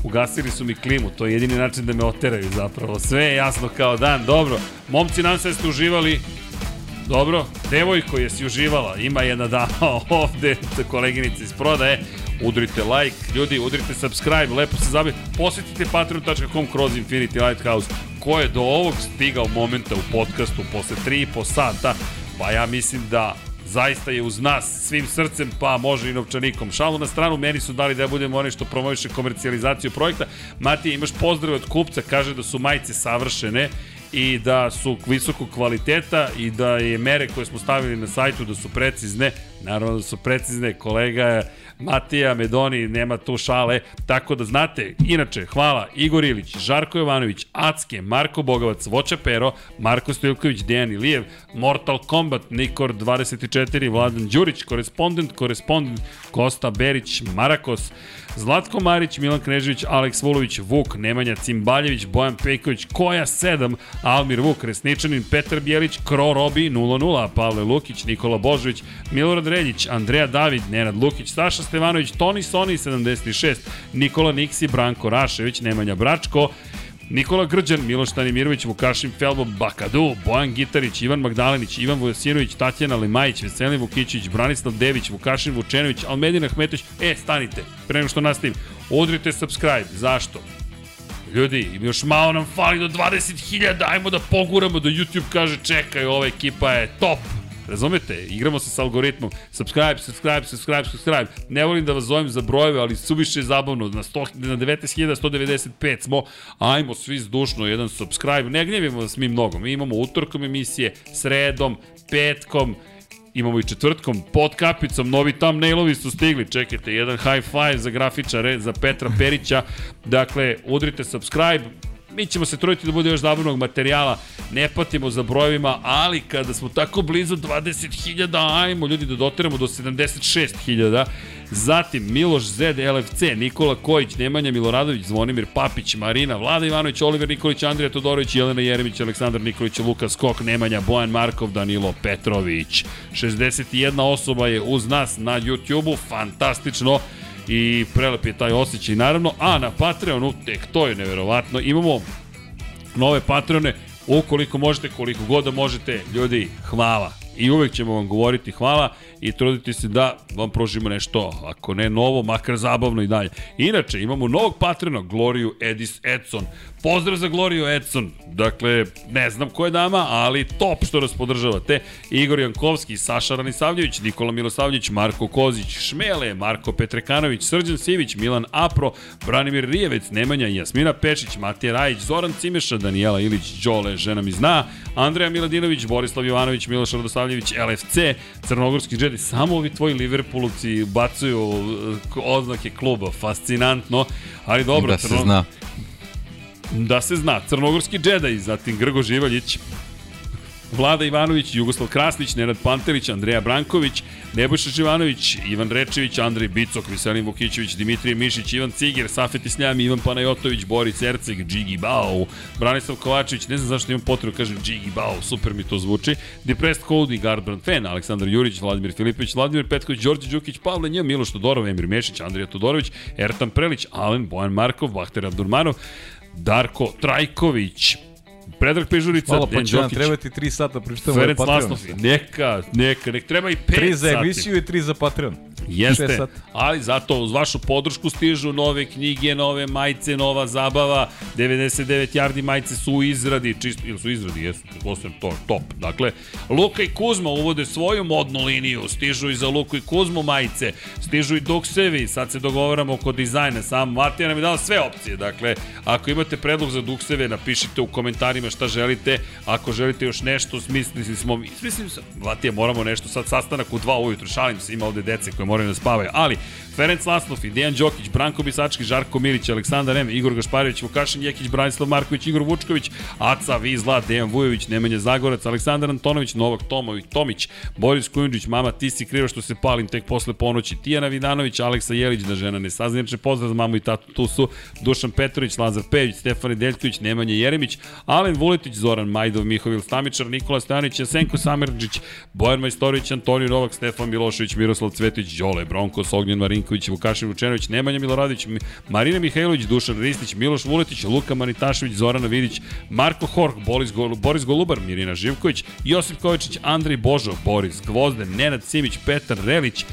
Ugasili su mi klimu, to je jedini način da me oteraju zapravo. Sve je jasno kao dan, dobro. Momci, nam se ste uživali. Dobro, devojko jesi uživala, ima jedna dama [laughs] ovde, koleginica iz prodaje. Udrite like, ljudi, udrite subscribe, lepo se zabavite. Posjetite patreon.com kroz Infinity Lighthouse. Ko je do ovog stigao momenta u podcastu posle 3,5 sata, pa ja mislim da zaista je uz nas svim srcem, pa može i novčanikom. Šalu na stranu, meni su dali da budemo oni što promoviše komercijalizaciju projekta. Matija, imaš pozdrav od kupca, kaže da su majice savršene i da su visokog kvaliteta i da je mere koje smo stavili na sajtu da su precizne. Naravno da su precizne, kolega Matija Medoni, nema tu šale, tako da znate, inače, hvala Igor Ilić, Žarko Jovanović, Acke, Marko Bogovac, Voća Pero, Marko Stojilković, Dejan Ilijev, Mortal Kombat, Nikor 24, Vladan Đurić, korespondent, korespondent, Kosta Berić, Marakos, Zlatko Marić, Milan Knežević, Aleks Vulović, Vuk, Nemanja Cimbaljević, Bojan Pejković, Koja 7, Almir Vuk, Resničanin, Petar Bjelić, Kro Robi 0-0, Pavle Lukić, Nikola Božović, Milorad Reljić, Andreja David, Nenad Lukić, Saša Stevanović, Toni Soni 76, Nikola Niksi, Branko Rašević, Nemanja Bračko, Nikola Grđan, Miloš Tanimirović, Vukašin Felbo, Bakadu, Bojan Gitarić, Ivan Magdalenić, Ivan Vujasinović, Tatjana Limajić, Veselin Vukićić, Branislav Dević, Vukašin Vučenović, Almedina Ahmetović. E, stanite, pre nego što nastavim. Udrite subscribe. Zašto? Ljudi, još malo nam fali do 20.000, ajmo da poguramo da YouTube kaže čekaj, ova ekipa je top. Razumete? Igramo se sa algoritmom. Subscribe, subscribe, subscribe, subscribe. Ne volim da vas zovem za brojeve, ali suviše je zabavno. Na, 100, na 19.195 smo. Ajmo svi zdušno jedan subscribe. Ne gnjevimo vas mi mnogo. Mi imamo utorkom emisije, sredom, petkom, imamo i četvrtkom pod kapicom, novi thumbnailovi su stigli, čekajte, jedan high five za grafičare, za Petra Perića, dakle, udrite subscribe, mi ćemo se truditi da bude još zabavnog materijala, ne patimo za brojevima, ali kada smo tako blizu 20.000, ajmo ljudi da doteramo do 76.000, Zatim Miloš Zed, LFC, Nikola Kojić, Nemanja Miloradović, Zvonimir Papić, Marina, Vlada Ivanović, Oliver Nikolić, Andrija Todorović, Jelena Jeremić, Aleksandar Nikolić, Lukas Kok, Nemanja, Bojan Markov, Danilo Petrović. 61 osoba je uz nas na YouTube-u, fantastično i prelep je taj osjećaj naravno, a na Patreonu, tek to je neverovatno, imamo nove Patreone, ukoliko možete, koliko god da možete, ljudi, hvala. I uvek ćemo vam govoriti hvala i truditi se da vam pružimo nešto, ako ne novo, makar zabavno i dalje. Inače, imamo novog patrona, Gloriju Edis Edson. Pozdrav za Gloriju Edson. Dakle, ne znam ko je dama, ali top što nas podržavate. Igor Jankovski, Saša Ranisavljević, Nikola Milosavljević, Marko Kozić, Šmele, Marko Petrekanović, Srđan Sivić, Milan Apro, Branimir Rijevec, Nemanja Jasmina Pešić, Matija Rajić, Zoran Cimeša, Danijela Ilić, Đole, žena mi zna, Andreja Miladinović, Borislav Jovanović, Miloš Radosavljević, LFC, Crnogorski džedi, samo ovi tvoji Liverpoolovci bacuju eh, oznake kluba, fascinantno, ali dobro. Da se Crno... zna. Da se zna, Crnogorski džedaj, zatim Grgo Živaljić, Vlada Ivanović, Jugoslav Krasnić, Nenad Pantelić, Andreja Branković, Nebojša Živanović, Ivan Rečević, Andrej Bicok, Veselin Vukićević, Dimitrije Mišić, Ivan Ciger, Safet Isljam, Ivan Panajotović, Boris Erceg, Džigi Bao, Branislav Kovačević, ne znam zašto imam potrebu, kažem Džigi Bao, super mi to zvuči, Depressed Cody, Gardbrand Fan, Aleksandar Jurić, Vladimir Filipović, Vladimir Petković, Đorđe Đukić, Pavle Njo, Miloš Todorov, Emir Mešić, Andrija Todorović, Ertan Prelić, Alen, Bojan Markov, Bahter Abdurmanov, Darko Trajković, Predrag Pežurica, Malo pa Dejan će nam Đokić, trebati 3 sata pričitamo ovaj Patreon. Laslofi. Neka, neka, nek treba i 5 Tri za sati. emisiju i tri za Patreon. Jeste, sati. ali zato uz vašu podršku stižu nove knjige, nove majice, nova zabava, 99 yardi majice su u izradi, čisto, ili su u izradi, jesu, pretpostavljam to, top. Dakle, Luka i Kuzma uvode svoju modnu liniju, stižu i za Luku i Kuzmu majice, stižu i duksevi, sad se dogovaramo oko dizajna, sam Matija nam je dao sve opcije, dakle, ako imate predlog za dukseve, napišite u komentarima šta želite, ako želite još nešto, smislili smo, mislim, Matija, moramo nešto, sad sastanak u dva ujutru, šalim se, ima ovde dece koje moraju da spavaju, ali Ferenc Laslov i Dejan Đokić, Branko Bisački, Žarko Milić, Aleksandar M, Igor Gašparević, Vukašin Jekić, Branislav Marković, Igor Vučković, Aca Vizla, Dejan Vujović, Nemanja Zagorac, Aleksandar Antonović, Novak Tomović, Tomić, Boris Kujundžić, Mama ti si krivo što se palim tek posle ponoći, Tijana Vidanović, Aleksa Jelić, da žena ne sazna, pozdrav za mamu i tatu, tu su Dušan Petrović, Lazar Pević, Stefan Deljković, Nemanja Jeremić, Alen Vuletić, Zoran Majdov, Mihovil Stamičar, Nikola Stojanić, Jasenko Samerđić, Bojan Majstorović, Antonio Novak, Stefan Milošević, Miroslav Cvetić, Đole Bronkos, Ognjen Marinković, Vukašin Vučenović, Nemanja Miloradić, Mi- Marina Mihajlović, Dušan Ristić, Miloš Vuletić, Luka Manitašević, Zorana Vidić, Marko Hork, Boris, Gol, Boris Golubar, Mirina Živković, Josip Kovičić, Andrej Božo, Boris Gvozden, Nenad Simić, Petar Relić,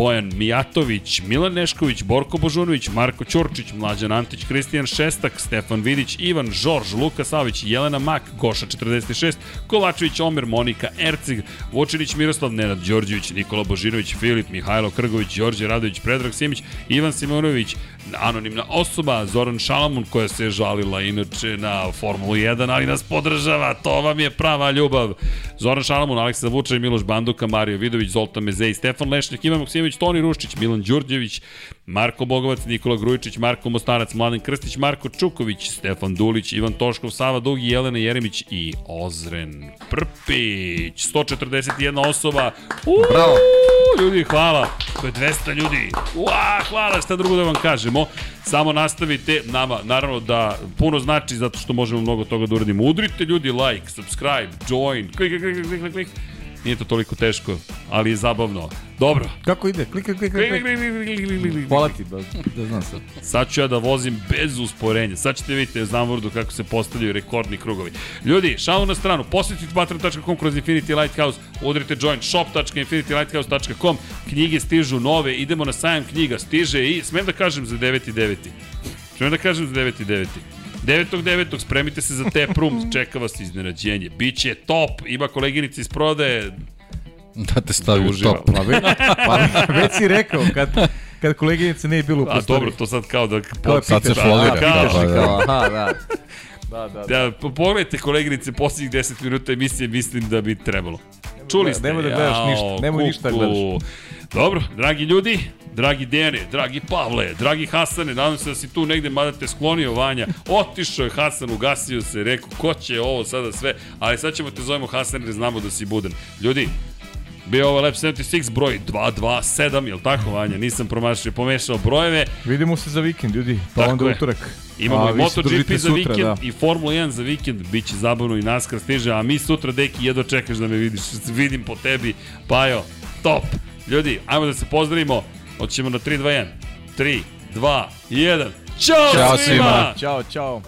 Bojan Mijatović, Milan Nešković, Borko Božunović, Marko Ćurčić, Mlađan Antić, Kristijan Šestak, Stefan Vidić, Ivan Žorž, Luka Savić, Jelena Mak, Goša 46, Kovačević, Omer, Monika Ercig, Vučinić, Miroslav, Nenad Đorđević, Nikola Božinović, Filip, Mihajlo Krgović, Đorđe Radović, Predrag Simić, Ivan Simonović, anonimna osoba, Zoran Šalamun koja se je žalila inače na Formulu 1, ali nas podržava, to vam je prava ljubav. Zoran Šalamun, Aleksa Vučaj, Miloš Banduka, Mario Vidović, Zoltan Mezej, Stefan Lešnjak, Ivan Maksimović, Toni Ruščić, Milan Đurđević, Marko Bogovac, Nikola Grujičić, Marko Mostarac, Mladen Krstić, Marko Čuković, Stefan Dulić, Ivan Toškov, Sava Dugi, Jelena Jeremić i Ozren Prpić. 141 osoba. Uuu, Bravo. ljudi, hvala. To je 200 ljudi. Ua, hvala, šta drugo da vam kažemo. Samo nastavite, nama, naravno da puno znači zato što možemo mnogo toga da uradimo. Udrite ljudi like, subscribe, join, klik, klik, klik, klik, klik, klik. Nije to toliko teško, ali je zabavno. Dobro. Kako ide? Klik, klik, klik, klik, klik, klik, klik, klik. Hvala ti, da, da znam sad. Sad ću ja da vozim bez usporenja. Sad ćete vidjeti znam vrdu kako se postavljaju rekordni krugovi. Ljudi, šalu na stranu, posjetite patreon.com kroz Infinity Lighthouse, udrite join shop.infinitylighthouse.com, knjige stižu nove, idemo na sajam knjiga, stiže i, smem da kažem za 9.9. Smem da kažem za 9.9. 9.9. spremite se za tap room, [laughs] čeka vas iznenađenje. Biće top, ima koleginica iz prodaje, Da te stavi u top. Pa, već, pa već si rekao, kad, kad koleginice nije bilo u a prostoriji. dobro, to sad kao da... Kao je Sad se folira, a, pitaš da, i da, kao, aha, da. Da, da, da. Da, po- pogledajte koleginice posljednjih 10 minuta emisije, mislim da bi trebalo. Čuli ste? Nemoj da gledaš ništa, nemoj ništa da gledaš. Dobro, dragi ljudi, dragi Dejane, dragi Pavle, dragi Hasane, nadam se da si tu negde, mada te sklonio Vanja. Otišao je Hasan, ugasio se, rekao, ko će ovo sada sve, ali sad ćemo te zovemo Hasan jer znamo da si budan. Ljudi, bio ovo Lab 76 broj 227, jel tako Vanja? Nisam promašio, pomešao brojeve. Vidimo se za vikend, ljudi, pa Tako onda je. utorak. Imamo A i MotoGP za sutra, vikend da. i Formula 1 za vikend, biće zabavno i NASCAR stiže, a mi sutra, deki, jedva čekaš da me vidiš, [laughs] vidim po tebi, Pajo, top. Ljudi, ajmo da se pozdravimo, hoćemo na 3, 2, 1. 3, 2, 1. Ćao, Ćao svima! svima! Ćao, čao.